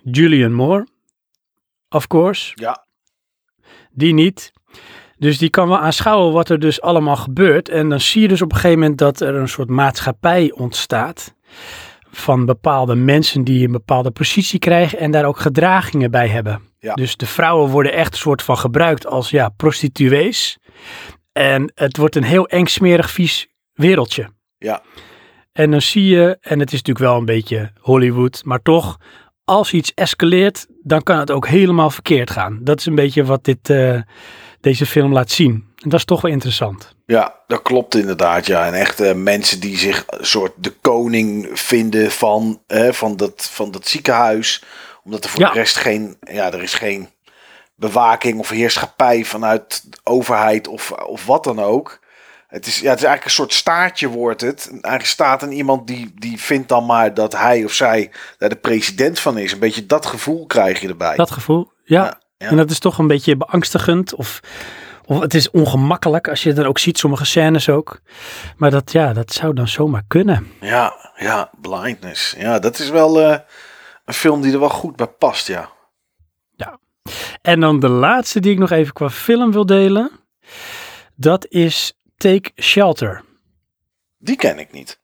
S1: Julian Moore, of course.
S2: Ja.
S1: Die niet. Dus die kan wel aanschouwen wat er dus allemaal gebeurt. En dan zie je dus op een gegeven moment dat er een soort maatschappij ontstaat. Van bepaalde mensen die een bepaalde positie krijgen en daar ook gedragingen bij hebben.
S2: Ja.
S1: Dus de vrouwen worden echt een soort van gebruikt als ja, prostituees. En het wordt een heel eng, smerig, vies wereldje.
S2: Ja.
S1: En dan zie je, en het is natuurlijk wel een beetje Hollywood, maar toch, als iets escaleert, dan kan het ook helemaal verkeerd gaan. Dat is een beetje wat dit, eh, deze film laat zien. En dat is toch wel interessant.
S2: Ja, dat klopt inderdaad. Ja. En echt eh, mensen die zich een soort de koning vinden van, van, dat, van dat ziekenhuis. Omdat er voor
S1: Ja.
S2: de rest geen, ja, er is geen bewaking of heerschappij vanuit de overheid of, of wat dan ook. Het is, ja, het is eigenlijk een soort staartje wordt het. Eigenlijk staat er iemand die, die vindt dan maar dat hij of zij daar de president van is. Een beetje dat gevoel krijg je erbij.
S1: Dat gevoel, ja.
S2: Ja, ja.
S1: En dat is toch een beetje beangstigend of, of het is ongemakkelijk als je dan ook ziet, sommige scènes ook. Maar dat, ja, dat zou dan zomaar kunnen.
S2: Ja, ja, Blindness. Ja, dat is wel eh, een film die er wel goed bij past, ja.
S1: En dan de laatste die ik nog even qua film wil delen. Dat is Take Shelter.
S2: Die ken ik niet.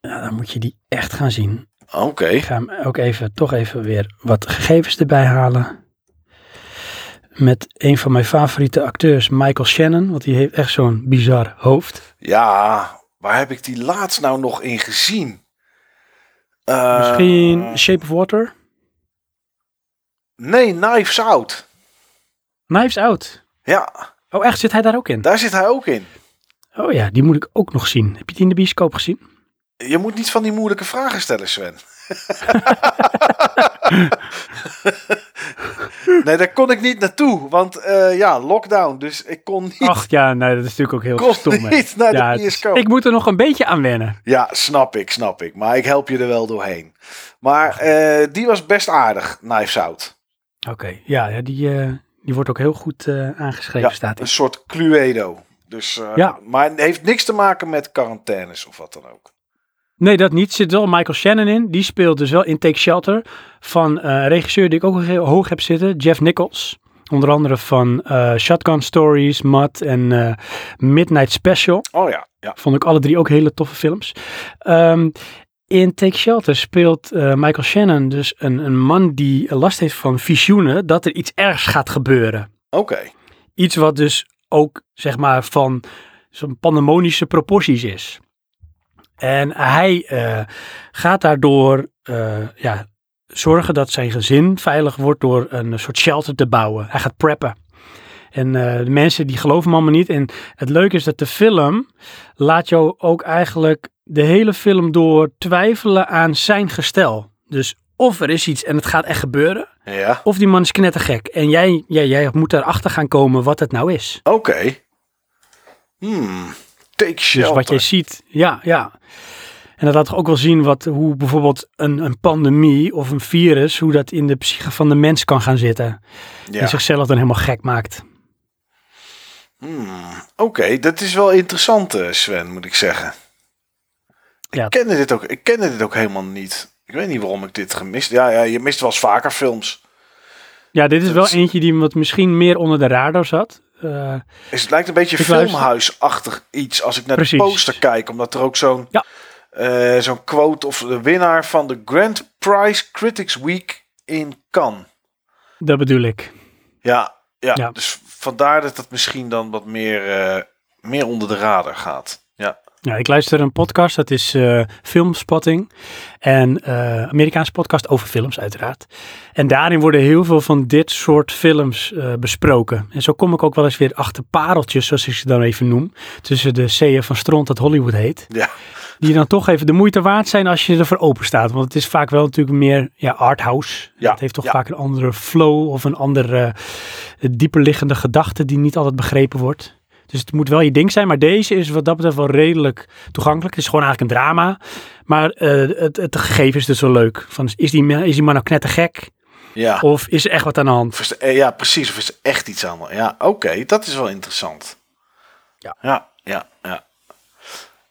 S1: Dan moet je die echt gaan zien.
S2: Oké.
S1: Ik ga hem ook even, toch even weer wat gegevens erbij halen. Met een van mijn favoriete acteurs, Michael Shannon. Want die heeft echt zo'n bizar hoofd.
S2: Ja, waar heb ik die laatst nou nog in gezien? Eh,
S1: Misschien Shape of Water?
S2: Nee, Knives Out.
S1: Knives Out.
S2: Ja,
S1: Oh, echt? Zit hij daar ook in?
S2: daar zit hij ook in.
S1: Oh ja, die moet ik ook nog zien. Heb je die in de bioscoop gezien?
S2: Je moet niet van die moeilijke vragen stellen, Sven. nee, daar kon ik niet naartoe. Want eh, ja, lockdown. Dus ik kon niet.
S1: Ach ja, nee, dat is natuurlijk ook heel
S2: kon
S1: stom.
S2: niet naar de
S1: is-
S2: bioscoop.
S1: ik moet er nog een beetje aan wennen.
S2: Ja, snap ik, snap ik. Maar ik help je er wel doorheen. Maar eh, die was best aardig, Knives Out.
S1: Oké, ja, ja die, eh, die wordt ook heel goed aangeschreven,
S2: Ja,
S1: staat
S2: een soort Cluedo. Dus, eh,
S1: Ja.
S2: Maar het heeft niks te maken met quarantaines of wat dan ook.
S1: Nee, dat niet. Zit wel Michael Shannon in. Die speelt dus wel in Take Shelter. Van eh, een regisseur die ik ook heel hoog heb zitten, Jeff Nichols. Onder andere van eh, Shotgun Stories, Mud en Midnight Special.
S2: Oh ja, ja.
S1: Vond ik alle drie ook hele toffe films. Ehm, in Take Shelter speelt Michael Shannon dus een, een man die last heeft van visioenen dat er iets ergs gaat gebeuren.
S2: Oké.
S1: Iets wat dus ook, zeg maar, van zo'n pandemonische proporties is. En hij eh, gaat daardoor eh, ja, zorgen dat zijn gezin veilig wordt door een soort shelter te bouwen. Hij gaat preppen. En eh, de mensen die geloven hem allemaal niet. En het leuke is dat de film laat jou ook eigenlijk de hele film door twijfelen aan zijn gestel. Dus of er is iets en het gaat echt gebeuren.
S2: Ja.
S1: Of die man is knettergek. En jij, jij, jij moet erachter gaan komen wat het nou is.
S2: Oké. Hmm. Take
S1: Dus
S2: shelter.
S1: wat jij ziet, ja, ja. En dat laat ook wel zien wat, hoe bijvoorbeeld een, een pandemie of een virus, hoe dat in de psyche van de mens kan gaan zitten.
S2: ja.
S1: En zichzelf dan helemaal gek maakt.
S2: Hmm. Oké, dat is wel interessant, eh, Sven, moet ik zeggen.
S1: Ja.
S2: Ik, kende dit ook, ik kende dit ook helemaal niet. Ik weet niet waarom ik dit gemist. Ja, ja je mist wel eens vaker films.
S1: Ja, dit is
S2: Dat
S1: wel
S2: is-
S1: eentje die wat misschien meer onder de radar zat. Eh,
S2: Is, het lijkt een beetje filmhuisachtig iets als ik naar
S1: Precies.
S2: de poster kijk. Omdat er ook zo'n
S1: Ja.
S2: eh, zo'n quote of de winnaar van de Grand Prize Critics Week in Cannes.
S1: dat bedoel ik.
S2: Ja, ja,
S1: Ja.
S2: dus vandaar dat het misschien dan wat meer, eh, meer onder de radar gaat. Ja,
S1: ik luister een podcast, dat is eh Filmspotting. En eh Amerikaanse podcast over films uiteraard. En daarin worden heel veel van dit soort films eh, besproken. En zo kom ik ook wel eens weer achter pareltjes, zoals ik ze dan even noem. Tussen de zeeën van stront dat Hollywood heet.
S2: ja,
S1: Die dan toch even de moeite waard zijn als je ervoor open staat. Want het is vaak wel natuurlijk meer ja, arthouse.
S2: Ja,
S1: Het heeft toch
S2: ja.
S1: vaak een andere flow of een andere dieperliggende gedachte die niet altijd begrepen wordt. Dus het moet wel je ding zijn, maar deze is wat dat betreft wel redelijk toegankelijk. Het is gewoon eigenlijk een drama. Maar eh, het, het gegeven is dus wel leuk. Van, is, die, man- is die man nou knettergek?
S2: ja.
S1: Of is er echt wat aan de hand?
S2: Eh, ja, precies. Of is er echt iets aan? Ja, oké, dat is wel interessant.
S1: Ja.
S2: ja, ja. ja.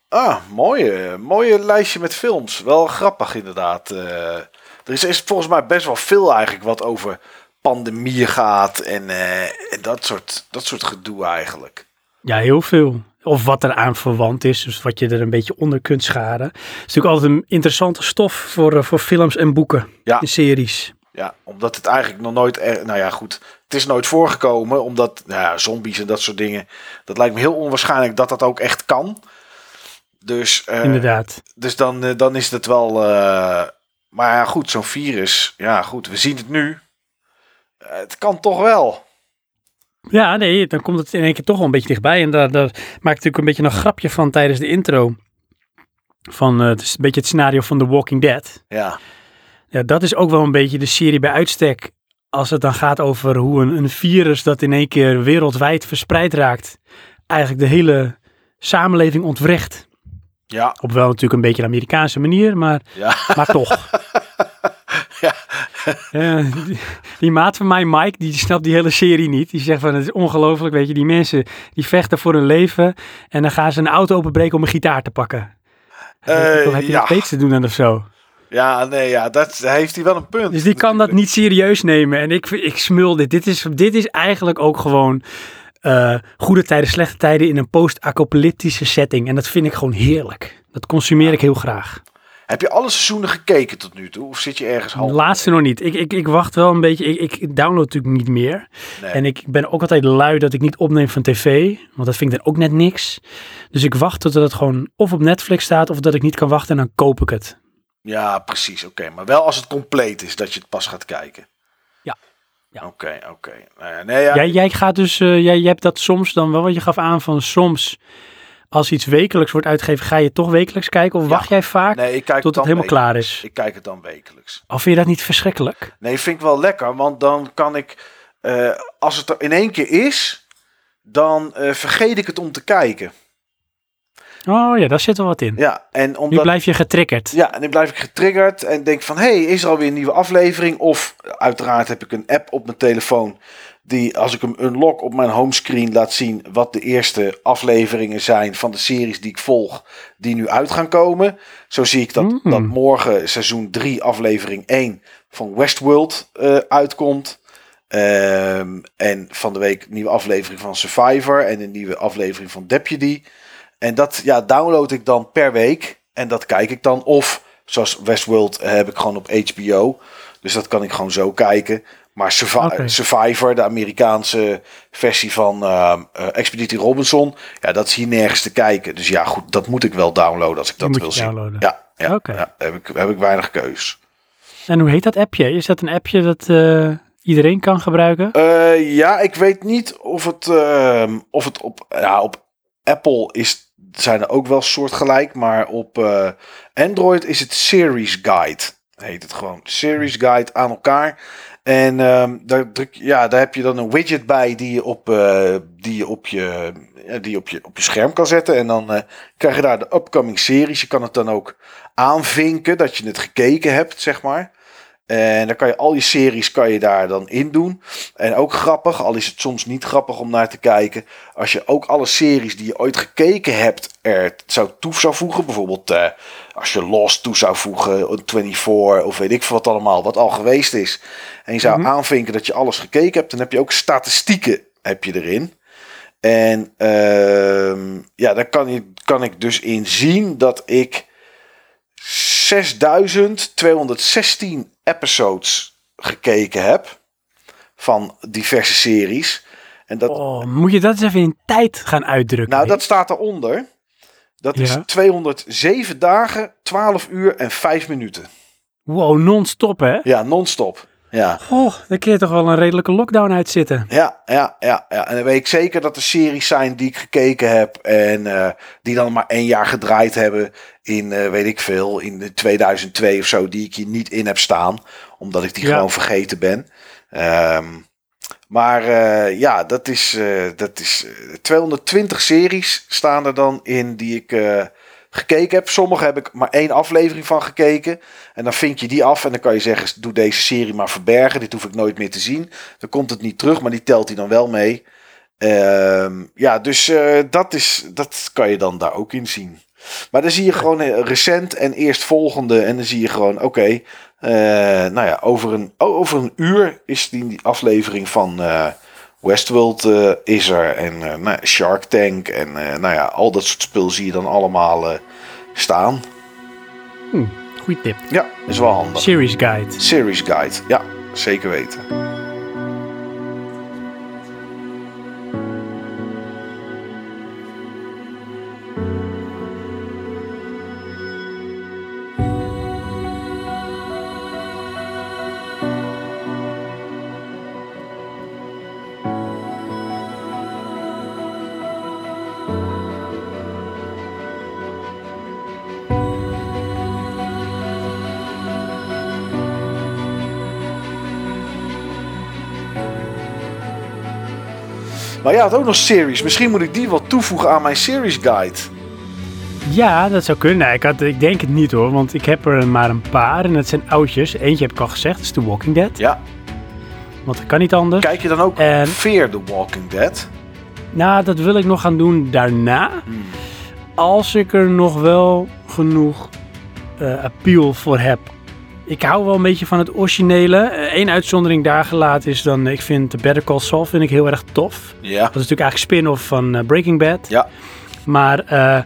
S2: Ah, mooie, mooie lijstje met films. Wel grappig inderdaad. Eh, er is, is volgens mij best wel veel eigenlijk wat over pandemie gaat en, en dat, soort, dat soort gedoe eigenlijk.
S1: Ja, heel veel. Of wat er aan verwant is, dus wat je er een beetje onder kunt scharen. Het is natuurlijk altijd een interessante stof voor, eh, voor films en boeken,
S2: Ja.
S1: series.
S2: Ja, omdat het eigenlijk nog nooit... Er, nou ja, goed. Het is nooit voorgekomen, omdat nou ja, zombies en dat soort dingen... Dat lijkt me heel onwaarschijnlijk dat dat ook echt kan. Dus, eh,
S1: Inderdaad.
S2: dus dan, eh, dan is het wel... maar ja, goed, zo'n virus... Ja, goed, we zien het nu. Het kan toch wel.
S1: Ja, nee, dan komt het in één keer toch wel een beetje dichtbij. En daar, daar maak ik natuurlijk een beetje een grapje van tijdens de intro. Van, eh, het is een beetje het scenario van The Walking Dead.
S2: Ja,
S1: Ja, dat is ook wel een beetje de serie bij uitstek. Als het dan gaat over hoe een, een virus dat in één keer wereldwijd verspreid raakt, eigenlijk de hele samenleving ontwricht.
S2: ja,
S1: Op wel natuurlijk een beetje een Amerikaanse manier, maar,
S2: ja.
S1: maar toch.
S2: Ja.
S1: Eh, die, die maat van mij, Mike, die snapt die hele serie niet. Die zegt van het is ongelooflijk, weet je, die mensen die vechten voor hun leven en dan gaan ze een auto openbreken om een gitaar te pakken.
S2: Eh,
S1: Dan heb je
S2: ja.
S1: nog beter te doen dan of zo.
S2: Ja, nee, ja, dat heeft hij wel een punt.
S1: Dus die kan dat niet serieus nemen. En ik, ik smul dit. Dit is, dit is eigenlijk ook gewoon eh, goede tijden, slechte tijden in een post-apocalyptische setting. En dat vind ik gewoon heerlijk. Dat consumeer ik heel graag.
S2: Heb je alle seizoenen gekeken tot nu toe? Of zit je ergens
S1: De
S2: half?
S1: laatste nog niet. Ik, ik, ik wacht wel een beetje. Ik, ik download natuurlijk niet meer.
S2: Nee.
S1: En ik ben ook altijd lui dat ik niet opneem van tv. Want dat vind ik dan ook net niks. Dus ik wacht tot het gewoon of op Netflix staat of dat ik niet kan wachten en dan koop ik het.
S2: Ja, precies. Oké, maar wel als het compleet is dat je het pas gaat kijken.
S1: Ja. Ja.
S2: Oké, oké. Nou nee, ja.
S1: Jij, jij gaat dus, eh, jij, jij hebt dat soms dan wel, wat je gaf aan van soms als iets wekelijks wordt uitgegeven, ga je toch wekelijks kijken? Of
S2: Ja.
S1: wacht jij vaak
S2: nee, ik kijk
S1: tot het helemaal klaar is?
S2: Ik kijk het dan wekelijks.
S1: Of vind je dat niet verschrikkelijk?
S2: Nee, vind ik wel lekker, want dan kan ik, eh, als het er in één keer is, dan eh, vergeet ik het om te kijken.
S1: Oh ja, daar zit wel wat in.
S2: Ja, en
S1: Nu
S2: omdat.
S1: blijf je getriggerd.
S2: Ja, en dan blijf ik getriggerd en denk van, hé, hey, is er alweer een nieuwe aflevering? Of uiteraard heb ik een app op mijn telefoon die, als ik hem unlock op mijn homescreen, laat zien wat de eerste afleveringen zijn van de series die ik volg, die nu uit gaan komen. Zo zie ik dat,
S1: Mm.
S2: dat morgen seizoen 3, aflevering 1 van Westworld eh, uitkomt. Ehm, en van de week een nieuwe aflevering van Survivor en een nieuwe aflevering van Deputy. En dat ja, download ik dan per week. En dat kijk ik dan. Of zoals Westworld eh, heb ik gewoon op HBO. Dus dat kan ik gewoon zo kijken. Maar Survi-. Survivor, de Amerikaanse versie van eh, Expeditie Robinson. Ja, dat is hier nergens te kijken. Dus ja, goed, dat moet ik wel downloaden als ik dat wil zien. Ja, ja, heb, ik, heb ik weinig keus.
S1: En hoe heet dat appje? Is dat een appje dat eh, iedereen kan gebruiken?
S2: Ja, ik weet niet of het, ehm, of het op, ja, op Apple is, zijn er ook wel soortgelijk, maar op eh, Android is het Series Guide. Heet het gewoon. Series Guide aan elkaar. En ehm, daar, druk, ja, daar heb je dan een widget bij die je op, eh, die je op, je, die op, je, op je scherm kan zetten. En dan eh, krijg je daar de upcoming series. Je kan het dan ook aanvinken dat je het gekeken hebt, zeg maar. En dan kan je al je series kan je daar dan in doen. En ook grappig, al is het soms niet grappig om naar te kijken. Als je ook alle series die je ooit gekeken hebt er zou toe zou voegen. Bijvoorbeeld eh, als je Lost toe zou voegen, 24 of weet ik veel wat allemaal. Wat al geweest is. En je zou
S1: Mhm.
S2: aanvinken dat je alles gekeken hebt. Dan heb je ook statistieken heb je erin. En ehm, ja, daar kan, je, kan ik dus in zien dat ik 6216 episodes gekeken heb van diverse series. En dat,
S1: Oh, moet je dat eens even in tijd gaan uitdrukken?
S2: nou, dat staat eronder. Dat is
S1: Ja.
S2: 207 dagen, 12 uur en 5 minuten.
S1: Wow, non-stop hè?
S2: Ja, non-stop. Ja.
S1: Oh, daar je toch wel een redelijke lockdown uitzitten.
S2: Ja, ja, ja, ja. En dan weet ik zeker dat er series zijn die ik gekeken heb. En eh, die dan maar één jaar gedraaid hebben. In, eh, weet ik veel, in de 2002 of zo. Die ik hier niet in heb staan. Omdat ik die
S1: Ja.
S2: gewoon vergeten ben. Ehm, maar eh, ja, dat is, dat is eh, 220 series staan er dan in die ik gekeken heb. Sommige heb ik maar één aflevering van gekeken. En dan vind je die af en dan kan je zeggen, doe deze serie maar verbergen. Dit hoef ik nooit meer te zien. Dan komt het niet terug, maar die telt hij dan wel mee. Ehm, ja, dus eh, dat, is, dat kan je dan daar ook in zien. Maar dan zie je gewoon eh, recent en eerstvolgende. En dan zie je gewoon, oké, eh, nou ja, over een, over een uur is die, aflevering van Westworld eh, is er. En eh, nou, Shark Tank en eh, nou ja, al dat soort spul zie je dan allemaal staan.
S1: Hm, goeie tip.
S2: Ja, is wel handig.
S1: Series Guide.
S2: Series Guide, ja, zeker weten. Ja, het ook nog series. Misschien moet ik die wel toevoegen aan mijn series guide.
S1: Ja, dat zou kunnen. Ik, had, ik denk het niet hoor, want ik heb er maar een paar en dat zijn oudjes. Eentje heb ik al gezegd, dat is The Walking Dead.
S2: Ja,
S1: Want dat kan niet anders.
S2: kijk je dan ook
S1: En-
S2: Fear the Walking Dead?
S1: Nou, dat wil ik nog gaan doen daarna. Als ik er nog wel genoeg eh, appeal voor heb. Ik hou wel een beetje van het originele. Eén uitzondering daar gelaten is dan, ik vind The Better Call Saul vind ik heel erg tof.
S2: Ja,
S1: Dat is natuurlijk eigenlijk spin-off van eh, Breaking Bad.
S2: ja.
S1: Maar eh,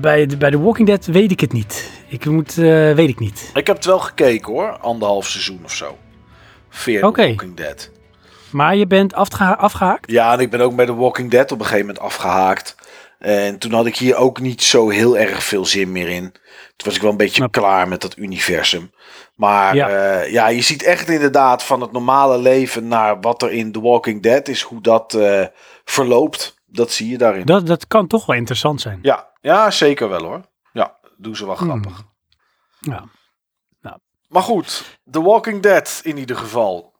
S1: bij, de, bij The Walking Dead weet ik het niet. Ik moet, eh, weet ik niet.
S2: Ik heb het wel gekeken hoor, anderhalf seizoen of zo. Fear the. Walking Dead.
S1: Maar je bent afgeha- afgehaakt?
S2: Ja, en ik ben ook bij The Walking Dead op een gegeven moment afgehaakt. En toen had ik hier ook niet zo heel erg veel zin meer in. Toen was ik wel een beetje klaar met dat universum. Maar
S1: Ja.
S2: ja. ja, je ziet echt inderdaad van het normale leven naar wat er in The Walking Dead is, hoe dat eh, verloopt. Dat zie je daarin.
S1: Dat, dat kan toch wel interessant zijn.
S2: Ja, ja, zeker wel hoor. Ja, doen ze wel
S1: Hmm.
S2: grappig.
S1: Ja.
S2: Maar goed, The Walking Dead in ieder geval.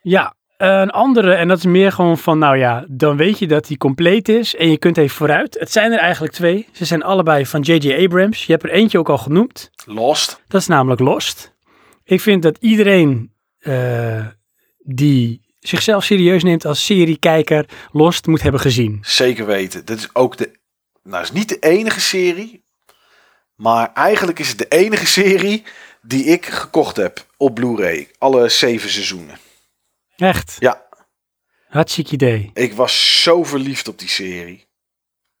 S1: Ja, een andere, en dat is meer gewoon van, nou ja, dan weet je dat die compleet is en je kunt even vooruit. Het zijn er eigenlijk twee. Ze zijn allebei van J.J. Abrams. Je hebt er eentje ook al genoemd.
S2: Lost.
S1: Dat is namelijk Lost. Ik vind dat iedereen eh, die zichzelf serieus neemt als seriekijker Lost moet hebben gezien.
S2: Zeker weten. Dit is ook de. Nou, is niet de enige serie. Maar eigenlijk is het de enige serie die ik gekocht heb op Blu-ray. Alle zeven seizoenen.
S1: Echt.
S2: Ja,
S1: Hartstikke idee.
S2: ik was zo verliefd op die serie.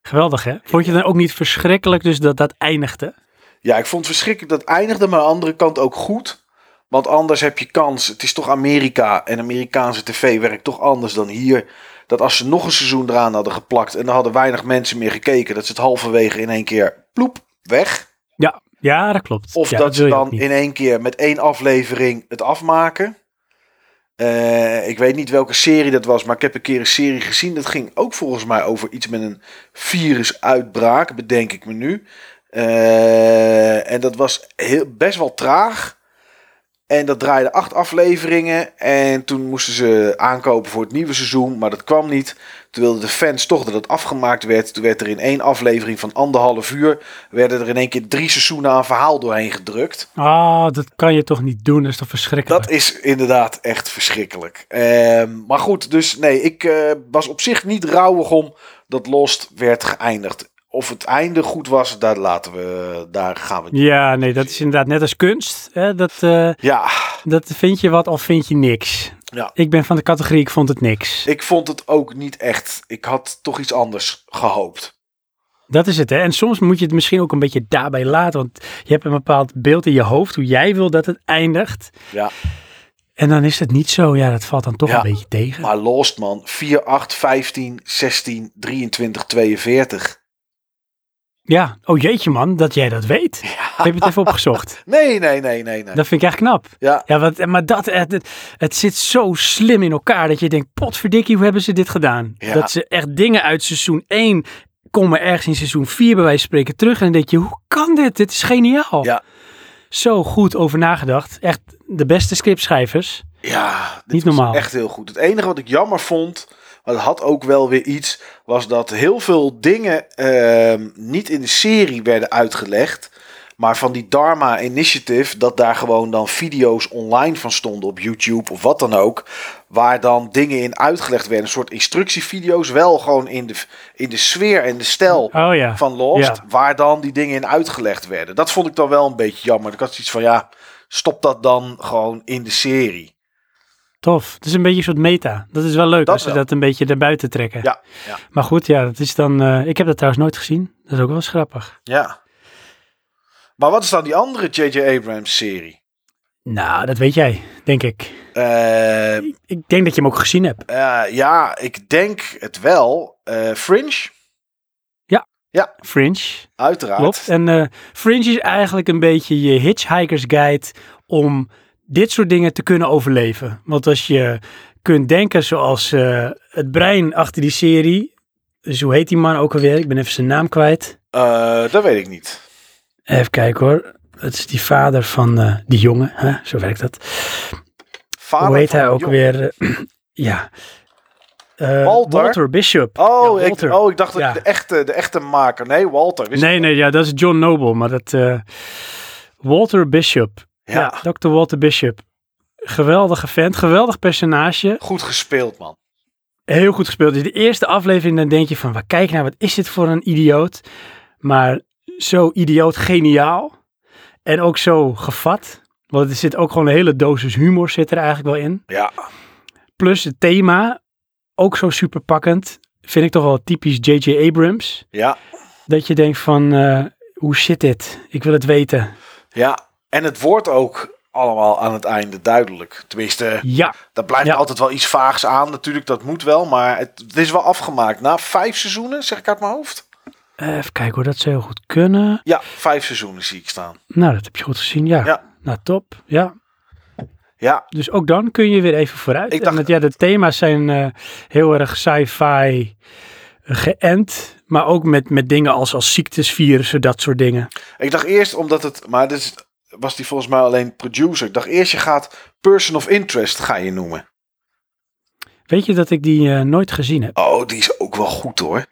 S1: Geweldig hè? Vond je dan ook niet verschrikkelijk dus dat dat eindigde?
S2: Ja, ik vond het verschrikkelijk dat eindigde, maar aan de andere kant ook goed. Want anders heb je kans. Het is toch Amerika en Amerikaanse tv werkt toch anders dan hier. Dat als ze nog een seizoen eraan hadden geplakt en er hadden weinig mensen meer gekeken, dat ze het halverwege in één keer ploep weg.
S1: Ja, ja dat klopt.
S2: Of
S1: Ja,
S2: dat ze dan in één keer met één aflevering het afmaken. Eh, ik weet niet welke serie dat was, maar ik heb een keer een serie gezien. Dat ging ook volgens mij over iets met een virusuitbraak, bedenk ik me nu. Eh, en dat was heel, best wel traag. En dat draaide acht afleveringen. En toen moesten ze aankopen voor het nieuwe seizoen. Maar dat kwam niet. Toen wilden de fans toch dat het afgemaakt werd. Toen werd er in één aflevering van anderhalf uur. werden er in één keer drie seizoenen aan verhaal doorheen gedrukt.
S1: Ah, dat kan je toch niet doen? Dat is toch verschrikkelijk?
S2: Dat is inderdaad echt verschrikkelijk. Ehm, maar goed, dus nee, ik eh, was op zich niet rouwig om dat Lost werd geëindigd. Of het einde goed was, daar laten we, daar gaan we.
S1: Ja, nee, dat is inderdaad net als kunst. Hè? Dat, eh,
S2: Ja,
S1: dat vind je wat of vind je niks.
S2: Ja.
S1: Ik ben van de categorie, ik vond het niks.
S2: Ik vond het ook niet echt. Ik had toch iets anders gehoopt.
S1: Dat is het, hè. En soms moet je het misschien ook een beetje daarbij laten. Want je hebt een bepaald beeld in je hoofd hoe jij wil dat het eindigt.
S2: Ja,
S1: En dan is het niet zo. Ja, dat valt dan toch
S2: Ja,
S1: een beetje tegen.
S2: maar Lost man, 4, 8, 15, 16, 23, 42.
S1: Ja, oh jeetje man, dat jij dat weet. Heb je het even opgezocht?
S2: Nee, nee, nee, nee, nee.
S1: Dat vind ik echt knap.
S2: Ja,
S1: Ja, wat, maar dat, het, het, zit zo slim in elkaar dat je denkt, potverdikkie, hoe hebben ze dit gedaan?
S2: Ja.
S1: Dat ze echt dingen uit seizoen 1 komen ergens in seizoen 4 bij wijze van spreken terug. En dan denk je, hoe kan dit? Dit is geniaal.
S2: ja,
S1: Zo goed over nagedacht. Echt de beste scriptschrijvers.
S2: ja.
S1: Niet normaal.
S2: Echt heel goed. Het enige wat ik jammer vond, maar dat had ook wel weer iets, was dat heel veel dingen ehm, niet in de serie werden uitgelegd. Maar van die Dharma Initiative, dat daar gewoon dan video's online van stonden op YouTube of wat dan ook. Waar dan dingen in uitgelegd werden. Een soort instructievideo's. Wel gewoon in de, in de sfeer en de stijl
S1: Oh ja.
S2: van Lost.
S1: Ja.
S2: Waar dan die dingen in uitgelegd werden. Dat vond ik dan wel een beetje jammer. Ik had zoiets van ja, stop dat dan gewoon in de serie.
S1: Tof. Het is een beetje een soort meta. Dat is wel leuk
S2: Dat
S1: als ze dat een beetje erbuiten trekken.
S2: Ja, ja.
S1: Maar goed, ja, dat is dan... eh, ik heb dat trouwens nooit gezien. Dat is ook wel eens grappig.
S2: Ja. Maar wat is dan die andere J.J. Abrams serie?
S1: Nou, dat weet jij, denk ik.
S2: Eh,
S1: Ik denk dat je hem ook gezien hebt.
S2: eh, ja, ik denk het wel. Fringe,
S1: Fringe.
S2: uiteraard.
S1: Klopt. En Fringe is eigenlijk een beetje je hitchhiker's guide om dit soort dingen te kunnen overleven. Want als je kunt denken zoals eh, het brein achter die serie, dus hoe heet die man ook alweer? Ik ben even zijn naam kwijt.
S2: Eh, dat weet ik niet.
S1: Even kijken hoor. Het is die vader van eh, die jongen. Hè? Zo werkt dat.
S2: Vader
S1: hoe heet hij ook weer? Ja.
S2: Walter?
S1: Bishop.
S2: Oh,
S1: Ja,
S2: ik, oh, ik dacht dat
S1: Ja.
S2: de, echte, de echte maker. Nee, Walter.
S1: Nee, nee, ja, dat is John Noble, maar dat... Walter Bishop. Ja,
S2: Ja,
S1: Dr. Walter Bishop. Geweldige vent, geweldig personage.
S2: goed gespeeld, man.
S1: Heel goed gespeeld. Dus de eerste aflevering, dan denk je van, waar kijk nou, wat is dit voor een idioot? Maar zo idioot geniaal. En ook zo gevat. Want er zit ook gewoon een hele dosis humor zit er eigenlijk wel in.
S2: Ja,
S1: Plus het thema, ook zo super pakkend. Vind ik toch wel typisch J.J. Abrams.
S2: ja,
S1: Dat je denkt van, eh, hoe zit dit? Ik wil het weten.
S2: ja. En het wordt ook allemaal aan het einde duidelijk. Tenminste,
S1: Ja,
S2: daar blijft
S1: Ja.
S2: altijd wel iets vaags aan. Natuurlijk, dat moet wel. Maar het, het is wel afgemaakt. Na vijf seizoenen, zeg ik uit mijn hoofd.
S1: Eh, even kijken hoor, dat zou heel goed kunnen.
S2: Ja, vijf seizoenen zie ik staan.
S1: Nou, dat heb je goed gezien, ja.
S2: Ja.
S1: Nou, top. Ja,
S2: Ja,
S1: dus ook dan kun je weer even vooruit.
S2: Ik
S1: En
S2: dacht-
S1: dat, ja, de thema's zijn eh, heel erg sci-fi geënt. Maar ook met, met dingen als, als ziektes, virussen, dat soort dingen.
S2: ik dacht eerst omdat het... Maar dit is- was die volgens mij alleen producer. Ik dacht eerst je gaat person of interest ga je noemen.
S1: Weet je dat ik die eh, nooit gezien heb?
S2: Oh, die is ook wel goed hoor.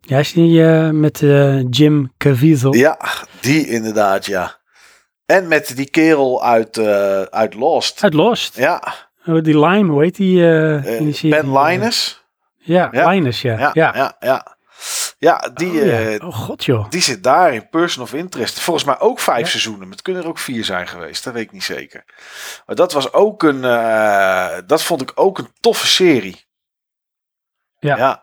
S1: Ja, is die eh, met eh, Jim Caviezel?
S2: Ja, die inderdaad, ja. En met die kerel uit, uit Lost.
S1: Uit Lost.
S2: Ja,
S1: Oh, die Lime, hoe heet die? die?
S2: Ben Linus.
S1: Ja,
S2: Ja.
S1: Linus, ja.
S2: Ja,
S1: ja.
S2: ja, ja. Ja, die,
S1: Oh, ja.
S2: eh,
S1: oh god joh.
S2: die zit daar in Person of Interest. Volgens mij ook vijf
S1: Ja.
S2: seizoenen. Maar het kunnen er ook vier zijn geweest. Dat weet ik niet zeker. Maar dat was ook een... eh, dat vond ik ook een toffe serie.
S1: Ja.
S2: ja.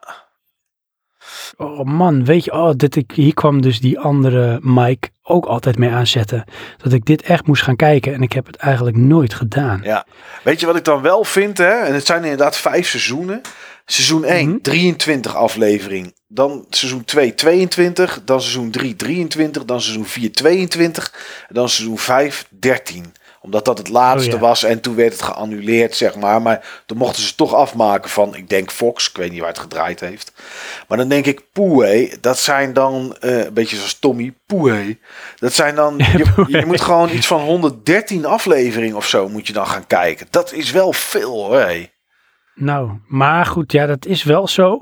S1: Oh man, weet je, oh, dit, ik, hier kwam dus die andere Mike ook altijd mee aanzetten. Dat ik dit echt moest gaan kijken en ik heb het eigenlijk nooit gedaan.
S2: Ja. Weet je wat ik dan wel vind? Hè? En het zijn inderdaad vijf seizoenen. Seizoen 1,
S1: Mhm.
S2: 23 aflevering. Dan seizoen 2, 22. Dan seizoen 3, 23. Dan seizoen 4, 22. En dan seizoen 5, 13. Omdat dat het laatste
S1: Oh ja.
S2: was en toen werd het geannuleerd, zeg maar. Maar toen mochten ze toch afmaken van, ik denk Fox. Ik weet niet waar het gedraaid heeft. Maar dan denk ik, poeh, dat zijn dan, eh, een beetje zoals Tommy, poeh. Dat zijn dan, je, je moet gewoon iets van 113 afleveringen of zo moet je dan gaan kijken. Dat is wel veel hoor.
S1: Nou, maar goed, ja, dat is wel zo.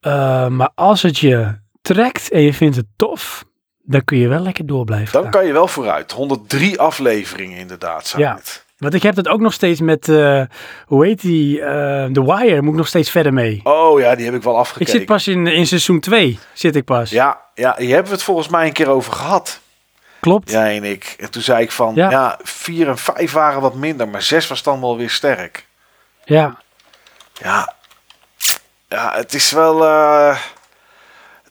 S1: Eh, maar als het je trekt en je vindt het tof, dan kun je wel lekker door blijven
S2: Dan
S1: gaan.
S2: kan je wel vooruit. 103 afleveringen inderdaad zijn
S1: Ja.
S2: het.
S1: Want ik heb dat ook nog steeds met, eh, hoe heet die, eh The Wire, moet ik nog steeds verder mee.
S2: Oh ja, die heb ik wel
S1: Ik
S2: afgekeken.
S1: zit pas in, in seizoen 2, zit ik pas.
S2: Ja, ja, hier hebben we het volgens mij een keer over gehad.
S1: Klopt.
S2: Jij en ik. En toen zei ik van, ja.
S1: Ja.
S2: 4 en 5 waren wat minder, maar 6 was dan wel weer sterk.
S1: Ja.
S2: Ja, ja het is wel, eh,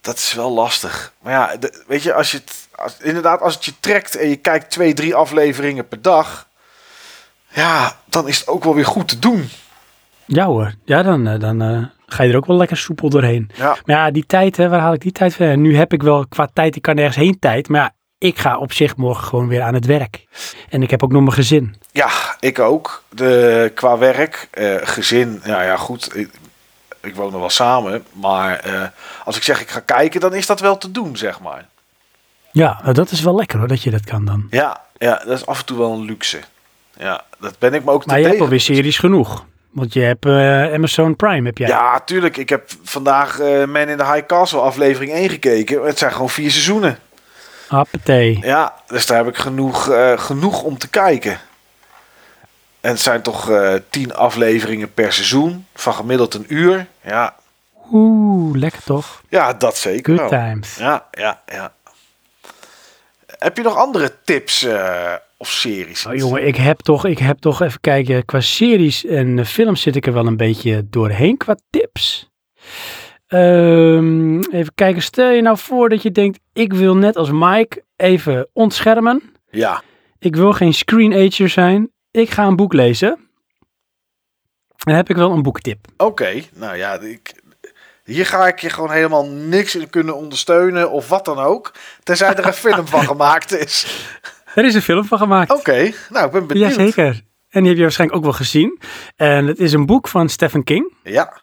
S2: dat is wel lastig. Maar ja, de- weet je, als je het, als, inderdaad, als het je trekt en je kijkt twee, drie afleveringen per dag, ja, dan is het ook wel weer goed te doen.
S1: Ja hoor, ja dan, eh, dan eh, ga je er ook wel lekker soepel doorheen.
S2: Ja,
S1: Maar ja, die tijd, hè, waar haal ik die tijd van? Nu heb ik wel qua tijd, ik kan nergens heen tijd. Maar ja, ik ga op zich morgen gewoon weer aan het werk. En ik heb ook nog mijn gezin.
S2: ja ik ook. De, qua werk, eh, gezin, ja, ja goed, ik, ik woon er wel samen, maar eh, als ik zeg ik ga kijken, dan is dat wel te doen, zeg maar.
S1: Ja, nou, dat is wel lekker hoor, dat je dat kan dan.
S2: Ja, ja, dat is af en toe wel een luxe. Ja, dat ben ik me ook te
S1: Maar je hebt alweer series genoeg. Want je hebt eh, Amazon Prime, heb jij.
S2: Ja, tuurlijk. Ik heb vandaag eh Man in the High Castle aflevering 1 gekeken. Het zijn gewoon vier seizoenen.
S1: Appetee.
S2: Ja, dus daar heb ik genoeg, eh, genoeg om te kijken. En het zijn toch eh, tien afleveringen per seizoen. Van gemiddeld een uur. Ja,
S1: Oeh, lekker toch?
S2: ja dat zeker
S1: Good
S2: wel.
S1: times.
S2: Ja, ja, ja. Heb je nog andere tips eh, of series?
S1: Oh, jongen, ik heb toch, ik heb toch even kijken. Qua series en films zit ik er wel een beetje doorheen qua tips. Ehm, even kijken, stel je nou voor dat je denkt, ik wil net als Mike even ontschermen.
S2: Ja,
S1: Ik wil geen screenager zijn. Ik ga een boek lezen. Dan heb ik wel een boektip.
S2: oké. Nou ja, ik, hier ga ik je gewoon helemaal niks in kunnen ondersteunen of wat dan ook. Tenzij er een film van gemaakt is.
S1: Er is een film van gemaakt.
S2: Oké, nou ik ben benieuwd.
S1: Jazeker. En die heb je waarschijnlijk ook wel gezien. En het is een boek van Stephen King.
S2: Ja,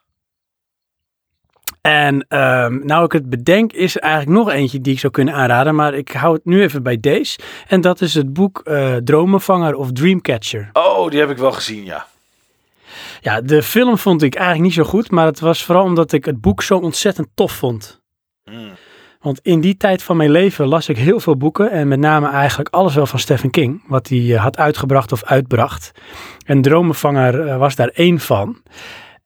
S1: En ehm, nou ik het bedenk, is er eigenlijk nog eentje die ik zou kunnen aanraden. Maar ik hou het nu even bij deze. En dat is het boek eh, Dromenvanger of Dreamcatcher.
S2: oh, die heb ik wel gezien, ja.
S1: Ja, de film vond ik eigenlijk niet zo goed. Maar het was vooral omdat ik het boek zo ontzettend tof vond.
S2: Hmm.
S1: Want in die tijd van mijn leven las ik heel veel boeken. En met name eigenlijk alles wel van Stephen King. Wat hij eh, had uitgebracht of uitbracht. En Dromenvanger eh, was daar één van.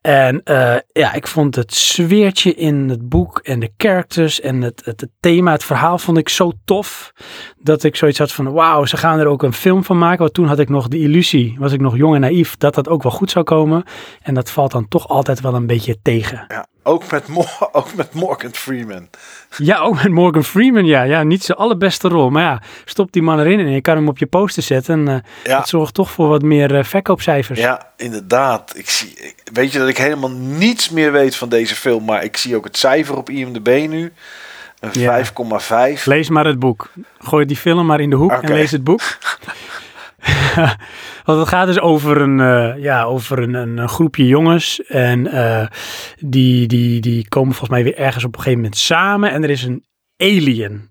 S1: En eh, ja, ik vond het sfeertje in het boek en de characters en het, het, het thema, het verhaal vond ik zo tof. Dat ik zoiets had van, wauw, ze gaan er ook een film van maken. Want toen had ik nog de illusie, was ik nog jong en naïef, dat dat ook wel goed zou komen. En dat valt dan toch altijd wel een beetje tegen.
S2: ja. Ook, met Mo- ook met Morgan Freeman.
S1: Ja, ook met Morgan Freeman, ja. Ja, niet zijn allerbeste rol. Maar ja, stop die man erin en je kan hem op je poster zetten. En eh,
S2: Ja.
S1: dat zorgt toch voor wat meer eh, verkoopcijfers.
S2: Ja, inderdaad. Ik zie, ik- weet je dat ik helemaal niets meer weet van deze film, maar ik zie ook het cijfer op IMDb nu. Een
S1: Ja.
S2: 5,5.
S1: Lees maar het boek. Gooi die film maar in de hoek en lees het boek. Want het gaat dus over een, eh, ja, over een, een, een groepje jongens. En eh, die, die, die komen volgens mij weer ergens op een gegeven moment samen. En er is een alien.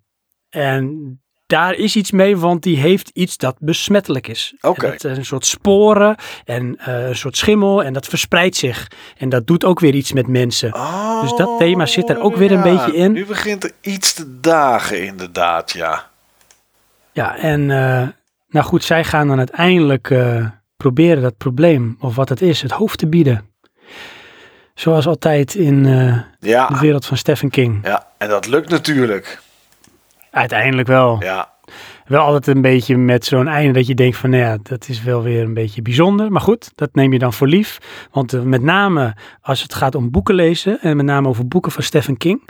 S1: En daar is iets mee, want die heeft iets dat besmettelijk is.
S2: Oké.
S1: Dat is een soort sporen en eh, een soort schimmel. En dat verspreidt zich. En dat doet ook weer iets met mensen.
S2: Oh,
S1: Dus dat thema zit er ook weer een beetje in.
S2: Nu begint er iets te dagen, inderdaad, ja.
S1: Ja, en eh, nou goed, zij gaan dan uiteindelijk eh, proberen dat probleem, of wat het is, het hoofd te bieden. Zoals altijd in eh, de wereld van Stephen King.
S2: ja, en dat lukt natuurlijk.
S1: Uiteindelijk wel.
S2: Ja,
S1: Wel altijd een beetje met zo'n einde dat je denkt van, nou ja, dat is wel weer een beetje bijzonder. Maar goed, dat neem je dan voor lief. Want eh, met name als het gaat om boeken lezen, en met name over boeken van Stephen King.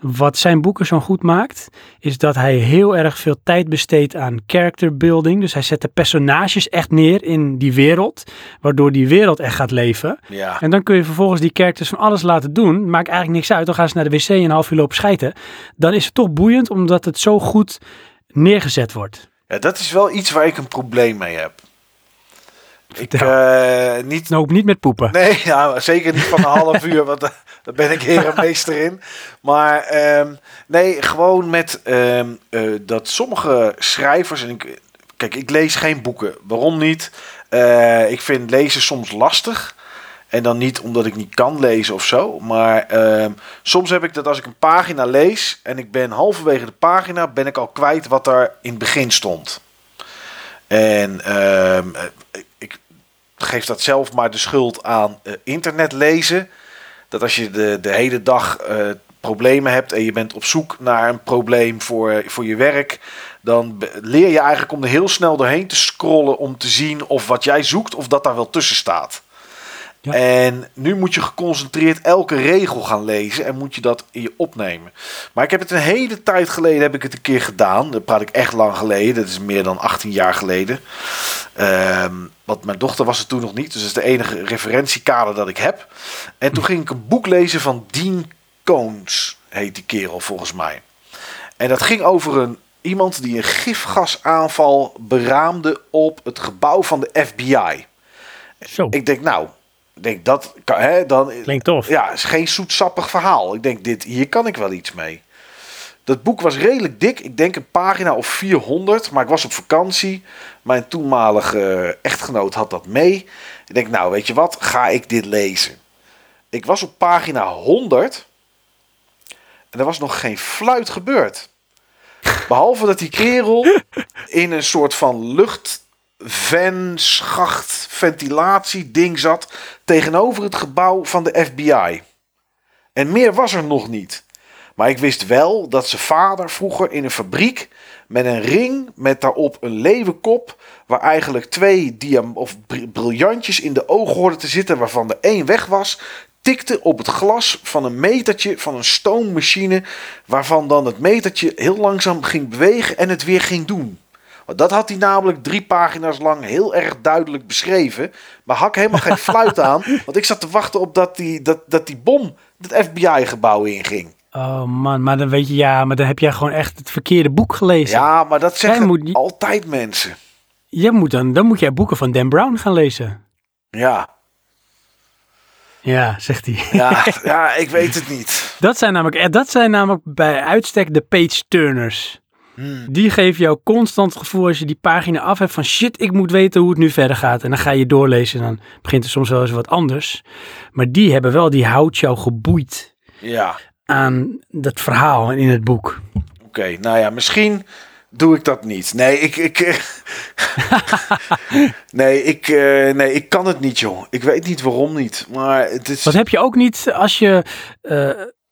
S1: Wat zijn boeken zo goed maakt, is dat hij heel erg veel tijd besteedt aan character building. Dus hij zet de personages echt neer in die wereld, waardoor die wereld echt gaat leven.
S2: ja.
S1: En dan kun je vervolgens die characters van alles laten doen. Maakt eigenlijk niks uit. Dan gaan ze naar de wc en een half uur lopen schijten. Dan is het toch boeiend, omdat het zo goed neergezet wordt.
S2: ja, dat is wel iets waar ik een probleem mee heb. Ik, eh, niet
S1: Nou, niet met poepen.
S2: Nee, zeker niet van een half uur, want eh, daar ben ik heer en meester in. Maar ehm, nee, gewoon met ehm, eh, dat sommige schrijvers... En ik, kijk, ik lees geen boeken. Waarom niet? Ik vind lezen soms lastig. En dan niet omdat ik niet kan lezen of zo. Maar ehm, soms heb ik dat als ik een pagina lees... en ik ben halverwege de pagina... ben ik al kwijt wat er in het begin stond. En geef dat zelf maar de schuld aan eh, internet lezen. Dat als je de, de hele dag eh, problemen hebt en je bent op zoek naar een probleem voor, voor je werk, dan leer je eigenlijk om er heel snel doorheen te scrollen om te zien of wat jij zoekt, of dat daar wel tussen staat.
S1: Ja.
S2: En nu moet je geconcentreerd elke regel gaan lezen en moet je dat in je opnemen. Maar ik heb het een hele tijd geleden heb ik het een keer gedaan. Dat praat ik echt lang geleden. Dat is meer dan 18 jaar geleden. Ehm, want mijn dochter was er toen nog niet. Dus dat is de enige referentiekader dat ik heb. En toen ging ik een boek lezen van Dean Koontz. Heet die kerel volgens mij. En dat ging over een, iemand die een gifgasaanval beraamde op het gebouw van de FBI.
S1: Zo,
S2: Ik denk nou, denk dat kan, hè, dan
S1: klinkt tof.
S2: ja, is geen zoetsappig verhaal. Ik denk, dit, hier kan ik wel iets mee. Dat boek was redelijk dik. Ik denk een pagina of 400. Maar ik was op vakantie. Mijn toenmalige echtgenoot had dat mee. Ik denk, nou, weet je wat? Ga ik dit lezen? Ik was op pagina 100. En er was nog geen fluit gebeurd. Behalve dat die kerel in een soort van luchtven-schacht ventilatie ding zat tegenover het gebouw van de FBI. En meer was er nog niet. Maar ik wist wel dat zijn vader vroeger in een fabriek met een ring met daarop een leeuwenkop, waar eigenlijk twee diam of br- briljantjes in de ogen hoorden te zitten, waarvan er één weg was, tikte op het glas van een metertje van een stoommachine, waarvan dan het metertje heel langzaam ging bewegen en het weer ging doen. Want Dat had hij namelijk drie pagina's lang heel erg duidelijk beschreven. Maar had ik helemaal geen fluit aan. Want ik zat te wachten op dat die, dat, dat die bom het FBI-gebouw inging.
S1: Oh man, maar dan weet je, ja, maar dan heb jij gewoon echt het verkeerde boek gelezen.
S2: Ja, maar dat zeggen
S1: moet
S2: altijd mensen.
S1: Je moet dan, dan moet jij boeken van Dan Brown gaan lezen.
S2: Ja,
S1: Ja, zegt hij.
S2: ja, ja, ik weet het niet.
S1: Dat zijn namelijk, eh, dat zijn namelijk bij uitstek de page-turners.
S2: Hmm.
S1: Die geven jou constant het gevoel als je die pagina af hebt van shit, ik moet weten hoe het nu verder gaat. En dan ga je doorlezen en dan begint er soms wel eens wat anders. Maar die hebben wel, die houdt jou geboeid
S2: Ja,
S1: aan dat verhaal in het boek.
S2: oké. Nou ja, misschien doe ik dat niet. Nee, ik... ik eh, nee, ik, eh, nee, ik kan het niet, joh. Ik weet niet waarom niet. Maar het is...
S1: Wat heb je ook niet als je, eh,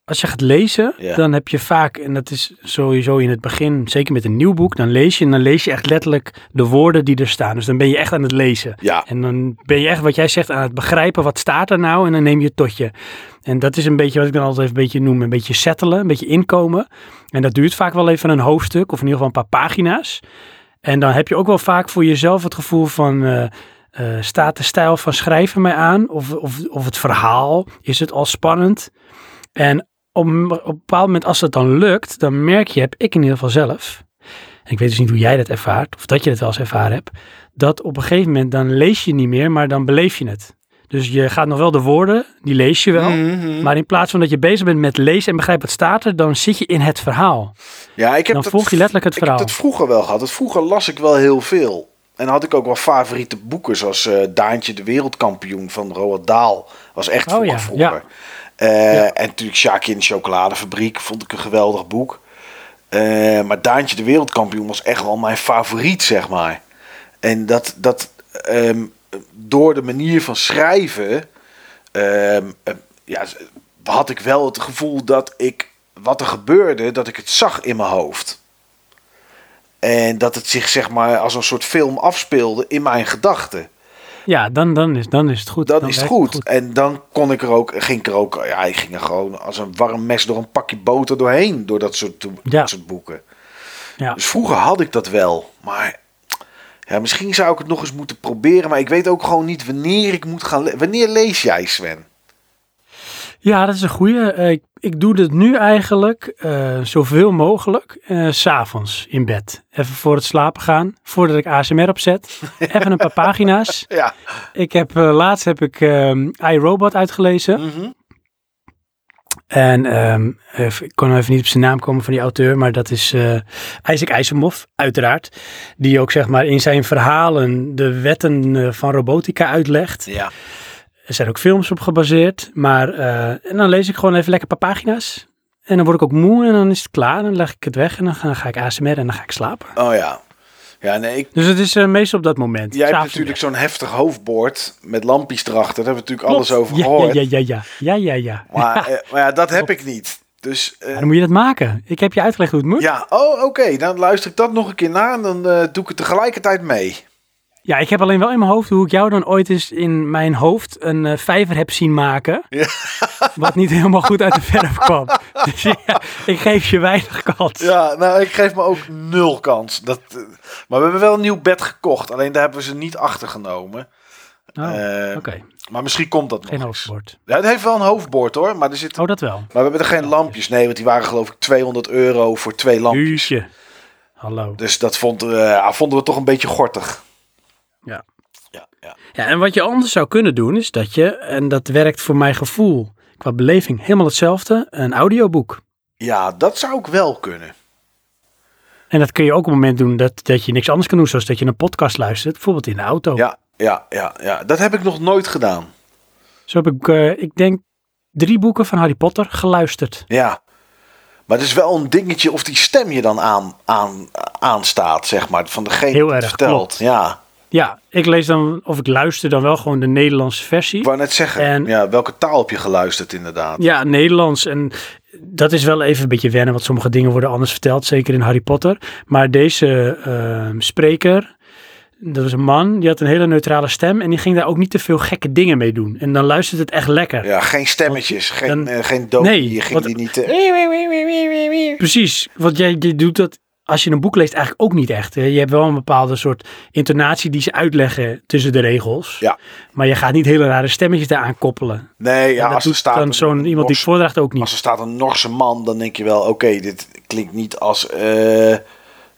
S1: als je gaat lezen, dan heb je vaak, en dat is sowieso in het begin, zeker met een nieuw boek, dan lees je en dan lees je echt letterlijk de woorden die er staan. Dus dan ben je echt aan het lezen.
S2: Ja,
S1: En dan ben je echt, wat jij zegt, aan het begrijpen, wat staat er nou? En dan neem je het tot je. En dat is een beetje wat ik dan altijd even een beetje noem, een beetje settelen, een beetje inkomen. En dat duurt vaak wel even een hoofdstuk of in ieder geval een paar pagina's. En dan heb je ook wel vaak voor jezelf het gevoel van, eh, eh, staat de stijl van schrijven mij aan? Of, of, of het verhaal, is het al spannend? En op, een- op een bepaald moment, als het dan lukt, dan merk je, heb ik in ieder geval zelf, en ik weet dus niet hoe jij dat ervaart, of dat je het wel eens ervaren hebt, dat op een gegeven moment dan lees je niet meer, maar dan beleef je het. Dus je gaat nog wel de woorden, die lees je wel.
S2: Mhm.
S1: Maar in plaats van dat je bezig bent met lezen en begrijpen wat staat er, dan zit je in het verhaal.
S2: ja ik heb
S1: Dan
S2: dat,
S1: volg je letterlijk het
S2: Ik
S1: verhaal.
S2: heb dat vroeger wel gehad. Dat vroeger las ik wel heel veel. En had ik ook wel favoriete boeken, zoals eh, Daantje de Wereldkampioen van Roald Dahl. Was echt
S1: Oh
S2: vroeger.
S1: ja,
S2: vroeger. Eh, En natuurlijk Sjaakje in de Chocoladefabriek vond ik een geweldig boek. Eh, maar Daantje de Wereldkampioen was echt wel mijn favoriet, zeg maar. En dat, dat ehm, door de manier van schrijven, ehm, eh, ja, had ik wel het gevoel dat ik wat er gebeurde, dat ik het zag in mijn hoofd. En dat het zich zeg maar als een soort film afspeelde in mijn gedachten.
S1: Ja, dan, dan, is, dan is het goed.
S2: Dan,
S1: Dan
S2: is het goed. En dan kon ik er ook, ging ik er ook, ja, ik ging er gewoon als een warm mes door een pakje boter doorheen, door dat soort,
S1: Ja.
S2: dat soort boeken.
S1: Ja.
S2: Dus vroeger had ik dat wel, maar ja, misschien zou ik het nog eens moeten proberen, maar ik weet ook gewoon niet wanneer ik moet gaan. le- Wanneer lees jij, Sven?
S1: Ja, dat is een goeie. Eh, ik, ik doe dit nu eigenlijk eh, zoveel mogelijk eh, s s'avonds in bed. Even voor het slapen gaan, voordat ik ASMR opzet. Even een paar pagina's.
S2: Ja.
S1: Ik heb, eh, laatst heb ik ehm iRobot uitgelezen.
S2: Mhm.
S1: En ehm, ik kon even niet op zijn naam komen van die auteur, maar dat is eh Isaac Asimov, uiteraard. Die ook zeg maar in zijn verhalen de wetten eh, van robotica uitlegt.
S2: Ja.
S1: Er zijn ook films op gebaseerd. Maar eh, en dan lees ik gewoon even lekker een paar pagina's. En dan word ik ook moe en dan is het klaar. Dan leg ik het weg en dan ga, dan ga ik ASMR en dan ga ik slapen.
S2: Oh ja. Ja, nee, ik,
S1: Dus het is eh, meestal op dat moment.
S2: jij hebt natuurlijk zo'n heftig hoofdbord met lampjes erachter. Daar hebben we natuurlijk alles over
S1: Klopt.
S2: gehoord.
S1: Ja, ja, ja, ja. Ja, ja, ja.
S2: Maar, eh, maar ja, dat heb ik niet. Dus
S1: dan moet je dat maken. Ik heb je uitgelegd hoe het moet. Ja,
S2: ja, oh oké. Dan luister ik dat nog een keer na en dan doe ik het tegelijkertijd mee.
S1: Ik heb alleen wel in mijn hoofd hoe ik jou dan ooit eens in mijn hoofd een eh, vijver heb zien maken.
S2: Ja.
S1: Wat niet helemaal goed uit de verf kwam. Dus ja, ik geef je weinig kans.
S2: Ja, nou, ik geef me ook nul kans. Dat, eh, maar we hebben wel een nieuw bed gekocht. Alleen daar hebben we ze niet achtergenomen.
S1: Oh,
S2: Eh,
S1: Oké,
S2: Maar misschien komt dat nog
S1: geen
S2: eens.
S1: hoofdwoord.
S2: Ja, het heeft wel een hoofdbord hoor. Maar, er zit,
S1: Oh, dat wel.
S2: maar we hebben er geen lampjes. Nee, want die waren geloof ik 200 euro voor twee lampjes.
S1: Huusje. Hallo.
S2: Dus dat vond, ja, vonden we toch een beetje gortig.
S1: Ja.
S2: Ja, ja.
S1: Ja, en wat je anders zou kunnen doen is dat je, en dat werkt voor mijn gevoel qua beleving helemaal hetzelfde, een audioboek.
S2: ja, dat zou ik wel kunnen.
S1: En dat kun je ook op het moment doen dat, dat je niks anders kan doen, zoals dat je een podcast luistert, bijvoorbeeld in de auto.
S2: Ja, ja, ja, ja. Dat heb ik nog nooit gedaan.
S1: Zo heb ik, eh, ik denk, drie boeken van Harry Potter geluisterd.
S2: Ja. Maar het is wel een dingetje of die stem je dan aan, aan, aanstaat, zeg maar. Van degene
S1: Heel
S2: die het
S1: erg,
S2: vertelt.
S1: klopt.
S2: Ja,
S1: Ja, ik lees dan, of ik luister dan wel gewoon de Nederlandse versie.
S2: ik wou net zeggen.
S1: En-
S2: ja, welke taal heb je geluisterd inderdaad?
S1: Ja, Nederlands. En dat is wel even een beetje wennen, want sommige dingen worden anders verteld, zeker in Harry Potter. Maar deze ehm, spreker, dat was een man, die had een hele neutrale stem en die ging daar ook niet te veel gekke dingen mee doen. En dan luistert het echt lekker.
S2: Ja, geen stemmetjes, geen,
S1: dan-
S2: eh, geen dood.
S1: Nee,
S2: je ging
S1: want-
S2: die niet... eh,
S1: Precies, want jij, jij doet dat als je een boek leest eigenlijk ook niet echt. Je hebt wel een bepaalde soort intonatie die ze uitleggen tussen de regels.
S2: Ja.
S1: Maar je gaat niet hele rare stemmetjes daaraan koppelen.
S2: nee, ja, als er staat...
S1: dan zo'n iemand die voordraagt ook niet.
S2: Als er staat een Norse man, dan denk je wel... Oké, dit klinkt niet als... eh,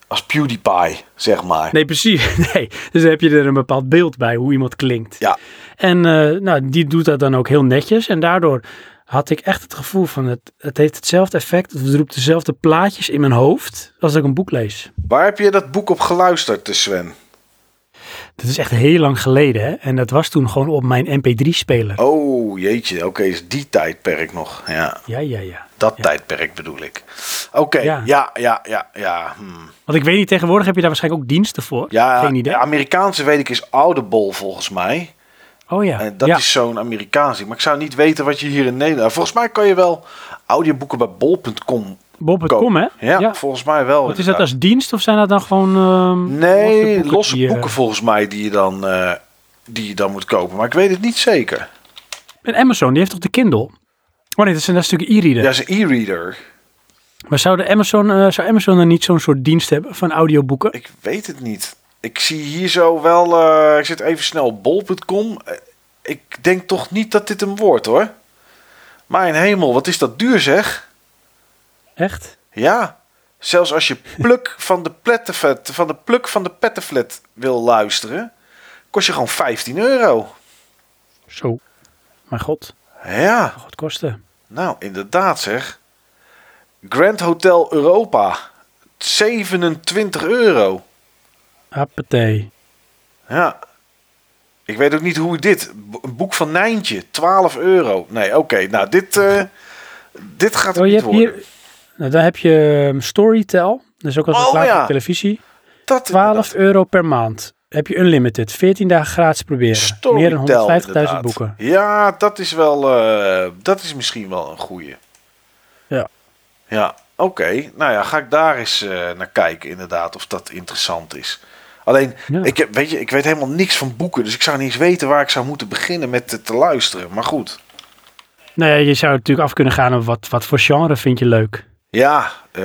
S2: als PewDiePie, zeg maar.
S1: Nee, precies. Nee. Dus dan heb je er een bepaald beeld bij hoe iemand klinkt.
S2: Ja.
S1: En eh, nou, die doet dat dan ook heel netjes. En daardoor had ik echt het gevoel van het, het heeft hetzelfde effect. Het roept dezelfde plaatjes in mijn hoofd als ik een boek lees.
S2: Waar heb je dat boek op geluisterd, eh, Sven?
S1: Dat is echt heel lang geleden. Hè? En dat was toen gewoon op mijn mp3-speler.
S2: Oh, jeetje. Oké, is die tijdperk nog. Ja,
S1: Ja, ja, ja.
S2: dat
S1: Ja.
S2: tijdperk bedoel ik. Oké, ja,
S1: Ja.
S2: ja, ja, ja. hmm.
S1: Want ik weet niet, tegenwoordig heb je daar waarschijnlijk ook diensten voor.
S2: Ja,
S1: Geen idee.
S2: de Amerikaanse weet ik is Audible volgens mij.
S1: Oh ja.
S2: En dat
S1: ja.
S2: is zo'n Amerikaans ding. Maar ik zou niet weten wat je hier in Nederland... Volgens mij kan je wel audioboeken bij bol.com
S1: Bob.com, hè?
S2: Ja, volgens mij wel.
S1: Wat is dat als dienst of zijn dat dan gewoon... ehm,
S2: Nee, losse boeken, volgens mij die je, dan, eh, die je dan moet kopen. Maar ik weet het niet zeker.
S1: En Amazon, die heeft toch de Kindle? Oh nee, dat is een stukje e-reader.
S2: Ja, is een e-reader.
S1: Maar zou, de Amazon, eh, zou Amazon dan niet zo'n soort dienst hebben van audioboeken?
S2: Ik weet het niet. Ik zie hier zo wel... eh, ik zit even snel op bol.com. Eh, ik denk toch niet dat dit hem wordt, hoor. Mijn hemel, wat is dat duur, zeg.
S1: Echt?
S2: Ja, zelfs als je pluk van de plettenvet, van de pluk van de pettenflat wil luisteren, kost je gewoon 15 euro.
S1: Zo. Mijn god,
S2: Ja,
S1: wat kosten.
S2: nou inderdaad zeg. Grand Hotel Europa, 27 euro.
S1: Appetee.
S2: Ja. Ik weet ook niet hoe dit. Een boek van Nijntje, 12 euro. Nee, oké. nou, dit, eh, dit gaat
S1: Oh, je
S2: niet
S1: hebt
S2: worden.
S1: hier... Nou, dan heb je ehm, Storytel. Dat is ook als
S2: Oh,
S1: reclame
S2: ja.
S1: op televisie.
S2: Dat
S1: 12 euro per maand. Heb je unlimited. 14 dagen gratis proberen. Meer dan
S2: Storytel,
S1: 150.000
S2: inderdaad.
S1: boeken.
S2: Ja, dat is wel. eh, dat is misschien wel een goeie.
S1: Ja.
S2: Ja, oké. Nou ja, ga ik daar eens eh, naar kijken, inderdaad, of dat interessant is. Alleen,
S1: Ja.
S2: ik, heb, weet je, ik weet helemaal niks van boeken, dus ik zou niet eens weten waar ik zou moeten beginnen met te, te luisteren. Maar goed.
S1: Nou ja, je zou natuurlijk af kunnen gaan op wat, wat voor genre vind je leuk.
S2: Ja, eh,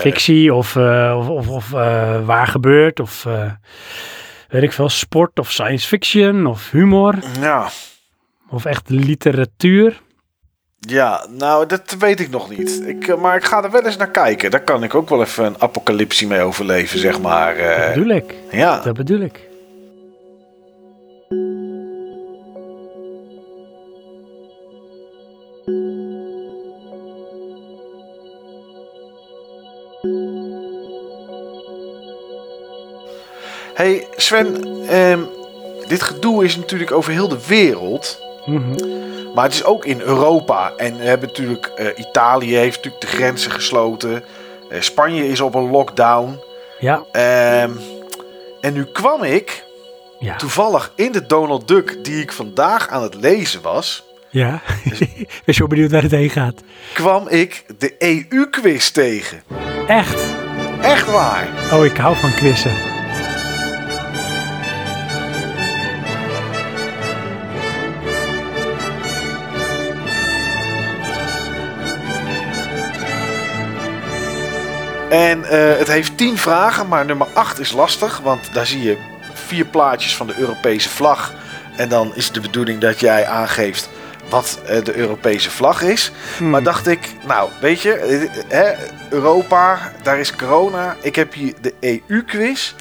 S1: Fictie of, eh, of, of, of eh, waar gebeurt of weet ik veel, sport of science fiction of humor
S2: ja,
S1: of echt literatuur.
S2: Ja, nou, dat weet ik nog niet. Ik, eh, maar ik ga er wel eens naar kijken. Daar kan ik ook wel even een apocalypsie mee overleven, zeg maar.
S1: Dat
S2: eh,
S1: bedoel ik.
S2: ja.
S1: Dat bedoel ik.
S2: Hey Sven, ehm, dit gedoe is natuurlijk over heel de wereld.
S1: Mhm.
S2: Maar het is ook in Europa. En we hebben natuurlijk, eh, Italië heeft natuurlijk de grenzen gesloten. Eh, Spanje is op een lockdown.
S1: Ja,
S2: Ehm, en nu kwam ik
S1: ja,
S2: toevallig in de Donald Duck die ik vandaag aan het lezen was.
S1: ja. ik ben zo benieuwd waar het heen gaat.
S2: Kwam ik de EU-quiz tegen.
S1: Echt?
S2: Echt waar.
S1: Oh, ik hou van quizzen.
S2: En eh, het heeft tien vragen, maar nummer 8 is lastig. Want daar zie je vier plaatjes van de Europese vlag. En dan is de bedoeling dat jij aangeeft wat eh, de Europese vlag is.
S1: Hmm.
S2: Maar dacht ik, nou weet je, eh, hè, Europa, daar is corona. Ik heb hier de EU-quiz.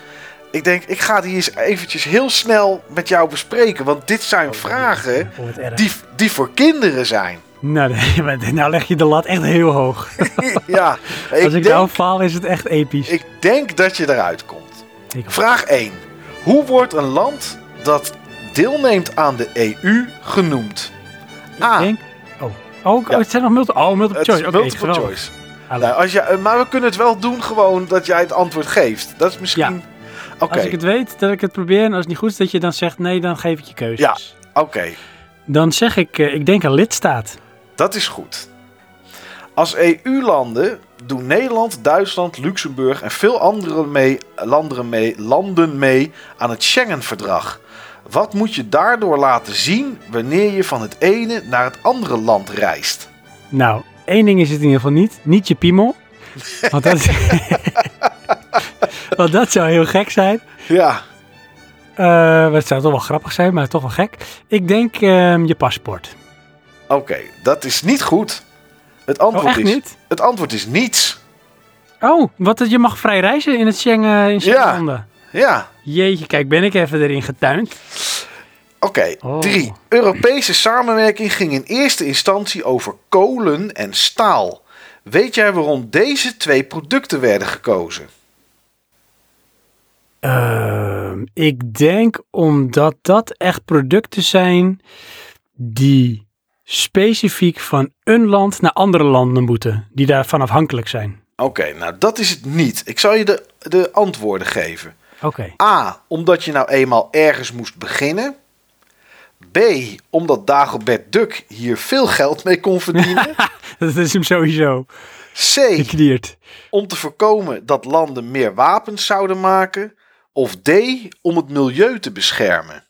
S2: Ik denk, ik ga die eens eventjes heel snel met jou bespreken. Want dit zijn vragen
S1: Oh, erg.
S2: die, die voor kinderen zijn.
S1: Nou, nee, nou leg je de lat echt heel hoog.
S2: ja,
S1: Als
S2: ik, denk,
S1: nou faal, is het echt episch.
S2: ik denk dat je eruit komt. Vraag 1. Hoe wordt een land dat deelneemt aan de EU genoemd?
S1: Ik
S2: A.
S1: denk... Oh, oh,
S2: Ja.
S1: het zijn nog multiple, oh, multiple choice.
S2: multiple
S1: geweldig.
S2: choice. Nou, als je, eh, maar we kunnen het wel doen gewoon dat jij het antwoord geeft. Dat is misschien...
S1: Als ik het weet, dat ik het probeer. En als het niet goed is, dat je dan zegt nee, dan geef ik je keuzes.
S2: Ja. oké.
S1: Dan zeg ik, eh, ik denk een lidstaat.
S2: Dat is goed. Als EU-landen doen Nederland, Duitsland, Luxemburg en veel andere mee, landen, mee, landen mee aan het Schengen-verdrag. Wat moet je daardoor laten zien wanneer je van het ene naar het andere land reist?
S1: Nou, één ding is het in ieder geval niet. Niet je piemel. Want dat, want dat zou heel gek zijn.
S2: Ja,
S1: maar het zou toch wel grappig zijn, maar toch wel gek. Ik denk ehm, je paspoort.
S2: Oké, dat is niet goed. Het
S1: Oh,
S2: antwoord, is,
S1: niet?
S2: het antwoord is niets.
S1: Oh, wat, je mag vrij reizen in het Schengen, in Schengenlanden.
S2: Ja,
S1: Jeetje, kijk, ben ik even erin getuind.
S2: Oké,
S1: Oh.
S2: drie. Europese samenwerking ging in eerste instantie over kolen en staal. Weet jij waarom deze twee producten werden gekozen?
S1: Ehm, ik denk omdat dat echt producten zijn die specifiek van een land naar andere landen moeten. Die daarvan afhankelijk zijn.
S2: Oké, nou dat is het niet. Ik zal je de, de antwoorden geven.
S1: Oké.
S2: A, omdat je nou eenmaal ergens moest beginnen. B, omdat Dagobert Duck hier veel geld mee kon verdienen.
S1: Dat is hem sowieso.
S2: C, om te voorkomen dat landen meer wapens zouden maken. Of D, om het milieu te beschermen.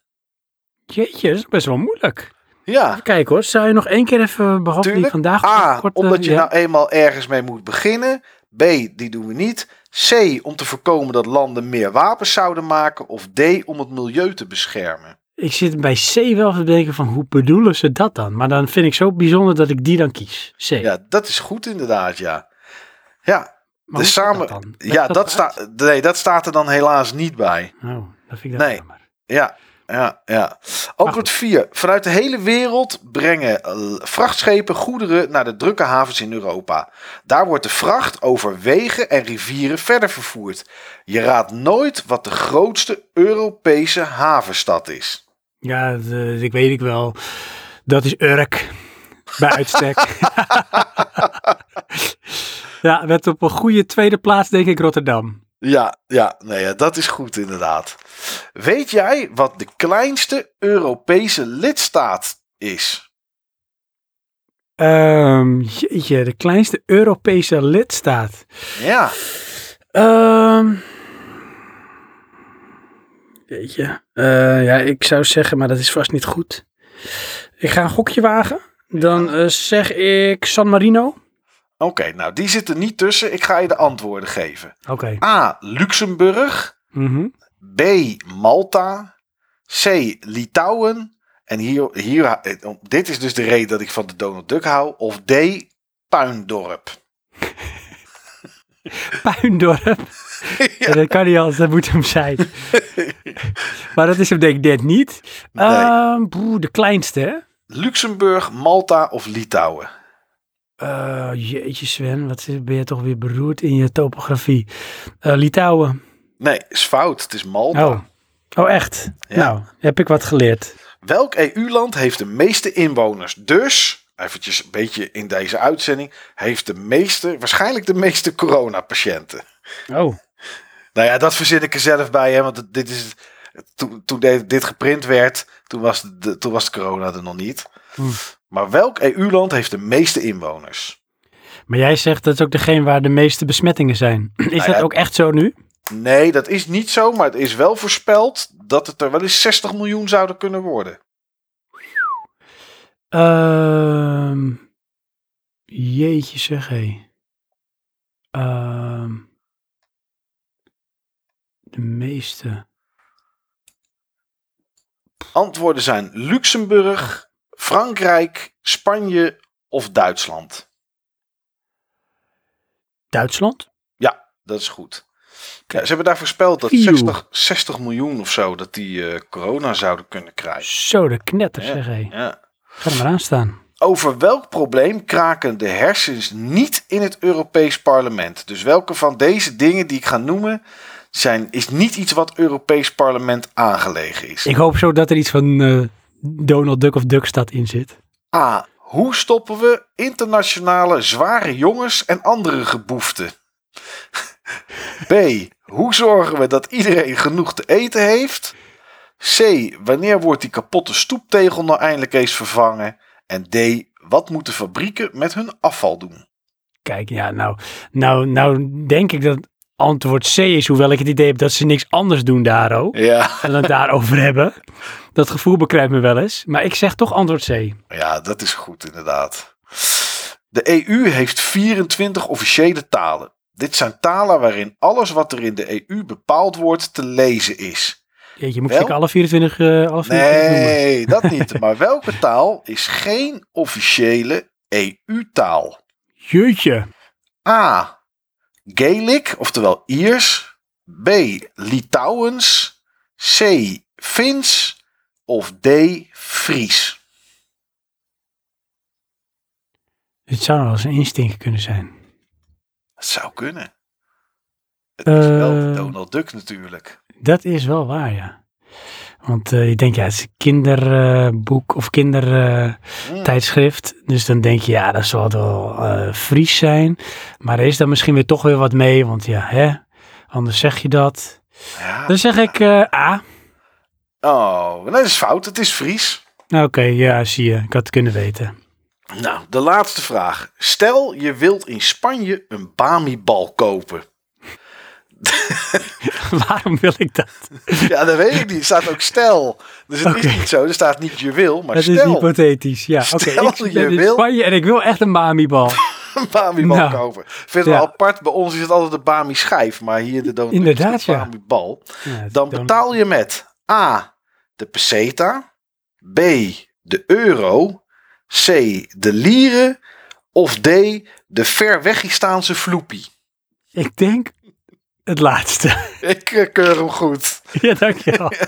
S1: Jeetje, dat is best wel moeilijk.
S2: Ja,
S1: Kijk hoor, zou je nog één keer even,
S2: tuurlijk.
S1: vandaag...
S2: A,
S1: kort, eh,
S2: omdat je
S1: ja.
S2: nou eenmaal ergens mee moet beginnen. B, die doen we niet. C, om te voorkomen dat landen meer wapens zouden maken. Of D, om het milieu te beschermen.
S1: Ik zit bij C wel te denken van hoe bedoelen ze dat dan? Maar dan vind ik zo bijzonder dat ik die dan kies. C.
S2: Ja, dat is goed inderdaad, ja. Ja,
S1: Maar
S2: de samen...
S1: dat
S2: ja,
S1: dat
S2: staat, nee, dat staat er dan helaas niet bij.
S1: Oh, dat vind ik dat
S2: Nee.
S1: jammer.
S2: Ja, ja, ja. Antwoord 4. Vanuit de hele wereld brengen eh, vrachtschepen goederen naar de drukke havens in Europa. Daar wordt de vracht over wegen en rivieren verder vervoerd. Je raadt nooit wat de grootste Europese havenstad is.
S1: Ja, dat, ik weet ik wel. Dat is Urk. Bij uitstek. ja, met op een goede tweede plaats denk ik Rotterdam.
S2: Ja, ja, nee, dat is goed inderdaad. Weet jij wat de kleinste Europese lidstaat is?
S1: Ehm jeetje, de kleinste Europese lidstaat.
S2: Ja,
S1: Ehm jeetje. Eh, ja, ik zou zeggen, maar dat is vast niet goed. Ik ga een gokje wagen. Dan eh, zeg ik San Marino.
S2: oké, nou die zit er niet tussen. Ik ga je de antwoorden geven.
S1: Oké.
S2: A. Luxemburg.
S1: Mhm.
S2: B. Malta. C. Litouwen. En hier, hier, eh, dit is dus de reden dat ik van de Donald Duck hou. Of D. Puindorp.
S1: Puindorp. Ja, dat kan niet anders, dat moet hem zijn. maar dat is hem denk ik net niet.
S2: Nee.
S1: Ehm, boe, de kleinste, hè?
S2: Luxemburg, Malta of Litouwen?
S1: Eh, jeetje Sven, wat ben je toch weer beroerd in je topografie. Eh, Litouwen.
S2: Nee, is fout. Het is Malta.
S1: Oh. oh, echt?
S2: Ja.
S1: Nou, heb ik wat geleerd.
S2: Welk EU-land heeft de meeste inwoners? Dus, eventjes een beetje in deze uitzending, heeft de meeste, waarschijnlijk de meeste coronapatiënten.
S1: Oh,
S2: Nou ja, dat verzin ik er zelf bij, hè, want dit is, toen, toen dit geprint werd, toen was, de, toen was de corona er nog niet. Maar welk EU-land heeft de meeste inwoners?
S1: maar jij zegt dat is ook degene waar de meeste besmettingen zijn. Is dat
S2: ja.
S1: ook echt zo nu?
S2: Nee, dat is niet zo, maar het is wel voorspeld dat het er wel eens 60 miljoen zouden kunnen worden.
S1: Ehm jeetje zeg, hé. Ehm, de meeste.
S2: Antwoorden zijn Luxemburg, Frankrijk, Spanje of Duitsland.
S1: Duitsland?
S2: Ja, dat is goed. Ja, ze hebben daar voorspeld dat
S1: Phew.
S2: 60, 60 miljoen of zo, dat die eh, corona zouden kunnen krijgen.
S1: Zo, de knetter
S2: Ja.
S1: zeg, hé.
S2: Ja.
S1: Ga er maar aan staan.
S2: Over welk probleem kraken de hersens niet in het Europees Parlement? Dus welke van deze dingen die ik ga noemen, zijn, is niet iets wat Europees Parlement aangelegen is?
S1: Ik hoop zo dat er iets van eh, Donald Duck of Duckstad in zit.
S2: A. Hoe stoppen we internationale zware jongens en andere geboeften? B. Hoe zorgen we dat iedereen genoeg te eten heeft? C. Wanneer wordt die kapotte stoeptegel nou eindelijk eens vervangen? En D. Wat moeten fabrieken met hun afval doen?
S1: Kijk, ja, nou, nou, nou denk ik dat antwoord C is, hoewel ik het idee heb dat ze niks anders doen daar ook.
S2: Ja.
S1: En het daarover hebben. Dat gevoel bekruipt me wel eens. Maar ik zeg toch antwoord C.
S2: Ja, dat is goed inderdaad. De EU heeft 24 officiële talen. Dit zijn talen waarin alles wat er in de EU bepaald wordt te lezen is.
S1: Jeetje, moet
S2: Wel?
S1: zeker alle 24, eh alle 24 noemen?
S2: Nee, dat niet. Maar welke taal is geen officiële EU-taal?
S1: Jeetje.
S2: A. Gaelic, oftewel Iers. B. Litouwens. C. Fins. Of D. Fries.
S1: Het zou wel eens een instinct kunnen zijn.
S2: Dat zou kunnen. Het is wel
S1: Eh.
S2: Donald Duck natuurlijk.
S1: Dat is wel waar, ja. Want eh, je denkt, ja, het is een kinderboek of kindertijdschrift.
S2: Hmm.
S1: dus dan denk je, ja, dat zal wel eh, Fries zijn. Maar er is dan misschien weer toch weer wat mee. Want ja, hè, anders zeg je dat.
S2: Ja.
S1: Dan zeg ik A.
S2: Oh, dat is fout. Het is Fries.
S1: Nou, Oké, ja, zie je. Ik had het kunnen weten.
S2: Nou, de laatste vraag. Stel je wilt in Spanje een Bami-bal kopen.
S1: Waarom wil ik dat?
S2: Ja, dat weet ik niet. Er staat ook stel. Dus het is niet zo. Er staat niet je wil, maar
S1: Het is
S2: stel
S1: hypothetisch. Ja, oké.
S2: Stel
S1: ik
S2: je
S1: ben in
S2: wil.
S1: Spanje en ik wil echt een Bami-bal.
S2: een Bami-bal
S1: Nou,
S2: kopen. Ik vind het
S1: ja.
S2: wel apart. Bij ons is het altijd de Bami-schijf. Maar hier de is
S1: Inderdaad,
S2: de. Bami-bal.
S1: Ja,
S2: Dan
S1: is
S2: betaal je met A. De peseta. B. De euro. C. De lieren. Of D. De ver weggistaanse floepie.
S1: Ik denk het laatste.
S2: Ik eh, keur hem goed.
S1: ja, dankjewel.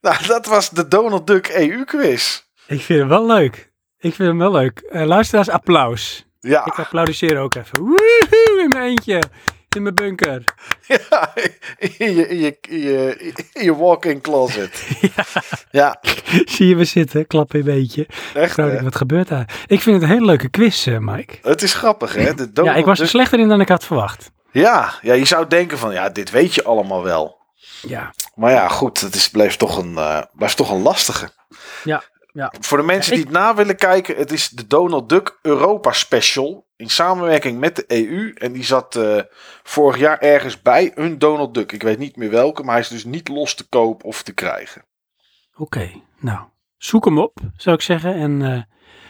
S2: Nou, dat was de Donald Duck EU-quiz.
S1: Ik vind hem wel leuk. Ik vind hem wel leuk. Eh luisteraars, applaus.
S2: Ja,
S1: Ik applaudisseer ook even. Woehoe, in mijn eentje. In mijn bunker.
S2: ja in, je, in, je, in, je, in je walk-in closet. Ja,
S1: Zie je we zitten, klap een beetje.
S2: echt.
S1: Wat gebeurt daar? Ik vind het een hele leuke quiz, eh, Mike.
S2: Het is grappig, hè? De
S1: Ja, ik was er slechter in dan ik had verwacht.
S2: Ja, ja, je zou denken van, ja, dit weet je allemaal wel.
S1: Ja,
S2: Maar ja, goed, het is, blijft, toch een, eh, blijft toch een lastige.
S1: ja, ja.
S2: Voor de mensen
S1: Ja,
S2: die het na willen kijken, het is de Donald Duck Europa Special. In samenwerking met de EU. En die zat eh, vorig jaar ergens bij een Donald Duck. Ik weet niet meer welke, maar hij is dus niet los te koop of te krijgen.
S1: Oké, nou, zoek hem op, zou ik zeggen. En, eh,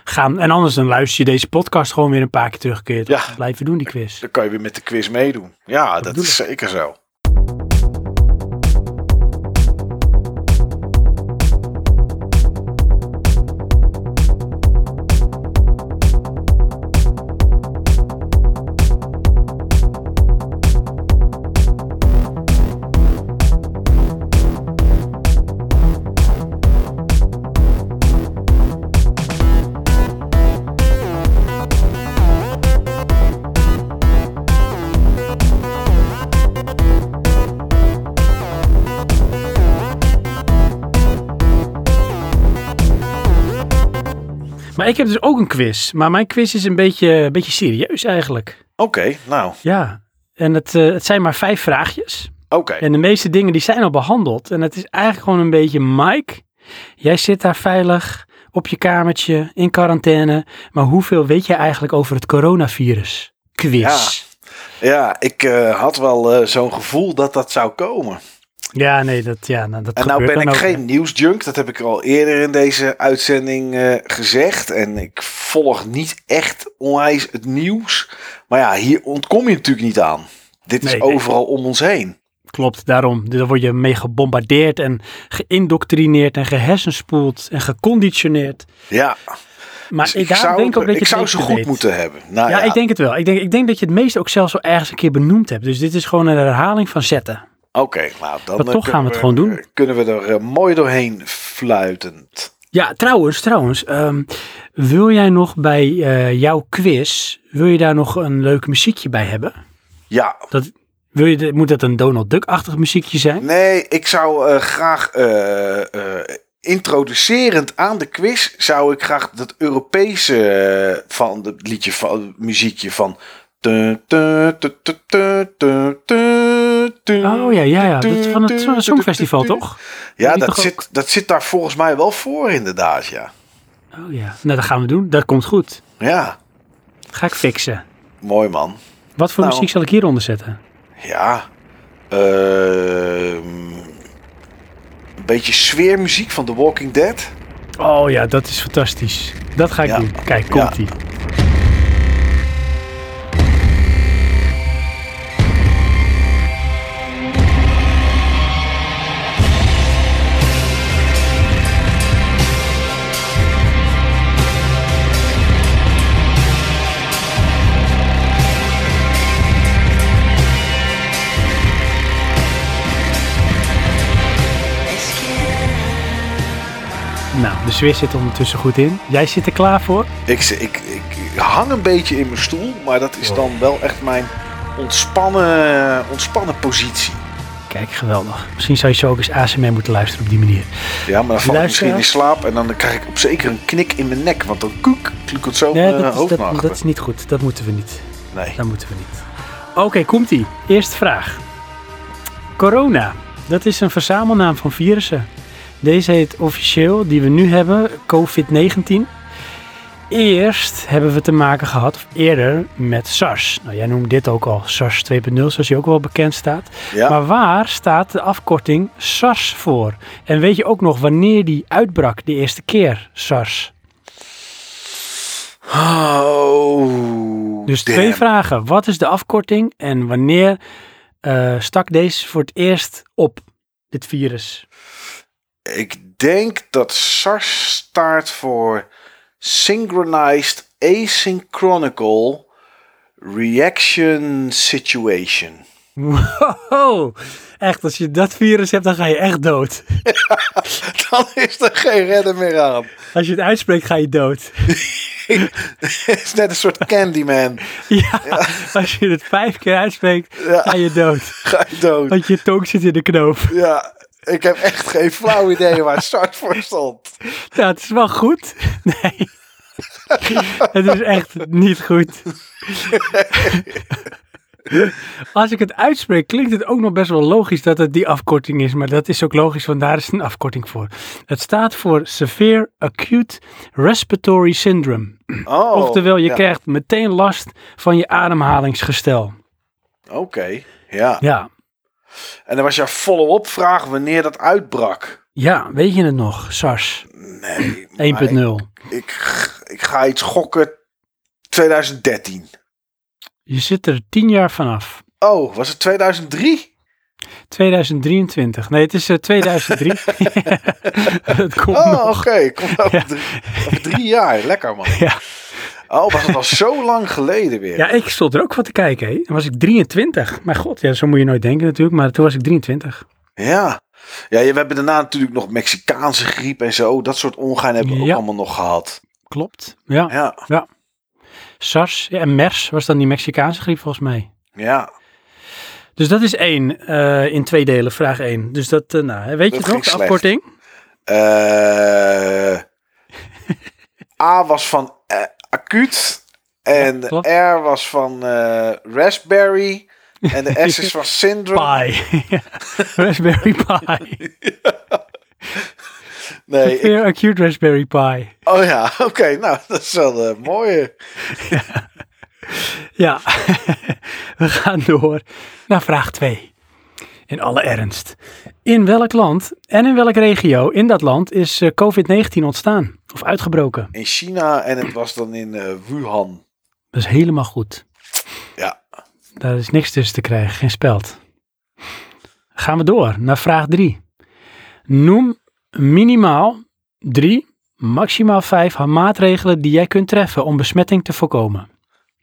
S1: ga, en anders dan luister je deze podcast gewoon weer een paar keer terugkeert.
S2: Ja.
S1: Blijven doen die quiz.
S2: Dan kan je weer met de quiz meedoen. Ja, dat
S1: bedoel
S2: is zeker zo.
S1: Maar ik heb dus ook een quiz. Maar mijn quiz is een beetje, een beetje serieus eigenlijk.
S2: Oké, nou,
S1: Ja, en het, eh, het zijn maar vijf vraagjes.
S2: oké.
S1: En de meeste dingen die zijn al behandeld. En het is eigenlijk gewoon een beetje, Mike, jij zit daar veilig op je kamertje in quarantaine. Maar hoeveel weet jij eigenlijk over het coronavirus? Quiz.
S2: Ja, ik eh, had wel eh, zo'n gevoel dat dat zou komen.
S1: Ja, nee, dat, ja, nou, dat
S2: En nou ben ik
S1: hè.
S2: geen nieuwsjunk. Dat heb ik al eerder in deze uitzending eh, gezegd. En ik volg niet echt onwijs het nieuws. Maar ja, hier ontkom je natuurlijk niet aan. Dit is
S1: nee.
S2: overal om ons heen.
S1: Klopt, daarom. Daar word je mee gebombardeerd en geïndoctrineerd en gehersenspoeld en geconditioneerd.
S2: Ja,
S1: Maar
S2: dus
S1: ik,
S2: zou,
S1: denk ook dat je
S2: ik zou ze goed
S1: weet.
S2: moeten hebben. Nou,
S1: Ja,
S2: ja,
S1: ik denk het wel. Ik denk, ik denk dat je het meest ook zelfs wel ergens een keer benoemd hebt. Dus dit is gewoon een herhaling van zetten.
S2: Oké, nou dan
S1: Maar
S2: eh,
S1: toch
S2: kunnen
S1: gaan we het gewoon doen.
S2: Kunnen we er eh, mooi doorheen fluitend.
S1: Ja, trouwens, trouwens. ehm, wil jij nog bij eh, jouw quiz, wil je daar nog een leuk muziekje bij hebben?
S2: Ja,
S1: Wil je, moet dat een Donald Duck-achtig muziekje zijn?
S2: nee, ik zou eh, graag eh, eh, introducerend aan de quiz zou ik graag dat Europese eh, van het liedje van het muziekje van.
S1: Oh ja, ja, ja. Dat is van het Song- Songfestival, toch?
S2: Ja, dat
S1: toch ook-
S2: zit, dat zit daar volgens mij wel voor inderdaad, ja.
S1: Oh ja. Nou, dat gaan we doen. Dat komt goed.
S2: Ja,
S1: Ga ik fixen.
S2: mooi man.
S1: Wat voor
S2: Nou.
S1: muziek zal ik hieronder zetten?
S2: Ja. ehm, een beetje sfeermuziek van The Walking Dead.
S1: Oh ja, dat is fantastisch. Dat ga ik
S2: Ja.
S1: doen. Kijk, komt ie. Nou, de sfeer zit er ondertussen goed in. Jij zit er klaar voor?
S2: Ik, ik, ik, hang een beetje in mijn stoel, maar dat is dan wel echt mijn ontspannen, ontspannen positie.
S1: Kijk, geweldig. Misschien zou je zo ook eens ASMR moeten luisteren op die manier.
S2: Ja, maar dan val ik misschien in slaap en dan krijg ik op zeker een knik in mijn nek, want dan koek, het zo
S1: Nee,
S2: mijn
S1: dat
S2: eh,
S1: is,
S2: hoofd
S1: dat, is niet goed. Dat moeten we niet.
S2: Nee.
S1: Dat moeten we niet. Oké, komt ie. Eerste vraag. Corona. Dat is een verzamelnaam van virussen. Deze heet officieel, die we nu hebben, COVID-19. Eerst hebben we te maken gehad, of eerder, met SARS. Nou, jij noemt dit ook al SARS 2.0, zoals je ook wel bekend staat.
S2: Ja,
S1: Maar waar staat de afkorting SARS voor? En weet je ook nog wanneer die uitbrak, de eerste keer SARS?
S2: Oh,
S1: Dus
S2: damn.
S1: twee vragen. Wat is de afkorting en wanneer eh, stak deze voor het eerst op, dit virus?
S2: Ik denk dat SARS staat voor Synchronized Asynchronical Reaction Situation.
S1: Wow, echt, als je dat virus hebt, dan ga je echt dood.
S2: Dan is er geen redder meer aan.
S1: Als je het uitspreekt, ga je dood.
S2: Het is net een soort Candyman.
S1: Ja, als je het vijf keer uitspreekt,
S2: Ja.
S1: ga je dood.
S2: Ga je dood.
S1: Want je tong zit in de knoop.
S2: Ja, ik heb echt geen flauw idee waar SARS voor stond.
S1: Ja, het is wel goed. Nee. Het is echt niet goed. Als ik het uitspreek, klinkt het ook nog best wel logisch dat het die afkorting is. Maar dat is ook logisch, want daar is een afkorting voor. Het staat voor Severe Acute Respiratory Syndrome.
S2: Oh,
S1: Oftewel, je
S2: ja.
S1: krijgt meteen last van je ademhalingsgestel.
S2: Oké, ja.
S1: Ja.
S2: En dan was jouw follow-up vraag wanneer dat uitbrak.
S1: Ja, weet je het nog? SARS 1.0.
S2: Nee, maar ik, ik, ik ga iets gokken 2013.
S1: Je zit er tien jaar vanaf.
S2: Oh, was het 2003?
S1: 2023. Nee, het is eh, 2003. Het komt
S2: Oh, oké. Komt over, drie, over drie jaar. Lekker, man.
S1: Ja.
S2: Oh, was het al zo lang geleden weer?
S1: ja, ik stond er ook van te kijken. Hè. Dan was ik 23. Maar god, ja, zo moet je nooit denken natuurlijk. Maar toen was ik 23.
S2: Ja. Ja, we hebben daarna natuurlijk nog Mexicaanse griep en zo. Dat soort ongein hebben we ook allemaal nog gehad.
S1: Klopt. Ja.
S2: Ja,
S1: SARS ja, en MERS was dan die Mexicaanse griep volgens mij.
S2: ja.
S1: Dus dat is één eh, in twee delen, vraag één. Dus dat, eh, nou, weet je
S2: Dat
S1: nog, de afkorting?
S2: Eh, A was van acuut. En
S1: Ja, klopt.
S2: R was van eh, raspberry. En de S is van syndrome.
S1: Raspberry Pi.
S2: Nee, ik-
S1: Acute Raspberry Pi.
S2: oh ja, oké. nou, dat is wel een mooie.
S1: Ja, we gaan door naar vraag 2. In alle ernst. In welk land en in welke regio in dat land is eh, COVID-19 ontstaan of uitgebroken?
S2: In China en het was dan in eh, Wuhan.
S1: Dat is helemaal goed.
S2: Ja.
S1: Daar is niks tussen te krijgen, geen speld. Gaan we door naar vraag 3. Noem minimaal drie, maximaal vijf maatregelen die jij kunt treffen om besmetting te voorkomen.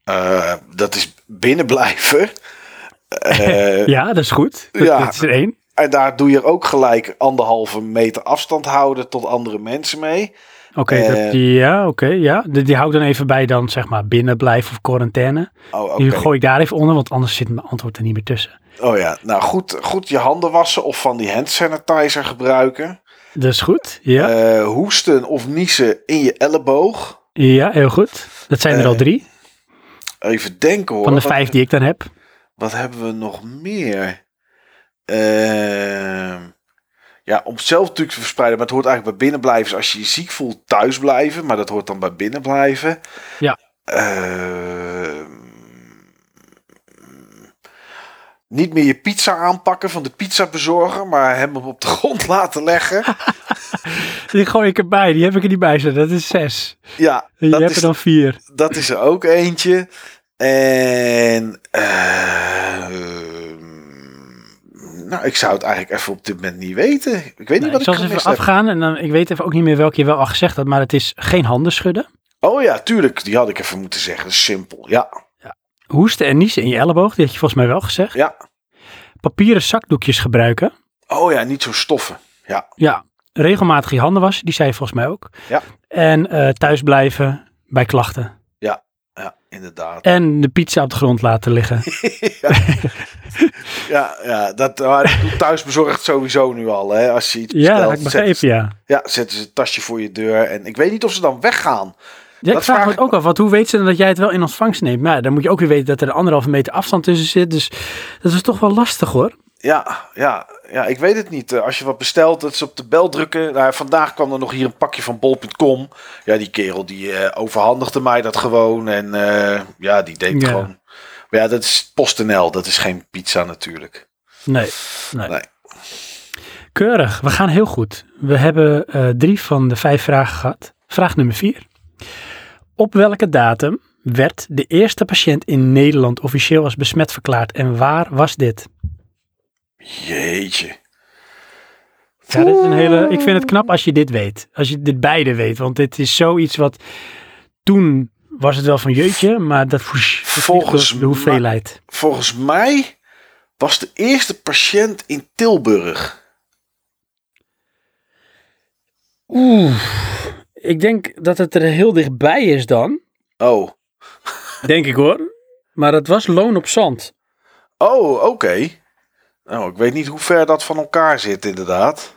S2: Eh, dat is binnen blijven. Eh,
S1: Ja, dat is goed. Dat,
S2: Ja.
S1: dat is er één.
S2: En daar doe je ook gelijk anderhalve meter afstand houden tot andere mensen mee.
S1: Oké,
S2: Eh,
S1: ja, oké, ja. Die, die hou ik dan even bij dan, zeg maar, binnen blijven of quarantaine.
S2: Oh.
S1: Die gooi ik daar even onder, want anders zit mijn antwoord er niet meer tussen.
S2: Oh ja, nou goed, goed je handen wassen of van die hand sanitizer gebruiken.
S1: Dat is goed. Ja,
S2: Eh, hoesten of niezen in je elleboog.
S1: ja heel goed. Dat zijn er
S2: eh,
S1: al drie
S2: Even denken hoor.
S1: van de
S2: Wat-
S1: vijf die ik dan heb.
S2: Wat hebben we nog meer? Ehm, ja, om zelf natuurlijk te verspreiden. Maar het hoort eigenlijk bij binnenblijvers. Als je je ziek voelt, thuis blijven. Maar dat hoort dan bij binnenblijven.
S1: Ja.
S2: Ehm, niet meer je pizza aanpakken van de pizzabezorger. Maar hem op de grond laten leggen.
S1: Die gooi ik erbij. Die heb ik er niet bij zitten. Dat is zes.
S2: Ja,
S1: Je
S2: dat
S1: hebt
S2: is,
S1: er dan vier.
S2: dat is er ook eentje. En... ehm, nou, ik zou het eigenlijk even op dit moment niet weten. Ik weet niet
S1: Nou,
S2: wat
S1: ik
S2: ik
S1: zal eens even afgaan. En dan, ik weet even ook niet meer welke je wel al gezegd had. Maar het is geen handen schudden.
S2: Oh ja, tuurlijk. Die had ik even moeten zeggen. Simpel. Ja,
S1: Hoesten en niezen in je elleboog. Die had je volgens mij wel gezegd.
S2: ja.
S1: Papieren zakdoekjes gebruiken.
S2: Oh ja, niet zo stoffen. Ja,
S1: Ja, regelmatig je handen wassen, die zei je volgens mij ook.
S2: Ja.
S1: En eh thuis blijven bij klachten.
S2: Ja inderdaad.
S1: En de pizza op de grond laten liggen.
S2: Ja, ja dat maar dat thuis bezorgd sowieso nu al. Hè. Als je iets
S1: ja,
S2: bestelt,
S1: heb ik begrepen,
S2: ze,
S1: ja.
S2: ja, zetten ze het tasje voor je deur. En ik weet niet of ze dan weggaan.
S1: ja ik
S2: Dat
S1: vraag me
S2: vraag
S1: het ook af, want hoe weet ze dan dat jij het wel in ontvangst neemt? Maar ja, dan moet je ook weer weten dat er een anderhalve meter afstand tussen zit. Dus dat is toch wel lastig hoor.
S2: Ja, ja, ja, ik weet het niet. Eh, Als je wat bestelt, dat ze op de bel drukken. Nou, vandaag kwam er nog hier een pakje van bol.com. Ja, die kerel die eh, overhandigde mij dat gewoon. En eh, ja, die deed
S1: Ja.
S2: gewoon. Maar ja, dat is PostNL. Dat is geen pizza natuurlijk.
S1: Nee, nee.
S2: Nee.
S1: Keurig, we gaan heel goed. We hebben drie van de vijf vragen gehad. Vraag nummer vier. Op welke datum werd de eerste patiënt in Nederland officieel als besmet verklaard en waar was dit?
S2: Jeetje.
S1: Ja, dit is een hele, ik vind het knap als je dit weet. Als je dit beide weet. Want dit is zoiets wat toen was het wel van jeutje, maar dat dat
S2: Volgens
S1: de hoeveelheid.
S2: Volgens mij was de eerste patiënt in Tilburg.
S1: Oeh, ik denk dat het er heel dichtbij is dan.
S2: Oh,
S1: Denk ik hoor. Maar het was loon op zand.
S2: oh oké. Nou, ik weet niet hoe ver dat van elkaar zit inderdaad.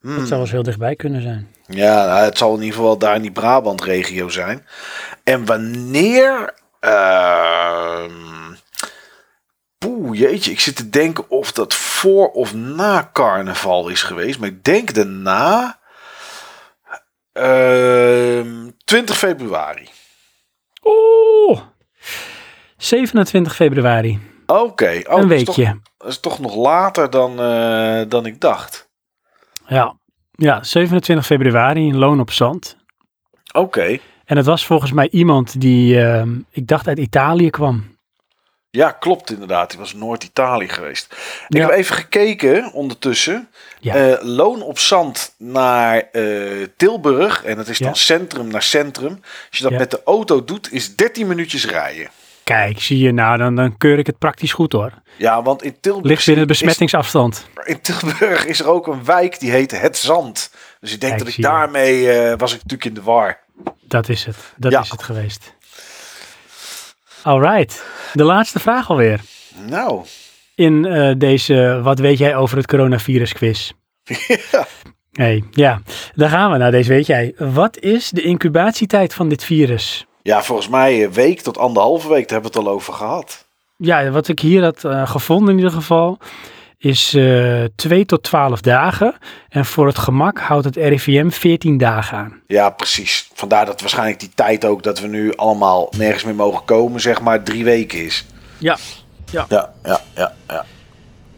S2: Hmm.
S1: Dat zou wel eens heel dichtbij kunnen zijn.
S2: Ja, nou, het zal in ieder geval daar in die Brabant-regio zijn. En wanneer... Poeh, jeetje, ik zit te denken of dat voor of na carnaval is geweest. Maar ik denk daarna... Ehm 20 februari.
S1: Oeh, 27 februari.
S2: Oké, oh,
S1: een
S2: dat is toch-
S1: weekje.
S2: Dat is toch nog later dan, eh, dan ik dacht.
S1: Ja. ja, 27 februari, een loon op zand.
S2: Oké.
S1: En het was volgens mij iemand die, ehm, ik dacht uit Italië kwam.
S2: Ja, klopt inderdaad. Die was Noord-Italië geweest. Ik
S1: Ja.
S2: heb even gekeken ondertussen.
S1: Ja.
S2: Eh, loon op zand naar eh, Tilburg. En dat is dan
S1: Ja.
S2: centrum naar centrum. Als je dat met de auto doet, is 13 minuutjes rijden.
S1: Kijk, zie je, nou dan, dan keur ik het praktisch goed hoor.
S2: Ja, want in Tilburg,
S1: Ligt binnen de
S2: is-
S1: besmettingsafstand.
S2: in Tilburg is er ook een wijk die heet Het Zand. Dus ik denk
S1: Kijk,
S2: dat ik daarmee eh, was ik natuurlijk in de war.
S1: Dat is het. Dat
S2: Ja.
S1: is het geweest. Alright, de laatste vraag alweer.
S2: Nou,
S1: In eh, deze Wat weet jij over het coronavirus quiz?
S2: ja.
S1: Hey, ja, daar gaan we naar deze weet jij. Wat is de incubatietijd van dit virus?
S2: Ja, volgens mij een week tot anderhalve week, daar hebben we het al over gehad.
S1: Ja, wat ik hier had eh, gevonden in ieder geval, is eh 2 tot 12 dagen. En voor het gemak houdt het RIVM 14 dagen aan.
S2: Ja, precies. Vandaar dat waarschijnlijk die tijd ook dat we nu allemaal nergens meer mogen komen, zeg maar, drie weken is.
S1: Ja.
S2: Ja, ja, ja, ja.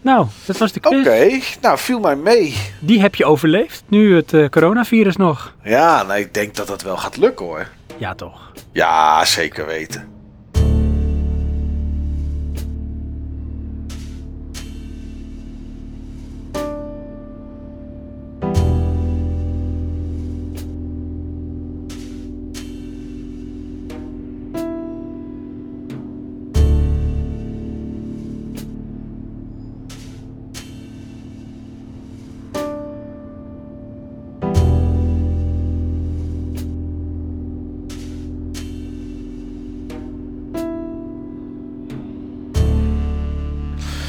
S1: Nou, dat was de quiz.
S2: Oké, nou viel mij mee.
S1: Die heb je overleefd, nu het eh, coronavirus nog.
S2: Ja, nou, ik denk dat dat wel gaat lukken hoor.
S1: Ja, toch.
S2: Ja, zeker weten.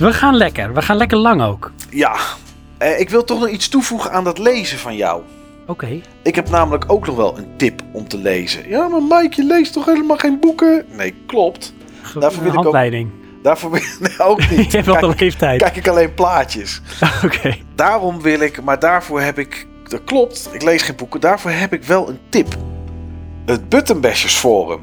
S1: We gaan lekker. We gaan lekker lang ook.
S2: Ja, Eh, ik wil toch nog iets toevoegen aan dat lezen van jou.
S1: Oké.
S2: Ik heb namelijk ook nog wel een tip om te lezen. Ja, maar Mike, je leest toch helemaal geen boeken? Nee, klopt.
S1: Ge-
S2: Daarvoor wil ik ook-
S1: handleiding.
S2: Daarvoor ben nee, ook
S1: Je
S2: niet.
S1: hebt wel de
S2: Kijk,
S1: leeftijd.
S2: kijk ik alleen plaatjes.
S1: Oké.
S2: Daarom wil ik, maar daarvoor heb ik, dat klopt, ik lees geen boeken. Daarvoor heb ik wel een tip. Het Buttonbashers Forum.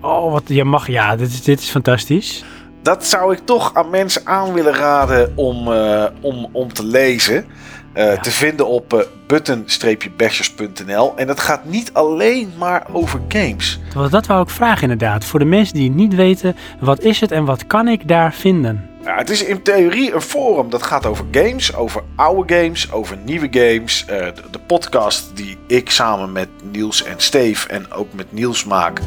S1: Oh, wat je mag. Ja, dit is, dit is fantastisch.
S2: Dat zou ik toch aan mensen aan willen raden om, eh, om, om te lezen. Eh, Te vinden op eh, button-bashers.nl. En dat gaat niet alleen maar over games.
S1: Dat wou ik vragen inderdaad. Voor de mensen die niet weten, wat is het en wat kan ik daar vinden?
S2: Ja, het is in theorie een forum dat gaat over games, over oude games, over nieuwe games. Eh, de, de podcast die ik samen met Niels en Steve en ook met Niels maak,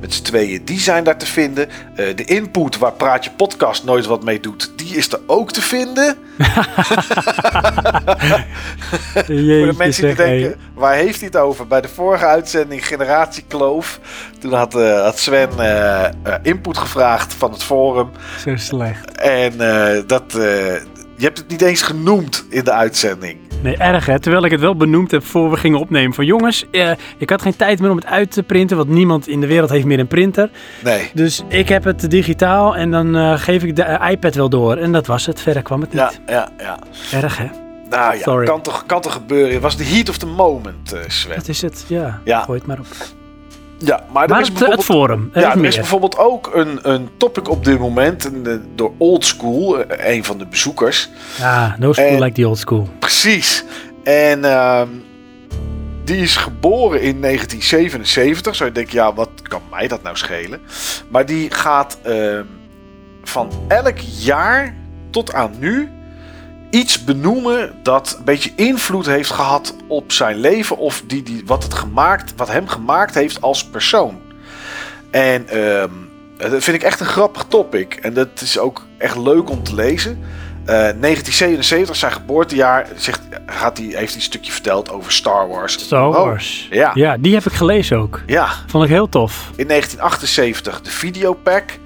S2: met z'n tweeën, die zijn daar te vinden. Eh, de input waar Praatje Podcast nooit wat mee doet, die is er ook te vinden. Voor de mensen die
S1: hey.
S2: denken, waar heeft hij het over? Bij de vorige uitzending Generatie Kloof, toen had, had Sven input gevraagd van het forum.
S1: Zo slecht.
S2: En eh, dat, eh, je hebt het niet eens genoemd in de uitzending.
S1: Nee, erg hè. Terwijl ik het wel benoemd heb voor we gingen opnemen. Van jongens, eh, ik had geen tijd meer om het uit te printen. Want niemand in de wereld heeft meer een printer.
S2: Nee.
S1: Dus ik heb het digitaal en dan geef ik de iPad wel door. En dat was het. Verder kwam het
S2: Ja,
S1: niet.
S2: ja, ja.
S1: Erg hè.
S2: Nou ja,
S1: Sorry.
S2: kan toch, kan toch gebeuren. Het was de heat of the moment, Sven.
S1: Dat is het. Ja,
S2: Ja.
S1: gooi het maar op.
S2: Ja, maar er
S1: Maar
S2: is
S1: het, het
S2: bijvoorbeeld...
S1: forum. Er
S2: ja,
S1: is
S2: er
S1: meer.
S2: is bijvoorbeeld ook een, een topic op dit moment een, eh, door Old School, eh, een van de bezoekers.
S1: Ja, no school
S2: En-
S1: like the old school.
S2: Precies. En ehm, die is geboren in 1977. Zou je denken, ja, wat kan mij dat nou schelen? Maar die gaat ehm, van elk jaar tot aan nu iets benoemen dat een beetje invloed heeft gehad op zijn leven. Of die, die, wat, het gemaakt, wat hem gemaakt heeft als persoon. En ehm, dat vind ik echt een grappig topic. En dat is ook echt leuk om te lezen. Eh, 1977, zijn geboortejaar, zegt, gaat hij, heeft hij een stukje verteld over Star Wars.
S1: Star
S2: Oh,
S1: Wars.
S2: ja.
S1: ja, die heb ik gelezen ook.
S2: ja,
S1: Vond ik heel tof.
S2: in 1978 de Videopack.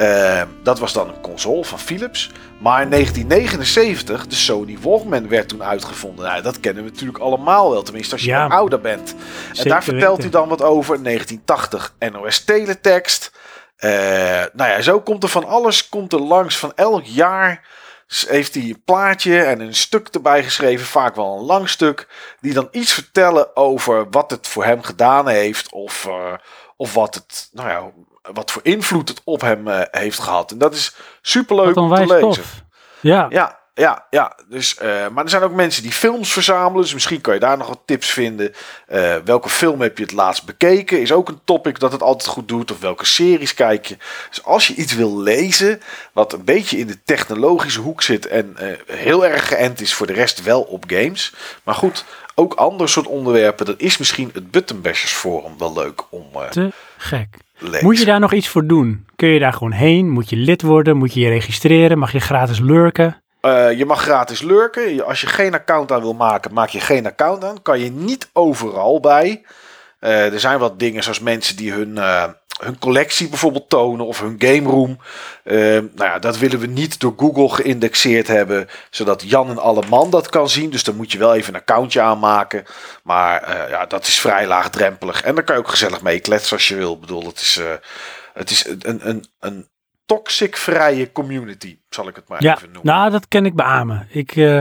S2: Eh, dat was dan een console van Philips. Maar in 1979, de Sony Walkman werd toen uitgevonden. Nou, dat kennen we natuurlijk allemaal wel, tenminste als je
S1: Ja.
S2: ouder bent. En daar vertelt
S1: weten.
S2: hij dan wat over. 1980 NOS Teletext. Eh, nou ja, zo komt er van alles komt er langs. Van elk jaar heeft hij een plaatje en een stuk erbij geschreven. Vaak wel een lang stuk. Die dan iets vertellen over wat het voor hem gedaan heeft. Of, eh, of wat, het, nou ja, wat voor invloed het op hem eh, heeft gehad. En dat is superleuk om te lezen.
S1: tof. Ja,
S2: Ja, ja, ja. Dus, eh, maar er zijn ook mensen die films verzamelen. Dus misschien kan je daar nog wat tips vinden. Eh, welke film heb je het laatst bekeken? Is ook een topic dat het altijd goed doet. Of welke series kijk je? Dus als je iets wil lezen. wat een beetje in de technologische hoek zit. en heel erg geënt is voor de rest wel op games. Maar goed, ook ander soort onderwerpen. dan is misschien het Buttonbashers Forum wel leuk om
S1: te gek. Moet je daar nog iets voor doen? Kun je daar gewoon heen? Moet je lid worden? Moet je je registreren? Mag je gratis lurken?
S2: Eh, je mag gratis lurken. Als je geen account aan wil maken, maak je geen account aan. Kan je niet overal bij. Eh, er zijn wat dingen zoals mensen die hun, eh, hun collectie bijvoorbeeld tonen of hun game room. Eh, nou ja, dat willen we niet door Google geïndexeerd hebben, zodat Jan en alle man dat kan zien. Dus dan moet je wel even een accountje aanmaken. Maar eh, ja, dat is vrij laagdrempelig. En dan kan je ook gezellig mee kletsen als je wil. Ik bedoel, het is, eh, het is een, een, een toxic-vrije community, zal ik het maar
S1: Ja,
S2: even noemen.
S1: nou dat ken ik beamen. Ik eh,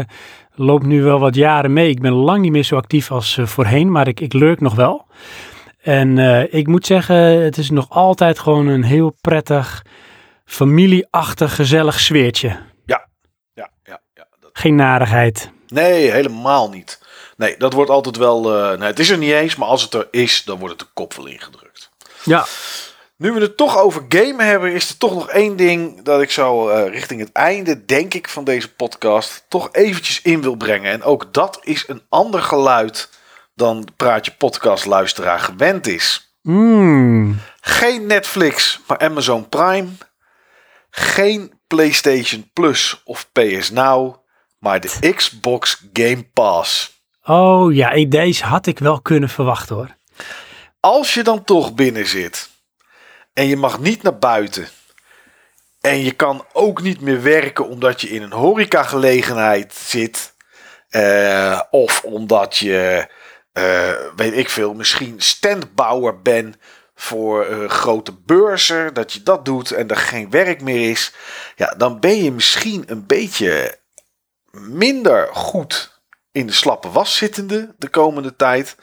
S1: loop nu wel wat jaren mee. Ik ben lang niet meer zo actief als voorheen, maar ik, ik lurk nog wel. En eh, ik moet zeggen, het is nog altijd gewoon een heel prettig, familieachtig, gezellig sfeertje.
S2: Ja, ja, ja. Dat...
S1: Geen narigheid.
S2: Nee, helemaal niet. Nee, dat wordt altijd wel. eh, nee, het is er niet eens, maar als het er is, dan wordt het de kop wel ingedrukt.
S1: Ja,
S2: Nu we het toch over gamen hebben, is er toch nog één ding dat ik zo eh, richting het einde, denk ik, van deze podcast toch eventjes in wil brengen. En ook dat is een ander geluid dan Praatje Podcast luisteraar gewend is.
S1: Mm,
S2: Geen Netflix, maar Amazon Prime. Geen PlayStation Plus of PS Now, maar de Xbox Game Pass.
S1: Oh ja, deze had ik wel kunnen verwachten hoor.
S2: Als je dan toch binnen zit en je mag niet naar buiten en je kan ook niet meer werken omdat je in een horecagelegenheid zit, Eh, of omdat je, eh, weet ik veel, misschien standbouwer bent voor grote beurzen. Dat je dat doet en er geen werk meer is. Ja, dan ben je misschien een beetje minder goed in de slappe was zittende de komende tijd.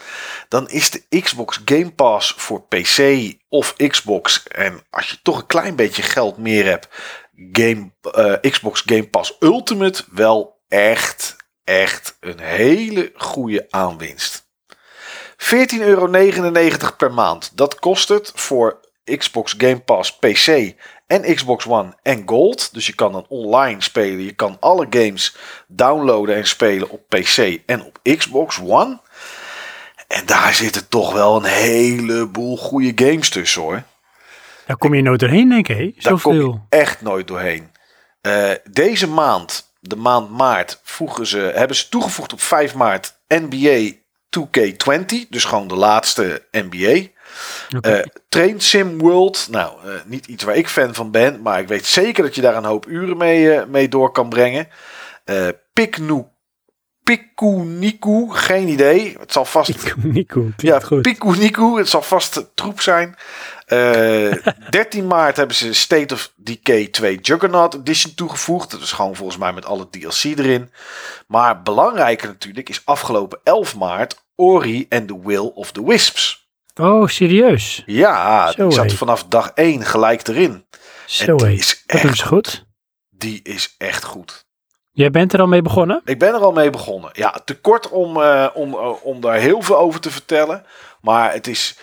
S2: Dan is de Xbox Game Pass voor PC of Xbox. En als je toch een klein beetje geld meer hebt. Game, eh, Xbox Game Pass Ultimate wel echt, echt een hele goede aanwinst. 14,99 euro per maand. Dat kost het voor Xbox Game Pass PC en Xbox One en Gold. Dus je kan dan online spelen. Je kan alle games downloaden en spelen op PC en op Xbox One. En daar zitten toch wel een heleboel goede games tussen hoor.
S1: Daar kom je nooit doorheen, denk ik. hè?
S2: Daar kom je echt nooit doorheen. Eh, deze maand, de maand maart, voegen ze, hebben ze toegevoegd op 5 maart NBA 2K20. Dus gewoon de laatste NBA. Eh, Train Sim World. Nou, eh, niet iets waar ik fan van ben. Maar ik weet zeker dat je daar een hoop uren mee, eh, mee door kan brengen. Eh Piknu, Pikuniku. Geen idee. Het zal vast...
S1: Klinkt
S2: Ja,
S1: goed.
S2: Pikuniku. Het zal vast troep zijn. Eh 13 maart hebben ze State of Decay 2 Juggernaut Edition toegevoegd. Dat is gewoon volgens mij met alle DLC erin. Maar belangrijker natuurlijk is afgelopen 11 maart Ori and the Will of the Wisps.
S1: Oh, serieus?
S2: Ja,
S1: Zo,
S2: die zat vanaf dag 1 gelijk erin.
S1: Zo
S2: en die is echt
S1: goed.
S2: Die is echt goed.
S1: Jij bent er al mee begonnen?
S2: Ik ben er al mee begonnen. Ja, te kort om, eh, om, eh, om daar heel veel over te vertellen. Maar het is.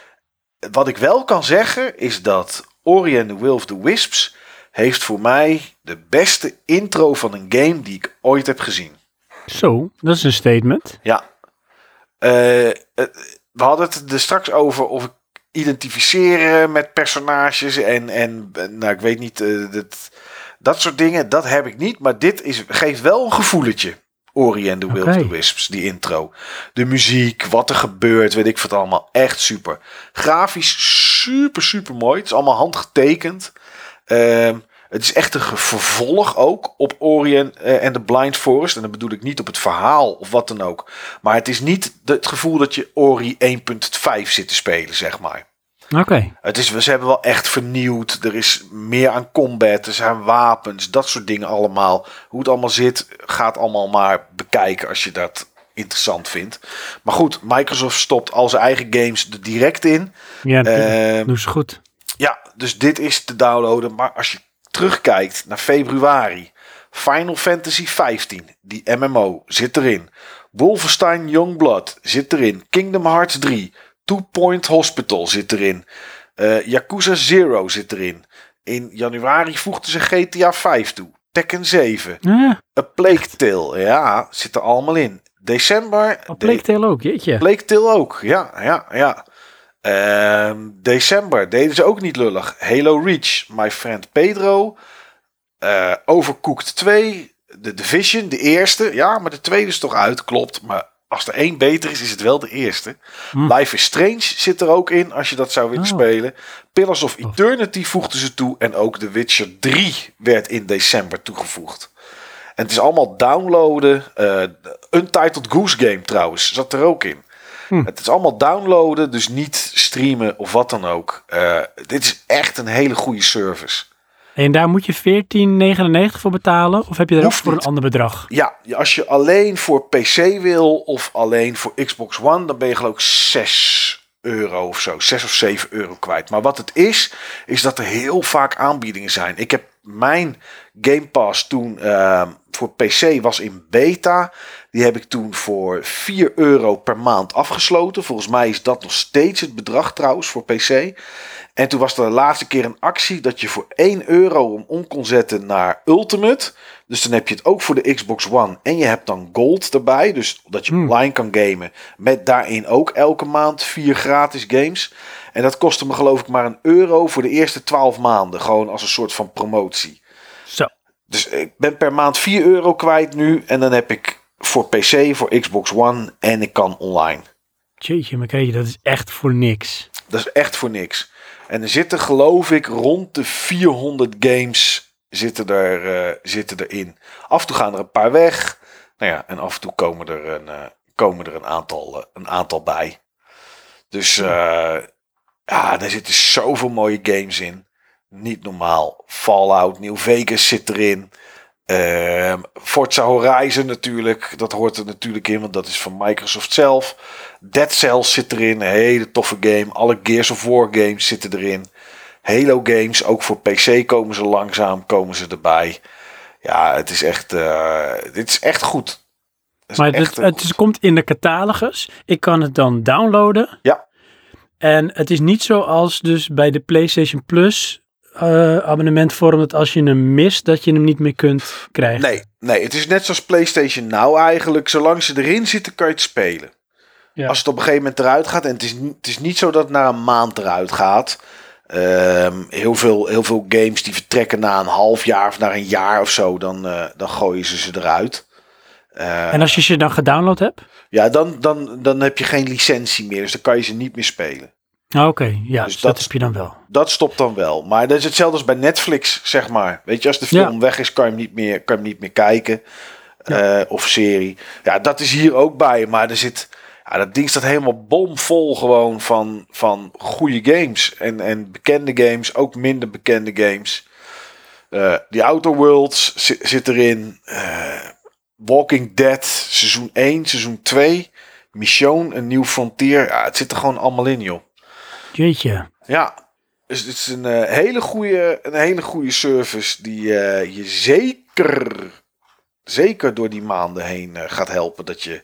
S2: Wat ik wel kan zeggen is dat Ori and the Will of the Wisps. heeft voor mij de beste intro van een game die ik ooit heb gezien.
S1: Zo, dat is een statement.
S2: Ja. Eh, eh, we hadden het er straks over of ik identificeren met personages en, en nou, ik weet niet, eh, dat, dat soort dingen, dat heb ik niet. Maar dit is, geeft wel een gevoeletje. Ori and the Will of the Wisps, die intro. De muziek, wat er gebeurt, weet ik wat allemaal. Echt super. Grafisch super, super mooi. Het is allemaal handgetekend. Ehm, het is echt een vervolg ook op Ori en eh, en the Blind Forest. En dan bedoel ik niet op het verhaal of wat dan ook. Maar het is niet de- het gevoel dat je Ori 1.5 zit te spelen, zeg maar.
S1: Oké.
S2: Het is, ze hebben wel echt vernieuwd. Er is meer aan combat. Er zijn wapens. Dat soort dingen allemaal. Hoe het allemaal zit, gaat allemaal maar bekijken als je dat interessant vindt. Maar goed, Microsoft stopt al zijn eigen games er direct in.
S1: Ja, natuurlijk.
S2: Ehm,
S1: doen ze goed.
S2: ja, dus dit is te downloaden. Maar als je terugkijkt naar februari. Final Fantasy 15, die MMO, zit erin. Wolfenstein Youngblood zit erin. Kingdom Hearts 3. Two Point Hospital zit erin. Eh Yakuza Zero zit erin. In januari voegden ze GTA 5 toe. Tekken 7.
S1: Ja,
S2: A Plague Tale. Ja, zit er allemaal in. December.
S1: bleek heel ook, jeetje.
S2: Plague Tale ook, ja, ja, ja. Ehm, december deden ze ook niet lullig. Halo Reach, My Friend Pedro. eh Overcooked 2. De Division, de eerste. Ja, maar de tweede is toch uit, klopt. Maar als er één beter is, is het wel de eerste.
S1: Hm.
S2: Life is Strange zit er ook in, als je dat zou willen
S1: Oh.
S2: spelen. Pillars of Eternity voegden ze toe. En ook The Witcher 3 werd in december toegevoegd. En het is allemaal downloaden. Eh, Untitled Goose Game trouwens, zat er ook in.
S1: Hm.
S2: Het is allemaal downloaden, dus niet streamen of wat dan ook. Eh, dit is echt een hele goede service.
S1: En daar moet je 14,99 voor betalen? Of heb je er ook voor een ander bedrag?
S2: Ja, als je alleen voor PC wil of alleen voor Xbox One, dan ben je geloof ik 6 euro of zo. 6 of 7 euro kwijt. Maar wat het is, is dat er heel vaak aanbiedingen zijn. Ik heb mijn Game Pass toen ehm, voor PC was in beta. Die heb ik toen voor 4 euro per maand afgesloten. Volgens mij is dat nog steeds het bedrag trouwens voor PC. En toen was er de laatste keer een actie dat je voor 1 euro hem om kon zetten naar Ultimate. Dus dan heb je het ook voor de Xbox One. En je hebt dan Gold erbij. Dus dat je
S1: Hmm.
S2: online kan gamen. Met daarin ook elke maand vier gratis games. En dat kostte me geloof ik maar een euro voor de eerste 12 maanden. Gewoon als een soort van promotie. Dus ik ben per maand 4 euro kwijt nu. En dan heb ik voor PC, voor Xbox One en ik kan online.
S1: Jeetje, maar kijk, dat is echt voor niks.
S2: Dat is echt voor niks. En er zitten geloof ik rond de 400 games zitten, er, eh, zitten erin. Af en toe gaan er een paar weg. Nou ja, en af en toe komen er een, eh, komen er een, aantal, eh, een aantal bij. Dus ja, er zitten zoveel mooie games in. Niet normaal. Fallout, New Vegas zit erin. Ehm, Forza Horizon natuurlijk. Dat hoort er natuurlijk in, want dat is van Microsoft zelf. Dead Cells zit erin. Een hele toffe game. Alle Gears of War games zitten erin. Halo games, ook voor PC komen ze langzaam, komen ze erbij. Ja, het is echt, eh, dit is echt goed. Is
S1: Maar
S2: echt
S1: het,
S2: goed-
S1: komt in de catalogus. Ik kan het dan downloaden.
S2: Ja.
S1: En het is niet zoals dus bij de PlayStation Plus eh, abonnementvorm dat als je hem mist, dat je hem niet meer kunt krijgen.
S2: Nee, nee, het is net zoals PlayStation Now eigenlijk. Zolang ze erin zitten, kan je het spelen.
S1: Ja.
S2: Als het op een gegeven moment eruit gaat. En het is, niet- het is niet zo dat het na een maand eruit gaat. Ehm, heel, veel, heel veel games die vertrekken na een half jaar of na een jaar of zo. Dan, eh, dan gooien ze ze eruit. Eh,
S1: En als je ze dan gedownload hebt?
S2: ja, dan, dan, dan heb je geen licentie meer. Dus dan kan je ze niet meer spelen.
S1: Ah, Oké, ja,
S2: Dus
S1: dus dat,
S2: dat-
S1: heb je dan wel.
S2: Dat stopt dan wel. Maar dat is hetzelfde als bij Netflix, zeg maar. Weet je, als de film
S1: Ja.
S2: weg is, kan je hem niet meer, kan je hem niet meer kijken. Eh, of serie. Ja, dat is hier ook bij. Maar er zit... Ja, dat ding staat helemaal bomvol gewoon van, van goede games. En, en bekende games, ook minder bekende games. Eh die Outer Worlds zi- zit erin. Eh, Walking Dead, seizoen 1, seizoen 2. Mission, een nieuw frontier. Ja, het zit er gewoon allemaal in, joh.
S1: Jeetje.
S2: Ja, dus het is een, eh, hele, goede, een hele goede service die eh, je zeker, zeker door die maanden heen eh, gaat helpen. Dat je,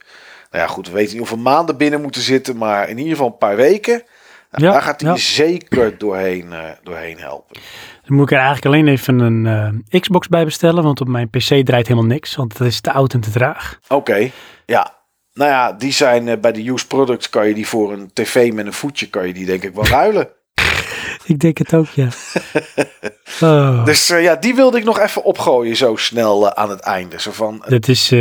S2: nou ja goed, we weten niet hoeveel maanden binnen moeten zitten, maar in ieder geval een paar weken. Nou,
S1: Ja,
S2: daar gaat hij
S1: ja.
S2: je zeker doorheen, doorheen helpen.
S1: Dan moet ik er eigenlijk alleen even een Xbox bij bestellen, want op mijn PC draait helemaal niks, want dat is te oud en te traag.
S2: Oké, ja. Nou ja, die zijn eh, bij de used products kan je die voor een tv met een voetje kan je die denk ik wel ruilen.
S1: Ik denk het ook, ja. Oh,
S2: Dus eh, ja, die wilde ik nog even opgooien zo snel eh, aan het einde. Zo van,
S1: dat is,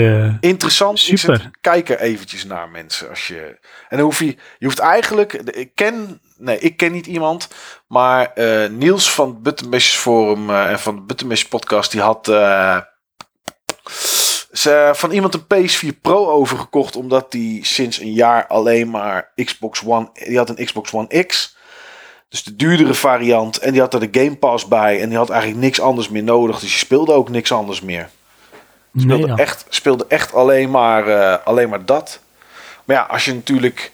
S2: Interessant
S1: Super.
S2: Kijk er eventjes naar mensen. Als je, en dan hoef je, je hoeft eigenlijk. Ik ken, nee, ik ken niet iemand. Maar Niels van het Buttonbashers Forum en van de Buttonbashers podcast. Die had ze, van iemand een PS4 Pro overgekocht. Omdat die sinds een jaar alleen maar Xbox One. Die had een Xbox One X. Dus de duurdere variant. En die had er de Game Pass bij. En die had eigenlijk niks anders meer nodig. Dus je speelde ook niks anders meer.
S1: nee
S2: Speelde,
S1: dan.
S2: echt, speelde echt alleen maar, eh, alleen maar dat. Maar ja, als je natuurlijk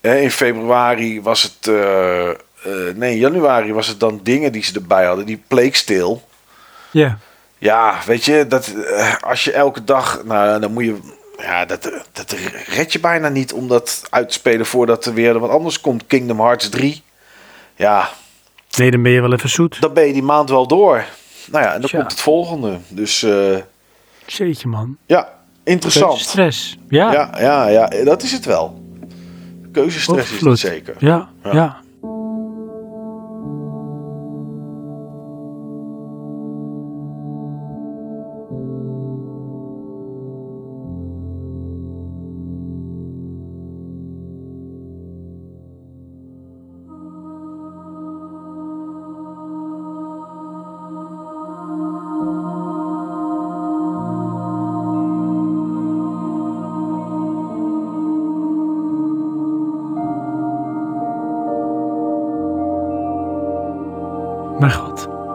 S2: hè, in februari was het. eh, eh, nee, in januari was het dan dingen die ze erbij hadden. Die Tale.
S1: Ja,
S2: Ja, weet je, dat, eh, als je elke dag. Nou, dan moet je. Ja, dat, dat red je bijna niet om dat uit te spelen voordat er weer wat anders komt. Kingdom Hearts 3. Ja,
S1: nee, dan ben je wel even zoet.
S2: dan ben je die maand wel door. Nou ja, en dan
S1: Tja.
S2: komt het volgende. Dus
S1: Jeetje, man.
S2: ja, interessant.
S1: Stress. Ja,
S2: Ja, ja, ja, dat is het wel. Keuzestress is het zeker.
S1: ja,
S2: Ja.
S1: ja.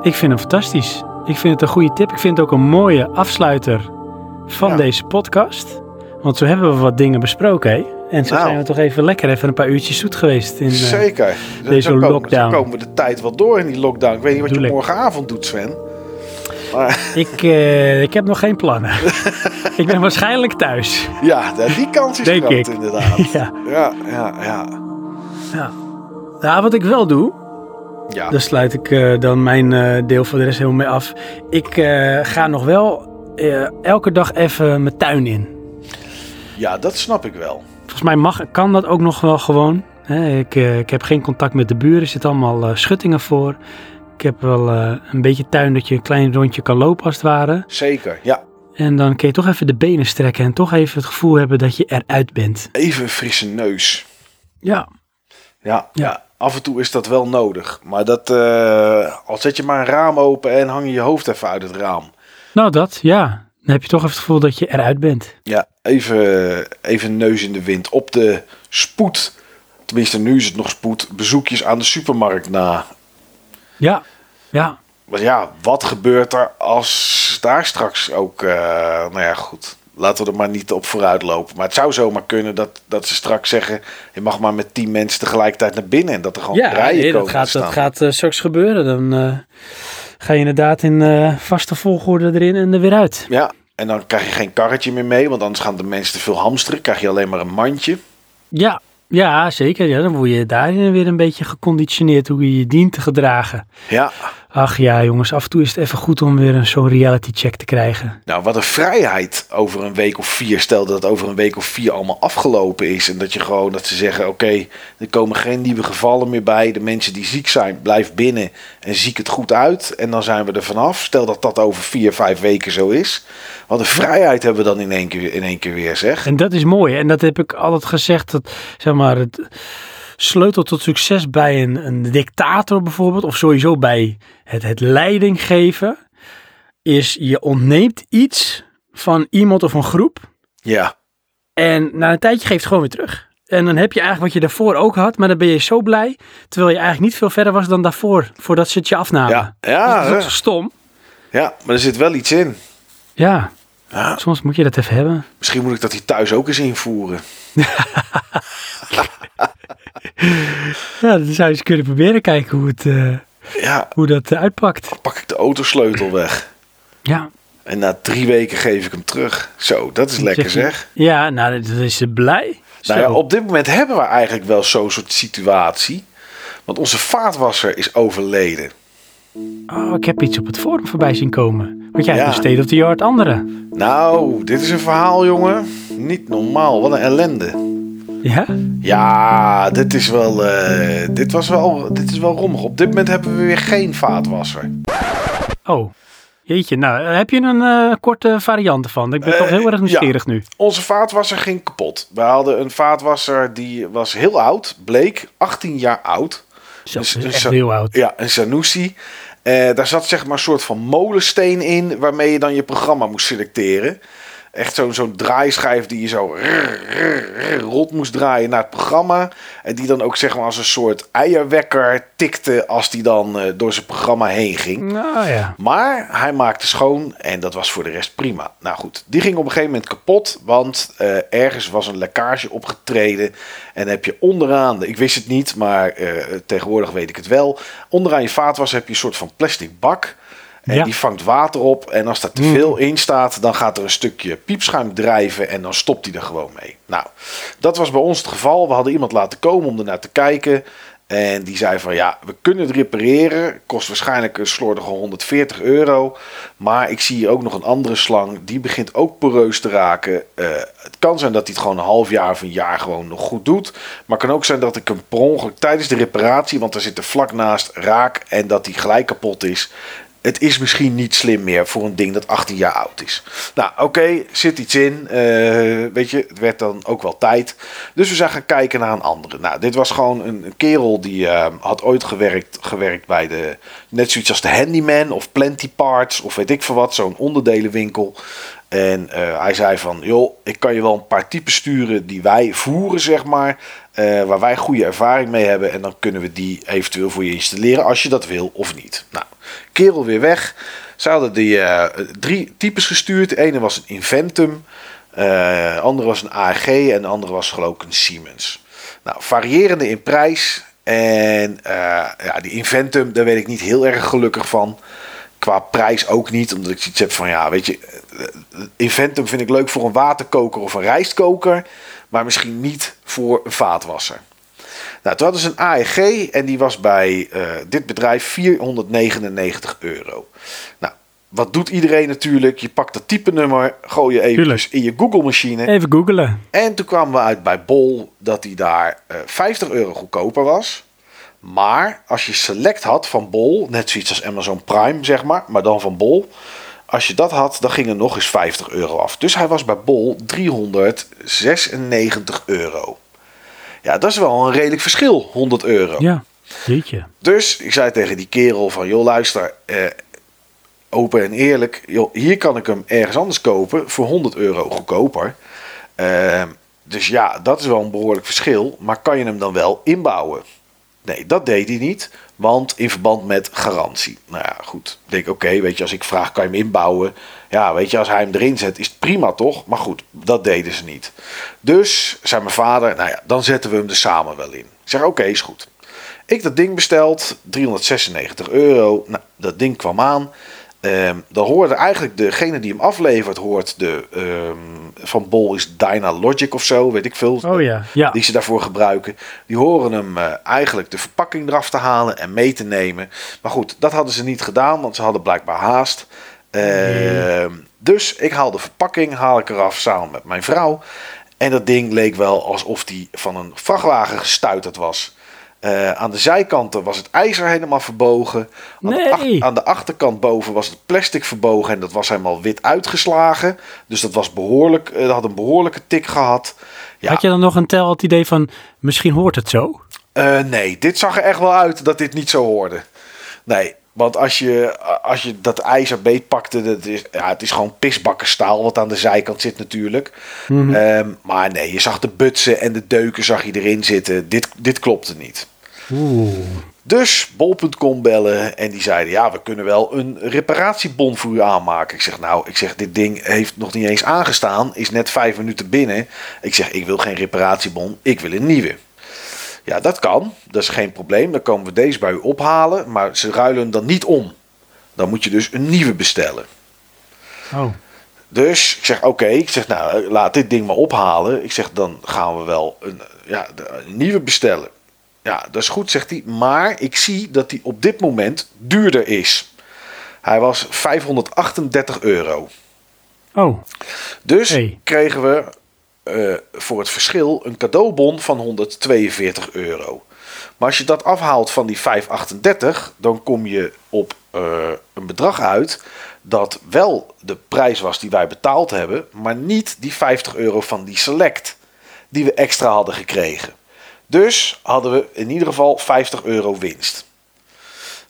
S1: Ik vind hem fantastisch. Ik vind het een goede tip. Ik vind het ook een mooie afsluiter van
S2: Ja.
S1: deze podcast. Want zo hebben we wat dingen besproken, hè? En zo
S2: Nou.
S1: zijn we toch even lekker even een paar uurtjes zoet geweest. In, eh,
S2: Zeker.
S1: deze
S2: zo
S1: lockdown.
S2: Zo komen we de tijd wel door in die lockdown. Ik weet niet wat
S1: Doe
S2: je morgenavond doet, Sven. Maar
S1: ik, eh, ik heb nog geen plannen. ik ben waarschijnlijk thuis.
S2: ja, die kans is
S1: Denk
S2: groot
S1: ik.
S2: inderdaad.
S1: ja.
S2: Ja, ja, ja.
S1: Ja. Nou, wat ik wel doe,
S2: Ja,
S1: daar sluit ik eh, dan mijn eh, deel voor de rest helemaal mee af. Ik eh, ga nog wel elke dag even mijn tuin in.
S2: ja, dat snap ik wel.
S1: Volgens mij mag, kan dat ook nog wel gewoon. Hè, ik, ik heb geen contact met de buren, er zitten allemaal schuttingen voor. Ik heb wel een beetje tuin dat je een klein rondje kan lopen als het ware.
S2: Zeker, ja.
S1: En dan kun je toch even de benen strekken en toch even het gevoel hebben dat je eruit bent.
S2: Even een frisse neus.
S1: Ja,
S2: Ja,
S1: Ja.
S2: Af en toe is dat wel nodig. Maar dat, eh, al zet je maar een raam open en hang je je hoofd even uit het raam.
S1: nou dat, ja. Dan heb je toch even het gevoel dat je eruit bent.
S2: Ja, even, even neus in de wind. Op de spoed, tenminste nu is het nog spoed, bezoekjes aan de supermarkt na.
S1: Ja, ja.
S2: Maar ja, wat gebeurt er als daar straks ook, eh, nou ja goed, laten we er maar niet op vooruit lopen. Maar het zou zomaar kunnen dat, dat ze straks zeggen, je mag maar met tien mensen tegelijkertijd naar binnen. En dat er gewoon
S1: Ja,
S2: rijen
S1: nee,
S2: komen
S1: dat gaat,
S2: te staan.
S1: dat gaat eh, straks gebeuren. Dan eh, ga je inderdaad in eh, vaste volgorde erin en er weer uit.
S2: Ja, en dan krijg je geen karretje meer mee, want anders gaan de mensen te veel hamsteren. Krijg je alleen maar een mandje.
S1: Ja, ja zeker. Ja, dan word je daarin weer een beetje geconditioneerd hoe je je dient te gedragen.
S2: Ja,
S1: Ach ja, jongens, af en toe is het even goed om weer een zo'n reality check te krijgen.
S2: nou wat een vrijheid over een week of vier. Stel dat het over een week of vier allemaal afgelopen is. En dat je gewoon, dat ze zeggen, oké, er komen geen nieuwe gevallen meer bij. De mensen die ziek zijn, blijf binnen en ziek het goed uit. En dan zijn we er vanaf. Stel dat dat over vier, vijf weken zo is. Wat een vrijheid hebben we dan in één keer, in één keer weer, zeg.
S1: En dat is mooi. En dat heb ik altijd gezegd. Dat, zeg maar, het sleutel tot succes bij een, een dictator bijvoorbeeld. Of sowieso bij het, het leiding geven. Is je ontneemt iets van iemand of een groep.
S2: Ja,
S1: En na een tijdje geeft het gewoon weer terug. En dan heb je eigenlijk wat je daarvoor ook had. Maar dan ben je zo blij. Terwijl je eigenlijk niet veel verder was dan daarvoor. Voordat ze het je afnamen.
S2: ja, ja,
S1: dat is zo stom.
S2: ja, maar er zit wel iets in.
S1: Ja,
S2: Ja,
S1: soms moet je dat even hebben.
S2: misschien moet ik dat hier thuis ook eens invoeren.
S1: Ja, dan zou je eens kunnen proberen kijken hoe, het, eh,
S2: Ja,
S1: hoe dat eh, uitpakt.
S2: pak ik de autosleutel weg.
S1: Ja.
S2: En na drie weken geef ik hem terug. Zo, dat is lekker
S1: Zeg. Ja, nou, dat is ze blij.
S2: Nou ja, op dit moment hebben we eigenlijk wel zo'n soort situatie. Want onze vaatwasser is overleden.
S1: Oh, ik heb iets op het forum voorbij zien komen. Want jij
S2: Ja.
S1: hebt een state of the art andere.
S2: Nou, dit is een verhaal, jongen. Niet normaal. Wat een ellende.
S1: Ja?
S2: Ja, dit is wel, eh, dit was wel, dit is wel rommig. Op dit moment hebben we weer geen vaatwasser.
S1: Oh. Jeetje, nou, heb je een eh, korte variant ervan? Ik ben
S2: Eh,
S1: toch heel erg
S2: ja.
S1: nieuwsgierig nu.
S2: Onze vaatwasser ging kapot. We hadden een vaatwasser die was heel oud, bleek 18 jaar oud.
S1: Zo,
S2: Dus-
S1: is
S2: dus
S1: echt
S2: zo-
S1: heel oud.
S2: Ja, een Sanusi. Eh, daar zat zeg maar een soort van molensteen in waarmee je dan je programma moest selecteren. Echt zo'n zo'n draaischijf die je zo rrr, rrr, rrr rot moest draaien naar het programma. En die dan ook zeg maar als een soort eierwekker tikte als die dan eh, door zijn programma heen ging.
S1: Nou ja.
S2: Maar hij maakte schoon en dat was voor de rest prima. Nou goed, die ging op een gegeven moment kapot, want eh, ergens was een lekkage opgetreden. En heb je onderaan, de- ik wist het niet, maar eh, tegenwoordig weet ik het wel. Onderaan je vaatwas heb je een soort van plastic bak. En
S1: Ja.
S2: die vangt water op. En als daar te veel in staat, dan gaat er een stukje piepschuim drijven. En dan stopt hij er gewoon mee. Nou, dat was bij ons het geval. We hadden iemand laten komen om ernaar te kijken. En die zei van ja, we kunnen het repareren. Kost waarschijnlijk een slordige 140 euro. Maar ik zie hier ook nog een andere slang. Die begint ook poreus te raken. Eh, het kan zijn dat hij het gewoon een half jaar of een jaar gewoon nog goed doet. Maar het kan ook zijn dat ik hem per ongeluk tijdens de reparatie, want er zit er vlak naast raak en dat hij gelijk kapot is. Het is misschien niet slim meer voor een ding dat 18 jaar oud is. Nou, oké, zit iets in. Eh, weet je, het werd dan ook wel tijd. Dus we zijn gaan kijken naar een andere. Nou, dit was gewoon een, kerel die eh, had ooit gewerkt, gewerkt bij de. Net zoiets als de Handyman of Plenty Parts of weet ik veel wat, zo'n onderdelenwinkel. En eh, hij zei van, joh, ik kan je wel een paar typen sturen die wij voeren, zeg maar. Eh, waar wij goede ervaring mee hebben. En dan kunnen we die eventueel voor je installeren als je dat wil of niet. Nou, kerel weer weg. Ze hadden die eh, drie types gestuurd. De ene was een Inventum. de andere was een AEG. En de andere was geloof ik een Siemens. Nou, variërende in prijs. En ja, die Inventum, daar weet ik niet heel erg gelukkig van. Qua prijs ook niet, omdat ik zoiets heb van ja, weet je, Inventum vind ik leuk voor een waterkoker of een rijstkoker, maar misschien niet voor een vaatwasser. Nou, toen hadden ze een AEG en die was bij eh, dit bedrijf 499 euro. Nou, wat doet iedereen natuurlijk? Je pakt dat type nummer, gooi je even
S1: Tuurlijk.
S2: in je Google machine.
S1: Even googelen.
S2: En toen kwamen we uit bij Bol dat die daar eh 50 euro goedkoper was. Maar als je select had van Bol, net zoiets als Amazon Prime zeg maar, maar dan van Bol. Als je dat had, dan ging er nog eens 50 euro af. Dus hij was bij Bol 396 euro. Ja, dat is wel een redelijk verschil, 100 euro.
S1: Ja. Jeetje.
S2: Dus ik zei tegen die kerel van, joh luister, eh, open en eerlijk, joh, hier kan ik hem ergens anders kopen voor 100 euro goedkoper. Ehm, dus ja, dat is wel een behoorlijk verschil. Maar kan je hem dan wel inbouwen? Nee, dat deed hij niet. Want in verband met garantie. Nou ja, goed. Ik denk, oké, weet je, als ik vraag, kan je hem inbouwen? Ja, weet je, als hij hem erin zet, is het prima toch? Maar goed, dat deden ze niet. Dus zei mijn vader, nou ja, dan zetten we hem er samen wel in. Ik zeg, oké, is goed. Ik dat ding besteld, 396 euro. Nou, dat ding kwam aan. Ehm, dan hoorde eigenlijk degene die hem aflevert, hoort de ehm, van Bol is Dynalogic of zo, weet ik veel.
S1: Oh ja, ja.
S2: Die ze daarvoor gebruiken. Die horen hem eh, eigenlijk de verpakking eraf te halen en mee te nemen. Maar goed, dat hadden ze niet gedaan, want ze hadden blijkbaar haast. Ehm, Dus ik haal de verpakking, haal ik eraf samen met mijn vrouw. En dat ding leek wel alsof die van een vrachtwagen gestuiterd was. Eh, aan de zijkanten was het ijzer helemaal verbogen. Aan, de
S1: Nee.
S2: ach- aan de achterkant boven was het plastic verbogen en dat was helemaal wit uitgeslagen. Dus dat was behoorlijk, eh, dat had een behoorlijke tik gehad. Ja,
S1: Had je dan nog een tel het idee van, misschien hoort het zo?
S2: eh, nee, dit zag er echt wel uit dat dit niet zo hoorde. Nee, want als je, als je dat ijzer beetpakte, dat is, ja, het is gewoon pisbakkenstaal wat aan de zijkant zit natuurlijk.
S1: Mhm.
S2: Ehm, maar nee, je zag de butsen en de deuken zag je erin zitten. Dit, dit klopte niet.
S1: Oeh.
S2: Dus bol.com bellen en die zeiden: Ja, we kunnen wel een reparatiebon voor u aanmaken. Ik zeg: Nou, ik zeg, dit ding heeft nog niet eens aangestaan, is net vijf minuten binnen. Ik zeg: Ik wil geen reparatiebon, ik wil een nieuwe. Ja, dat kan, dat is geen probleem. Dan komen we deze bij u ophalen, maar ze ruilen hem dan niet om. Dan moet je dus een nieuwe bestellen.
S1: Oh.
S2: Dus ik zeg, oké, ik zeg, nou, laat dit ding maar ophalen. Ik zeg, dan gaan we wel een, ja, een nieuwe bestellen. Ja, dat is goed, zegt hij. Maar ik zie dat die op dit moment duurder is. Hij was 538 euro.
S1: Oh,
S2: Dus
S1: Hey.
S2: kregen we eh, voor het verschil een cadeaubon van 142 euro. Maar als je dat afhaalt van die 538, dan kom je op eh, een bedrag uit dat wel de prijs was die wij betaald hebben, maar niet die 50 euro van die select die we extra hadden gekregen. Dus hadden we in ieder geval 50 euro winst.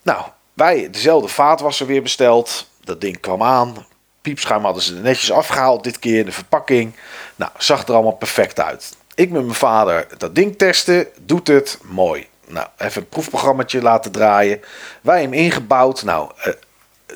S2: Nou, wij dezelfde vaatwasser weer besteld. Dat ding kwam aan. Piepschuim hadden ze er netjes afgehaald dit keer. De verpakking. Nou, zag er allemaal perfect uit. Ik met mijn vader dat ding testen. Doet het. Mooi. Nou, even een proefprogrammaatje laten draaien. Wij hem ingebouwd. Nou, eh,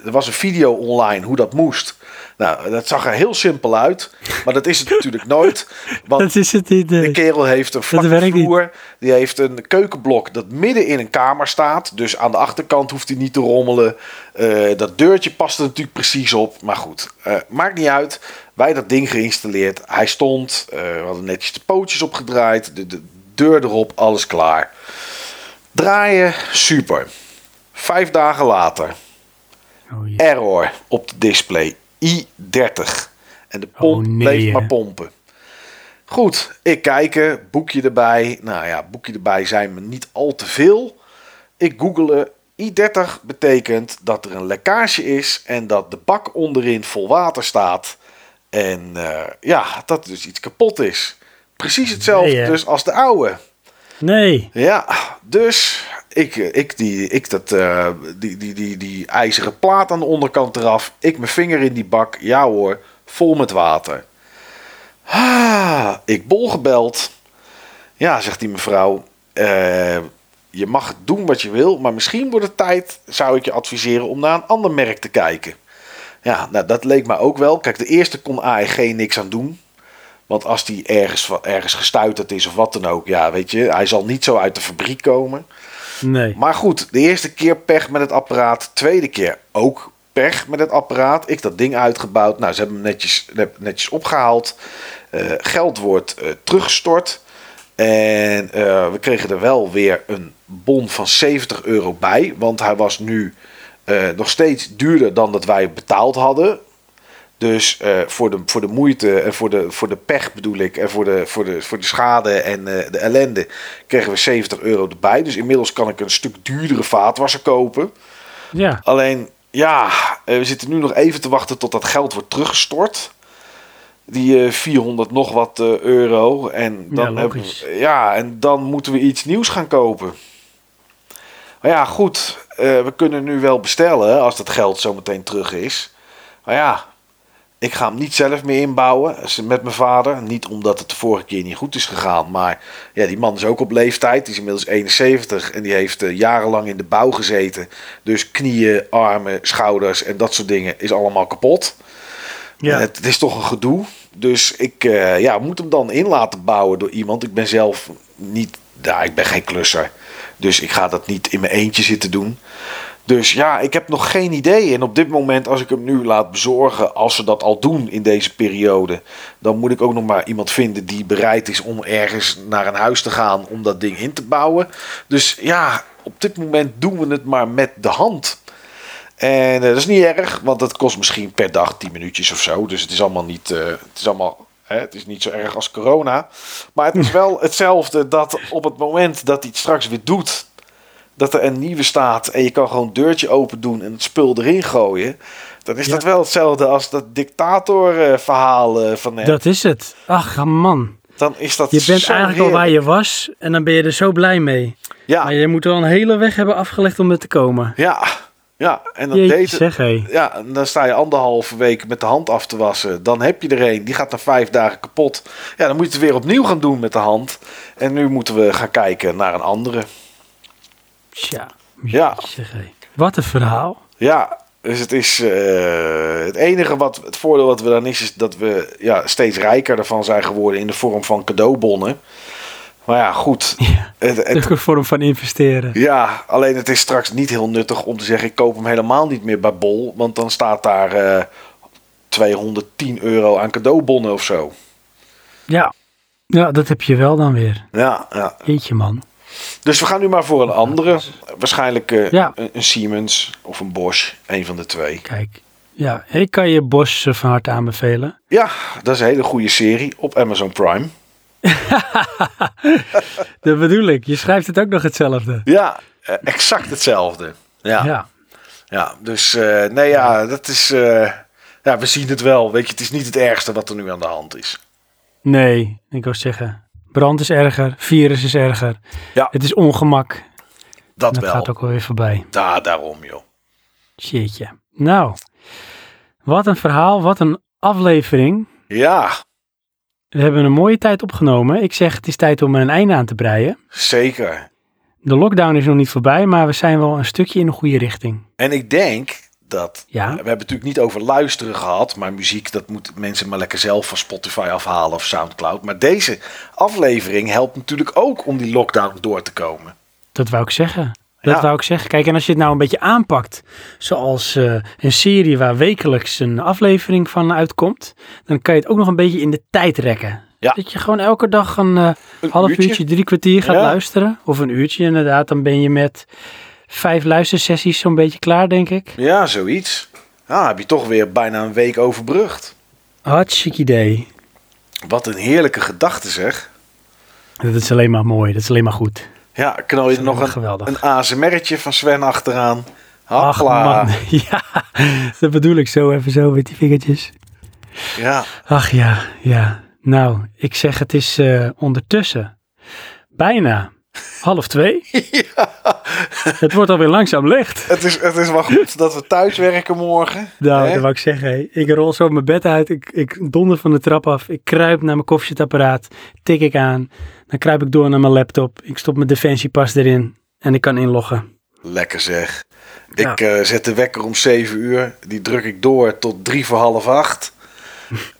S2: er was een video online hoe dat moest. Nou, dat zag er heel simpel uit. Maar dat is het natuurlijk nooit. Want
S1: dat is het niet.
S2: de kerel heeft een vlakke
S1: niet.
S2: vloer. Die heeft een keukenblok dat midden in een kamer staat. Dus aan de achterkant hoeft hij niet te rommelen. Eh, dat deurtje past er natuurlijk precies op. Maar goed, eh, maakt niet uit. Wij dat ding geïnstalleerd. Hij stond. eh, we hadden netjes de pootjes opgedraaid. De, de deur erop. Alles klaar. Draaien. Super. Vijf dagen later.
S1: Oh.
S2: Error op de display. I30. En de pomp
S1: Oh, nee,
S2: bleef maar pompen. Goed, ik kijken, boekje erbij. Nou ja, boekje erbij zijn me niet al te veel. Ik googelde. I30 betekent dat er een lekkage is en dat de bak onderin vol water staat. En eh, ja, dat dus iets kapot is. Precies hetzelfde
S1: Nee,
S2: dus als de oude.
S1: Nee.
S2: Ja, dus ik, eh, ik, die, ik dat, eh, die, die, die, die ijzeren plaat aan de onderkant eraf. Ik mijn vinger in die bak. Ja hoor, vol met water. Ah, ik bol gebeld. Ja, zegt die mevrouw. eh, je mag doen wat je wil, maar misschien wordt het tijd, zou ik je adviseren, om naar een ander merk te kijken. Ja, nou, dat leek mij ook wel. Kijk, de eerste kon AEG niks aan doen. Want als die ergens, ergens gestuiterd is of wat dan ook, ja, weet je, hij zal niet zo uit de fabriek komen.
S1: Nee.
S2: Maar goed, de eerste keer pech met het apparaat. Tweede keer ook pech met het apparaat. Ik dat ding uitgebouwd. Nou, ze hebben hem netjes, netjes opgehaald. Eh, geld wordt eh, teruggestort. En eh, we kregen er wel weer een bon van 70 euro bij. Want hij was nu nog steeds duurder dan dat wij betaald hadden. Dus eh, voor, de, voor de moeite en voor de, voor de pech bedoel ik, en voor de, voor de, voor de schade en eh, de ellende, kregen we 70 euro erbij. Dus inmiddels kan ik een stuk duurdere vaatwasser kopen.
S1: Ja.
S2: Alleen, ja, eh, we zitten nu nog even te wachten tot dat geld wordt teruggestort. Die eh 400 nog wat euro. En
S1: Ja,
S2: dan, hebben
S1: logisch.
S2: we, ja, en dan moeten we iets nieuws gaan kopen. Maar ja, goed. we kunnen nu wel bestellen als dat geld zo meteen terug is. Maar ja, ik ga hem niet zelf meer inbouwen als- met mijn vader. Niet omdat het de vorige keer niet goed is gegaan. Maar ja, die man is ook op leeftijd. Die is inmiddels 71 en die heeft eh, jarenlang in de bouw gezeten. Dus knieën, armen, schouders en dat soort dingen is allemaal kapot.
S1: Ja.
S2: Het, het is toch een gedoe. Dus ik eh, ja, moet hem dan in laten bouwen door iemand. Ik ben zelf niet, ja, ik ben geen klusser. Dus ik ga dat niet in mijn eentje zitten doen. Dus ja, ik heb nog geen idee. En op dit moment, als ik hem nu laat bezorgen, als ze dat al doen in deze periode, dan moet ik ook nog maar iemand vinden die bereid is om ergens naar een huis te gaan om dat ding in te bouwen. Dus ja, op dit moment doen we het maar met de hand. En eh, dat is niet erg, want het kost misschien per dag 10 minuutjes of zo. Dus het is allemaal niet, eh, het is allemaal, hè, het is niet zo erg als corona. Maar het is wel hetzelfde dat op het moment dat hij het straks weer doet, dat er een nieuwe staat en je kan gewoon een deurtje open doen en het spul erin gooien. Dan is
S1: Ja.
S2: dat wel hetzelfde als dat dictator eh, van net.
S1: Dat is het. Ach man,
S2: Dan is dat
S1: je bent eigenlijk al waar je was en dan ben je er zo blij mee.
S2: Ja,
S1: Maar je moet wel een hele weg hebben afgelegd om er te komen.
S2: ja, ja. En dan
S1: Jeetje
S2: deze,
S1: zeg.
S2: Ja, en dan sta je anderhalve week met de hand af te wassen. Dan heb je er een, die gaat na vijf dagen kapot. Ja, dan moet je het weer opnieuw gaan doen met de hand. En nu moeten we gaan kijken naar een andere.
S1: Tja,
S2: Ja.
S1: Wat een verhaal.
S2: Ja, dus het is eh, het enige wat het voordeel wat we dan is, is dat we ja, steeds rijker ervan zijn geworden in de vorm van cadeaubonnen. Maar ja, goed.
S1: Ja,
S2: Het,
S1: een vorm van investeren.
S2: ja, alleen het is straks niet heel nuttig om te zeggen: ik koop hem helemaal niet meer bij Bol. Want dan staat daar eh 210 euro aan cadeaubonnen of zo.
S1: Ja. ja, dat heb je wel dan weer.
S2: Ja, ja.
S1: Man.
S2: Dus we gaan nu maar voor een andere. Waarschijnlijk eh,
S1: Ja.
S2: een, een Siemens of een Bosch. Een van de twee.
S1: Kijk. Ja, ik kan je Bosch eh, van harte aanbevelen.
S2: Ja, dat is een hele goede serie op Amazon Prime.
S1: Dat bedoel ik. Je schrijft het ook nog hetzelfde.
S2: Ja, eh, exact hetzelfde. Ja, ja.
S1: Ja.
S2: dus eh, nee ja, dat is... eh, ja, we zien het wel. Weet je, het is niet het ergste wat er nu aan de hand is.
S1: Nee, ik wou zeggen. Brand is erger. Virus is erger.
S2: Ja.
S1: Het is ongemak.
S2: Dat
S1: Dat
S2: wel.
S1: gaat ook alweer voorbij.
S2: Daar, daarom joh.
S1: Shitje. Nou, wat een verhaal. Wat een aflevering.
S2: Ja,
S1: We hebben een mooie tijd opgenomen. Ik zeg, het is tijd om een einde aan te breien.
S2: zeker.
S1: De lockdown is nog niet voorbij, maar we zijn wel een stukje in de goede richting.
S2: En ik denk dat...
S1: Ja.
S2: We hebben het natuurlijk niet over luisteren gehad. Maar muziek, dat moeten mensen maar lekker zelf van Spotify afhalen of Soundcloud. Maar deze aflevering helpt natuurlijk ook om die lockdown door te komen.
S1: Dat wou ik zeggen. Dat
S2: Ja.
S1: wou ik zeggen. Kijk, en als je het nou een beetje aanpakt, zoals eh, een serie waar wekelijks een aflevering van uitkomt, dan kan je het ook nog een beetje in de tijd rekken.
S2: Ja.
S1: Dat je gewoon elke dag een, eh,
S2: Een
S1: half
S2: uurtje.
S1: uurtje, drie kwartier gaat
S2: Ja.
S1: luisteren. Of een uurtje inderdaad. Dan ben je met vijf luistersessies zo'n beetje klaar, denk ik.
S2: Ja, zoiets. Ah, heb je toch weer bijna een week overbrugd.
S1: Hartstikke idee.
S2: Wat een heerlijke gedachte zeg.
S1: Dat is alleen maar mooi. Dat is alleen maar goed.
S2: Ja, knal je er nog een, een ASMR'tje van Sven achteraan.
S1: Ach
S2: Hopla.
S1: man, ja, dat bedoel ik zo even zo met die vingertjes.
S2: Ja,
S1: Ach ja, ja. Nou, ik zeg het is eh, ondertussen bijna half twee. Het wordt alweer langzaam licht.
S2: het is, het is wel goed dat we thuis werken morgen.
S1: Nou,
S2: hè?
S1: dat wou ik zeggen. Ik rol zo mijn bed uit. Ik, ik donder van de trap af. Ik kruip naar mijn koffiezetapparaat. Tik ik aan. Dan kruip ik door naar mijn laptop. Ik stop mijn defensiepas erin. En ik kan inloggen.
S2: Lekker zeg.
S1: Ja.
S2: Ik eh, zet de wekker om 7 uur. Die druk ik door tot drie voor half acht.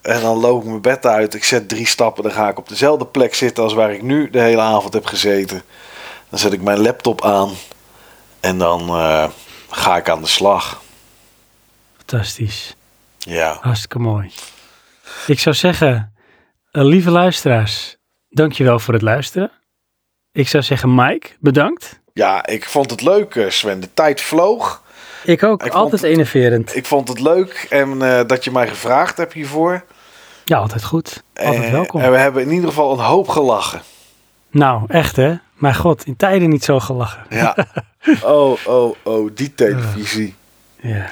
S2: En dan loop ik mijn bed uit. Ik zet drie stappen. Dan ga ik op dezelfde plek zitten als waar ik nu de hele avond heb gezeten. Dan zet ik mijn laptop aan. En dan eh, ga ik aan de slag.
S1: Fantastisch.
S2: Ja.
S1: Hartstikke mooi. Ik zou zeggen, eh, lieve luisteraars, dankjewel voor het luisteren. Ik zou zeggen, Mike, bedankt.
S2: Ja, ik vond het leuk, eh, Sven. De tijd vloog.
S1: Ik ook,
S2: Ik vond
S1: altijd
S2: het-
S1: enerverend.
S2: Ik vond het leuk en eh, dat je mij gevraagd hebt hiervoor.
S1: Ja, altijd goed. Altijd
S2: Eh,
S1: welkom.
S2: En we hebben in ieder geval een hoop gelachen.
S1: Nou, echt hè? Maar god, in tijden niet zo gelachen.
S2: Ja. oh, oh, oh, die televisie.
S1: Ja,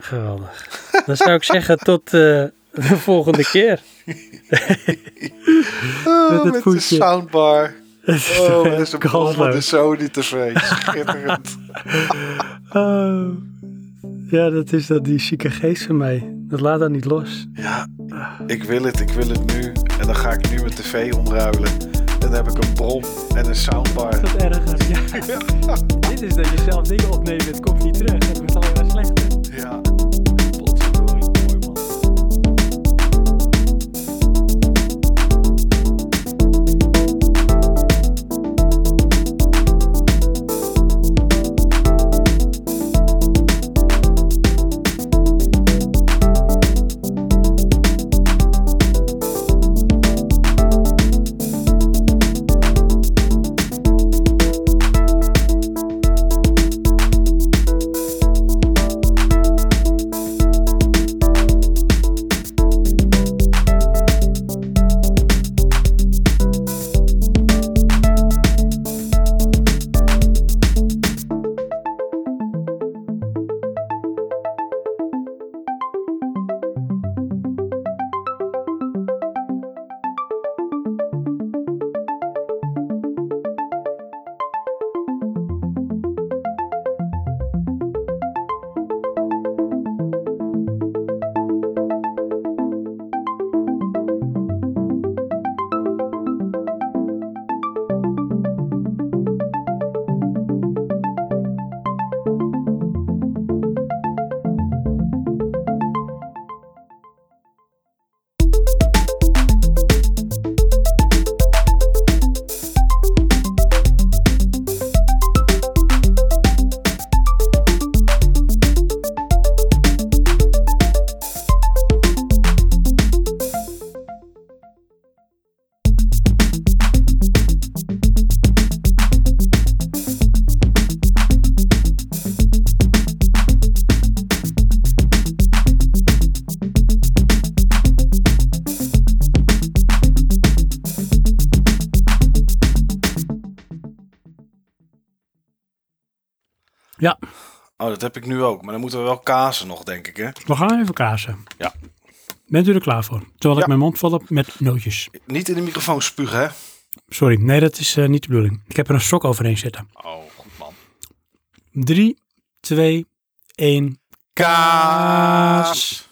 S1: geweldig. Dan zou ik zeggen tot eh, de volgende keer.
S2: Oh,
S1: Met het
S2: met de soundbar.
S1: Het is
S2: Oh, dat is een bom van de. Sony TV. Schitterend.
S1: Oh. Ja, dat is dat die zieke geest van mij. Dat laat dat niet los.
S2: Ja, ik wil het, ik wil het nu. En dan ga ik nu mijn tv omruilen. En dan heb ik een brom en een soundbar.
S1: Dat erger. Ja. Dit is dat je zelf dingen opneemt. Het komt niet terug. Het wordt alleen maar slechter.
S2: Dat heb ik nu ook. Maar dan moeten we wel kazen nog, denk ik, hè?
S1: we gaan even kazen.
S2: Ja.
S1: Bent u er klaar voor? Terwijl ik mijn mond vol heb met nootjes.
S2: Niet in de microfoon spugen, hè?
S1: Sorry, nee, dat is eh, niet de bedoeling. Ik heb er een sok overheen zitten.
S2: Oh, goed man.
S1: 3, 2, 1.
S2: Kaas.